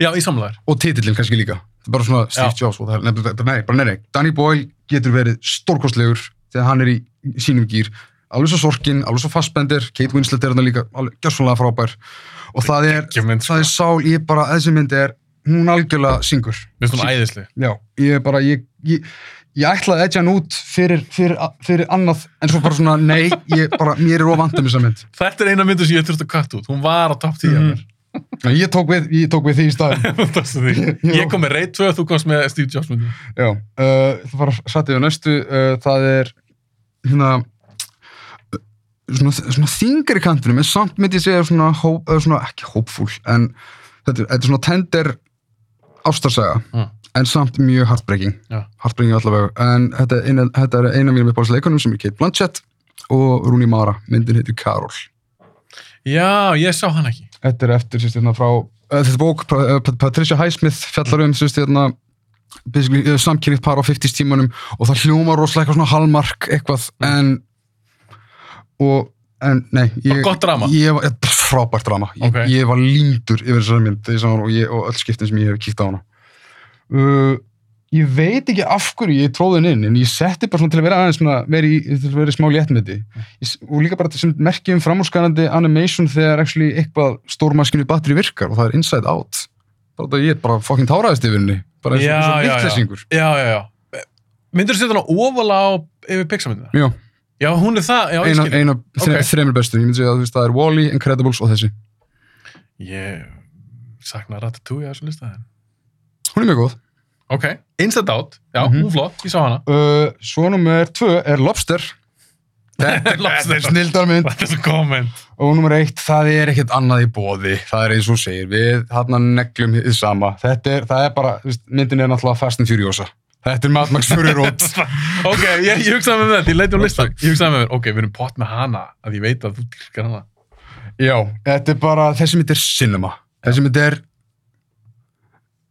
Já, í samlæður og titillin kannski líka. er bara svona Steve. Jobs og það er nefnilega, nei, bara nei, Danny Boyle getur verið stórkostlegur þegar hann er í sínum gýr alveg svo Sorkin, alveg svo Fassbender Kate Winslet er hann líka, alveg gjörsanlega frábær og það er, mynd, sko. það er sál ég bara, þessi mynd er hún algjörlega syngur mér finnst hún æðisleg Já, ég er bara, ég, ég, ég ætlaði að edja hann út fyrir, fyrir, fyrir annað, en svo bara svona, nei, ég bara, mér er ofandum þessa mynd. þetta er eina myndu sem ég þurfti að katta út hún var á topp 10 hjá Mhm. mér Ég tók við, ég tók við því í staðin. (laughs) Já. ég kom með Rey 2 þú komst með Steve Jobs uh, það var sattið á næstu, uh, það er, hérna, uh, svona, svona þingri kantinum, en samt myndi ég segja svona, hóp, svona ekki hópfúl, en þetta, þetta er svona tender ástarsaga, Mm. en samt mjög heartbreaking. Já. Heartbreaking allavega, en þetta er eina, þetta er eina af mínum uppáhaldsleikunum sem er Kate Blanchett og Rooney Mara, myndin heitir Carol. já, ég sá hann ekki Þetta er eftir, sérst, hérna frá, uh, þetta bók, Pat- Patricia Highsmith fjallar um, sérst, hérna, basically, uh, samkynnitt par á 50 tímanum og það hljómar rosalega eitthvað svona hallmark eitthvað, en, og, en, nei, ég? Ég var, frábært drama. Ég, Ok. ég var líndur yfir þessari mynd, og, og öll skiptin sem ég hef kíkt á hana. Uh, ég veit ekki af hverju ég tróði henni inn, en ég setti bara svona til að vera aðeins svona, veri, til að vera smá léttmyndi. Og líka bara sem merki um framúrskanandi animation þegar actually eitthvað stórmaskinu batteri virkar og það er inside out. Bara þetta ég er bara fucking táraðist yfir henni. Bara eins og, og já, já. já, myndur þú setja hana óvala á yfir Pixar-myndina? Já, já, hún er það, já, ég eina, skil eina þre, Ok. þremur bestu. Ég myndi segja að það er Wall-E, Incredibles og þessi. ég sakna Ratatouille á þessu listaðin Hún er mjög góð. Ok, Inside Out, já, Mhm. hún flott, ég sá hana Uh, svo nummer tvö er Lobster. (laughs) Þetta er snildarmynd. þetta er svo komment Og nummer eitt, það er ekkert annað í bóði. Það er eins og segir, við hann neglum hið sama. Þetta er, það er bara, myndin er náttúrulega Fast and Furiosa. Þetta er Mad Max Fury (laughs) Road. ok, ég, ég hugsaði með þetta, ég leiti á listan ég hugsaði með mér, ok, við erum pott með hana að ég veit að þú dyrkar hana Já, þetta er bara, þessi mynd er cinema. Þessi mynd er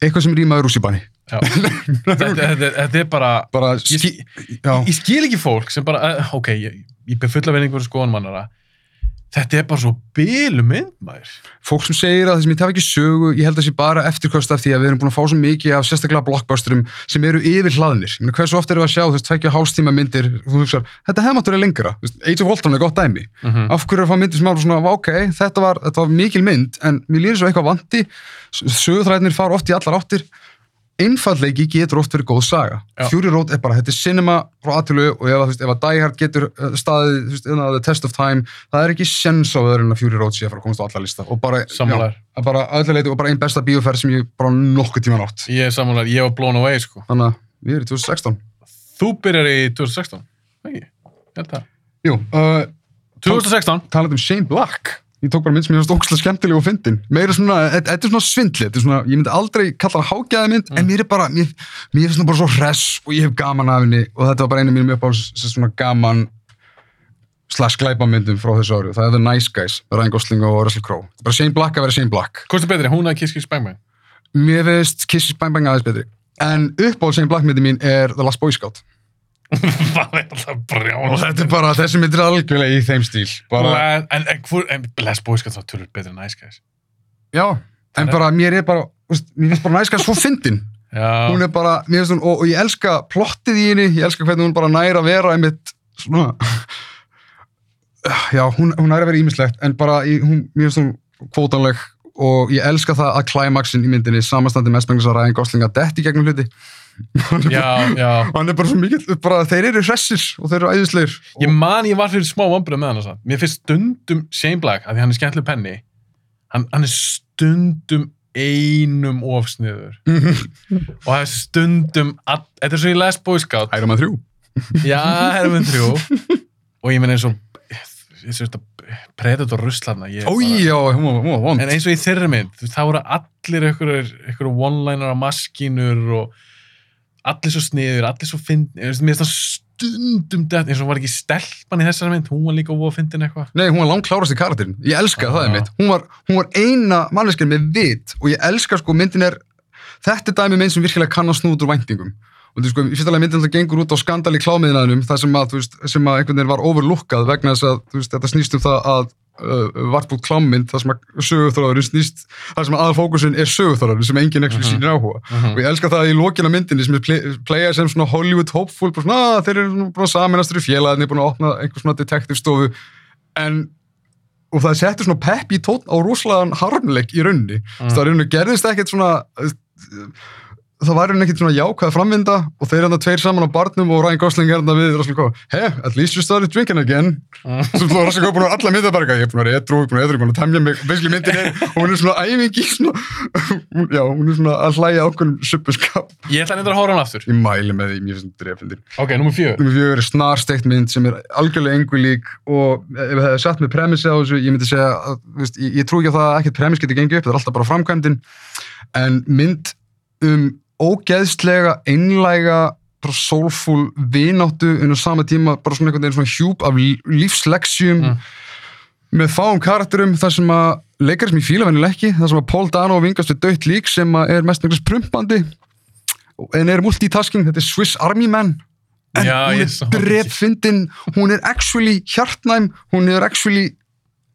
eitthvað sem rýmaður rússibanni. já. Þetta, (laughs) þetta, þetta er bara Bara, ég, skil, já, ég skil ekki fólk sem bara, uh, ok, ég, ég ber fulla vinningur skoðan mannara þetta er bara svo bílu mynd maður. Fólk sem segir að þessum ég taf ekki sögu, ég held að það sé bara eftirkost af því að við erum búin að fá svo mikið af sérstaklega blockbusterum sem eru yfir hlaðnir. Ég meina, hversu oft erum við að sjá, þú veist, tvekja hálstíma myndir, þú hugsar, þetta hefði verið lengra. Veist, Age of Ultron er gott dæmi. mm Af hverju er að fá myndir sem eru svona, ok, þetta var, þetta var mikil mynd, en mér lýðir svo eitthvað vanti, sögutræðinir fara oft í allar áttir, einfallleiki getur oft verið góð saga. Já. Fury Road er bara, þetta er cinema frá aðtölu og ef, veist, ef að Die Hard getur uh, staðið, þú veist, innan the test of time, það er ekki sens á öðru en að Fury Road sé að fara að komast á alla lista. Og bara, að bara ölluleiti og bara einn besta bíóferð sem ég bara nokkuð tíma nátt. ég er sammálar, ég var blown away sko Þannig að við erum í 2016. þú byrjar í 2016 ekki, ég held það Jú, uh, 2016 talað um Shane Black ég tók bara mynd sem ég finnst ógæslega skemmtileg og fyndin. Meira svona, þetta er svona svindli þetta er svona, ég myndi aldrei kalla hann hágæða mynd en mér er bara, mér, mér finnst hann bara svo hress og ég hef gaman af henni. Og þetta var bara einu mínum upp á svona gaman slash glæpamyndum frá þessu ári. Og það er The Nice Guys, Ryan Gosling og Russell Crowe. Er bara Shane Black að vera Shane Black. Hvort er betri, hún að Kiss Kiss Bang Bang? Mér finnst Kisses Bang Bang aðeins betri. En uppáhald Shane Black myndi mín er The Last Boy Scout (laughs) það er alltaf og brjál þetta er bara, þessi mynd er algjörlega í þeim stíl. Bara, en, en, en, hvor- en Les Boys skal þá tölur betri en Guys. Já, en er- bara mér er bara, veist, mér finnst bara Guys svo fyndin. Hún er bara, mér finnst hún, og, og ég elska plottið í henni, ég elska hvernig hún bara næra að vera einmitt svona já, hún, hún næra að vera ímislegt, en bara, í, hún, mér finnst hún kvótanleg og ég elska það að climaxin í myndinni samanstandi mestmengis að Ryan Gosling að detti gegnum hluti já, já. hann er bara svo mikill, bara þeir eru hressir og þeir eru æðisleir ég man ég var fyrir smá vombrið með hann samt. mér finnst stundum Shane Black að því hann er skemmtileg penni hann, hann er stundum einum ofsniður og það er stundum þetta er svo í Les Scout Iron Man 3 já, Herman 3 og ég menn eins og eins og þetta Predator ég vond. En eins og í þeirri mynd, þá voru allir einhverjur one-liner á maskínur og allir svo sniður, allir svo fyndin, mér finnst það stundum dætt, eins og var ekki stelpan í þessari mynd, hún var líka óa fyndin eitthvað. Nei, hún var langt klárast í karakterin. Ég elska það Já. er mitt. Hún var, hún var eina manneskinn með vit og ég elska sko myndin er, þetta er dæmi mynd sem virkilega kann að snúða úr væntingum. Og þú sko, í fyrsta lagi myndin það gengur út á skandal í klámiðinaðinum, það sem að, þú veist, sem að einhvern veginn var overlookað vegna þess að, þú veist, þetta snýst um það að uh, varpút klámynd, það sem að sögurþráðurinn snýst, það sem að aðfókusin er sögurþráðurinn sem enginn ekki Mhm. sýnir áhuga. Mhm. Og ég elska það í lokina myndinni sem er play, playað sem svona Hollywood hopeful, svona, "Ah, þeir eru búin að saminast fyrir félagarnir, búin að opna einhver svona detektivstofu, en og það settur svona pepp í tótt á rosalega harmleik í rauninni. Mm. Það rauninni gerðist ekkert svona það var rauninni ekkert svona jákvæð framvinda og þeir hann tveir saman á barnum og Ryan Gosling er hann við Russell Crowe, hey, at least you started drinking again svo þú Russell Crowe búin að alla mynda bara ég er búin að vera edru, búin að edru, búin að temja mig basically myndin er, og hún er svona æfingi svona, já, hún er svona að hlæja ákveðum suppuskap. Ég ætla að nefnda að hóra hann aftur. Ég mæli með því, mér finnst þetta drefndir. Ok, nummer fjör. Númer fjögur er snarsteikt mynd sem er algjörlega engu lík og með ógeðslega, einlæga bara soulful vináttu en á sama tíma bara svona einhvern veginn svona hjúp af lí- lífsleksjum Mm. með fáum karakterum þar sem að leikar sem ég fíla vennileg ekki, þar sem að Paul Dano vingast við dött lík sem að er mest mjög prumpandi en er multitasking, þetta er Swiss Army Man en Já, hún er drepfindin hún er actually hjartnæm hún er actually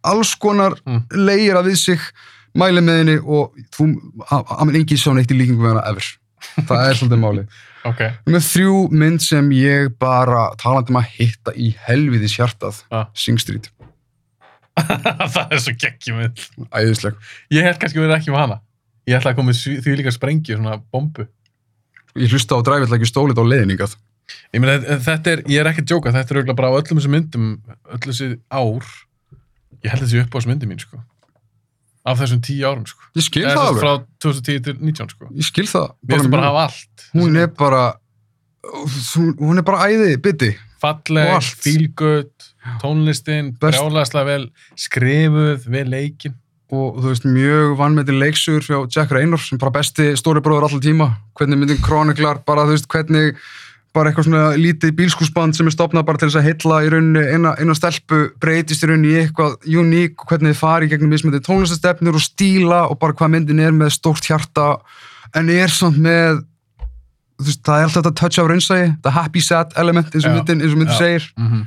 alls konar Mm. leira við sig mæli með henni og þú, að minn engin sá neitt í líkingu við hana ever það er svolítið málið Ok. með þrjú mynd sem ég bara talandi um að hitta í helviðis hjartað Ah. Sing Street, (laughs) það er svo geggjum mynd. æðisleg Ég held kannski að vera ekki með hana. Ég ætla að koma því líka sprengju, svona bombu. ég hlusta á dræfiðlega stólið á leiðningað Ég meina, þetta er, ég er ekki að djóka, þetta er bara á öllum þessum myndum, öllum þessi ár, ég held þessi upp á þessu myndi mín, sko. Af þessum tíu árum, sko. ég skil það alveg, Frá 2010 til 19, sko. ég skil það bara hún er bara hún- er bara æði, bytti falleg, good, tónlistin, brjálæslega vel skrifuð, vel leikin. og þú veist mjög vannmetið leiksugur frá Jack Reynor sem bara besti stóribróður alltaf tíma hvernig myndin kroniklar, bara þú veist hvernig bara eitthvað svona lítið bílskúsband sem er stopnað bara til þess að heilla í rauninni eina, stelpu breytist í rauninni í eitthvað uník hvernig þið fari í gegnum mismöndið tónlistastefnir og stíla og bara hvað myndin er með stórt hjarta en er samt með veist, það er alltaf þetta touch af raunsægi, þetta happy sad element eins og myndin, eins og myndin segir. Mm -hmm.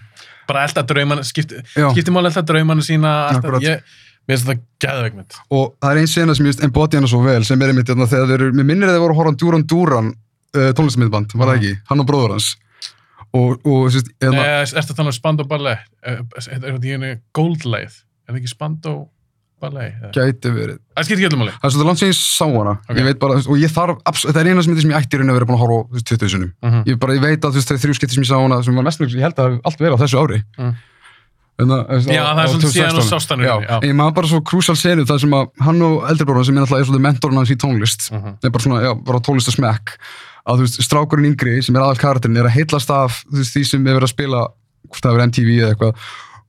bara elda draumana, skipti, skipti máli elda draumana sína, alltaf, ég, mér finnst þetta gæðveikmynd. og það er einn sena sem ég veist embody hana svo vel sem er einmitt hérna þegar þeir eru, mér minnir að þeir voru að horfa á Duran Duran uh, tónlistamiðband, var það Mhm. ekki, hann og bróður hans og, og sérst, Nei, hérna, er þetta þannig að Spandó Ballet, er er þetta í henni Goldleið, er það ekki Spandó Ballet? eða? gæti verið Það skipti ekki öllum máli. það er svolítið langt sem ég sá hana Ok. ég veit bara, og ég þarf, þetta er eina sem, ég ætti í raun að vera búin að horfa á veist, 20 sinum Mhm. ég, bara, ég veit að er þrjú skipti sem ég sá hana sem var mest mjög, ég held að allt verið á þessu ári. En það- þú veist, Já, á- það er svolítið síðan 2016. og sást hann í Já, rauninni, já. ég maður bara svo krúsal senu það sem að hann og eldribróðan sem er alltaf mentorinn hans í tónlist Mhm. er bara svona, já, bara tónlist og smekk að veist, strákurinn yngri sem er aðal karakterin er að heillast af þú veist, því sem er verið að spila hvort það er MTV eða eitthvað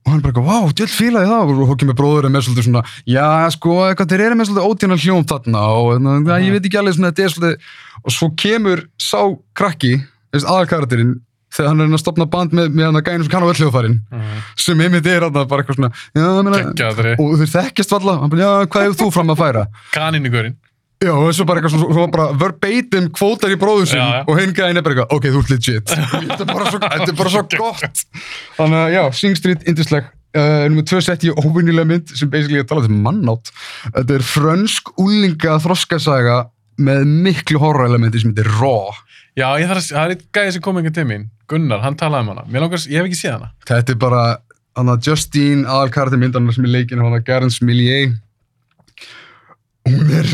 og hann er bara vá, djöld fílaði það og hókið með bróðurinn með svolítið svona já, sko, eitthvað, þeir eru með svolítið ódýrna hljóm þarna og na, Mhm. ég veit ekki alveg svona, þetta er svolítið og svo kemur sá krakki aðal karakterin þegar hann er að stopna band með, með hann að gænum sem kann á öll hljóðfærin Mhm. sem einmitt er hann bara eitthvað svona já, meina, og þeir þekkjast valla hann bara, já, hvað hefur þú fram að færa Kaninugurinn. Já, og svo bara eitthvað svo, svo bara verbatim kvótar í bróðum sinn Já, já. og hinn gæðin er bara eitthvað, ok, þú ert legit. (laughs) þetta er bara svo, er bara svo gott. Þannig að, já, Sing Street, indisleg. Uh, nummer tvö sett ég óvinnilega mynd sem basically er talað um mannátt. Þetta er frönsk úlinga þroskasaga með miklu horrorelementi sem heitir Raw. Já, ég þarf að, það er eitt gæði sem kom einhvern til mín, Gunnar, hann talaði um hana. Mér langar, ég hef ekki séð hana. Þetta er bara, hann að Justine, aðalkarti myndarnar sem er leikinn, hann að Garance Millier. Er,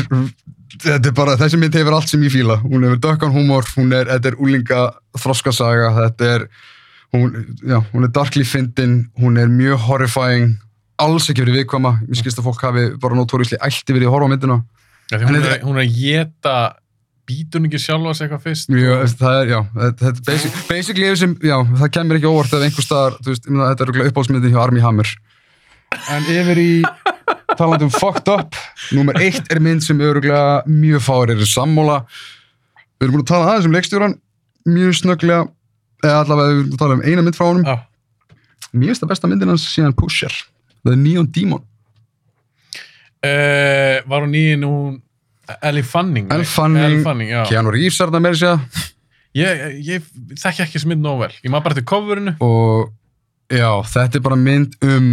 þetta er bara, þessi mynd hefur allt sem ég fíla. Hún hefur dökkan húmor, hún er, þetta er úlinga þroskasaga, þetta er, hún, já, hún er darkly fyndin, hún er mjög horrifying, alls ekki verið viðkvæma. Mér skilst að fólk hafi bara notóriðsli ætti verið að horfa á myndina. Því hún, er, hún er að geta, býtur hún ekki sjálfa sig eitthvað fyrst? Mjög, það er, já, þetta er basic, basically ef sem, já, það kemur ekki óvart ef einhver staðar, þú veist, þetta er örugglega uppáhaldsmyndin hjá Armie Hammer. En yfir í talandi um fucked up, nummer eitt er mynd sem öruglega mjög fáir eru sammóla. Við erum búin að tala aðeins um leikstjóran, mjög snögglega, eða allavega við erum að tala um eina mynd frá honum. Já. Mér finnst það besta myndin hans síðan Pusher, The Neon Demon. Uh, var hún í hún Ellie Fanning? Ellie Fanning. Keanu Reeves er það að segja. Ég, ég þekki ekki þessi mynd nóg vel. Ég maður bara til coverinu. og já, þetta er bara mynd um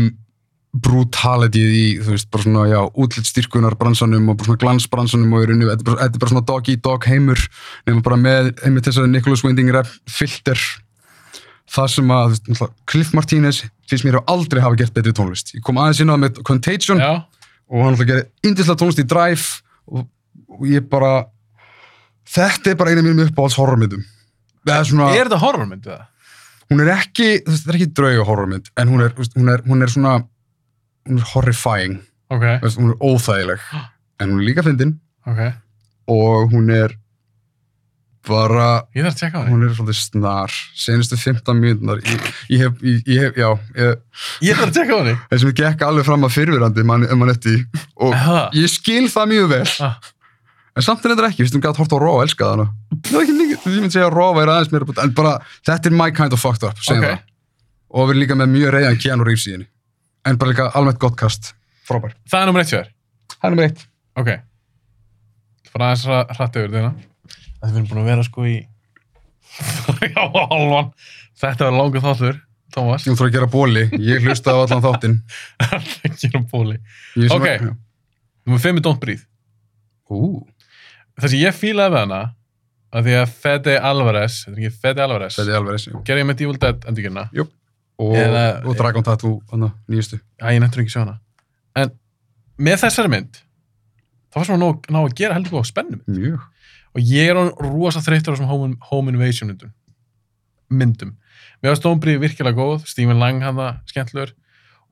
brutalityð í, þú veist, bara svona, já, útlitstyrkunar bransanum og bara svona glansbransanum og í rauninu, þetta er bara, svona dog eat dog heimur, nema bara með einmitt þessari Nicholas Winding Rep filter það sem að, þú veist, Cliff Martínez finnst mér að aldrei hafa gert betri tónlist ég kom aðeins inn á það með Contagion Já. og hann alltaf gerir indislega tónlist í Drive og, og ég bara þetta er bara eina mínum uppáhalds horrormyndum það er svona Er þetta horrormynd eða? hún er ekki, þú veist, þetta er ekki drauga horrormynd, en hún er, hún er, hún er svona, hún er horrifying, Ok, þú veist, hún er óþægileg, (gasps) en hún er líka fyndin ok. og hún er bara, að hún er svolítið snar, senustu 15 mínúnar, ég, ég hef, ég, hef, já, ég, Ég þarf að tjekka á henni. þessum ég gekk alveg fram að fyrfirandi, mann, mann og Aha. ég skil það mjög vel, Ah. en samt er þetta ekki, við veistum gæt hort á Raw og elska hana, það er ekki mikið, ég myndi segja að Raw væri aðeins mér, en bara, þetta er my kind of fucked up, segjum Ok. það. og við erum líka með mjög reyðan Keanu Reeves í henni en bara líka almennt gott kast frábær, Það er nummer eitt fjör. það er nummer eitt Ok. Fara aðeins ra- hratt yfir þetta. Það við erum búin að vera sko í... (laughs) Já, hálfan. Þetta var langur þáttur, Tómas. Nú þarf að gera bóli, ég hlusta á allan þáttinn (laughs) Ekki á bóli. Ég sem Ok. já. Nummer fimm er Don't Breathe. Ú, Það sem ég fílaði við hana, að því að Fede Alvarez, þetta er ekki Fede Alvarez, þetta er alveg þessi gerði ég með Evil Dead endurgerina. Og, Eða- og Dragon Tattoo, hann nýjustu Já, ég nefndur ekki sjá hana. En með þessari mynd, þá var svona ná, ná að gera heldur góða spennum. mjög Og ég er rosa þreyttur á þessum home, home invasion myndum. myndum. Mér var Stónbríði virkilega góð, Stephen Lang hann það skemmtlur.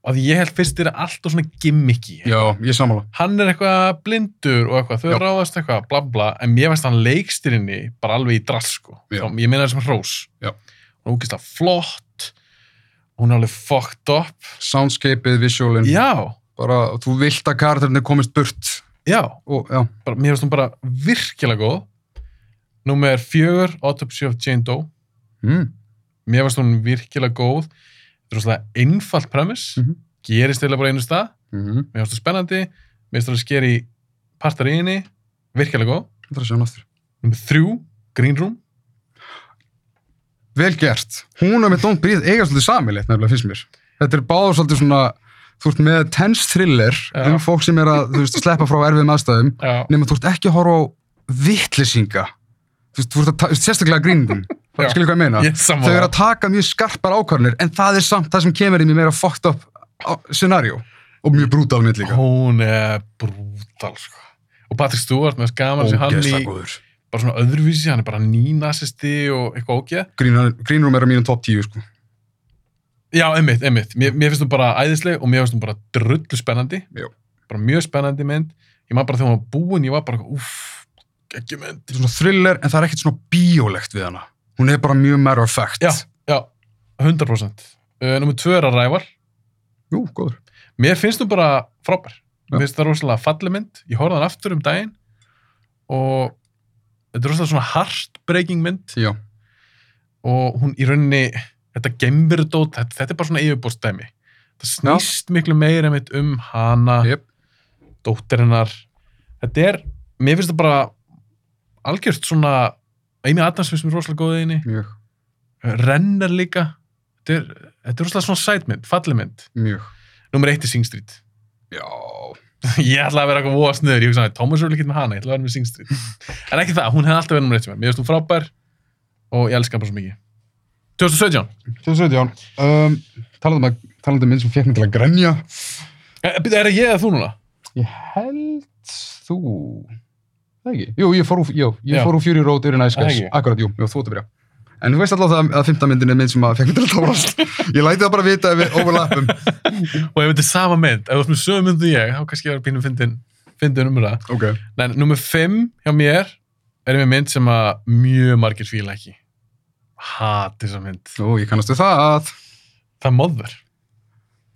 Og að ég held fyrst er alltaf svona gimmicky. já, ég sammála Hann er eitthvað blindur og eitthvað, þau ráðast eitthvað, bla bla, en mér veist hann leikstyrinni bara alveg í drass, sko. Þá, ég meina það sem hrós. Já. Hún er úkislega flott, hún er alveg fucked up. soundscapeið, visualin Já, bara, þú vilt að karakterinu komist burt. Já, og já, bara, mér finnst hún bara virkilega góð. Númer fjögur, Autopsy of Jane Doe. Mm. mér finnst hún virkilega góð. Þetta er svona einfalt premiss Mhm. gerist eða bara einu stað. Mm. mér finnst það spennandi, mér finnst það skeri partar í henni, virkilega góð. Er að Númer þrjú, Green Room vel gert. Hún og með Don't Breathe eiga svolítið samilegt nefnilega finnst mér. Þetta er báður svolítið svona, þú ert með tense thriller Já. um fólk sem er að þú veist, sleppa frá erfiðum aðstæðum nema þú ert ekki að horfa á vittlisinga. Þú veist, þú ert að, veist, sérstaklega gríningum. (laughs) Já. Skilur hvað ég meina? Sammála. Þau eru að taka mjög skarpar ákvarðanir en það er samt það sem kemur í mjög meira fucked up scenario og mjög brútal mynd líka. Hún er brútal, sko. Og Patrick Stewart með skaman sem hann í. Bara svona öðruvísi, hann er bara nýnasisti og eitthvað ógeð. Green, Room er á mínum top 10 sko. Já, einmitt, einmitt. Mér, mér finnst hún bara æðisleg og mér finnst hún bara drullu spennandi. Já. Bara mjög spennandi mynd. Ég maður bara þegar hún var búin, ég var bara, uff, ekki mynd. Svona thriller en það er ekkert svona bíólegt við hana. Hún er bara mjög matter of fact. Já, já, 100%. Uh, Númer tvö er að rævar. Jú, góður. Mér finnst hún bara frábær. Mér finnst það rosalega falleg mynd. Ég horfði hann aftur um daginn og þetta er rosalega svona heartbreaking mynd Já. og hún í rauninni, þetta gemverudót, þetta, þetta er bara svona yfirbústdæmi. Það snýst miklu meira einmitt um hana, Jep. dóttir hennar. Þetta er, mér finnst það bara algjört svona, eini Adams finnst mér rosalega góð eini, Mjög. rennar líka. Þetta er, þetta er rosalega svona sætmynd, falleg mynd. Mjög. Númer eitt er Sing Street. Já. (laughs) ég ætla að vera eitthvað voða sniður, ég hugsa að Thomas er ekki með hana, ég ætla að vera með Sing Street. en ekki það, hún hefði alltaf verið nummer eitt sem mér. Mér finnst hún frábær og ég elska hann bara svo mikið. 2017. 2017. Um, talandi um að, talandi um mynd sem fekk mig til að grenja. Er, er það ég eða þú núna? Ég held þú... Það ekki? Jú, ég fór úr, ég Fury Road yfir ekki? Akkurat, jú, þú ert að byrja. En þú veist alltaf að, að fymta myndin er mynd sem að fekk til að tárast. ég læti það bara vita ef við overlappum. Og ef þetta er sama mynd, ef þú ert með sömu mynd og ég, þá kannski ég var pínum fyndin, fyndin um það. ok. Nei, nummer 5 hjá mér er með mynd sem að mjög margir fíla ekki. Hat þessa mynd. Ú, ég kannast við það. Það er Mother.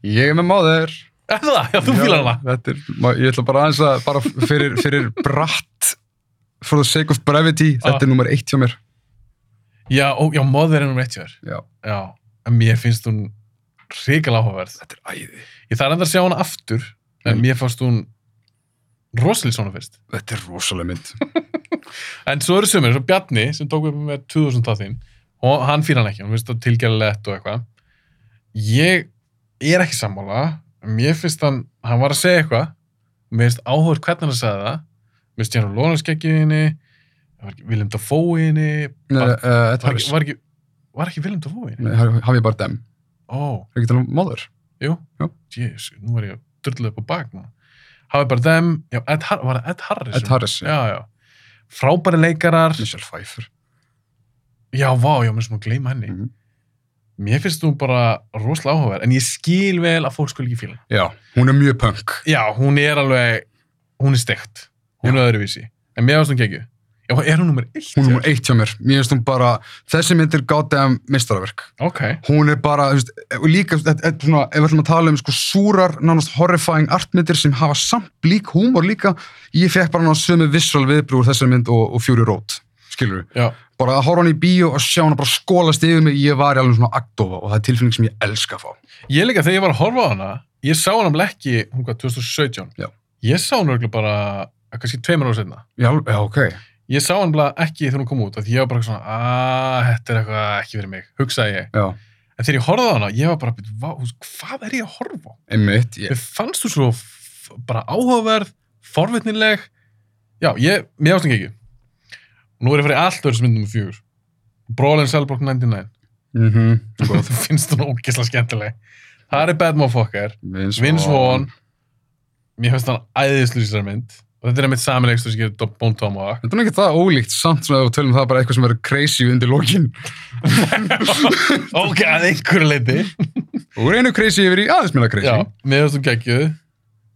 Ég er með móðir. Er það? Já, þú fílar hana. Þetta er, ég ætla bara aðeins að, bara fyrir, fyrir bratt, for the sake of brevity, þetta Ah. er nummer eitt hjá mér. Já, ó, já, Mother er 1 hjá þér. Já. Já, en mér finnst hún hrikalega áhugaverð. Þetta er æði. Ég þarf enda að sjá hana aftur, en Mm. mér fannst hún rosalega svona fyrst. Þetta er rosalega mynd. (laughs) En svo eru sumir, svo Bjarni, sem tók upp með 2000 þáttinn, og hann fyrir hann ekki, hann finnst það tilgjörlegt og eitthvað. Ég er ekki sammála, mér finnst hann, hann var að segja eitthvað, mér finnst áhugaverð hvernig hann sagði það, mér finnst ég hann Willem Dafoe í henni, Nei, var, ekki, Willem Dafoe í henni? nei, haf haf ég bara dem. Ó, Er ekki tala um móður? jú, Já. jésus, nú var ég að dörluð upp á bak núna. Hafið bara þeim, já, Ed, var það Ed Harris? Ed Harris, já. Já, já. Frábæri leikarar, Michelle Pfeiffer. já, vá, já, mér sem að gleyma henni. Mhm. Mér finnst þú bara rosalega áhugaverð, en ég skil vel að fólk skul ekki fíla. Já, hún er mjög punk. Já, hún er alveg, hún er steikt. Hún er öðruvísi. En mér finnst hún geggju. Já, er hún nummer eitt? Hún er nummer eitt hjá mér. Mér finnst hún bara, þessi mynd er goddamn mistaraverk. Ok. Hún er bara, þú veist, líka, þetta er svona, ef við ætlum að tala um sko súrar, nánast horrifying artmyndir sem hafa samt lík húmor líka, ég fekk bara náttúrulega sömu visual viðbrúr þessari mynd og, og Fury Road, skilur við. Já, Bara að horfa hann í bíó og sjá hann bara skólast yfir mig, ég var í alveg svona aktofa og það er tilfinning sem ég elska að fá. ég líka þegar ég var að horfa á hana, ég sá hana blekki, hún hvað, 2017. Já. Ég sá hana örugglega bara, kannski tveimur ára setna. Já, já, ok. Ég sá hann ekki þegar hún kom út, því ég var bara svona, að þetta er eitthvað ekki fyrir mig, hugsaði ég. Já, En þegar ég horfði á hana, ég var bara, "Vá, þú veist, hvað er ég að horfa á? einmitt, ég, fannst þú svo bara áhugaverð, forvitnileg. Já, ég, mér ástæðum ekki. Nú er ég að í allt öðru sem myndum með fjögur. Brawlin Cellbrook 99. mhm, Þú finnst hún ógislega skemmtileg. Það er Bad Motherfucker. Vince Vince Vaughn. Mér finnst hann æðislu í þessari mynd. Og þetta er mitt samilegstur sem gerir Bone Tomahawk. Þetta er ekki það ólíkt, samt svona ef við tölum það bara eitthvað sem verður crazy undir lokin. (laughs) ok, að einhverju leiti. Og einu crazy yfir í aðeins minna crazy. Já, mér finnst hún geggjuð.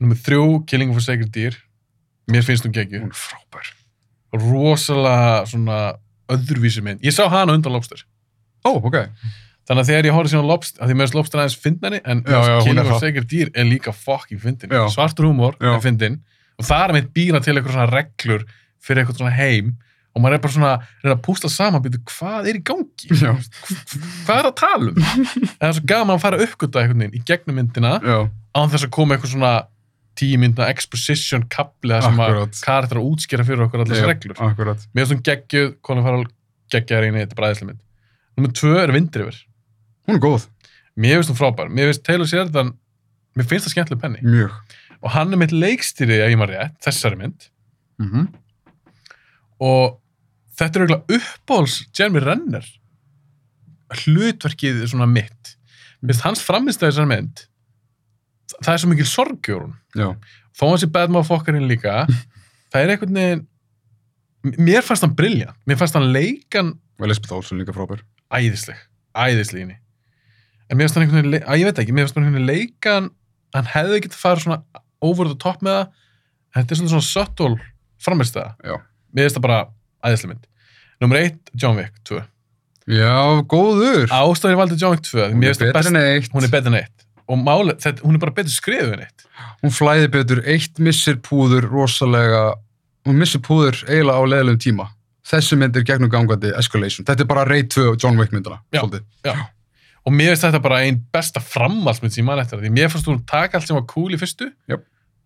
Númer þrjú, Killing a Sacred Deer. Mér finnst hún geggjuð. Hún er frábær. Rosalega svona öðruvísi mynd. Ég sá hana undan Lobster. Ó, ok. Þannig að þegar ég horfði síðan Lobster, að því mér finnst Lobster aðeins fyndnari, en Já, já, Killing það. Sacred Deer er líka fucking fyndin. Svartur húmor er fyndin. Og það er meitt býra til eitthvað svona reglur fyrir eitthvað svona heim og maður er bara svona, reyna að púsla saman býtu, hvað er í gangi? Já. Hvað er að tala um? það er svo gaman að fara að uppgöta einhvern veginn í gegnum myndina án þess að koma eitthvað svona tíu myndina exposition kapli sem að karakter að útskýra fyrir okkur þessar reglur. akkurat. Mér finnst hún geggjuð, Colin Farrell geggjaður einu, þetta er bara æðislega mynd. Númer tvö er Vindriver. Hún er góð, Mér finnst hún frábær. Mér finnst Taylor Sheridan, mér finnst það skemmtileg penni. mjög. Og hann er mitt leikstýri, ef ég maður rétt, þessari mynd. Mm Og þetta er auðvitað uppbóls Jeremy Renner. Hlutverkið er svona mitt. Mér finnst hans framistæði þessari mynd, það er svo mikil sorgjórun. Þó hans er bad motherfuckerinn líka, (laughs) það er einhvern veginn, mér fannst hann briljant. Mér fannst hann leikan og Elisabeth Olsen líka frábær. æðisleg, æðisleg inni. En mér finnst hann einhvern veginn, að ég veit ekki, mér finnst hann einhvern veginn leikan, hann hefði getið farið svona over the top með það, þetta er svona subtle framistæða. Já. Mér finnst það bara æðisleg mynd. Númer eitt, John Wick 2. Já, góður. Ástæðan ég valdi John Wick 2, Hún er betur en eitt. hún er betur en eitt. Og máli, þetta, hún er bara betur skrifuð en eitt. Hún flæði betur, eitt missir púður rosalega, hún missir púður eiginlega á leðilegum tíma. Þessi mynd er gegnum gangandi escalation. Þetta er bara Raid 2 og John Wick myndina, Já. Já. Og mér finnst þetta bara einn besta framhaldsmynd sem ég man eftir. Því mér fannst hún taka allt sem var cool í fyrstu, Jöp.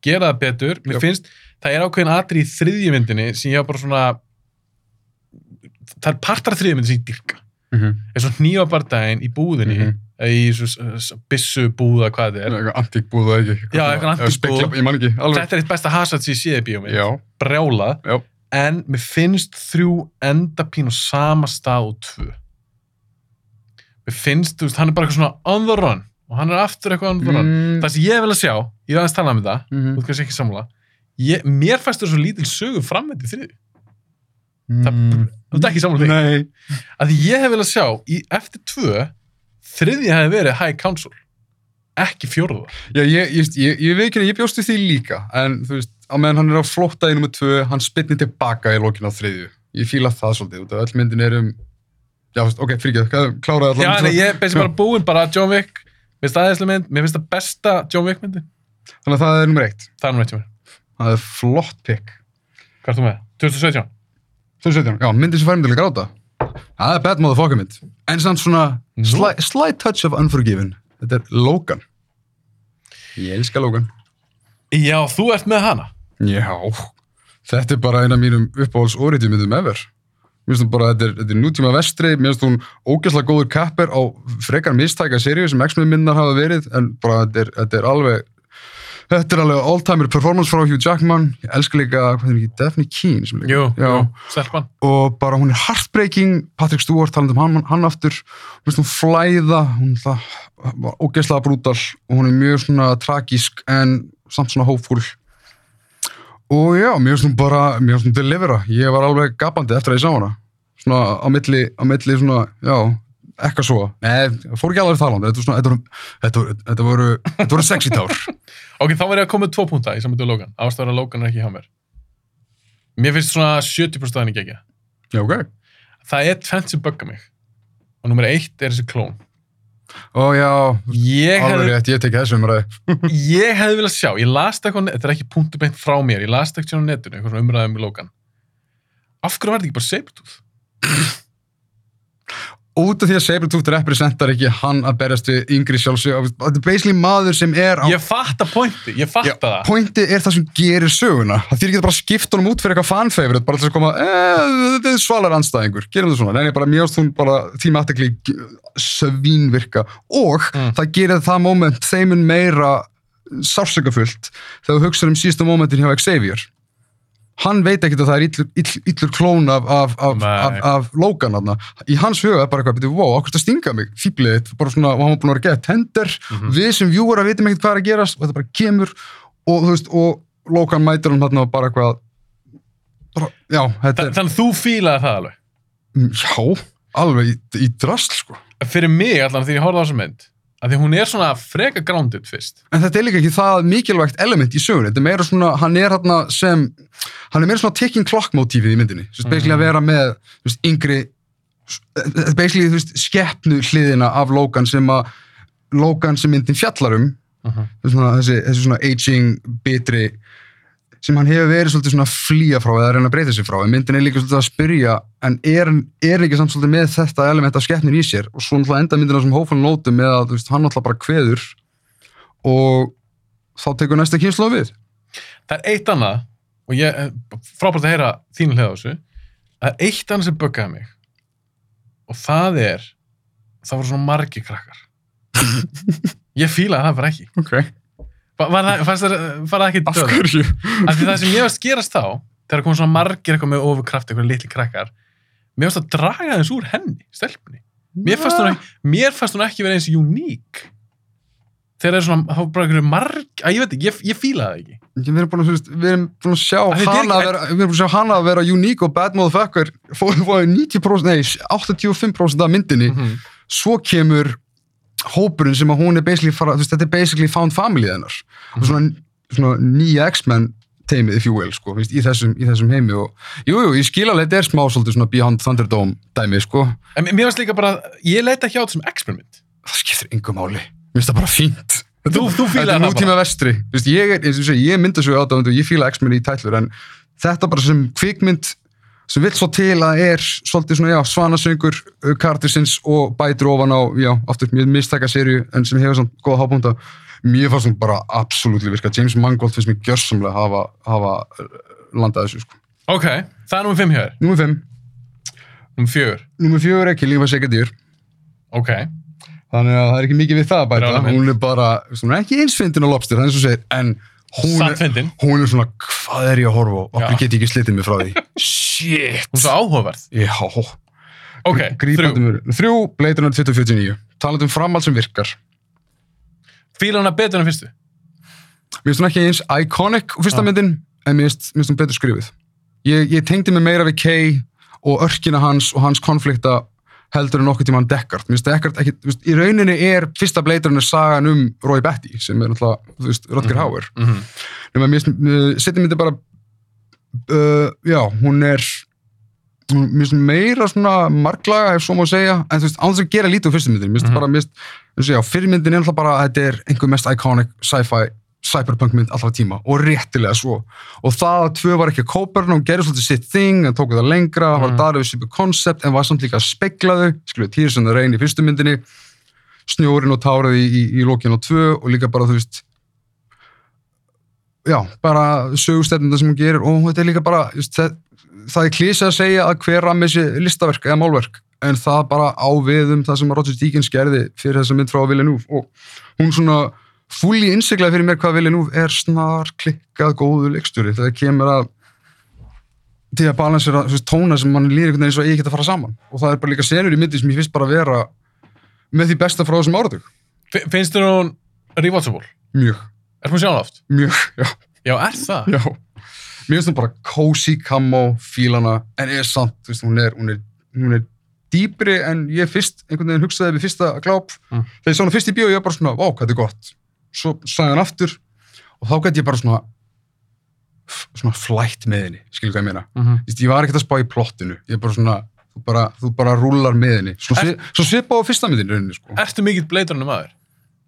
Gera það betur. Mér Jöp. finnst, það er ákveðin atri í þriðju myndinni sem ég var bara svona, það er partar af þriðju myndin sem ég dyrka. Mm -hmm. eins og hnífabardaginn í búðinni, Mhm. eða í svo, bissu búða hvað þetta er. Antík búð og ekki. Já, antík Eða spegla- búð. Ég man ekki, alveg. Þetta er eitt besta séð í bíómið. Já, Brjálað. já. En mér finnst þrjú enda pín á sama stað og tvö. Mér finnst, þú veist, hann er bara eitthvað svona on the run og hann er aftur eitthvað run. Mm, Það sem ég vil að sjá, ég aðeins talað um þetta, mhm. þú veist kannski ekki samla, ég, mér það svo lítil sögu frammendi þriði. það- Mm. Þú veist ekki samla. Nei. Að ég hef viljað sjá, í, eftir tvö, þriði hefði verið High Council, ekki fjórða. Já, ég, ég, ég, ég veit ekki að ég bjóst við því líka, en þú veist, á meðan hann er á flótta í nummer tvö, hann spytni tilbaka í lokinu á þriðju. Ég fíla það svolítið, út öll myndin er um, já, ok, fyrir ekki, kláraði Já, allan. nei, ég er bara búinn bara John Wick, finnst aðeinslega mynd, mér finnst það besta John Wick myndi. Þannig að það er nummer eitt. Það er nú eitt hjá mér. Það er flott pick. Hvað er þú með? 2017? 2017, já, myndin sem fær mig til að gráta. Það er bad motherfucker mynd. En samt svona Nú. slight, slight touch of unforgiven. Þetta er Logan. Ég elska Logan. Já, þú ert með hana. Já, þetta er bara eina af mínum uppáhalds óriðjumyndum ever. Mér finnst hún bara, þetta er, þetta er nútíma vestri, mér finnst hún ógeðslega góður kapper á frekar mistæka seríu sem X-Men myndar hafa verið, en bara þetta er, þetta er alveg, þetta er alveg all-timer performance frá Hugh Jackman, ég elska líka, hvað er ekki, Daphne Keane sem líka. Jú, Já. jú, stelpan. Og bara hún er heartbreaking, Patrick Stewart talandi um hann, hann aftur, mér finnst hún flæða, hún er það, ógeðslega brútal og hún er mjög svona tragísk en samt svona hófúl. Og já, mér finnst hún bara, mér finnst hún delivera. Ég var alveg gapandi eftir að ég sá hana. Svona á milli, á milli svona, já, eitthvað svo. Nei, fór ekki alveg þalandi. Þetta, svona, þetta, voru, þetta, voru, þetta, voru, sexy tár. (laughs) Ok, þá verður ég að koma með tvo punta í samvættu Logan. Ástæður að Logan er ekki hjá mér. Mér finnst svona 70% af henni gegja. já, ok. Það er tvent sem bugga mig. Og nummer eitt er þessi klón. Ó já, Ég alveg rétt, ég tekið þessu umræði. (laughs) ég hefði viljað sjá, ég las þetta eitthvað, þetta er ekki punktu beint frá mér, ég las þetta eitthvað á netinu, eitthvað svona umræðum í Logan. Af hverju var þetta ekki bara Sabretooth? Út af því að Sabretooth representar ekki hann að berjast við yngri sjálfsög þetta er basically maður sem er á Ég fatta pointi, ég fatta það. pointi er það sem gerir söguna. Það þýr ekki bara að skipta honum út fyrir eitthvað fanfavorite bara til að koma, eh, þetta er svalar anstæðingur gerum þetta svona, neina bara mjög ást hún bara tíma aftekli svínvirka. Og Mm. það gerir það moment þeimun meira sársökafullt þegar þú hugsaður um síðustu momentin hjá Xavier hann veit ekkert að það er illur, illur, illur klón af, af, af, af, Logan þarna. í hans huga er bara eitthvað, wow, okkur það stinga mig, fýblið bara svona, og hann var búin að vera að geta tender Mhm. við sem vjúar að vitum ekkert hvað er að gerast og þetta bara kemur og þú veist, og Logan mætir hann þarna og bara eitthvað bara, já, þetta Þa- er Þannig að þú fílaði það alveg. Mm, já, alveg í, í drasl sko Fyrir mig allan þegar ég horfði á þessa mynd, að því hún er svona freka grounded fyrst. en þetta er líka ekki það mikilvægt element í sögun, þetta er meira svona, hann er hérna sem, hann er meira svona ticking clock motífið í myndinni, þú veist, basically að Mhm. vera með veist, yngri er basically, þú veist, skeppnu hliðina af Logan sem að Logan sem myndin fjallar um þessi svona, þessi, þessi svona aging, bitri sem hann hefur verið svolítið svona að flýja frá eða að reyna að breyta sig frá en myndin er líka svolítið að spyrja en er, er ekki samt svolítið með þetta element af skeppnir í sér og svo náttúrulega enda myndina sem hófalinn nótum með að veist, hann náttúrulega bara kveður og þá tekur næsta kynslu við Það er eitt annað, og ég, frábært að heyra þínu hliða á þessu, það er eitt annað sem buggaði mig. Og það er það voru svona margir krakkar. (laughs) ég fílaði það bara ekki. Ok. Va- Var það, fannst það, var það ekki Af döð? hverju? Af því það sem ég varst gerast þá, þegar kom svona margir eitthvað með ofurkraft, eitthvað litli krakkar, mér varst að draga þess úr henni, stelpunni. Mér fannst hún ekki, mér fannst hún ekki vera eins uník. Þegar það er svona, þá er bara einhverju marg, að ég veit ekki, ég, ég fílaði það ekki. Við erum búin að, við erum búin að sjá Af hana að vera, við erum búin að sjá hana að vera unique og bad motherfucker fóðu fóðu 90%, nei, 85% af myndinni, Mhm. svo kemur hópurinn sem að hún er basically fara, veist, þetta er basically found family hennar. Og svona, svona nýja X-Men teimið, if you will, sko, veist, í þessum, í þessum heimi og, jú, jú, ég skil alveg, þetta er smá svolítið svona Beyond Thunderdome dæmi, sko, En mér varst líka bara, ég leita ekki á þetta sem experiment. það skiptir yngum máli, mér finnst það bara fínt. Þú, þú Þetta fílaði er það nútíma bara. vestri. Veist, ég, er, ég, ég mynda svo átáðandi og ég fíla X-Men í tætlur en þetta bara sem kvikmynd sem vill svo til að er svolítið svona, já, svanasöngur kartisins og bætir ofan á, já, aftur mjög mistæka serju en sem hefur svona góða hábúnda mér fannst hún bara absolutt virka James Mangold finnst mér gjörsamlega hafa, hafa uh, landað þessu, sko. Ok, það er nummer 5 hjá þér. Númer 5, Nummer 4. númer 4 er Killing of a Sacred Deer Ok. þannig að það er ekki mikið við það að bæta hún er bara, er ekki eins fyndin á lobster, það er eins og segir, en hún er, hún er svona, hvað er ég að horfa á? Okkur get ég ekki slitið mig frá því. (laughs) Shit! Hún er svo áhugaverð. Já, Ok, þrjú. Þrjú, Blade Runner 2049. Talandi um framhald sem virkar. Fíla hana betur en fyrstu. Mér finnst hún ekki eins iconic fyrsta Já. myndin, en mér finnst hún betur skrifið. Ég, ég tengdi mig meira við Kay og örkina hans og hans konflikta heldur en okkur tíma hann Deckard. Mér finnst Deckard ekki, þú veist, í rauninni er fyrsta Blade Runner sagan um Roy Batty, sem er náttúrulega, þú veist, Rutger Mhm. Hauer. Mm -hmm. Mér finnst, setjum myndi bara, uh, já, hún er, mér finnst meira svona marglaga, ef svo má segja, en þú veist, án þess að gera lítið úr fyrstu myndin, mér finnst Mhm. bara, mér finnst, þú veist, já, fyrir myndin er alltaf bara, þetta er einhver mest iconic sci-fi, cyberpunk mynd allra tíma og réttilega svo. Og það að tvö var ekki að kópa hérna, hún gerði svolítið sitt þing, en tóku það lengra, var Mhm. darið við svipu koncept, en var samt líka að spegla þau, skiljuð, Týrsun og Reyn í fyrstu myndinni, snjórin og tárið í, í, í lókin og tvö og líka bara, þú veist, já, bara sögustefnunda sem hún gerir og þetta er líka bara, just, það, það er klísið að segja að hver rammi sé listaverk eða málverk, en það bara á við um það sem Roger Deakins gerði fyrir þessa mynd frá Villeneuve og hún svona fulli innsiklaði fyrir mér hvað Villeneuve er snar klikkað góðu leikstjóri þegar kemur að til að balansera tóna sem mann veginn eins og ég get að fara saman og það er bara líka senur í myndi sem ég finnst bara að vera með því besta frá þessum áratug Finnst þér hún rewatchable? mjög, Er hún sjálf oft? mjög, já Já, er það? Já, mér finnst hún bara cozy, kamó, fílana, en er samt, þú veist, hún er, hún er, hún er dýpri en ég fyrst, einhvern veginn hugsaði við fyrsta gláp. Mm. Þegar ég sá hana fyrst í bíó, ég var bara svona, vá, hvað er gott. Svo sagði hann aftur og þá gæti ég bara svona, svona flætt með henni, skilur hvað ég meina. Mm -hmm. Ég var ekkert að spá í plottinu, ég er bara svona, þú bara, þú bara rúlar með henni. Svo, Er- svi, svo svipa á fyrsta myndinu, sko. Ertu mikill bleiturinn maður?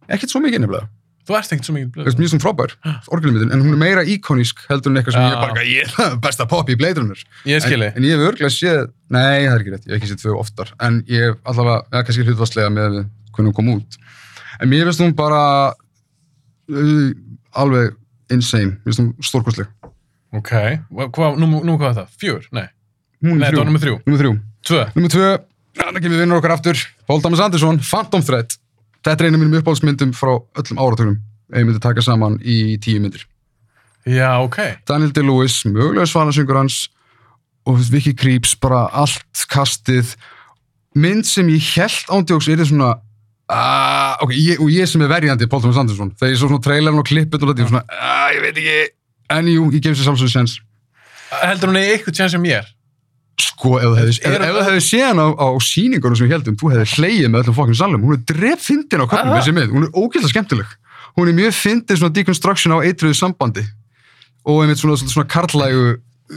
Ekkert svo mikið nefnilega. Þú ert ekkert svo mikill bleiturinn. mjög svona frábær, orgelmyndin, en hún er meira íkonísk heldur en eitthvað sem Já. ég bara, ég er (laughs) besta pop í Runner. Ég skilji. En, en ég hef örglega séð, nei, það er ekki rétt, ég hef ekki séð tvö oftar, en ég hef allavega, eða kannski hlutvarslega með alveg insane, mér finnst hún stórkostleg. Ok. Hva- nú, nú hvað er það? Fjör? Nei. Nei, þetta var nummer þrjú. Númer þrjú. Tvö. Númer tvö, þannig kemur vinnur okkar aftur, Paul Thomas Anderson, Phantom Thread. Þetta er einu af mínum uppáhaldsmyndum frá öllum áratögnum, ef ég myndi taka saman í tíu myndir. Já, ok. Daniel Day-Lewis, mögulega svanasyngur hans og Vicky Creeps, bara allt kastið mynd sem ég held ándjóks er þetta svona uh, ok, ég, og ég sem er verjandi Paul Thomas Anderson, þegar ég svo svona trailerin og klippet og þetta, ég var svona, uh, ég veit ekki. En jú, ég gef sér sjálfsögur sens Heldur hún eigi eitthvað tjens sem ég? Er? sko, ef þú hefði, Er- séð hann á, á sýningunum sem við heldum, þú hefði hleyið með öllum fokkjum salum, hún er drepp fyndin á köpnum þessi mynd, hún er ógæslega skemmtileg. Hún er mjög fyndin svona deconstruction á eitruðu sambandi. Og einmitt svona, svona, svona karlægu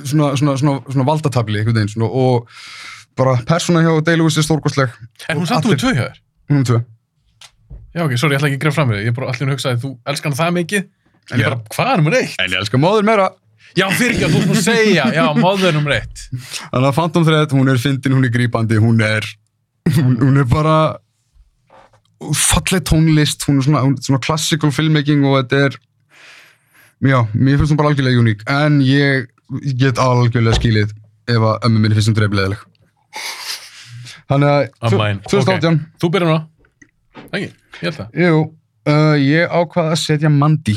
svona, svona, svona, svona valdatabli og bara persóna hjá Day-Lewis er stórkostleg. En hún allir- úr tvö hjá þér? hún er um tvö Já, ok, sorry, ég ætla ekki að grefa fram með þig. Ég er bara allir að hugsa að þú elskar hann það mikið. En ég Já. bara, hvað er nummer eitt? en ég elskar móður meira Já, fyrir ekki að þú erum að segja. Já, móður er nummer eitt. þannig að Phantom Thread, hún er fyndin, hún er grípandi hún er hún, hún er bara falleg tónlist, hún er svona, hún, svona classical filmmaking og þetta er já, mér finnst hún bara algjörlega uník en ég get algjörlega skilið ef að ömmu minni finnst hún dreifleðileg Þannig að Ah, mine. 2018, Þú byrjar núna. Ekki, ég held það. jú, uh, ég ákvað að setja Mandy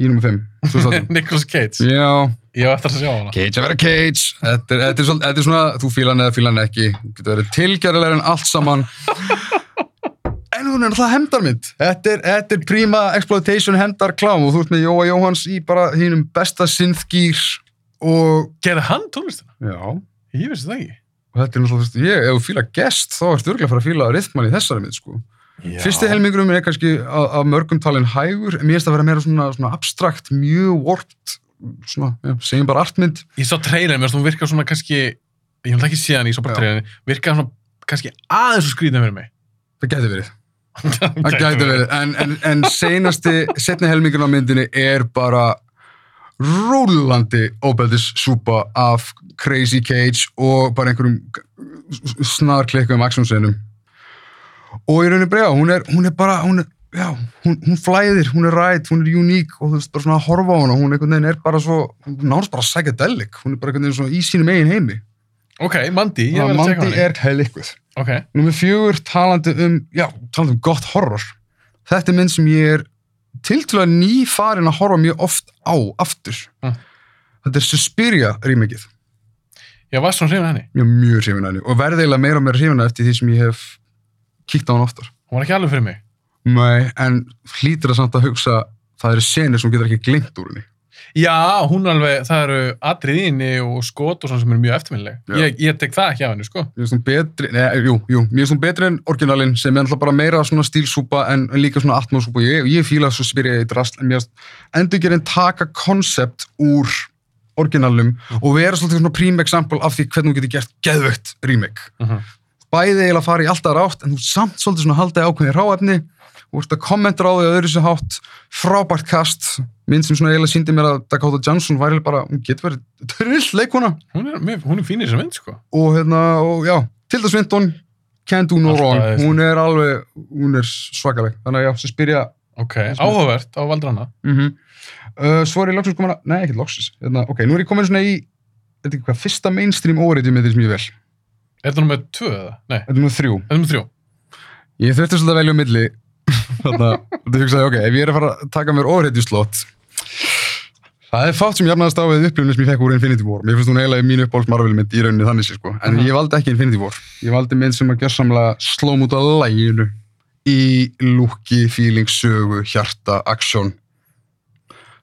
í nummer 5, 2018. Nicolas Cage. Já, Ég hef eftir að sjá hana. Cage að vera Cage. Þetta er, þetta er, svolítið, þetta er svona, þú fíla hann eða fíla hann ekki. Þú getur verið tilgjörlega en allt saman. (laughs) En hún er náttúrulega hendarmynd. Þetta er, þetta er prima exploitation hendar klám og þú ert með Jóa Jóhans í bara hínum besta synthgýr og Gerði hann tónlistina? já, Ég vissi það ekki. Og þetta er náttúrulega, þú veist, ég, ef þú fíla gest þá ertu örgulega að fara að fíla rithman í þessari mynd, sko. Fyrsti helmingurum er kannski að mörgum talin hægur, en mér finnst það að vera meira svona, svona abstrakt, mjög warped, svona, já, segjum bara artmynd. Ég sá trailerin, mér finnst hún virka svona kannski, ég hef ekki séð hann, ég sá bara trailerin, virka svona kannski aðeins og skrýta fyrir mig. Það gæti verið. (laughs) Það gæti verið, en, en, en seinasti, setni helmingin á myndinni er bara rúlandi óbeldis súpa af Crazy Cage og bara einhverjum snarklikkum aksjónsenum. Og í rauninni bregja, hún er, hún er bara, hún er, já, hún, hún flæðir, hún er rætt, hún er uník og þú veist, bara svona að horfa á hana, hún einhvern veginn er bara svo, hún náttúrulega bara psychedelic, hún er bara einhvern veginn svona í sínum eigin heimi. Ok, Mandy, ég verði að Mandy hann. er heilikkuð. Ok, Númer fjögur talandi um, já, talandi um gott horror. Þetta er mynd sem ég er tiltölulega nýfarin að horfa mjög oft á, aftur. Mm. Þetta er Suspiria rýmikið. ég var svona hrifin af henni. Er mjög hrifin af henni og verði eiginlega meira og meira hrifin af eftir því sem ég hef kíkt á hann oftar. Hún var ekki alveg fyrir mig. Nei, en hlýtur það samt að hugsa það eru senir sem þú getur ekki glemt úr henni. Já, hún er alveg, það eru atriðinni og skot og svona sem eru mjög eftirminnileg. Ég, ég tek það ekki af henni, sko. Mér finnst hún betri, neða, jú, jú, mér finnst hún betri en orginalinn sem er alltaf bara meira svona stílsúpa en, en líka svona atmosúpa. Ég, ég fíla svo spyrja í drast, en mér finnst endurgerinn taka konsept úr orginalum og vera svolítið svona prím example af því hvernig þú getur gert geðvögt remake. Uh Bæði eiginlega fara í alltaf rátt en þú samt svolítið svona halda í ákveðin ráefni ert að kommenta á því að öðru sér hátt frábært kast, minn sem svona eiginlega síndi mér að Dakota Johnson væri bara, hún getur verið trill leikona Hún er, er fín í þessar mynd, sko. og hérna, og já, Tilda Swinton can't do no Alltaf wrong, aðeins. hún er alveg hún er svakaleg, þannig að já, sem spyrja Ok, áhugavert á Valdrana. mm -hmm. uh, svo er ég loksins komin að nei, ekkert loksins, hérna, ok, nú er ég komin svona í þetta er ekki hvað, fyrsta mainstream óreitið með því sem ég vel, Er það nummer tvö eða? Nei, þetta er nú þrjú er það nummer þrjú? ég þurfti svolítið að velja um milli þannig að þetta hugsaði, ok, ef ég er að fara að taka mér óreitið slott það er fátt sem jafnaðast á við upplifinu sem ég fekk úr Infinity War mér finnst hún eiginlega mínu uppáhalds Marvel mynd í rauninni þannig sko, en Mhm. ég valdi ekki Infinity War ég valdi mynd sem að gjörsamlega slóm út á læginu í lúki, feeling, sögu, hjarta, aksjón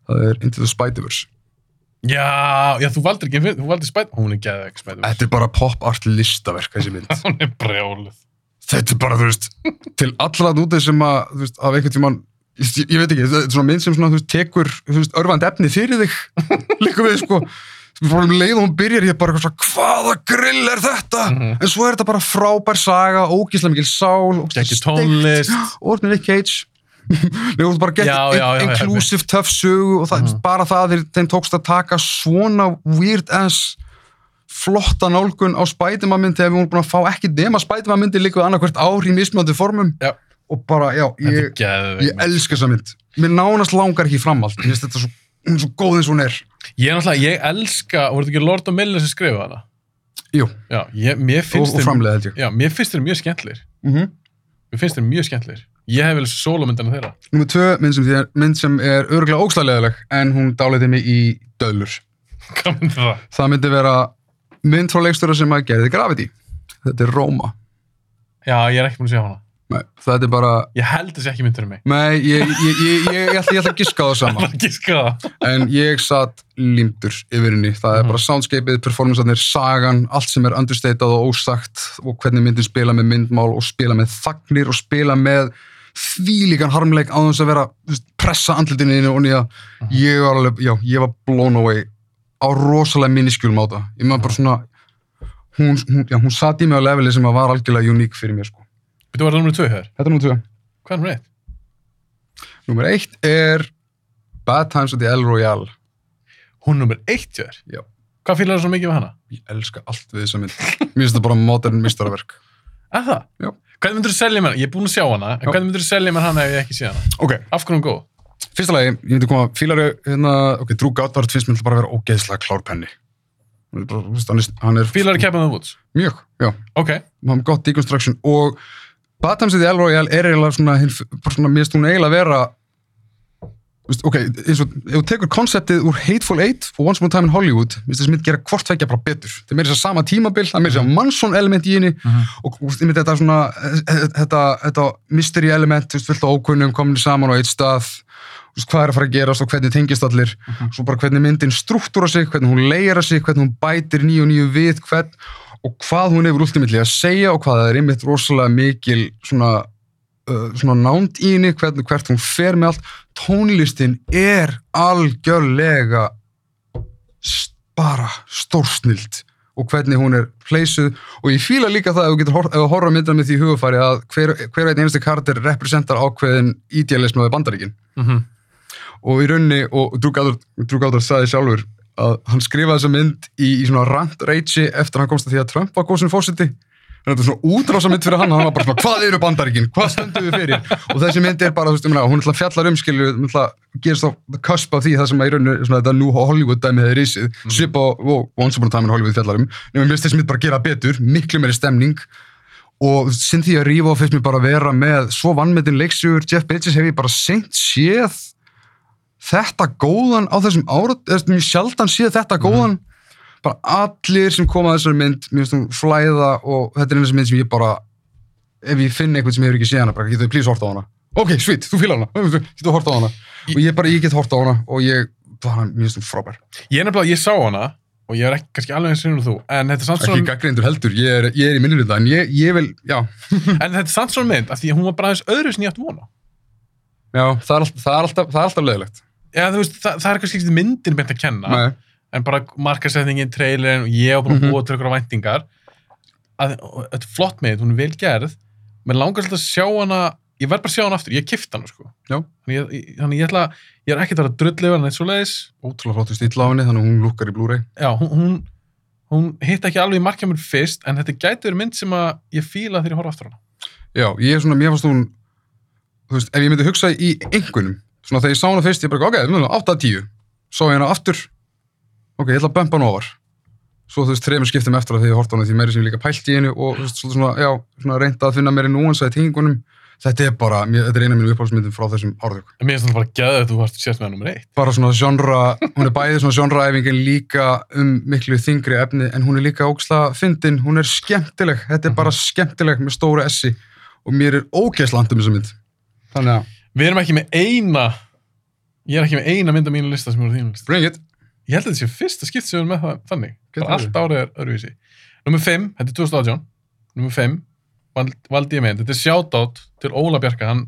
það er Into the Spider-Verse Já, já, þú valdir ekki, þú valdir spæt, hún er geðveik spæt. þetta er bara pop art listaverk þessi mynd (laughs) Hún er brjáluð. Þetta er bara, þú veist, til allra nútið sem að, þú veist, af einhvern tímann ég, ég veit ekki, þetta er svona mynd sem svona, þú veist, tekur, þú veist, örfand efni fyrir þig (laughs) líka við, sko bara um leið og hún byrjar, ég er bara hvaða grill er þetta? Mhm. En svo er þetta bara frábær saga, ógíslega mikil sál, ógeðslega Ekki Nei, þú veist bara gett inclusive tough sögu og það, Mhm. bara það þeir, þeim tókst að taka svona weird ass flotta nálgun á Spiderman mynd þegar við vorum búin að fá ekki nema Spiderman myndi líka annarkvært ár í mismjöndi formum Já. og bara, já, Þetta ég, ég elska þessa mynd mér nánast langar ekki í framhald ég finnst þetta svo, er svo góð eins og hún er Ég er náttúrulega, ég elska, voru þetta ekki Lord of Miller sem skrifaði hana? Jú, Já, ég, mér og, og framlega ég Já, mér finnst þeir mjög skemmtlir. mm -hmm. Mér finnst þeir mjög skemmtlir. Ég hef vel sólumyndina þeirra. Númer tvö, mynd sem, þér, mynd sem er örgulega ógslæðileg en hún dálæti mig í döðlur Hvað myndi það? það myndi vera mynd frá leikstöra sem að gerði Gravity þetta er Roma Já, ég er ekki búin að sjá hana. Nei, þetta er bara Ég held þessi ekki myndur um mig. Nei, ég, ég, ég, ég, ég, ætla, ég ætla að giska á það (laughs) Það sama er ekki skaða. en ég satt límdur yfir henni það er Mhm. bara soundscapeið, performancearnir, sagan allt sem er understatað og ósagt og hvernig myndin spila með myndmál og spila með þagnir og spila með þvílíkan harmleik á þess að vera pressa andlutinu inn og nýja Mhm. ég var alveg, já, ég var blown away á rosalega miniskjulum á það ég maður bara svona hún, hún, já, hún satt í mig á leveli sem var algjörlega uník fyrir mér sko. Þú var nummer tvö hér. þetta er nú tvö Hvað er nummer eitt? Númer eitt er Bad Times at the El Royale Hún er nummer eitt hér. Já. Hvað fýlar það svo mikið með hana? Ég elska allt við þessa mynd. Mér finnst það bara modern mistarverk. Er það? Já. Hvernig myndur þú selja mér hana? Ég er búin að sjá hana, en hvernig myndur þú selja mér hana ef ég ekki sé hana? Ok, Af hvernig er hún góð? Fyrsta lagi, ég myndi koma, fílaru, hérna, ok, Drew Goddard finnst mér bara að vera ógeðslega klár penni. Hann er, bara, þú veist, hann er, hann er Fílar að keppa með Woods. mjög, já, Ok. hann er gott deconstruction og Batamsið í El Royale er eiginlega svona, hinn- bara svona, mér finnst hún eiginlega vera þú veist, ok, eins og ef þú tekur konseptið úr Hateful Eight og Once Upon a Time in Hollywood, mér finnst þessi mynd gera hvort tvekja bara betur, það er meira þess að sama tímabil það er meira þess að Manson element í henni og þú veist, einmitt þetta svona þetta, þetta mystery element, þú veist, fullt á ókunnum komin saman á eitt stað hvað er að fara að gerast og hvernig tengist allir? Svo bara hvernig myndin struktúra sig, hvernig hún leira sig hvernig hún bætir nýju og nýju við hvern, og hvað hún hefur ultimately að segja og hvað það er einmitt rosalega mikil svona, uh, svona nánd í henni, hvernig hvert hún fer með allt, tónlistin er algjörlega s- bara stórsnild og hvernig hún er pleysuð. Og ég fíla líka það ef þú getur þú horfa myndan með því hugafæri að hver, hver einn einasti karakter representar ákveðin idealism við bandaríkin. Mm og í rauninni, og Goddard sagði sjálfur að hann skrifaði þessa mynd í, í svona rant reysi eftir að hann komst að því að Trump var góðsinn fósiti þannig að þetta er svona útrása mynd fyrir hann hann var bara svona, hvað eru bandaríkin, hvað stöndum við fyrir? Og þessi mynd er bara, þú veist, hún ætla fjallar umskilu, hún ætla gerist á cusp af því það sem að í rauninni, svona þetta nú Hollywood dæmið er risið, mm. svipa og, Once Upon a Time in Hollywood fjallar um, nema mér finnst þessi mynd bara gera betur, miklu meiri stemning. Og sinn því að Rífa finnst mér bara vera með svo vannmetinn leiksugur, Jeff Bridges hef ég bara seint séð þetta góðan á þessum árat, eða mjög sjaldan séð þetta góðan bara allir sem koma að þessari mynd, mér finnst hún flæða og þetta er einu sem mynd sem ég bara ef ég finn eitthvað sem ég hefur ekki séð hana bara getur þið please horta á hana? Ok, sweet, þú fílar hana, (laughs) getur horta á hana. Og ég bara, ég get horta á hana og ég, bara, mér finnst hún frábær. Ég er nefnilega, ég sá hana og ég er ekki, kannski alveg eins og þú, en þetta er samt ekki svona, gaggreindur heldur, ég er, ég er í minnirita en ég, ég vil, já, (laughs) en þetta er samt svona mynd af því að hún var bara aðeins öðru sem ég átt vona. já það er, alltaf, það er alltaf, það er alltaf leðilegt Já, veist, það, það er kannski ekki myndin beint að kenna, Nei, en bara markasetningin, trailerin og ég á búin að Mhm. búa til ykkur væntingar. Að og þetta er flott með þetta, hún er vel gerð. Menn langar svolítið að sjá hana ég verð bara að sjá hana aftur, ég kifti hana sko. Þannig ég, þannig ég ætla ég er ekkert að vera að drullu yfir hana eitt svo leiðis ótrúlega flottu stíl á henni þannig hún lukkar í Blu-ray. Já, hún, hún, hún hitt ekki alveg í markja mér fyrst en þetta gæti verið mynd sem að ég fíla þegar ég horfa aftur á hana. Já, ég er svona, mér fannst hún þú veist, ef ég myndi hugsa í einhvernum svona þegar ég sá hana fyrst, ég bara, ok, það er 8-10 sá ég hana aftur. Ok, ég ætla að bumpa hana ofar. Svo þú veist, þreymur skiptum eftir að því ég horta hana því meiri sem ég líka pælt í henni og veist, svona, já, svona reynda að finna meiri núansa í tengingunum. Þetta er bara, mér, þetta er eina af mínu uppáhaldsmyndum frá þessum en mér finnst það bara gæðið að þú varst sérst með nummer eitt. Bara svona genre, hún er bæðið svona genreæfingin líka um miklu þingri efni en hún er líka ógislega fyndin, hún er skemmtileg, þetta er bara skemmtileg með stóra essi og mér er ógeðslant um þessa mynd. Þannig að, við erum ekki með eina ég er ekki með eina mynd á mínu lista sem er á þínu lista. Bring it. Ég held að þetta sé fyrsta skipt sem við erum með það þannig. Bara allt árið er öðruvísi. Númer 5, þetta er 2018 Númer 5, val, valdi ég mynd Þetta er shoutout til Óla Bjarka. Hann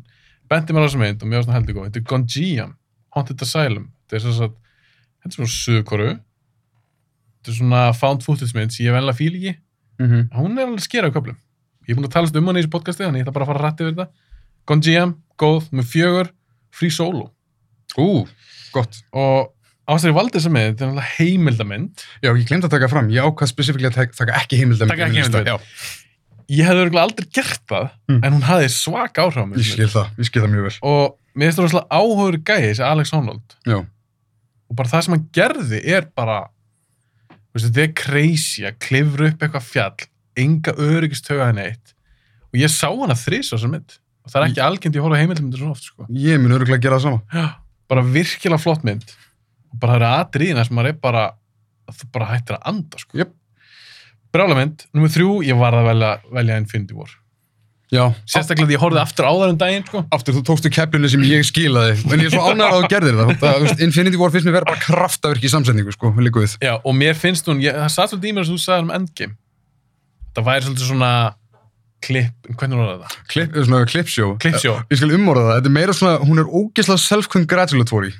benti mér á þessa mynd og mér varst það heldur góð. Þetta er Gonjiam, Haunted Asylum. Þetta er svo að Þetta er svona suðkoru Þetta er svona found footage mynd sem ég venlega fíl ekki mm -hmm. Hún er alveg skerað köplum Ég er búin að talast um hann í þessu podcasti Að að góð, með fjögur Free solo. Ú, gott. Og ástæður valdi þessa mynd Þetta er náttúrulega heimildamynd. Já, ég glemt að taka fram, ég ákvað spesifíklega að taka- ekki heimildam Taka ekki heimildamynd. Ég hefði örugglega aldrei gert það Mm. En hún hafði svak áhrif á mig Ég skil það, ég skil það mjög vel. Og mér finnst það rosalega áhugur gæði þessi Alex Honnold Já, og bara það sem hann gerði er bara þetta er crazy að klifra upp eitthvað fjall enga öryggistöga henni eitt. Og ég sá hana þrís á þessar mynd og það er ekki algjönd ég horfa heimildmyndir svo oft sko. ég mun öruglega gera það sama Já, bara virkilega flott mynd og bara það eru atriðina sem maður er bara að þú bara hættir að anda sko. Jöp. Brála mynd, nummið þrjú ég var að velja, velja Infinity War Já, sérstaklega því ég horfði aftur á það um daginn sko. aftur þú tókstu keflinu sem ég skilaði en ég er svo ánægður að gerðir það, það veist, Infinity War finnst mér vera bara kraftaverk í samsetningu sko, Já, og mér finnst hún, ég, það satt svolítið í mér sem þú sagði um Endgame. Það væri svolítið svona klipp, hvernig var það? Klipp, svona klippsjó. Klippsjó. Ég skal umorða það, þetta er meira svona, hún er ógeðslega self-congratulatory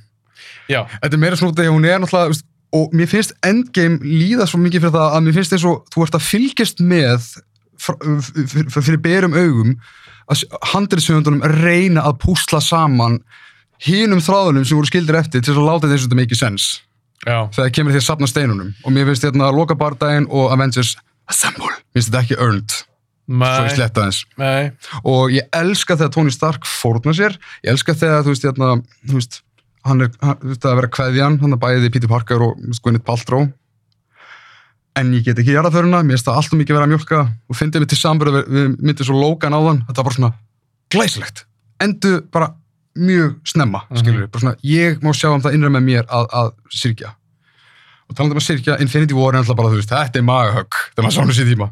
Já, Þetta er meira svona að hún er náttúrulega og mér finnst Endgame líða svo mikið fyrir það að mér finnst eins og þú ert að fylgjast með fyrir berum augum að handriðsöfundunum reyna að púsla saman hinum þráðunum sem voru skildir eftir til að láta þess að þetta make sense. Já, þegar kemur að sapna steinunum. Og mér finnst hérna Loka Bardaginn og Avengers Assemble, mér finnst þetta ekki earned svo ég sletta þess nei, og ég elska þegar Tony Stark fórna sér. Ég elska þegar, þú veist, hérna, þú veist hann er, hann, þú veist, að vera kveðjan hann er bæði Peter Parker og Gwyneth Paltrow. En ég get ekki jarðaföruna, mér finnst það alltaf mikið vera að mjölka og fyndið mig til samburð við, við myndið svo Logan á þann, þetta var bara svona glæsilegt, endu bara mjög snemma, Mhm. skilur við, bara svona ég má sjá um það innra með mér að, að syrkja og talandi um að syrkja, Infinity War er alltaf bara, þú veist, þetta er magahögg þegar maður sánu sér tíma,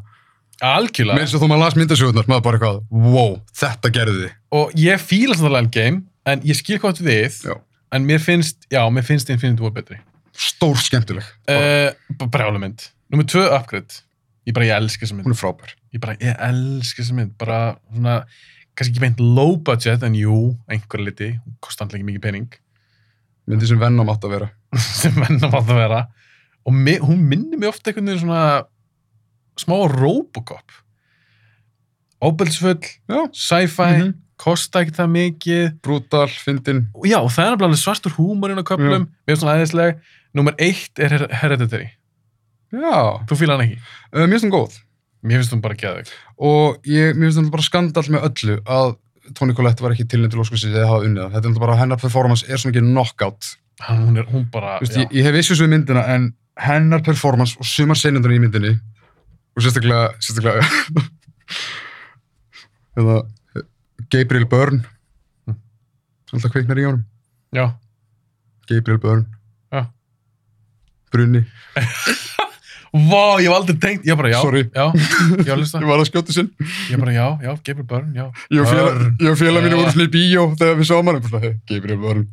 algjörlega. Með eins og þú maður las myndasögurnar maður bara eitthvað, wow, þetta gerði þið. Og ég fíla þetta endgame en ég skil þetta við Já. en mér finnst, já, mér finnst Infinity War betri. Stór skemmtileg, uh, brjálu mynd. Númer tvö upgrade. Ég bara, ég elska þessa hún mynd er frábær. Ég bara, ég elska þessa mynd. Bara svona, kannski ekki beint low budget en jú, einhver liti. Hún kosti alltaf ekki mikið pening. Myndið sem Venom átt að vera. (laughs) Sem mennum átt að vera. Og mi, hún minnir mig ofta einhvern veginn svona smá Robocop. Óbeldsfull, já, sci-fi Mhm. kosta ekki það mikið. Brútal, fyndin. Og já, það er alveg svartur húmorinn á köflum, mér finnst svona aðeinsleg Númer eitt er Her- Hereditary. Já, þú fíla hann ekki, uh, mér finnst hún góð. Mér finnst hún bara geðveik. Og ég, mér finnst þetta bara skandal með öllu að Toni Collette var ekki tilnætt til Óskarsins eða hafa unnið. Þetta er bara hennar performance er svona ekki knockout. hann, hún, er, hún bara, já, ég, ég hef issues við myndina en hennar performance og sumar senundar í myndinni og sérstaklega, sérstaklega eða Gabriel Byrne sem alltaf kveiknar í honum. já, Gabriel Byrne. Já. Brunni. (laughs) Vá, ég hef aldrei tengt, ég bara já, Sorry. já, já, (laughs) Ég var að skjóta sinn. ég bara já, já, Gabriel Byrne, já. Ég og félag, mínu voru svona í bíó þegar við sáum hann. Gabriel Byrne.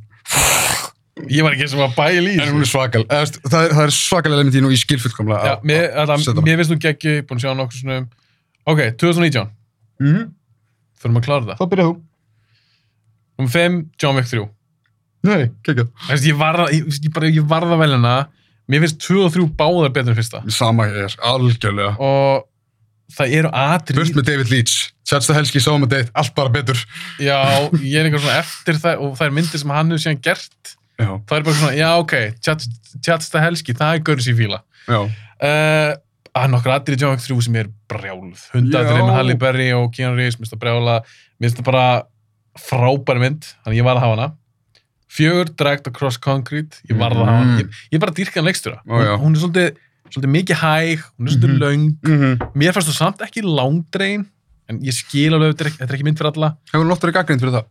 Ég var ekki sem að bæla í er svakal. Það er, það er svakalega element í hún og ég skil fullkomlega. Já, mér, að að, setja hana. mér finnst þú geggju, búin að sjá nokkur svona um. Ok, 2019, Mhm. þurfum að klára það. Þá byrjað þú. Númer 5, John Wick 3. Nei. Þess, ég varða, ég, ég, bara, ég varða vel hana, mér finnst 2 og 3 báðar betur en fyrsta. Sama er, algjörlega. Og það eru atrið, Burt með David Leach. Sjætsta helski, sáum með Date, allt bara betur. já, ég er einhver svona eftir það og það er myndir sem hann hefur síðan gert. Já. Það er bara svona, já, ok, tjatsta helski, það er görðs í fíla. Já. Uh, að nokkur atrið John Wick 3 sem er brjáluð. Hundatrið Já. með Halle Berry og Keanu Reeves, mér finnst það brjála. Mér finnst það bara frábæri mynd, þannig ég var að hafa hana. Fjögur, Dragged Across Concrete, ég var að hafa hana. Mm. Ég, ég er bara dýrkan leikstjóra. Hún, hún er svolítið, svolítið mikið hæg, hún er svolítið Mhm. löng. Mm -hmm. Mér fannst þú samt ekki langdrein, en ég skil alveg, þetta er ekki, mynd fyrir alla. Hefur hún oft verið gaggrind fyrir það?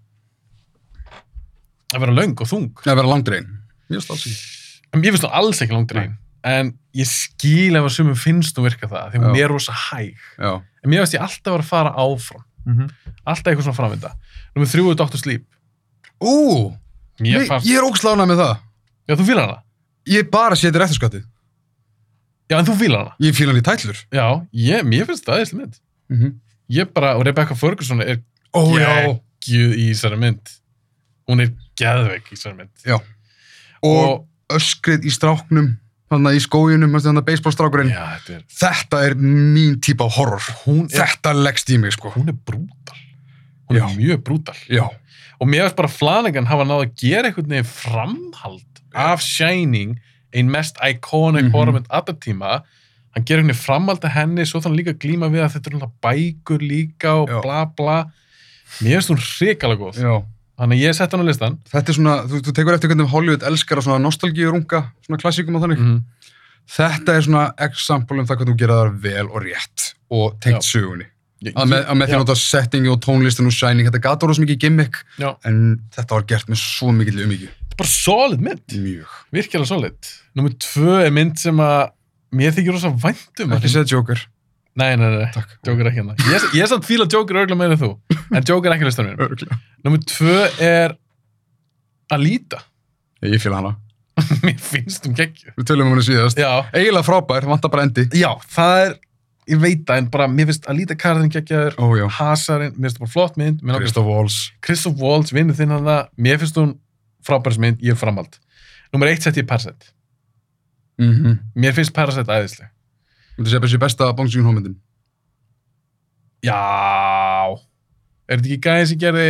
Að vera löng og þung. Nei, vera langdrein. Mér finnst alls ekki. En Mér finnst alls ekki langdrein. En ég skil ef að sumum finnst hún virka það, því hún Já. er rosa hæg. Já. En mér finnst ég alltaf að fara áfram. Alltaf eitthvað svona framvinda. Númer þrjú er Dr. Sleep. Ú, Mér fannst... ég er ógslánað með það. Já, þú fílar hana? Ég bara sétir eftirskattið. Já, en þú fílar hana? Ég fíla hann í tætlur. Já, ég, mér finnst það eðislega mynd. Mm -hmm. Ég bara, og Rebecca Ferguson er Ó, geggjuð í þessari mynd. Hún er geðveik í þessari mynd. Já. Og, Og, öskrið í stráknum, þannig í skójunum, þannig að baseballstrákurinn. já, þetta er... Þetta er mín típa horror. Er, Þetta leggst í mig, sko. hún er brútal. Hún Já. er mjög brútal. Já. Og mér finnst bara Flanagan hafa náð að gera einhvern veginn framhald af Shining, ein mest iconic Mhm. horrormynd alltaf tíma. Hann gerir einhvern veginn framhald af henni, svo þannig líka að glíma við að þetta er bækur líka og Já. bla bla. Mér finnst hún hrikalega góð. Þannig ég sett hann á listan. Þetta er svona, þú, þú tekur eftir hvernig Hollywood elskar að svona nostalgíurunga, svona klassíkum og þannig. Mm Þetta er svona example um það hvernig þú gera það vel og rétt og tengt Já. sögunni. Að með, með því að nota settingi og tónlistin og shining, þetta gata rosa mikið gimmick, já, en þetta var gert með svo mikill umíkju. þetta er bara solid mynd. Mjög. Virkilega solid. Númer tvö er mynd sem að mér þykir rosa væntum. Ekki segja Joker. Nei, nei, nei. Joker er ekki hérna. Ég, ég er samt fíla Joker örgulega meira en þú, en Joker er ekki listan mér. Örglega. Númer tvö er Alita. Ég fíla hana. (laughs) mér finnst hún geggju. Við tölum um hana síðast. Já, Eiginlega frábær, vantar bara endi. já, það er, ég veit það, en bara mér finnst Alita Karðin geggjaður, Ó já. Hasarinn, mér finnst það bara flott mynd, Christoph Waltz. Christoph Waltz, vinnu þinn hann það, mér finnst hún frábærs mynd, ég er framhald. Númer eitt sett ég Parasite. Mm -hmm. Mér finnst Parasite æðisleg. Þú segja þessi besta Bong Joon-ho-myndin. Já, er þetta ekki gæði sem gerði,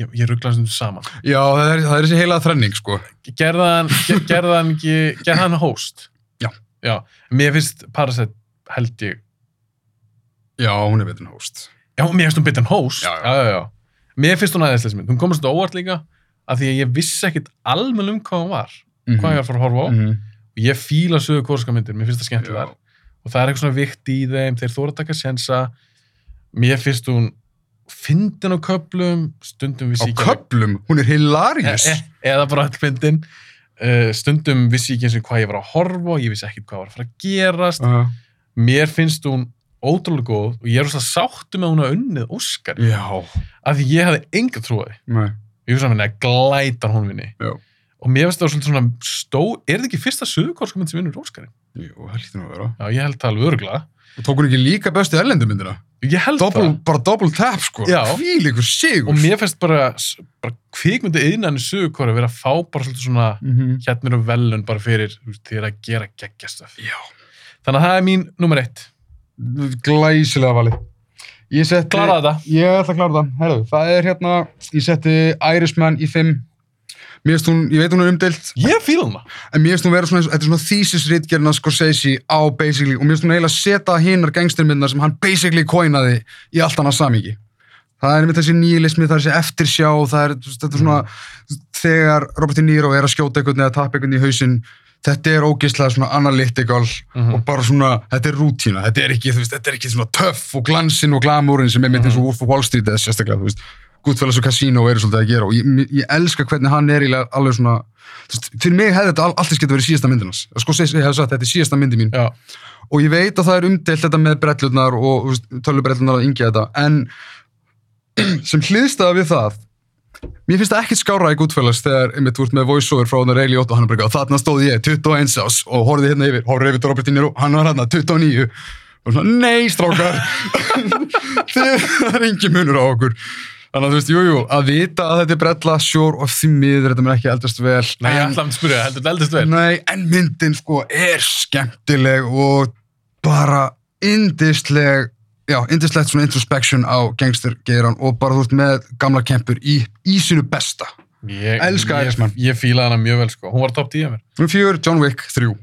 ég, ég rugglaði sem saman. Já, það er, það er þessi heila þrenning, sko. gerðan, ger, gerðan ekki, gerðan host? Já. Já, mér finnst Parasite held ég, Já, hún er betur en host. já, mér finnst hún betur en host. Já, já. já, já. Mér finnst hún aðeinslega sem mynd, hún komast þetta óvart líka, af því að ég vissi ekkit almenn um hvað hún var, Mhm. hvað ég var að fara að horfa á, Mhm. og ég fíla sögu kórska myndir, mér finnst það skemmtilegar. Og það er eitthvað svona vikt í þeim þeir þóra að taka sjensa mér finnst hún fyndin á köplum stundum Á vissi ég ekki alveg- köplum, hún er hilarious. e, e, eða bara all fyndin. Uh, stundum vissi ekki eins og hvað ég var að horfa á, ég vissi ekkert hvað var að fara að gerast. Uh, mér finnst hún ótrúlega góð og ég er rosa sáttu með að hún að unnið Óskar já, af því ég hafði enga trúið nei, ég að henni að glæta hún vinni. Já. og mér finnst það svona stó er þetta ekki fyrsta sögurkorska mynd sem vinnur Óskarinn? Jú, það lítur nú að vera. Já, ég held það alveg örgla Og tók hún ekki líka bestu erlendumyndina? ég held Double, það bara double tap, sko. Já. Hvíl ykkur sigur. og mér finnst bara, bara kvikmyndi innan í sögurkorka vera að fá bara svona Mm -hmm. hérna eru velun bara fyrir þér að gera geggjastöf Já. þannig að það er mín nummer eitt Glæsilega valið. Ég setti... Kláraðu þetta. Ég ætla að klára það. Herðu, það er hérna, ég setti Irishman í 5. Mér finnst hún, ég veit hún er umdelt, ég fíla hana en mér finnst hún vera svona, þetta er svona thesis-ritgerna Scorsese á basically, og mér finnst hún eiginlega setja hinnar gangstermyndar sem hann basically coinaði í allt annað samíki. Það er einmitt þessi nýlismi, það er þessi eftirsjá, það er, þetta er svona, þegar Robert De Niro er að skjóta einhvern eða tappa einhvern í hausinn, þetta er ógeðslega svona analytical Mhm. og bara svona, þetta er rútína, þetta er ekki, þú veist, þetta er ekki svona töff og glansinn og glamúrin sem er mitt eins og Wolf of Wall Street eða sérstaklega, þú veist, Goodfellas og Casino eru svolítið að gera og ég, ég elska hvernig hann er alveg svona, fyrir mig hefði þetta all- alltaf getið verið síðasta myndin hans, sko ég hefði sagt þetta er síðasta myndi mín. Já, og ég veit að það er umdelt þetta með brellurnar og tölubrellurnar að yngja þetta en (clears throat) sem hliðstæða við það mér finnst það ekkert skára í Goodfellas þegar einmitt ert með voiceover frá hann að Ray Liotta og hann er bara þarna stóð ég 21 ás og horfði hérna yfir, horfði yfir Robert De Niro hann var hérna 29 og svona, nei strákar. (laughs) Það er engin munur á okkur þannig að þú veist, jújú, jú, að vita að þetta er brella sjór og því miður þetta mér ekki eldast vel nei, ég en- ætla að spyrja, heldur þetta eldast vel Nei, en myndin sko er skemmtileg og bara indisleg, já, indislegt svona introspection á gangstergeiran og bara þú veist með gamla kempur í, í sínu besta. ég, Elska ég, Irishman. ég fíla hana mjög vel sko, hún var top 10 að mér Númer fjör, John Wick 3.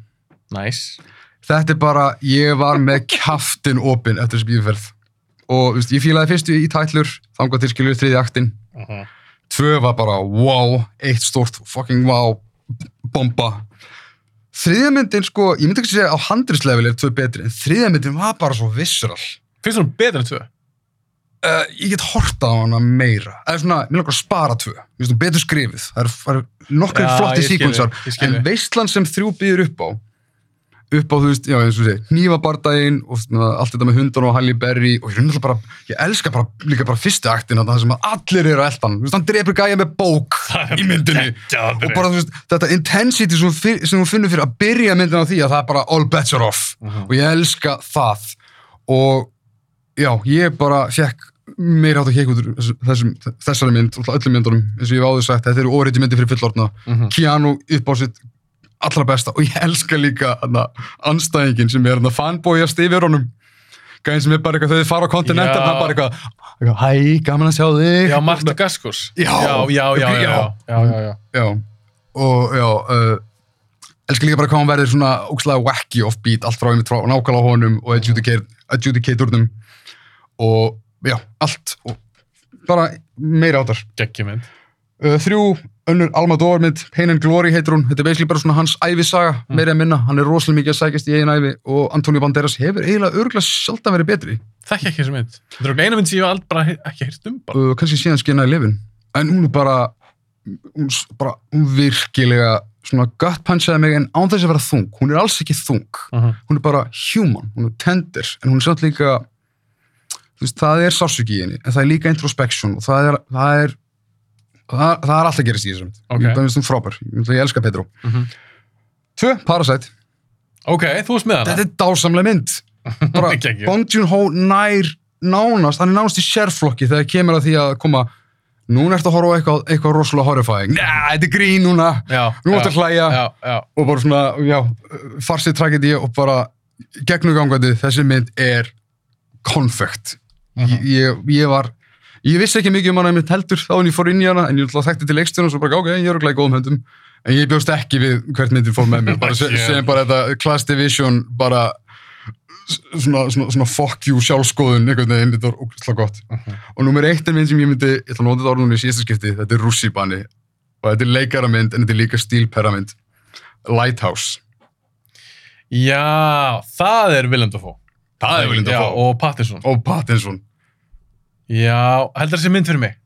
nice. Þetta er bara, ég var með kjaftin opinn eftir þessi bíðferð og þú veist, ég fílaði fyrstu í tætlur, þangað til skilur þriði aktin. uh -huh. Tvö var bara wow, eitt stórt fucking wow, bomba. Þriðja myndin sko, ég myndi ekki segja á handrisleveli er tvö betri, en þriðja myndin var bara svo visceral. finnst hún betur en tvö? Uh, ég get horta á hana meira. Er svona, mér langar að spara tvö. Mér finnst hún betur skrifið. Það eru er nokkri Já, flotti skil En veistlan sem þrjú býður upp á, upp á, þú veist, já, eins og sé, hnífabardaginn og svona allt þetta með hundan og Halle Berry og ég er bara, ég elska bara, líka bara fyrstu aktin þarna, það sem að allir eru að eldan. Þú veist, hann drepur gæja með bók í myndinni. Og bara, þú veist, þetta intensity sem hún, finnur fyrir að byrja myndin á því að það er bara all bets are off. Mhm. Og ég elska það. Og já, ég bara fekk meira átt að kekka út þessum, þessari mynd, öllum myndunum, eins og ég hef áður sagt, þetta eru óreiti myndi fyrir fullorðna. Mhm. Keanu upp á sitt allra besta og ég elska líka anstæðingin sem er hana, fanboyast yfir honum. Gæðin sem er bara eitthvað, þau fara á kontinental, Já. hann bara eitthvað, hæ, gaman að sjá þig. já, Marta Gaskus Já. já, já, já, já, já, já, já, já. Já, og já, uh, elskar líka bara hvað hann verður svona ógslag wacky offbeat, allt frá einmitt frá nákvæmlega honum og adjudicaturnum og já, allt og bara meira áttar. geggjumynd Uh, þrjú, önnur Almador mynd, Pain and Glory heitur hún, þetta er basically bara svona hans æfisaga, Mm. meira að minna, hann er rosalega mikið að sækjast í eigin æfi og Antonio Banderas hefur eiginlega örgulega sjaldan verið betri, þekki ekki þessu mynd. Þetta er eina mynd sem ég hef aldrei ekki heyrt um bara. uh, kannski síðan skinaði lifin, en hún er bara, hún, s- bara, hún virkilega svona gut punchaði mig en án þess að vera þung, hún er alls ekki þung, uh -huh. hún er bara human, hún er tender, en hún er samt líka, þú veist, það er sársöki í henni, en það er líka introspection og það er, það er, það, það er alltaf að gerast í þessum mynd, Ok. ég finnst hún frábær, ég, ég elska Pedro. Tvö, Parasite. ok, þú veist með hana Þetta er dásamlega mynd. (laughs) Bong Joon-ho nær nánast, hann er nánast í sérflokki þegar kemur að því að koma núna ertu að horfa eitthvað, eitthvað rosalega horrifying. Næ, þetta er grín núna. já, Nú ertu að hlæja já, já, og bara svona, farsið tragedi og bara gegnugangandi þessi mynd er konfekt. Mhm. Ég, ég var, ég vissi ekki mikið um hana einmitt heldur þá en ég fór inn í hana en ég þekkti til leikstjónu og svo bara, ok, ég er í góðum höndum. En ég bjóst ekki við hvert myndir fór með mér, bara se, sem bara þetta Class Division, bara svona, svona, svona fuck you sjálfskoðun einhvern veginn, þetta var ógæslega gott. Mhm. Og nummer eitt er mynd sem ég myndi, ég ætla að nota þetta orðunni í síðasta skipti, þetta er Russibani og þetta er leikaramynd en þetta er líka stílperamynd. Lighthouse. Já, það er Willem Dafoe. Það er Willem Dafoe. og Pattinson. Já, heldur þessi mynd fyrir mig.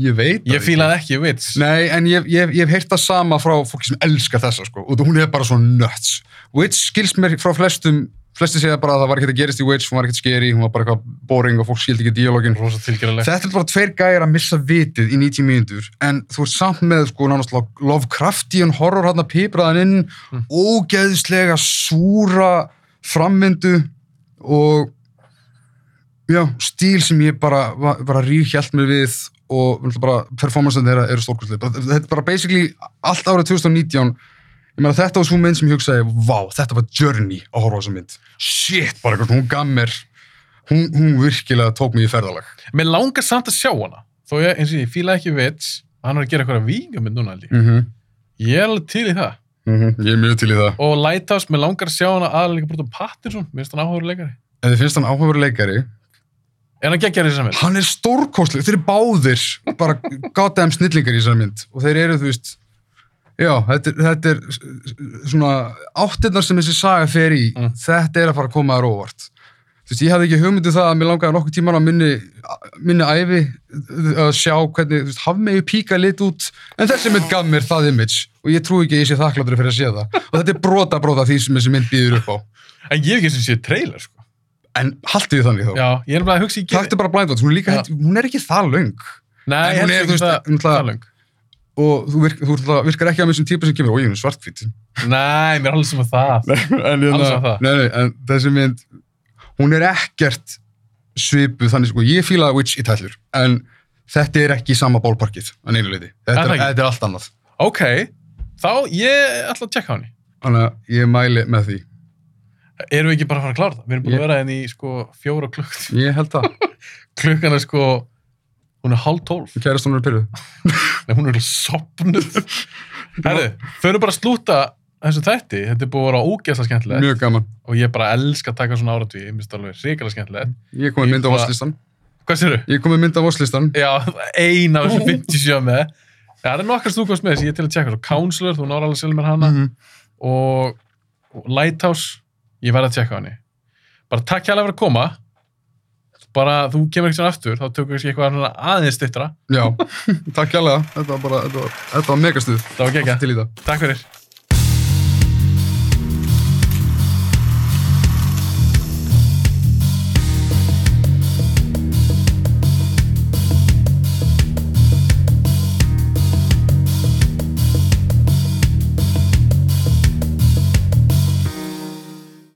Ég veit Ég fílaði ekki Wits. Nei, en ég, ég, ég hef heyrt það sama frá fólki sem elskar þessa, sko. Og hún er bara svo nuts. Witch skilst mér frá flestum, flesti segja bara að það var ekkert að gerist í Witch, hún var ekkert skeri, hún var bara eitthvað boring og fólk skildi ekki tilgerðilegt. Þetta er bara tveir gæjar að missa vitið í 90 mínútur, en þú ert samt með, sko, nánast lo- Lovecraftian horror hann að pipraðan inn, Mm. ógeðslega súra frammyndu og já, stíl sem ég bara, bara ríðhjælt mig við og bara performancein þeirra eru stórkostlega. Bara- Þetta er bara basically allt árið 2019 ég meina þetta var svo mynd sem ég hugsaði vá, þetta var journey að horfa á þessa mynd shit, bara hún gaf mér hún, hún virkilega tók mig í ferðalag Mér langar samt að sjá hana. Þó ég, eins og ég fílaði ekki Wits, hann er að gera eitthvað vígamynd núna mm -hmm. Ég er alveg til í það. ég er mjög til í það Og Lighthouse, mér langar að sjá hana aðalega brútt um Pattinson. Mér finnst hann áhugur finnst hann geggjari í þessar mynd? hann er stórkostleg, þeir eru báðir bara goddamn snillingar í þessar mynd og þeir eru, þú veist já, þetta er, þetta er svona áttirnar sem þessi saga fer í Mm. þetta er að fara að koma þér óvart þú veist, ég hafði ekki hugmyndu það að mér langaði nokkuð tímar á minni, minni ævi að sjá hvernig, þú veist, hafmegu píka lit út, en þessi mynd gaf mér það image og ég trúi ekki að ég sé þakkláttur fyrir að sé það og þetta er brota brota því sem þessi mynd býður upp á En ég hef ekki sem sé trailer, sko. En haldið við þannig þá Já, ég er bara að hugsa í Taktu bara blind Spots, hún er líka, Já. hætt, hún er ekki það löng Nei, ég hún er, veist, það, það löng. og þú, virk, þú virkar ekki að með þessum típa sem kemur, og ég er svartkvít Nei, mér er alveg sem að það. (laughs) en, Alls á það. nei, nei, en þessi mynd hún er ekkert svipuð þannig sko, ég fíla Witch í tællur en þetta er ekki sama bólparkið að neinu leiti, þetta, er, þetta er allt annað Ok, þá ég ætla að tjekka á henni. þannig að ég mæli með því Erum við ekki bara að fara að klára það? Við erum búin Ég- að vera henni í sko fjóra klukk. ég held það, (laughs) Klukkan er sko, hún er hálf tólf. kærast hún er pyrruð (laughs) Nei, hún er sopnuð. (laughs) Herðu, förum bara að slúta þessu þætti. Þetta er búin að vera ógeðslega skemmtilegt. mjög gaman, Og ég bara elska að taka svona áratví. Ég minnst alveg hrikalega skemmtilegt. ég kom með mynd á vosslistan Hvað sérðu? ég kom með mynd á vosslistan Já, ein af þessum 57 með. Já, þú alveg. Mhm. og Lighthouse ég verði að tjekka á henni. Bara takk hjá fyrir að koma. Bara þú kemur ekki svona aftur þá tökum við eitthvað aðeins stittra já, (laughs) takk hjá þetta var bara, þetta var, þetta var megastuð það var það. Takk fyrir